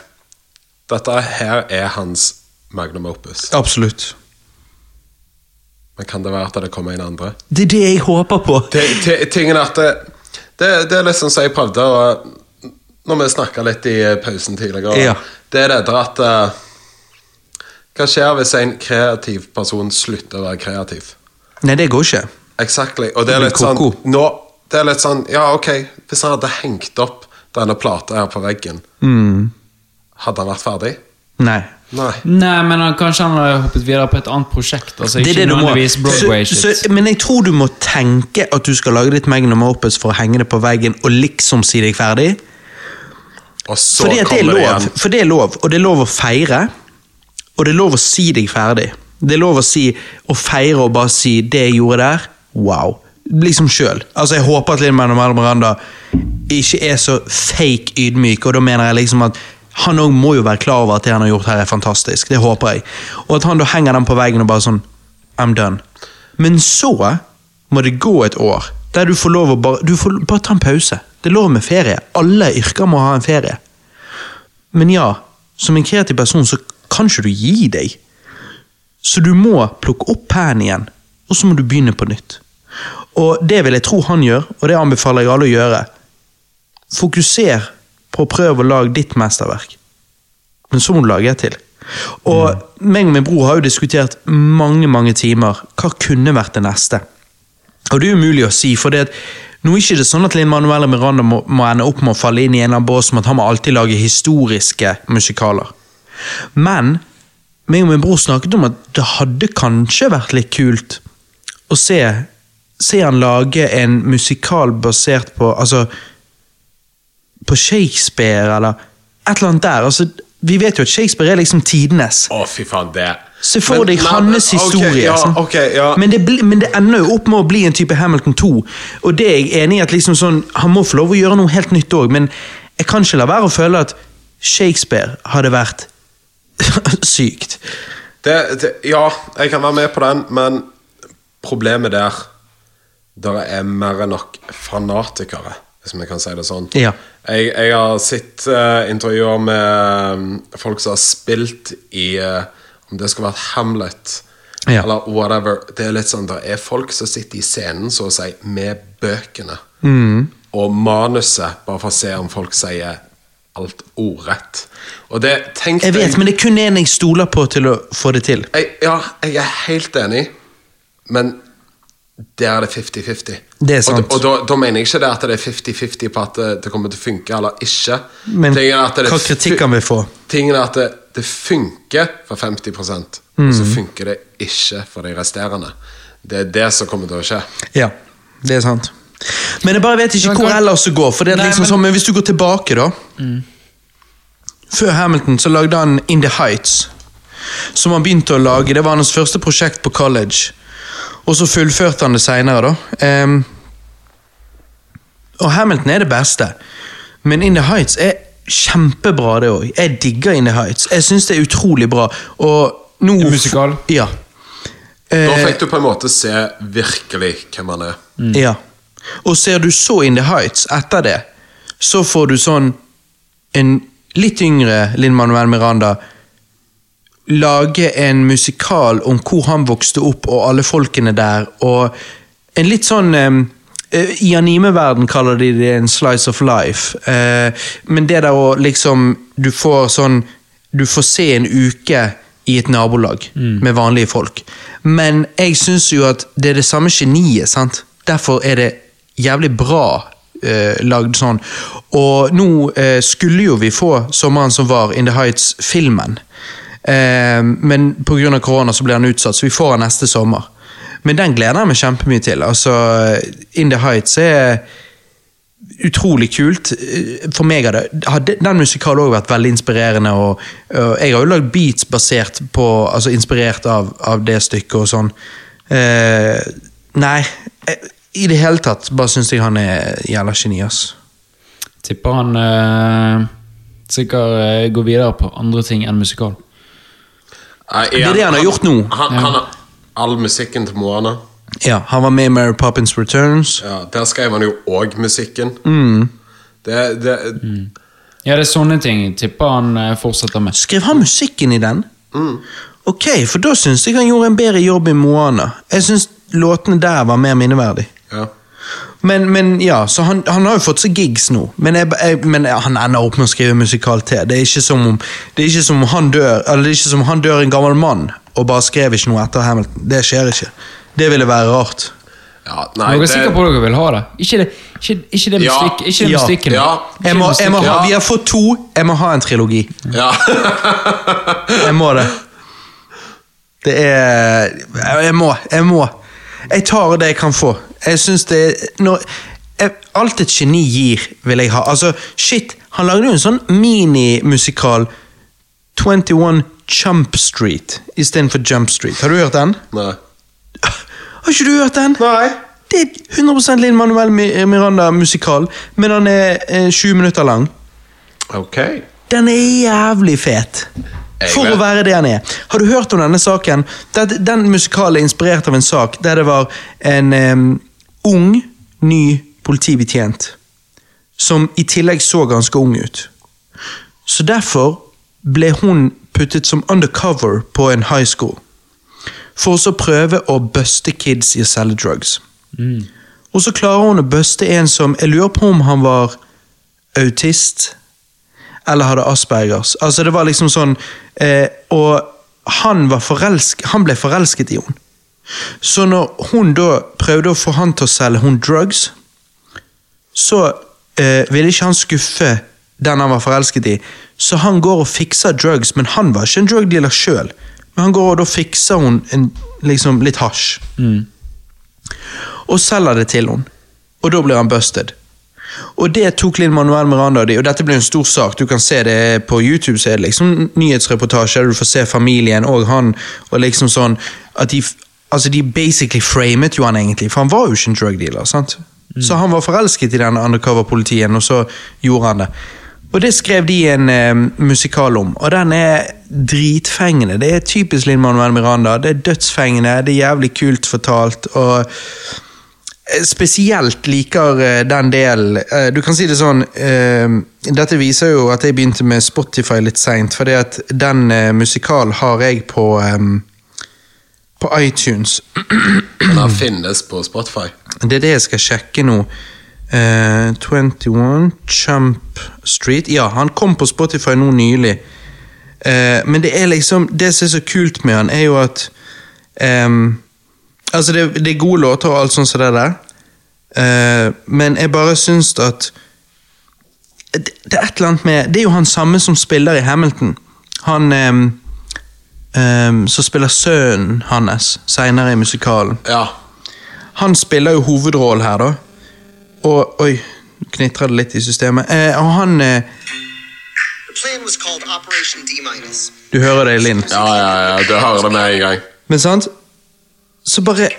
[SPEAKER 3] Dette her er hans magnum opus.
[SPEAKER 1] Absolutt.
[SPEAKER 3] Men kan det være at det kommer inn andre?
[SPEAKER 1] Det er det jeg håper på.
[SPEAKER 3] Det, ti- tingen er at det, det, det er litt sånn som jeg prøvde å Når vi snakka litt i pausen tidligere,
[SPEAKER 1] Ja.
[SPEAKER 3] det er det der at eh, Hva skjer hvis en kreativ person slutter å være kreativ?
[SPEAKER 1] Nei, det går ikke.
[SPEAKER 3] Exactly. Og det er litt sånn nå, Det er litt sånn Ja, ok, hvis han hadde hengt opp denne plata her på veggen, hadde han vært ferdig?
[SPEAKER 1] Nei.
[SPEAKER 3] Nei.
[SPEAKER 2] Nei, men han, kanskje han har hoppet videre på et annet prosjekt. Altså,
[SPEAKER 1] Det er
[SPEAKER 2] ikke
[SPEAKER 1] det du må.
[SPEAKER 2] Broadway,
[SPEAKER 1] Så, så, men jeg tror du må tenke at du skal lage ditt magnum opus for å henge det på veggen og liksom si deg ferdig.
[SPEAKER 3] Og så
[SPEAKER 1] Fordi at det er lov,
[SPEAKER 3] igjen.
[SPEAKER 1] for det er lov, og det er lov å feire. Og det er lov å si deg ferdig. Det er lov å si, å feire og bare si 'det jeg gjorde der', wow. Liksom sjøl. Altså, jeg håper at Linn Manuel Miranda ikke er så fake ydmyk, og da mener jeg liksom at han òg må jo være klar over at det han har gjort her, er fantastisk. Det håper jeg. Og at han da henger den på veggen og bare sånn I'm done. Men så må det gå et år der du får lov å bare Du får bare ta en pause. Det er lov med ferie. Alle yrker må ha en ferie. Men ja, som en kreativ person så kan ikke du gi deg. Så du må plukke opp pennen igjen, og så må du begynne på nytt. Og det vil jeg tro han gjør, og det anbefaler jeg alle å gjøre. Fokuser på å prøve å lage ditt mesterverk. Men så må du lage et til. Og meg og min bror har jo diskutert mange mange timer hva kunne vært det neste. Og det er umulig å si, for det at nå er ikke det sånn at Lin Manuel Miranda må, må ende opp med å falle inn i en annen bås med at han må alltid lage historiske musikaler. Men meg og min bror snakket om at det hadde kanskje vært litt kult å se, se han lage en musikal basert på Altså på Shakespeare, eller et eller annet der. Altså, vi vet jo at Shakespeare er liksom tidenes.
[SPEAKER 3] Å, fy faen, det
[SPEAKER 1] Se for deg hans
[SPEAKER 3] historie.
[SPEAKER 1] historie.
[SPEAKER 3] ja,
[SPEAKER 1] sant?
[SPEAKER 3] ok, ja.
[SPEAKER 1] men, det bli, men det ender jo opp med å bli en type Hamilton 2. Og det er jeg enig i at liksom sånn, Han må få lov å gjøre noe helt nytt òg, men jeg kan ikke la være å føle at Shakespeare hadde vært sykt.
[SPEAKER 3] Det, det, ja, jeg kan være med på den, men problemet der Der er mer enn nok fanatikere, hvis vi kan si det sånn.
[SPEAKER 1] Ja.
[SPEAKER 3] Jeg, jeg har sett uh, intervjuer med um, folk som har spilt i uh, Om det skal være Hamlet
[SPEAKER 1] Ja.
[SPEAKER 3] eller whatever. Det er litt sånn, Det er folk som sitter i scenen så å si, med bøkene
[SPEAKER 1] Mm.
[SPEAKER 3] og manuset, bare for å se om folk sier alt ordrett. Og det tenkte
[SPEAKER 1] Jeg vet, men det er kun én jeg stoler på til å få det til.
[SPEAKER 3] jeg, ja, jeg er helt enig, men der er det 50-50.
[SPEAKER 1] Det er sant.
[SPEAKER 3] Og, og da, da mener jeg ikke det at det er 50-50 på at det, det kommer til å funke eller ikke.
[SPEAKER 1] Men
[SPEAKER 3] er at det
[SPEAKER 1] hva kritikk kan vi få?
[SPEAKER 3] Tingen er at det, det funker for 50 og
[SPEAKER 1] Mm.
[SPEAKER 3] så funker det ikke for de resterende. Det er det som kommer til å skje.
[SPEAKER 1] Ja, det er sant. Men jeg bare vet ikke hvor ellers det går. For det er liksom sånn, men hvis du går tilbake, da Før Hamilton så lagde han In The Heights, som han begynte å lage. Det var hans første prosjekt på college. Og så fullførte han det seinere, da. Um, og Hamilton er det beste, men In The Heights er kjempebra, det òg. Jeg digger In The Heights. Jeg syns det er utrolig bra. Og nå
[SPEAKER 2] musikal?
[SPEAKER 1] Ja.
[SPEAKER 3] Da
[SPEAKER 1] Eh,
[SPEAKER 3] fikk du på en måte se virkelig hvem han er.
[SPEAKER 1] Ja. Og ser du så In The Heights etter det, så får du sånn en litt yngre Linn Manuel Miranda lage en musikal om hvor han vokste opp, og alle folkene der, og en litt sånn um, I animeverden kaller de det en slice of life, uh, men det der å liksom Du får sånn Du får se en uke i et nabolag med vanlige folk. Men jeg syns jo at det er det samme geniet, sant? Derfor er det jævlig bra eh, lagd sånn. Og nå eh, skulle jo vi få sommeren som var, In The Heights-filmen. Eh, men pga. korona så blir han utsatt, så vi får han neste sommer. Men den gleder jeg meg kjempemye til. Altså, In The Heights er utrolig kult. Eh, For meg har hadde den musikalen også vært veldig inspirerende. Og, og jeg har jo lagd beats basert på, altså inspirert av, av det stykket og sånn. Eh, nei, eh, i det hele tatt bare syns jeg han er jævla geni, ass.
[SPEAKER 2] Tipper han eh, sikkert eh, går videre på andre ting enn musikal.
[SPEAKER 3] Nei,
[SPEAKER 1] Det er det han har gjort nå.
[SPEAKER 3] Han, han har all musikken til Moana.
[SPEAKER 1] Ja, Han var med i Mary Poppins Returns.
[SPEAKER 3] Ja, der skrev han jo òg musikken.
[SPEAKER 1] Mm.
[SPEAKER 3] Det, det,
[SPEAKER 2] Ja, det er sånne ting tipper han eh, fortsetter med.
[SPEAKER 1] Skrev han musikken i den? Ok, for da syns jeg han gjorde en bedre jobb i Moana. Jeg syns låtene der var mer minneverdig.
[SPEAKER 3] ja.
[SPEAKER 1] Men, men ja, så han, han har jo fått seg gigs nå, men, jeg, jeg, men han ender opp med å skrive musikal til. Det er ikke som om, det er ikke som om han dør Eller det er ikke som om han dør en gammel mann og bare skrev ikke noe etter Hamilton. Det skjer ikke. Det ville være rart.
[SPEAKER 3] ja nei,
[SPEAKER 2] Jeg er sikre på at dere vil ha det. Ikke det, ikke, ikke det,
[SPEAKER 3] Ja.
[SPEAKER 2] Stikk, ikke det
[SPEAKER 1] Ja.
[SPEAKER 2] stikken.
[SPEAKER 3] Ja.
[SPEAKER 2] Ikke
[SPEAKER 1] Jeg må, jeg må ha, vi har fått to, jeg må ha en trilogi.
[SPEAKER 3] Ja.
[SPEAKER 1] Jeg må det. Det er Jeg må. Jeg må. Jeg tar det jeg kan få. Jeg syns det når, jeg, Alt et geni gir, vil jeg ha. Altså, shit, han lagde jo en sånn minimusikal 21 Jump Street istedenfor Jump Street. Har du hørt den?
[SPEAKER 3] Nei.
[SPEAKER 1] Har ikke du hørt den?
[SPEAKER 3] Nei.
[SPEAKER 1] Det er 100% Linn Manuel Miranda-musikal, men den er eh, 20 minutter lang.
[SPEAKER 3] Ok.
[SPEAKER 1] Den er jævlig fet. For å være det han er. Har du hørt om denne saken? Den, den musikalen er inspirert av en sak der det var en ung, ny politibetjent som i tillegg så ganske ung ut. Så derfor ble hun puttet som undercover på en high school. For å så prøve å buste kids i å selge drugs. Og så klarer hun å buste en som Jeg lurer på om han var autist eller hadde Aspergers. Altså det var liksom sånn eh, Og han, var forelsk, han ble forelsket i henne. Så når hun da prøvde å få han til å selge hun drugs, så eh, ville ikke han skuffe den han var forelsket i. Så han går og fikser drugs, men han var ikke en drug dealer sjøl. Men han går og da fikser hun en, liksom litt hasj. Og selger det til hun. Og da blir han busted. Og det tok Linn Manuel Miranda og de, og dette ble en stor sak. Du kan se det på YouTube, så er det liksom nyhetsreportasjer du får se familien og han, og liksom sånn at de Altså, de basically framet jo han egentlig, for han var jo ikke en drug dealer. sant? Så han var forelsket i den undercover-politien, og så gjorde han det. Og det skrev de en eh, musikal om, og den er dritfengende. Det er typisk Linn Manuel Miranda. Det er dødsfengende, det er jævlig kult fortalt, og eh, spesielt liker eh, den delen eh, Du kan si det sånn Dette viser jo at jeg begynte med Spotify litt seint, at den musikalen har jeg på på iTunes.
[SPEAKER 3] Den finnes på Spotify.
[SPEAKER 1] Det er det jeg skal sjekke nå. Uh, 21 Chump Street. Ja, han kom på Spotify nå nylig. Uh, men det er liksom Det som er så kult med han, er jo at um, Altså, det, det er gode låter og alt sånt som det der, uh, men jeg bare syns at det, det er et eller annet med Det er jo han samme som spiller i Hamilton. Han ehm, ehm, som spiller sønnen hans seinere i musikalen.
[SPEAKER 3] Ja.
[SPEAKER 1] Han spiller jo hovedrollen her, da. Og Oi, knitrer det litt i systemet. Eh, og han eh. Du hører det, Linn.
[SPEAKER 3] Ja, ja, ja, du hører det med en gang.
[SPEAKER 1] Men sant? Så bare.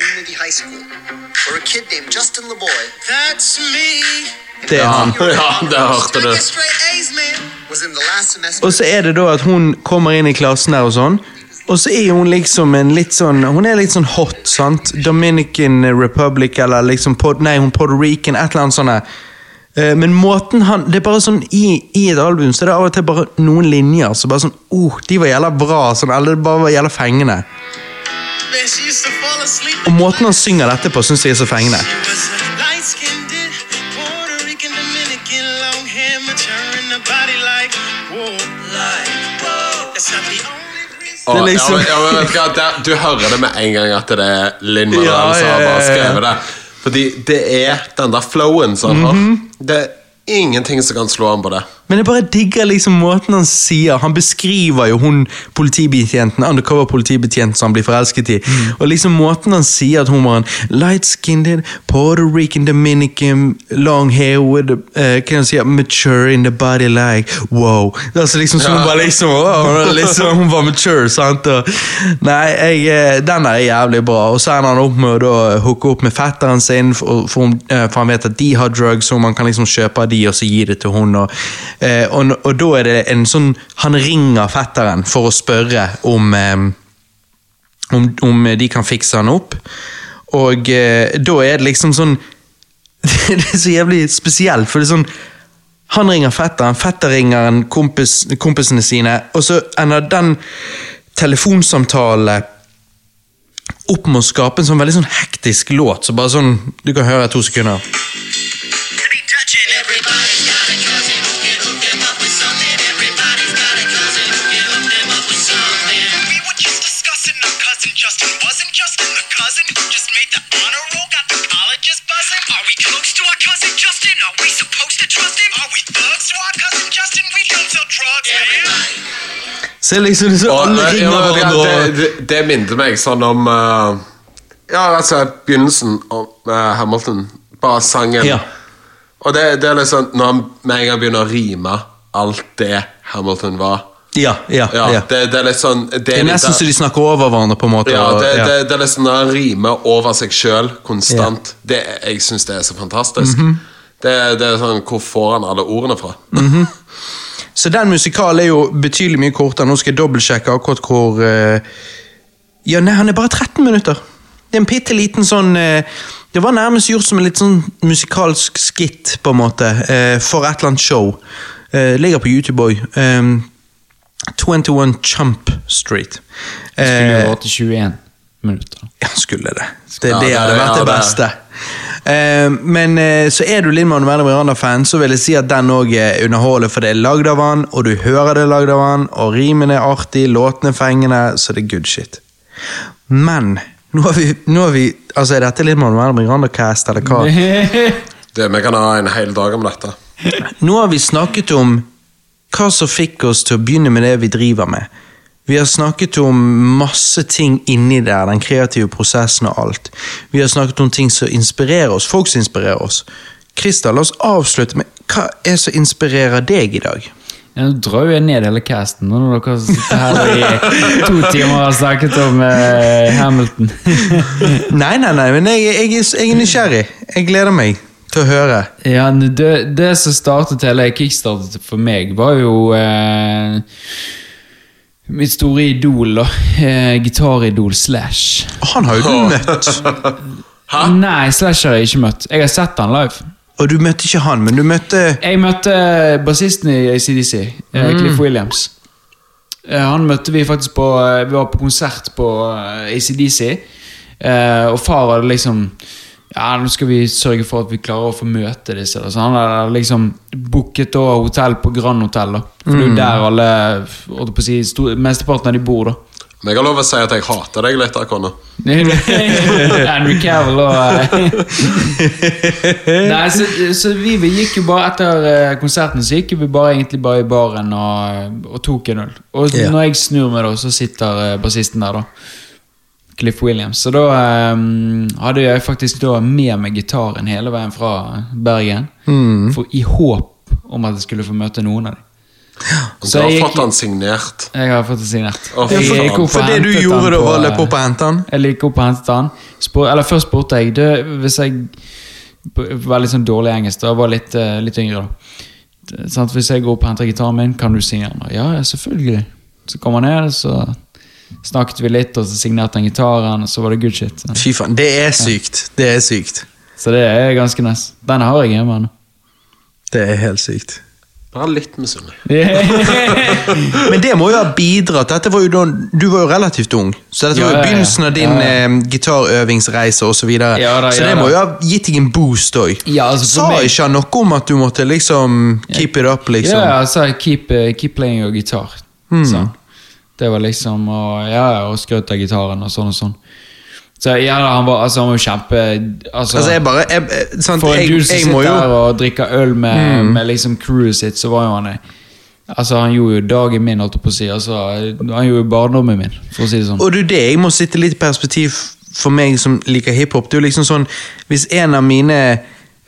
[SPEAKER 1] Det er han.
[SPEAKER 3] ja det hørte du.
[SPEAKER 1] Og så er det da at hun kommer inn i klassen der og sånn. Og så er hun liksom en litt sånn Hun er litt sånn hot, sant? Dominican Republic eller liksom Pod, Nei, hun Puerto Rican, et eller annet sånt. Eh, Men måten han Det er bare sånn i, I et album så er det av og til bare noen linjer så bare sånn oh, De var jævla bra, sånn, eller det bare var jævla fengende. Og måten han synger dette på, syns jeg er så fengende.
[SPEAKER 3] Og,
[SPEAKER 1] Det liksom-
[SPEAKER 3] ja, men, ja, men det, du hører det med en gang at det er Linn Manuel
[SPEAKER 1] Ja,
[SPEAKER 3] som har bare skrevet det. Fordi det er den der flowen som han
[SPEAKER 1] Mhm.
[SPEAKER 3] har. Det er ingenting som kan slå an på det.
[SPEAKER 1] Men jeg bare digger liksom måten han sier Han beskriver jo hun politibetjenten, undercover-politibetjenten som han blir forelsket i. Og liksom måten han sier at hun var en light-skinned, Puerto Rican, Dominican, long hair with uh, Kan jeg si mature in the body like wow. Altså liksom så Hun var liksom, wow, liksom Hun var mature, sant? Og, nei, jeg, eh, den er jævlig bra. Og så ender han opp med å hooke opp med fetteren sin, for, for, eh, for han vet at de har drugs, og man kan liksom kjøpe av de og så gi det til hun. Og, eh, og, og da er det en sånn Han ringer fetteren for å spørre om eh, om, om de kan fikse han opp. Og eh, da er det liksom sånn Det er så jævlig spesielt, for det er sånn Han ringer fetteren, fetter ringer en kompis, kompisene sine, og så ender den telefonsamtalen opp med å skape en sånn veldig sånn hektisk låt. Så bare sånn Du kan høre to sekunder.
[SPEAKER 5] Justin? Are we supposed to trust him? Are we thugs to our cousin Justin? We don't sell drugs, man.
[SPEAKER 1] Se liksom så alle
[SPEAKER 3] eh,
[SPEAKER 1] ringer
[SPEAKER 3] ja, det, det, det minner meg sånn om uh, Ja, altså begynnelsen av uh, Hamilton. Bare sangen.
[SPEAKER 1] Ja.
[SPEAKER 3] Og det, det er liksom Når han med en gang begynner å rime alt det Hamilton var
[SPEAKER 1] Ja, ja,
[SPEAKER 3] Ja,
[SPEAKER 1] ja.
[SPEAKER 3] Det, det er litt sånn Det
[SPEAKER 1] Det er nesten så de snakker over hverandre, på en måte.
[SPEAKER 3] ja,
[SPEAKER 1] og-
[SPEAKER 3] det,
[SPEAKER 1] ja.
[SPEAKER 3] det, det er liksom når han rimer over seg sjøl konstant. det, jeg syns det er så fantastisk.
[SPEAKER 1] Mhm.
[SPEAKER 3] Det, det er sånn Hvor får han alle ordene fra?
[SPEAKER 1] Så den musikalen er jo betydelig mye kortere. Nå skal jeg dobbeltsjekke akkurat hvor uh... Ja, nei, han er bare 13 minutter. Det er en bitte liten sånn uh... Det var nærmest gjort som en litt sånn musikalsk skitt, på en måte, uh, for et eller annet show. Eh, ligger på YouTube òg. 21 Chump Street.
[SPEAKER 2] Skulle jo vært 21 minutter.
[SPEAKER 1] ja, skulle det. Det,
[SPEAKER 3] Ja,
[SPEAKER 1] det
[SPEAKER 3] det-
[SPEAKER 1] hadde vært
[SPEAKER 3] ja,
[SPEAKER 1] det beste. Uh, men uh, så er du Linn Manuel Miranda-fan, så vil jeg si at den òg er underholdende, for det er lagd av han, og du hører det er lagd av han, og rimene er artig, låtene fengende, så det er good shit. Men Nå har vi, nå har vi Altså, er dette litt Manuel Miranda-cast, eller hva?
[SPEAKER 3] Det, vi kan ha en hel dag om dette.
[SPEAKER 1] Nå har vi snakket om hva som fikk oss til å begynne med det vi driver med. Vi har snakket om masse ting inni der, den kreative prosessen og alt. Vi har snakket om ting som inspirerer oss, folk som inspirerer oss. Christer, la oss avslutte med hva er som inspirerer deg i dag?
[SPEAKER 2] Ja, Nå drar jo jeg ned hele casten nå når dere sitter her i to timer og har snakket om eh, Hamilton.
[SPEAKER 1] Nei, nei, nei, men jeg, jeg, er- jeg er nysgjerrig. Jeg gleder meg til å høre.
[SPEAKER 2] Ja, det, det som startet hele kickstartet for meg, var jo eh, mitt store idol, da. Eh, Gitaridol Slash.
[SPEAKER 1] Han har jo du møtt.
[SPEAKER 2] Nei, Slash har jeg ikke møtt. Jeg har sett han live.
[SPEAKER 1] Og du møtte ikke han, men du møtte
[SPEAKER 2] Jeg møtte bassisten i ACDC, eh, Cliff Williams. Eh, Han møtte vi faktisk på eh, Vi var på konsert på eh, ACDC. eh, Og far hadde liksom Ja, nå skal vi sørge for at vi klarer å få møte disse. Så han hadde liksom booket da hotell på Grand Hotel. da For det er jo der alle holdt på å si, stor, Mesteparten av de bor, da.
[SPEAKER 3] Men jeg har lov å si at jeg hater deg litt, Akone.
[SPEAKER 2] Andrew Cavill og eh. Nei, så, så vi, vi gikk jo bare etter eh, konserten Så gikk vi bare egentlig bare i baren og, og tok en øl. Og
[SPEAKER 1] yeah.
[SPEAKER 2] når jeg snur meg, da, så sitter eh, bassisten der, da. Cliff Williams. Så da um, hadde jeg faktisk da med meg gitaren hele veien fra Bergen. For i håp om at jeg skulle få møte noen av dem.
[SPEAKER 3] Du
[SPEAKER 2] Så
[SPEAKER 3] har
[SPEAKER 2] jeg gikk-
[SPEAKER 3] fått han signert.
[SPEAKER 2] Jeg har fått han signert.
[SPEAKER 3] Oh, fy
[SPEAKER 2] Jeg og
[SPEAKER 1] For det du gjorde da, var å løpe opp og hente han?
[SPEAKER 2] jeg gikk opp og hentet han. Spor, eller først spurte jeg det, Hvis jeg var litt sånn dårlig engelsk da var litt, uh, litt yngre, da. Sånn, Hvis jeg går opp og henter gitaren min, kan du signere den? Ja, ja, selvfølgelig. Så kommer han ned, så snakket vi litt, og så signerte han gitaren, og så var det good shit.
[SPEAKER 1] Fy faen, det er sykt. Det er sykt.
[SPEAKER 2] Så det er ganske nice. Den har jeg hjemme ennå.
[SPEAKER 1] Det er helt sykt.
[SPEAKER 3] Bare litt misunnelig.
[SPEAKER 1] Men det må jo ha bidratt. Dette var jo da, du var jo relativt ung, så dette
[SPEAKER 2] Ja,
[SPEAKER 1] var jo
[SPEAKER 2] ja, ja.
[SPEAKER 1] begynnelsen av din
[SPEAKER 2] Ja, ja.
[SPEAKER 1] eh, gitarøvingsreise osv. Så, videre.
[SPEAKER 2] Ja da,
[SPEAKER 1] så
[SPEAKER 2] ja
[SPEAKER 1] det må jo ha gitt deg en boost òg.
[SPEAKER 2] Ja, altså,
[SPEAKER 1] Sa
[SPEAKER 2] meg-
[SPEAKER 1] ikke han noe om at du måtte liksom keep it up, liksom?
[SPEAKER 2] Ja, jeg sa keep, eh, keep playing your guitar.
[SPEAKER 1] Mm.
[SPEAKER 2] Sånn. Det var liksom og, Ja, og skrøt av gitaren og sånn og sånn. Så ja, han var, altså, han var kjempe altså,
[SPEAKER 1] Altså, jeg bare jeg, eh, sant,
[SPEAKER 2] For en dude som sitter
[SPEAKER 1] jo
[SPEAKER 2] der og drikker øl med, med liksom crewet sitt, så var jo han Altså, han gjorde jo dagen min, holdt jeg på å si. Altså, han gjorde jo barndommen min, for å si det sånn.
[SPEAKER 1] Og er det jeg må sitte litt i perspektiv for meg som liker hiphop. Det er jo liksom sånn Hvis en av mine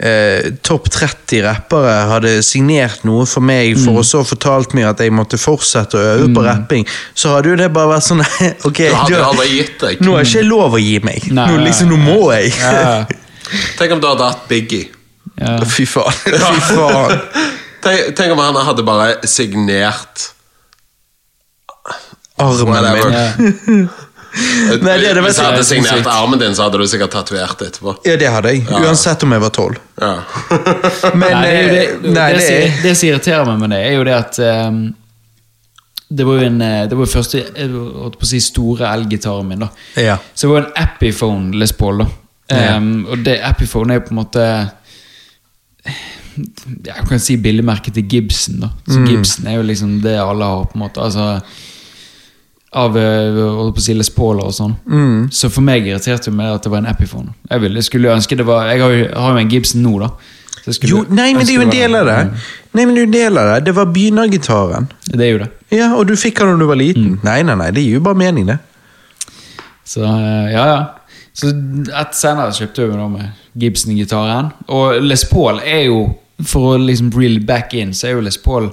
[SPEAKER 1] eh, topp 30 rappere hadde signert noe for meg
[SPEAKER 2] Mm.
[SPEAKER 1] for å så fortalt meg at jeg måtte fortsette å øve på rapping, så hadde jo det bare vært sånn Ok,
[SPEAKER 3] Du hadde gitt deg.
[SPEAKER 1] nå er ikke jeg lov å gi meg.
[SPEAKER 2] Nei,
[SPEAKER 1] nå, liksom, nå må jeg.
[SPEAKER 2] Ja,
[SPEAKER 3] Tenk om du hadde hatt Biggie.
[SPEAKER 2] ja.
[SPEAKER 1] Fy faen. Fy faen.
[SPEAKER 3] Tenk, tenk om han hadde bare signert
[SPEAKER 1] Armen min. Nei, det det
[SPEAKER 3] Hvis jeg hadde signert armen din, så hadde du sikkert tatovert etterpå.
[SPEAKER 1] Ja, det hadde jeg. Uansett om jeg var tolv.
[SPEAKER 3] Ja.
[SPEAKER 1] Men
[SPEAKER 2] Nei, det, det,
[SPEAKER 1] eh, nei,
[SPEAKER 2] det,
[SPEAKER 1] det
[SPEAKER 2] som- det som irriterer meg med det, er jo det at um, Det var jo en eh, Det var første holdt på å si, store elgitaren min. da
[SPEAKER 1] Ja.
[SPEAKER 2] Så det var en Epiphone Les Paul. da Ehm, Og det Epiphone er på en måte Jeg kan si billigmerket til Gibson. da Så
[SPEAKER 1] Mm.
[SPEAKER 2] Gibson er jo liksom det alle har. på en måte Altså Av eh, Les Paul og sånn.
[SPEAKER 1] Mm.
[SPEAKER 2] Så for meg irriterte det meg at det var en Epiphone. Jeg, ville, jeg skulle ønske det var Jeg har jo, har jo en Gibson nå, da. Skulle
[SPEAKER 1] Jo, nei, men det er jo en del av det. Nei, men det er jo en del av det. Det var begynnergitaren.
[SPEAKER 2] Det er jo det.
[SPEAKER 1] Ja, og du fikk den da du var liten. Nei, nei, nei, det gir jo bare mening, det.
[SPEAKER 2] Så eh, ja, ja. Så et senere kjøpte jeg meg da med Gibson-gitaren. Og Les Paul er jo, for å liksom reel back in, så er jo Les Paul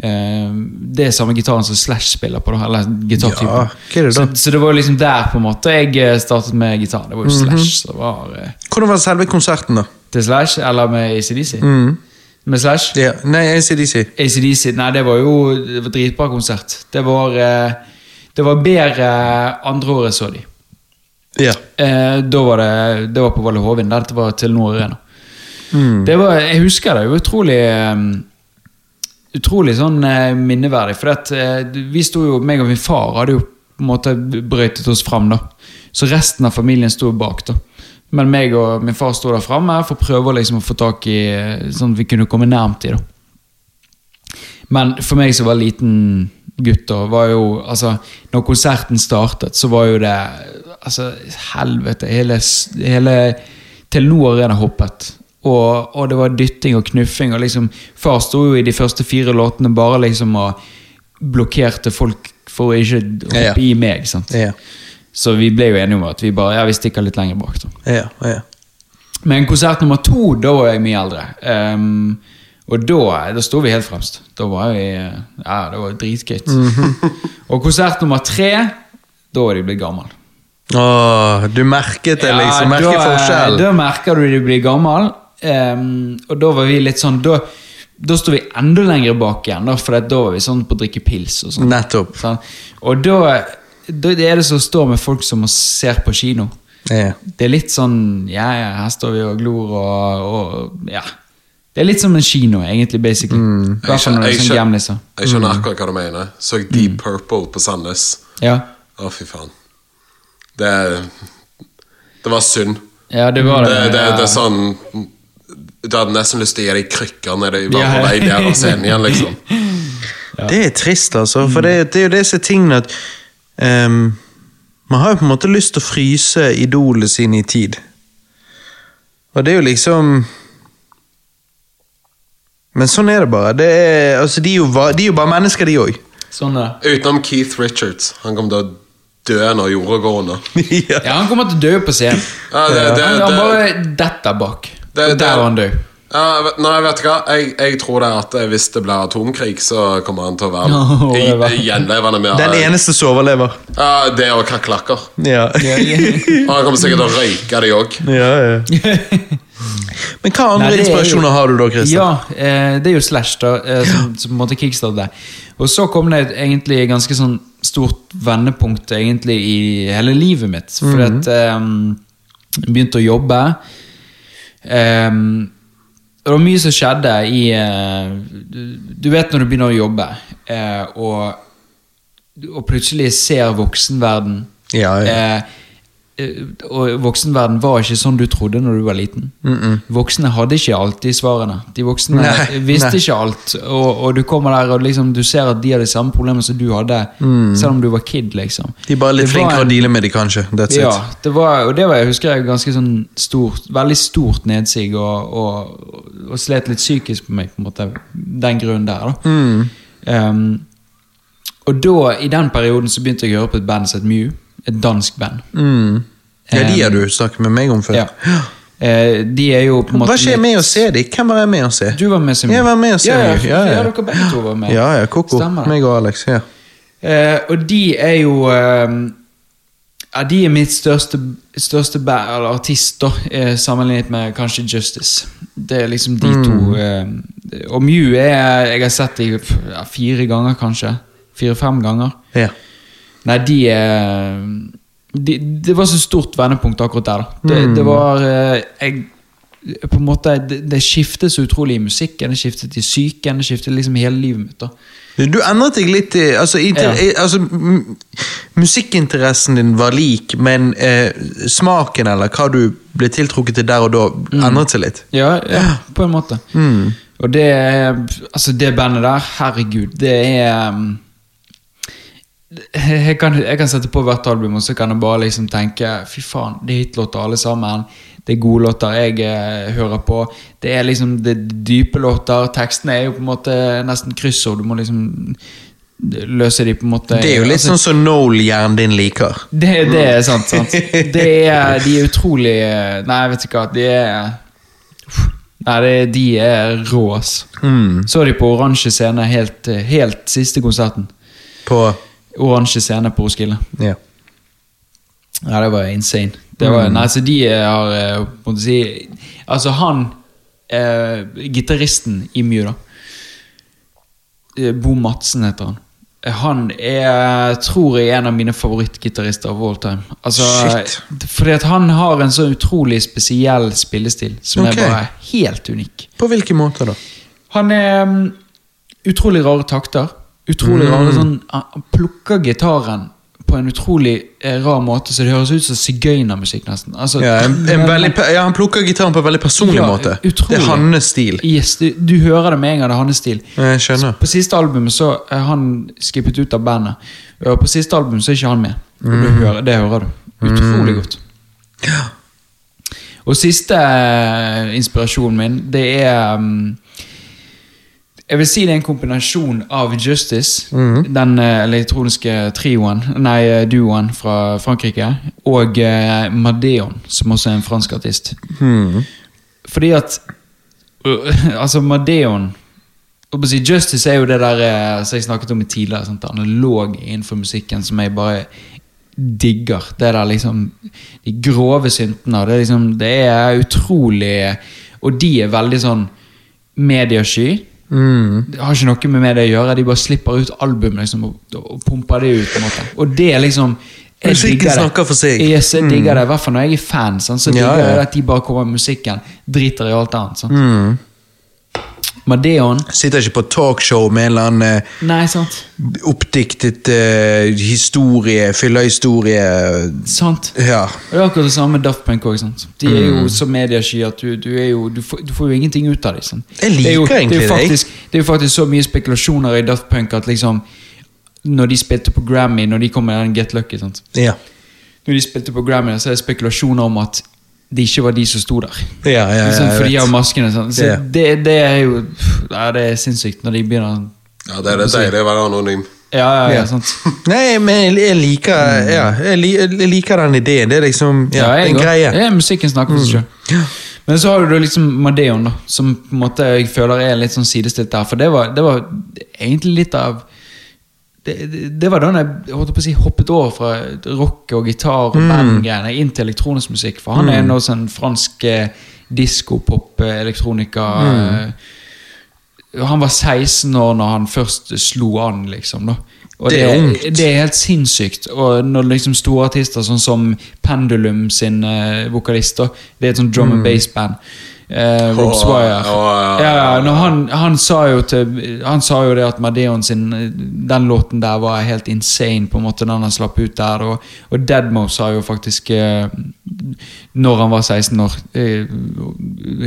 [SPEAKER 2] det er samme gitaren som Slash spiller på. Eller gitartypen.
[SPEAKER 1] Ja?
[SPEAKER 2] Så, så det var liksom der på en måte jeg eh, startet med gitar. Det var jo Slash som var eh,
[SPEAKER 1] Hvordan var selve konserten, da?
[SPEAKER 2] til Slash, eller med ACDC. Med Slash.
[SPEAKER 1] Ja, nei, ACDC.
[SPEAKER 2] ACDC, nei det var jo det var dritbra konsert. Det var, eh, det var bedre andre året så de.
[SPEAKER 1] Ja.
[SPEAKER 2] Eh, da var det, det var på Valle Hovin. Dette var Telenor Arena. Det var, jeg husker det. Utrolig eh, Utrolig sånn eh, minneverdig. For at, eh, vi sto jo, meg og min far hadde jo på en måte brøytet oss fram. da Så resten av familien sto bak. da Men meg og min far sto der framme for å prøve liksom å få tak i eh, Sånn at vi kunne komme nærmt i da Men for meg som var liten gutt, da, var jo altså Når konserten startet, så var jo det Altså, helvete. Hele, hele Telenor Arena hoppet. Og, og det var dytting og knuffing. Og liksom, far sto jo i de første fire låtene bare liksom og blokkerte folk for å ikke hoppe
[SPEAKER 1] Ja.
[SPEAKER 2] i meg. sant?
[SPEAKER 1] Ja.
[SPEAKER 2] Så vi ble jo enige om at vi bare, ja, vi stikker litt lenger bak. da.
[SPEAKER 1] Ja, ja.
[SPEAKER 2] Men konsert nummer to, da var jeg mye eldre. Um, og da, da sto vi helt fremst. Da var vi Ja, det var dritgøy. og konsert nummer tre, da var de blitt gammel.
[SPEAKER 1] Åh, du merket det, liksom. Merket
[SPEAKER 2] da,
[SPEAKER 1] forskjell.
[SPEAKER 2] Da merker du de blir gammel. Ehm, og da var vi litt sånn Da, da sto vi enda lenger bak igjen, da, for da var vi sånn på å drikke pils. og sånn.
[SPEAKER 1] Nettopp.
[SPEAKER 2] Sånn. Og da, da er det som å stå med folk som ser på kino.
[SPEAKER 1] Ja.
[SPEAKER 2] Det er litt sånn Ja, ja, her står vi og glor og, og Ja. Det er litt som en kino, egentlig, basically. mm. jeg, skjønner, er
[SPEAKER 3] Jeg
[SPEAKER 2] sånn
[SPEAKER 3] skjø- Jeg skjønner akkurat hva du mener. Så Deep Purple på Sandnes.
[SPEAKER 2] Ja.
[SPEAKER 3] Å, fy faen. Det Det var synd.
[SPEAKER 2] ja, det var det.
[SPEAKER 3] Det, det,
[SPEAKER 2] det,
[SPEAKER 3] det er sånn Du hadde nesten lyst til å gi deg krykker når de var på vei der og scenen igjen, liksom.
[SPEAKER 1] Det er trist, altså. For det, det er jo disse tingene at um, Man har jo på en måte lyst til å fryse idolet sine i tid. Og det er jo liksom Men sånn er det bare. Det er, altså, de, er jo, de er jo bare mennesker, de òg.
[SPEAKER 2] Sånn.
[SPEAKER 3] Utenom Keith Richards. Han kom til å dø når jorda går under.
[SPEAKER 1] ja.
[SPEAKER 2] Ja, han kommer til å dø på scenen.
[SPEAKER 3] Ja, det, det,
[SPEAKER 2] Han, han bare detter bak.
[SPEAKER 3] Det-
[SPEAKER 2] og der
[SPEAKER 3] det-
[SPEAKER 2] var han død.
[SPEAKER 3] ja, nei, vet du hva? Jeg, jeg tror det er at hvis det blir atomkrig, så kommer han til å være
[SPEAKER 2] oh,
[SPEAKER 3] i- gjenlevende med
[SPEAKER 1] Den eneste som overlever.
[SPEAKER 3] Ja, det og kakerlakker.
[SPEAKER 1] Ja.
[SPEAKER 3] Og han kommer sikkert til å røyke de òg.
[SPEAKER 1] ja, ja. Men hva andre
[SPEAKER 2] Nei, det er jo-
[SPEAKER 1] inspirasjoner har du da, Christer?
[SPEAKER 2] Ja, eh, det er jo Slash, da, eh, som, som på en måte kickstartet det. Og så kom det et egentlig ganske sånn stort vendepunkt egentlig i hele livet mitt. Fordi at eh, begynte å jobbe. Eh, det var mye som skjedde i eh, du, vet når du begynner å jobbe, eh, og, og plutselig ser voksenverden
[SPEAKER 1] Ja, ja.
[SPEAKER 2] Eh, og voksenverden var ikke sånn du trodde når du var liten. Voksne hadde ikke alltid svarene. De voksne
[SPEAKER 1] Nei,
[SPEAKER 2] visste
[SPEAKER 1] nei.
[SPEAKER 2] ikke alt. Og, og du kommer der og liksom, du ser at de har de samme problemene som du hadde, selv om du var kid. liksom.
[SPEAKER 1] De bare litt flinkere å deale med de, kanskje. That's
[SPEAKER 2] ja,
[SPEAKER 1] it.
[SPEAKER 2] det var, og det var jeg husker jeg ganske sånn stort, veldig stort nedsig, og, og, og slet litt psykisk på meg, på en måte, den grunnen der. da. Um, og da, i den perioden, så begynte jeg å høre på et band som het Mew. Et dansk band.
[SPEAKER 1] Mm. Ja, de
[SPEAKER 2] Um,
[SPEAKER 1] har du snakket med meg om før.
[SPEAKER 2] Ja. Eh, de er jo på en måte
[SPEAKER 1] Hva
[SPEAKER 2] skjer
[SPEAKER 1] med å se dem? Hvem var jeg med å se?
[SPEAKER 2] Du var med som
[SPEAKER 1] Jeg var med å se
[SPEAKER 2] ja, ja,
[SPEAKER 1] Ja, ja.
[SPEAKER 2] ja, dere begge to var med.
[SPEAKER 1] Ja, ja, Koko. Meg og Alex. ja.
[SPEAKER 2] Eh, og de er jo eh, Ja, de er mitt største, største band, eller artist, da, eh, sammenlignet med kanskje Justice. Det er liksom de
[SPEAKER 1] Mm.
[SPEAKER 2] to. Eh, og Mew er Jeg har sett dem fire ganger, kanskje. Fire-fem ganger.
[SPEAKER 1] Ja.
[SPEAKER 2] Nei, de er de, Det var så stort vendepunkt akkurat der. Det,
[SPEAKER 1] Mm.
[SPEAKER 2] det var eh, jeg, på en måte, det, det skiftet så utrolig i musikken, det skiftet i psyken, det skiftet liksom hele livet mitt. da.
[SPEAKER 1] Du endret deg litt i altså, inter,
[SPEAKER 2] Ja.
[SPEAKER 1] altså, Musikkinteressen din var lik, men eh, smaken eller hva du ble tiltrukket til der og da,
[SPEAKER 2] Mm.
[SPEAKER 1] endret seg litt.
[SPEAKER 2] Ja, ja på en måte. Og det Altså, det bandet der, herregud, det er um, jeg kan, jeg kan sette på hvert album og så kan jeg bare liksom tenke Fy faen, det er hitlåter alle sammen. Det er gode låter jeg eh, hører på. Det er liksom det det dype låter. Tekstene er jo på en måte nesten kryssord. Du må liksom løse de på en måte
[SPEAKER 1] Det er jo litt
[SPEAKER 2] altså,
[SPEAKER 1] sånn som Noel-hjernen din liker.
[SPEAKER 2] det, det er sant, sant. Det er, de er utrolig Nei, vet du hva. De er Nei, det, de er rå, ass. Så de på oransje scene helt, helt siste konserten.
[SPEAKER 1] På
[SPEAKER 2] Oransje scene på Roskilde.
[SPEAKER 1] Ja.
[SPEAKER 2] Ja, det var insane. Det var, Nei, så de har eh, på en si Altså, han eh, Gitaristen i Mew, da. Eh, Bo Madsen heter han. Eh, Han er, tror jeg, en av mine favorittgitarister of all time. Altså,
[SPEAKER 1] Shit.
[SPEAKER 2] Fordi at han har en så utrolig spesiell spillestil som
[SPEAKER 1] okay.
[SPEAKER 2] er bare helt unik.
[SPEAKER 1] På hvilke måter da?
[SPEAKER 2] Han er um, utrolig rare takter. Utrolig
[SPEAKER 1] Mm.
[SPEAKER 2] rare sånn Han plukker gitaren på en utrolig eh, rar måte, så det høres ut som sigøynermusikk, nesten. Altså,
[SPEAKER 1] Ja, en, en veldig, ja, Han plukker gitaren på en veldig personlig
[SPEAKER 2] Ja,
[SPEAKER 1] måte.
[SPEAKER 2] utrolig.
[SPEAKER 1] Det er hans stil.
[SPEAKER 2] Yes, du, du hører det med en gang, det er hans stil.
[SPEAKER 1] Jeg skjønner.
[SPEAKER 2] På siste albumet så er han skippet ut av bandet. Og på siste album så er ikke han med.
[SPEAKER 1] Mm.
[SPEAKER 2] hører, det hører du. Utrolig godt. Og siste eh, inspirasjonen min, det er um, Jeg vil si det er en kombinasjon av Justice, den eh, elektroniske trioen, nei, eh, duoen fra Frankrike, og eh, Madeon, som også er en fransk artist. Fordi at øh, Altså, Madeon Justice er jo det der eh, som jeg snakket om i tidligere. Sant? Analog innenfor musikken som jeg bare digger. Det der liksom De grove syntene. Det er liksom Det er utrolig Og de er veldig sånn mediesky. Det har ikke noe med det å gjøre. De bare slipper ut album liksom, og, og pumper det ut. på en måte Og det er liksom jeg
[SPEAKER 1] Musikken
[SPEAKER 2] digger
[SPEAKER 1] snakker for seg.
[SPEAKER 2] Yes, jeg digger det, i hvert fall når jeg er fan. Sånn, Så
[SPEAKER 1] Ja,
[SPEAKER 2] digger
[SPEAKER 1] ja.
[SPEAKER 2] jeg at de bare kommer med musikken. Driter i alt annet. Sant? Madeon
[SPEAKER 1] Sitter ikke på talkshow med en eller annen eh,
[SPEAKER 2] Nei, sant.
[SPEAKER 1] oppdiktet uh, historie, fyllehistorie.
[SPEAKER 2] Sant.
[SPEAKER 1] Ja.
[SPEAKER 2] Og Det er akkurat det samme med Daft Punk sant? De er jo så mediesky at du, du, jo, du, får, du får jo ingenting ut av dem. Jeg
[SPEAKER 1] Jeg
[SPEAKER 2] det jo,
[SPEAKER 1] liker egentlig
[SPEAKER 2] det. Faktisk, det er jo faktisk så mye spekulasjoner i Daft Punk at liksom Når de spilte på Grammy, når de kom med den Get Lucky sant?
[SPEAKER 1] Ja.
[SPEAKER 2] Når de spilte på Grammy, så er det spekulasjoner om at det ikke var de som sto der.
[SPEAKER 1] Ja, ja, ja,
[SPEAKER 2] Sånn,
[SPEAKER 1] jeg
[SPEAKER 2] for de
[SPEAKER 1] vet.
[SPEAKER 2] har maskene. Sånn. Så
[SPEAKER 1] Ja.
[SPEAKER 2] det, det er jo ja, Det er sinnssykt når de begynner
[SPEAKER 3] Ja, det er det deilige å være anonym.
[SPEAKER 2] Ja, ja, ja,
[SPEAKER 1] Ja.
[SPEAKER 2] sant.
[SPEAKER 1] Nei, men jeg, liker Ja, jeg, liker den ideen. Det er liksom ja, en greie.
[SPEAKER 2] Ja, musikken snakker for seg selv. Men så har du liksom Madeon, da, som på en måte jeg føler er litt sånn sidestilt der. For det var, det var egentlig litt av det, det, var da jeg holdt på å si, hoppet over fra rock og gitar og bandgreiene inn til elektronisk musikk. For han er nå sånn fransk eh, disko-pop, eh, elektronika Mm. Han var 16 år når han først slo an, liksom. da og
[SPEAKER 1] Det er
[SPEAKER 2] det er helt sinnssykt. Og når liksom store artister sånn som Pendulum sin uh, vokalist da, Det er et sånt drum and bass-band. Eh, Rob Swire.
[SPEAKER 3] Oh, ja,
[SPEAKER 2] ja, han, han, sa jo til, han sa jo det at Madeon sin Den låten der var helt insane, på en måte, den han slapp ut der. Og, og Deadmo sa jo faktisk, eh, når han var 16 år, eh,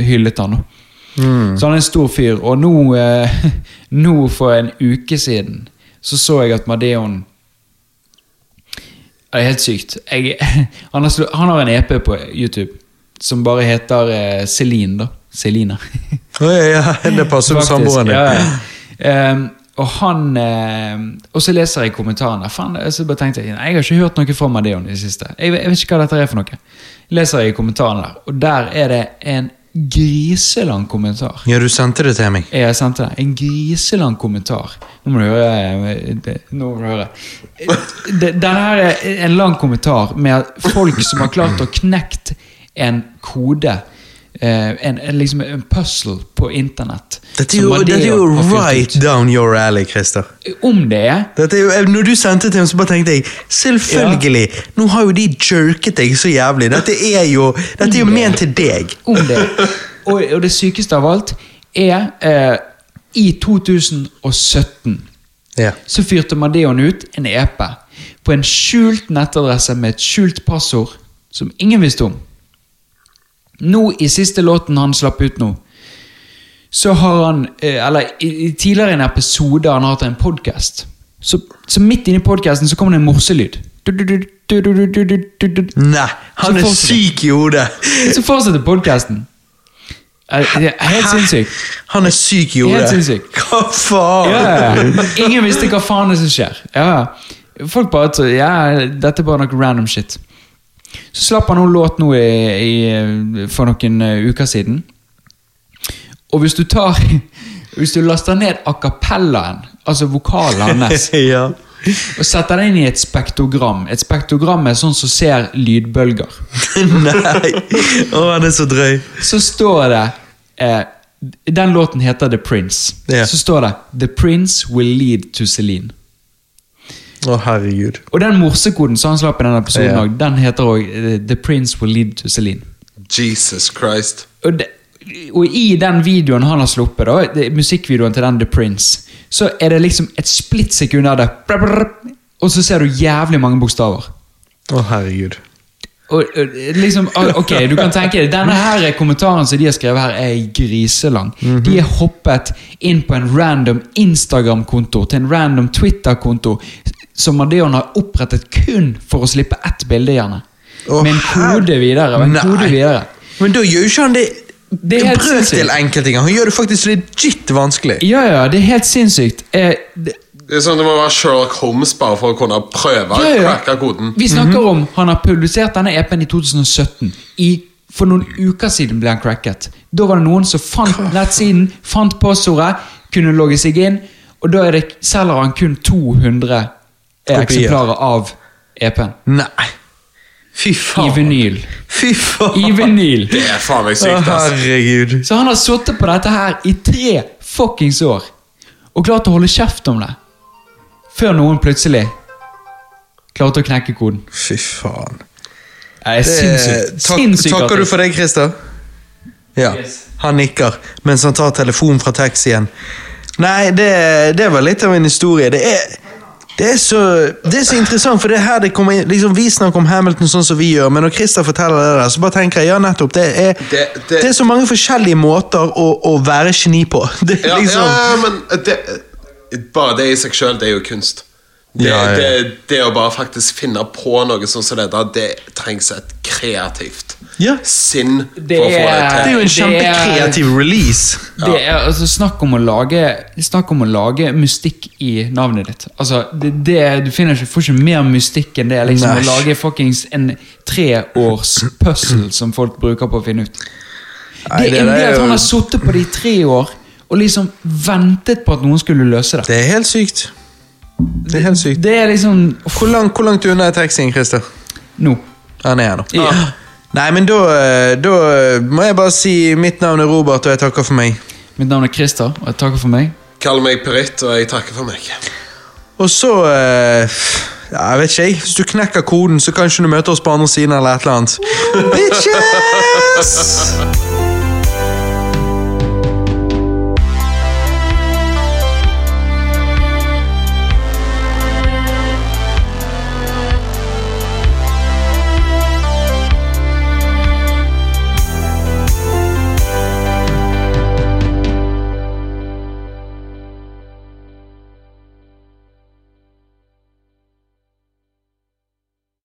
[SPEAKER 2] hyllet han. Mm. Så han er en stor fyr. Og nå, eh, nå for en uke siden så så jeg at Madeon Det er helt sykt. Jeg, han, har, han har en EP på YouTube som bare heter eh, Celine, da. Celine.
[SPEAKER 1] oh, ja, ja, det passer
[SPEAKER 2] Faktisk,
[SPEAKER 1] samboeren din.
[SPEAKER 2] ja. Ehm, og han eh, Og så leser jeg kommentarene. Fan, så bare tenkte jeg, nei, jeg har ikke hørt noe fra Madeon i det siste. Jeg, jeg vet ikke hva dette er for noe. Leser jeg i kommentarene der, og der er det en griselang kommentar.
[SPEAKER 1] Ja, du sendte det til meg.
[SPEAKER 2] Jeg sendte det. en griselang kommentar. Nå må du høre. eh, det- Nå må du høre. Det- Denne her er en lang kommentar med folk som har klart å knekt en kode. eh, En, en, liksom en puzzle på internett.
[SPEAKER 1] Dette er jo, dette er jo right down your alley, Christer.
[SPEAKER 2] Om det er
[SPEAKER 1] Dette er jo, eh, når du sendte til meg, så bare tenkte jeg Selvfølgelig! Nå har jo de jerket deg så jævlig. Dette er jo, dette er jo ment til deg.
[SPEAKER 2] om det. Og, og det sykeste av alt er eh, I 2017
[SPEAKER 1] Ja.
[SPEAKER 2] så fyrte Madeon ut en EP på en skjult nettadresse med et skjult passord som ingen visste om. Nå i siste låten han slapp ut nå, så har han eh, Eller i, tidligere i en episode han har hatt en podkast. Så, så, midt inni podkasten så kommer det en morselyd.
[SPEAKER 1] Nei, eh,
[SPEAKER 2] han
[SPEAKER 1] er syk i hodet!
[SPEAKER 2] Så fortsetter podkasten. Helt sinnssyk.
[SPEAKER 1] Han er syk i hodet. Hva faen?
[SPEAKER 2] Ja, ingen visste hva faen det som skjer. Ja. Folk bare tror ja, dette er bare noe random shit. Så slapp han noen låt nå i, i, for noen eh, uker siden. Og hvis du tar Hvis du laster ned a cappellaen, altså vokalen hans,
[SPEAKER 1] ja.
[SPEAKER 2] og setter den inn i et spektogram Et spektogram er sånn som ser lydbølger.
[SPEAKER 1] Nei! Å, han er så drøy.
[SPEAKER 2] så står det eh, Den låten heter The Prince.
[SPEAKER 1] Ja.
[SPEAKER 2] Så står det The Prince will lead to Celine.
[SPEAKER 1] Å, herregud.
[SPEAKER 2] Og den morsekoden som han slapp i denne episoden,
[SPEAKER 1] Ja.
[SPEAKER 2] også, den heter òg The Prince will lead to Celine.
[SPEAKER 3] Jesus Christ.
[SPEAKER 2] Og, de, og i den videoen han har sluppet, da, musikkvideoen til den The Prince, så er det liksom et splittsekund av det brr, brr, Og så ser du jævlig mange bokstaver.
[SPEAKER 1] Å, herregud.
[SPEAKER 2] Og, liksom, ok, du kan tenke deg Denne her kommentaren som de har skrevet her, er griselang. De er hoppet inn på en random Instagram-konto til en random Twitter-konto som Madeon har opprettet kun for å slippe ett bilde, gjerne.
[SPEAKER 1] Oh,
[SPEAKER 2] med en kode videre. Med en kode videre.
[SPEAKER 1] Men da gjør jo ikke han det
[SPEAKER 2] Det er helt
[SPEAKER 1] brøkdel enkelte ganger. Han gjør det faktisk legit vanskelig.
[SPEAKER 2] Ja, ja, det er helt sinnssykt. Eh, det,
[SPEAKER 3] Det er sånn Det må være Sherlock Holmes bare for å kunne prøve å
[SPEAKER 2] Ja, ja.
[SPEAKER 3] cracke koden.
[SPEAKER 2] Vi snakker om Han har publisert denne EP-en i 2017. I, for noen uker siden ble han cracket. Da var det noen som fant nettsiden, fant passordet, kunne logge seg inn, og da er det, selger han kun 200 eksemplarer av EP-en.
[SPEAKER 1] Nei. Fy faen.
[SPEAKER 2] I vinyl.
[SPEAKER 1] Fy faen.
[SPEAKER 2] I vinyl.
[SPEAKER 3] Det er faen meg sykt, ass.
[SPEAKER 1] herregud.
[SPEAKER 2] Så han har sittet på dette her i tre fuckings år, og klart å holde kjeft om det. Før noen plutselig klarte å knekke koden.
[SPEAKER 1] Fy faen.
[SPEAKER 2] Det er
[SPEAKER 1] Det,
[SPEAKER 2] sinnssykt.
[SPEAKER 1] tak,
[SPEAKER 2] Sinnssykt
[SPEAKER 1] takker du for det, Christer? Ja. Han nikker mens han tar telefonen fra taxien. Nei, det, det var litt av en historie. Det er, det er, så, det er så interessant, for det er her det kommer inn liksom, Vi snakker om Hamilton sånn som vi gjør, men når Christer forteller det der, så bare tenker jeg ja, nettopp. Det er, det,
[SPEAKER 3] Det-
[SPEAKER 1] er så mange forskjellige måter å, å være geni på. Det
[SPEAKER 3] Ja,
[SPEAKER 1] liksom
[SPEAKER 3] ja, men det, bare det i seg sjøl, det er jo kunst. Det,
[SPEAKER 1] Ja, ja.
[SPEAKER 3] Det, det å bare faktisk finne på noe sånn som dette, det trengs et kreativt
[SPEAKER 1] Ja.
[SPEAKER 3] sinn
[SPEAKER 2] Det
[SPEAKER 3] for å få det
[SPEAKER 2] er-
[SPEAKER 1] Det er jo en
[SPEAKER 2] Det
[SPEAKER 1] kjempekreativ release.
[SPEAKER 2] Det er altså snakk om å lage Snakk om å lage mystikk i navnet ditt. Altså, det, det, Du finner ikke, får ikke mer mystikk enn det liksom
[SPEAKER 1] Nei.
[SPEAKER 2] å lage fuckings en treårs puzzle som folk bruker på å finne ut.
[SPEAKER 1] Nei,
[SPEAKER 2] det
[SPEAKER 1] det
[SPEAKER 2] er det
[SPEAKER 1] er
[SPEAKER 2] at han har sittet på det i tre år og liksom ventet på at noen skulle løse det.
[SPEAKER 1] Det er helt sykt. Det er helt sykt.
[SPEAKER 2] Det er liksom
[SPEAKER 1] Hvor langt, hvor langt unna er taxien, Christer?
[SPEAKER 2] Nå.
[SPEAKER 1] Han er her nå.
[SPEAKER 2] Ja.
[SPEAKER 1] Nei, men da, eh, da må jeg bare si mitt navn er Robert, og jeg takker for meg.
[SPEAKER 2] Mitt navn er Christer, og jeg takker for meg.
[SPEAKER 3] Kall meg Britt, og jeg takker for meg.
[SPEAKER 1] Og så eh, ja, Jeg vet ikke, jeg. Hvis du knekker koden, så kanskje du møter oss på andre siden eller et eller annet. Bitches!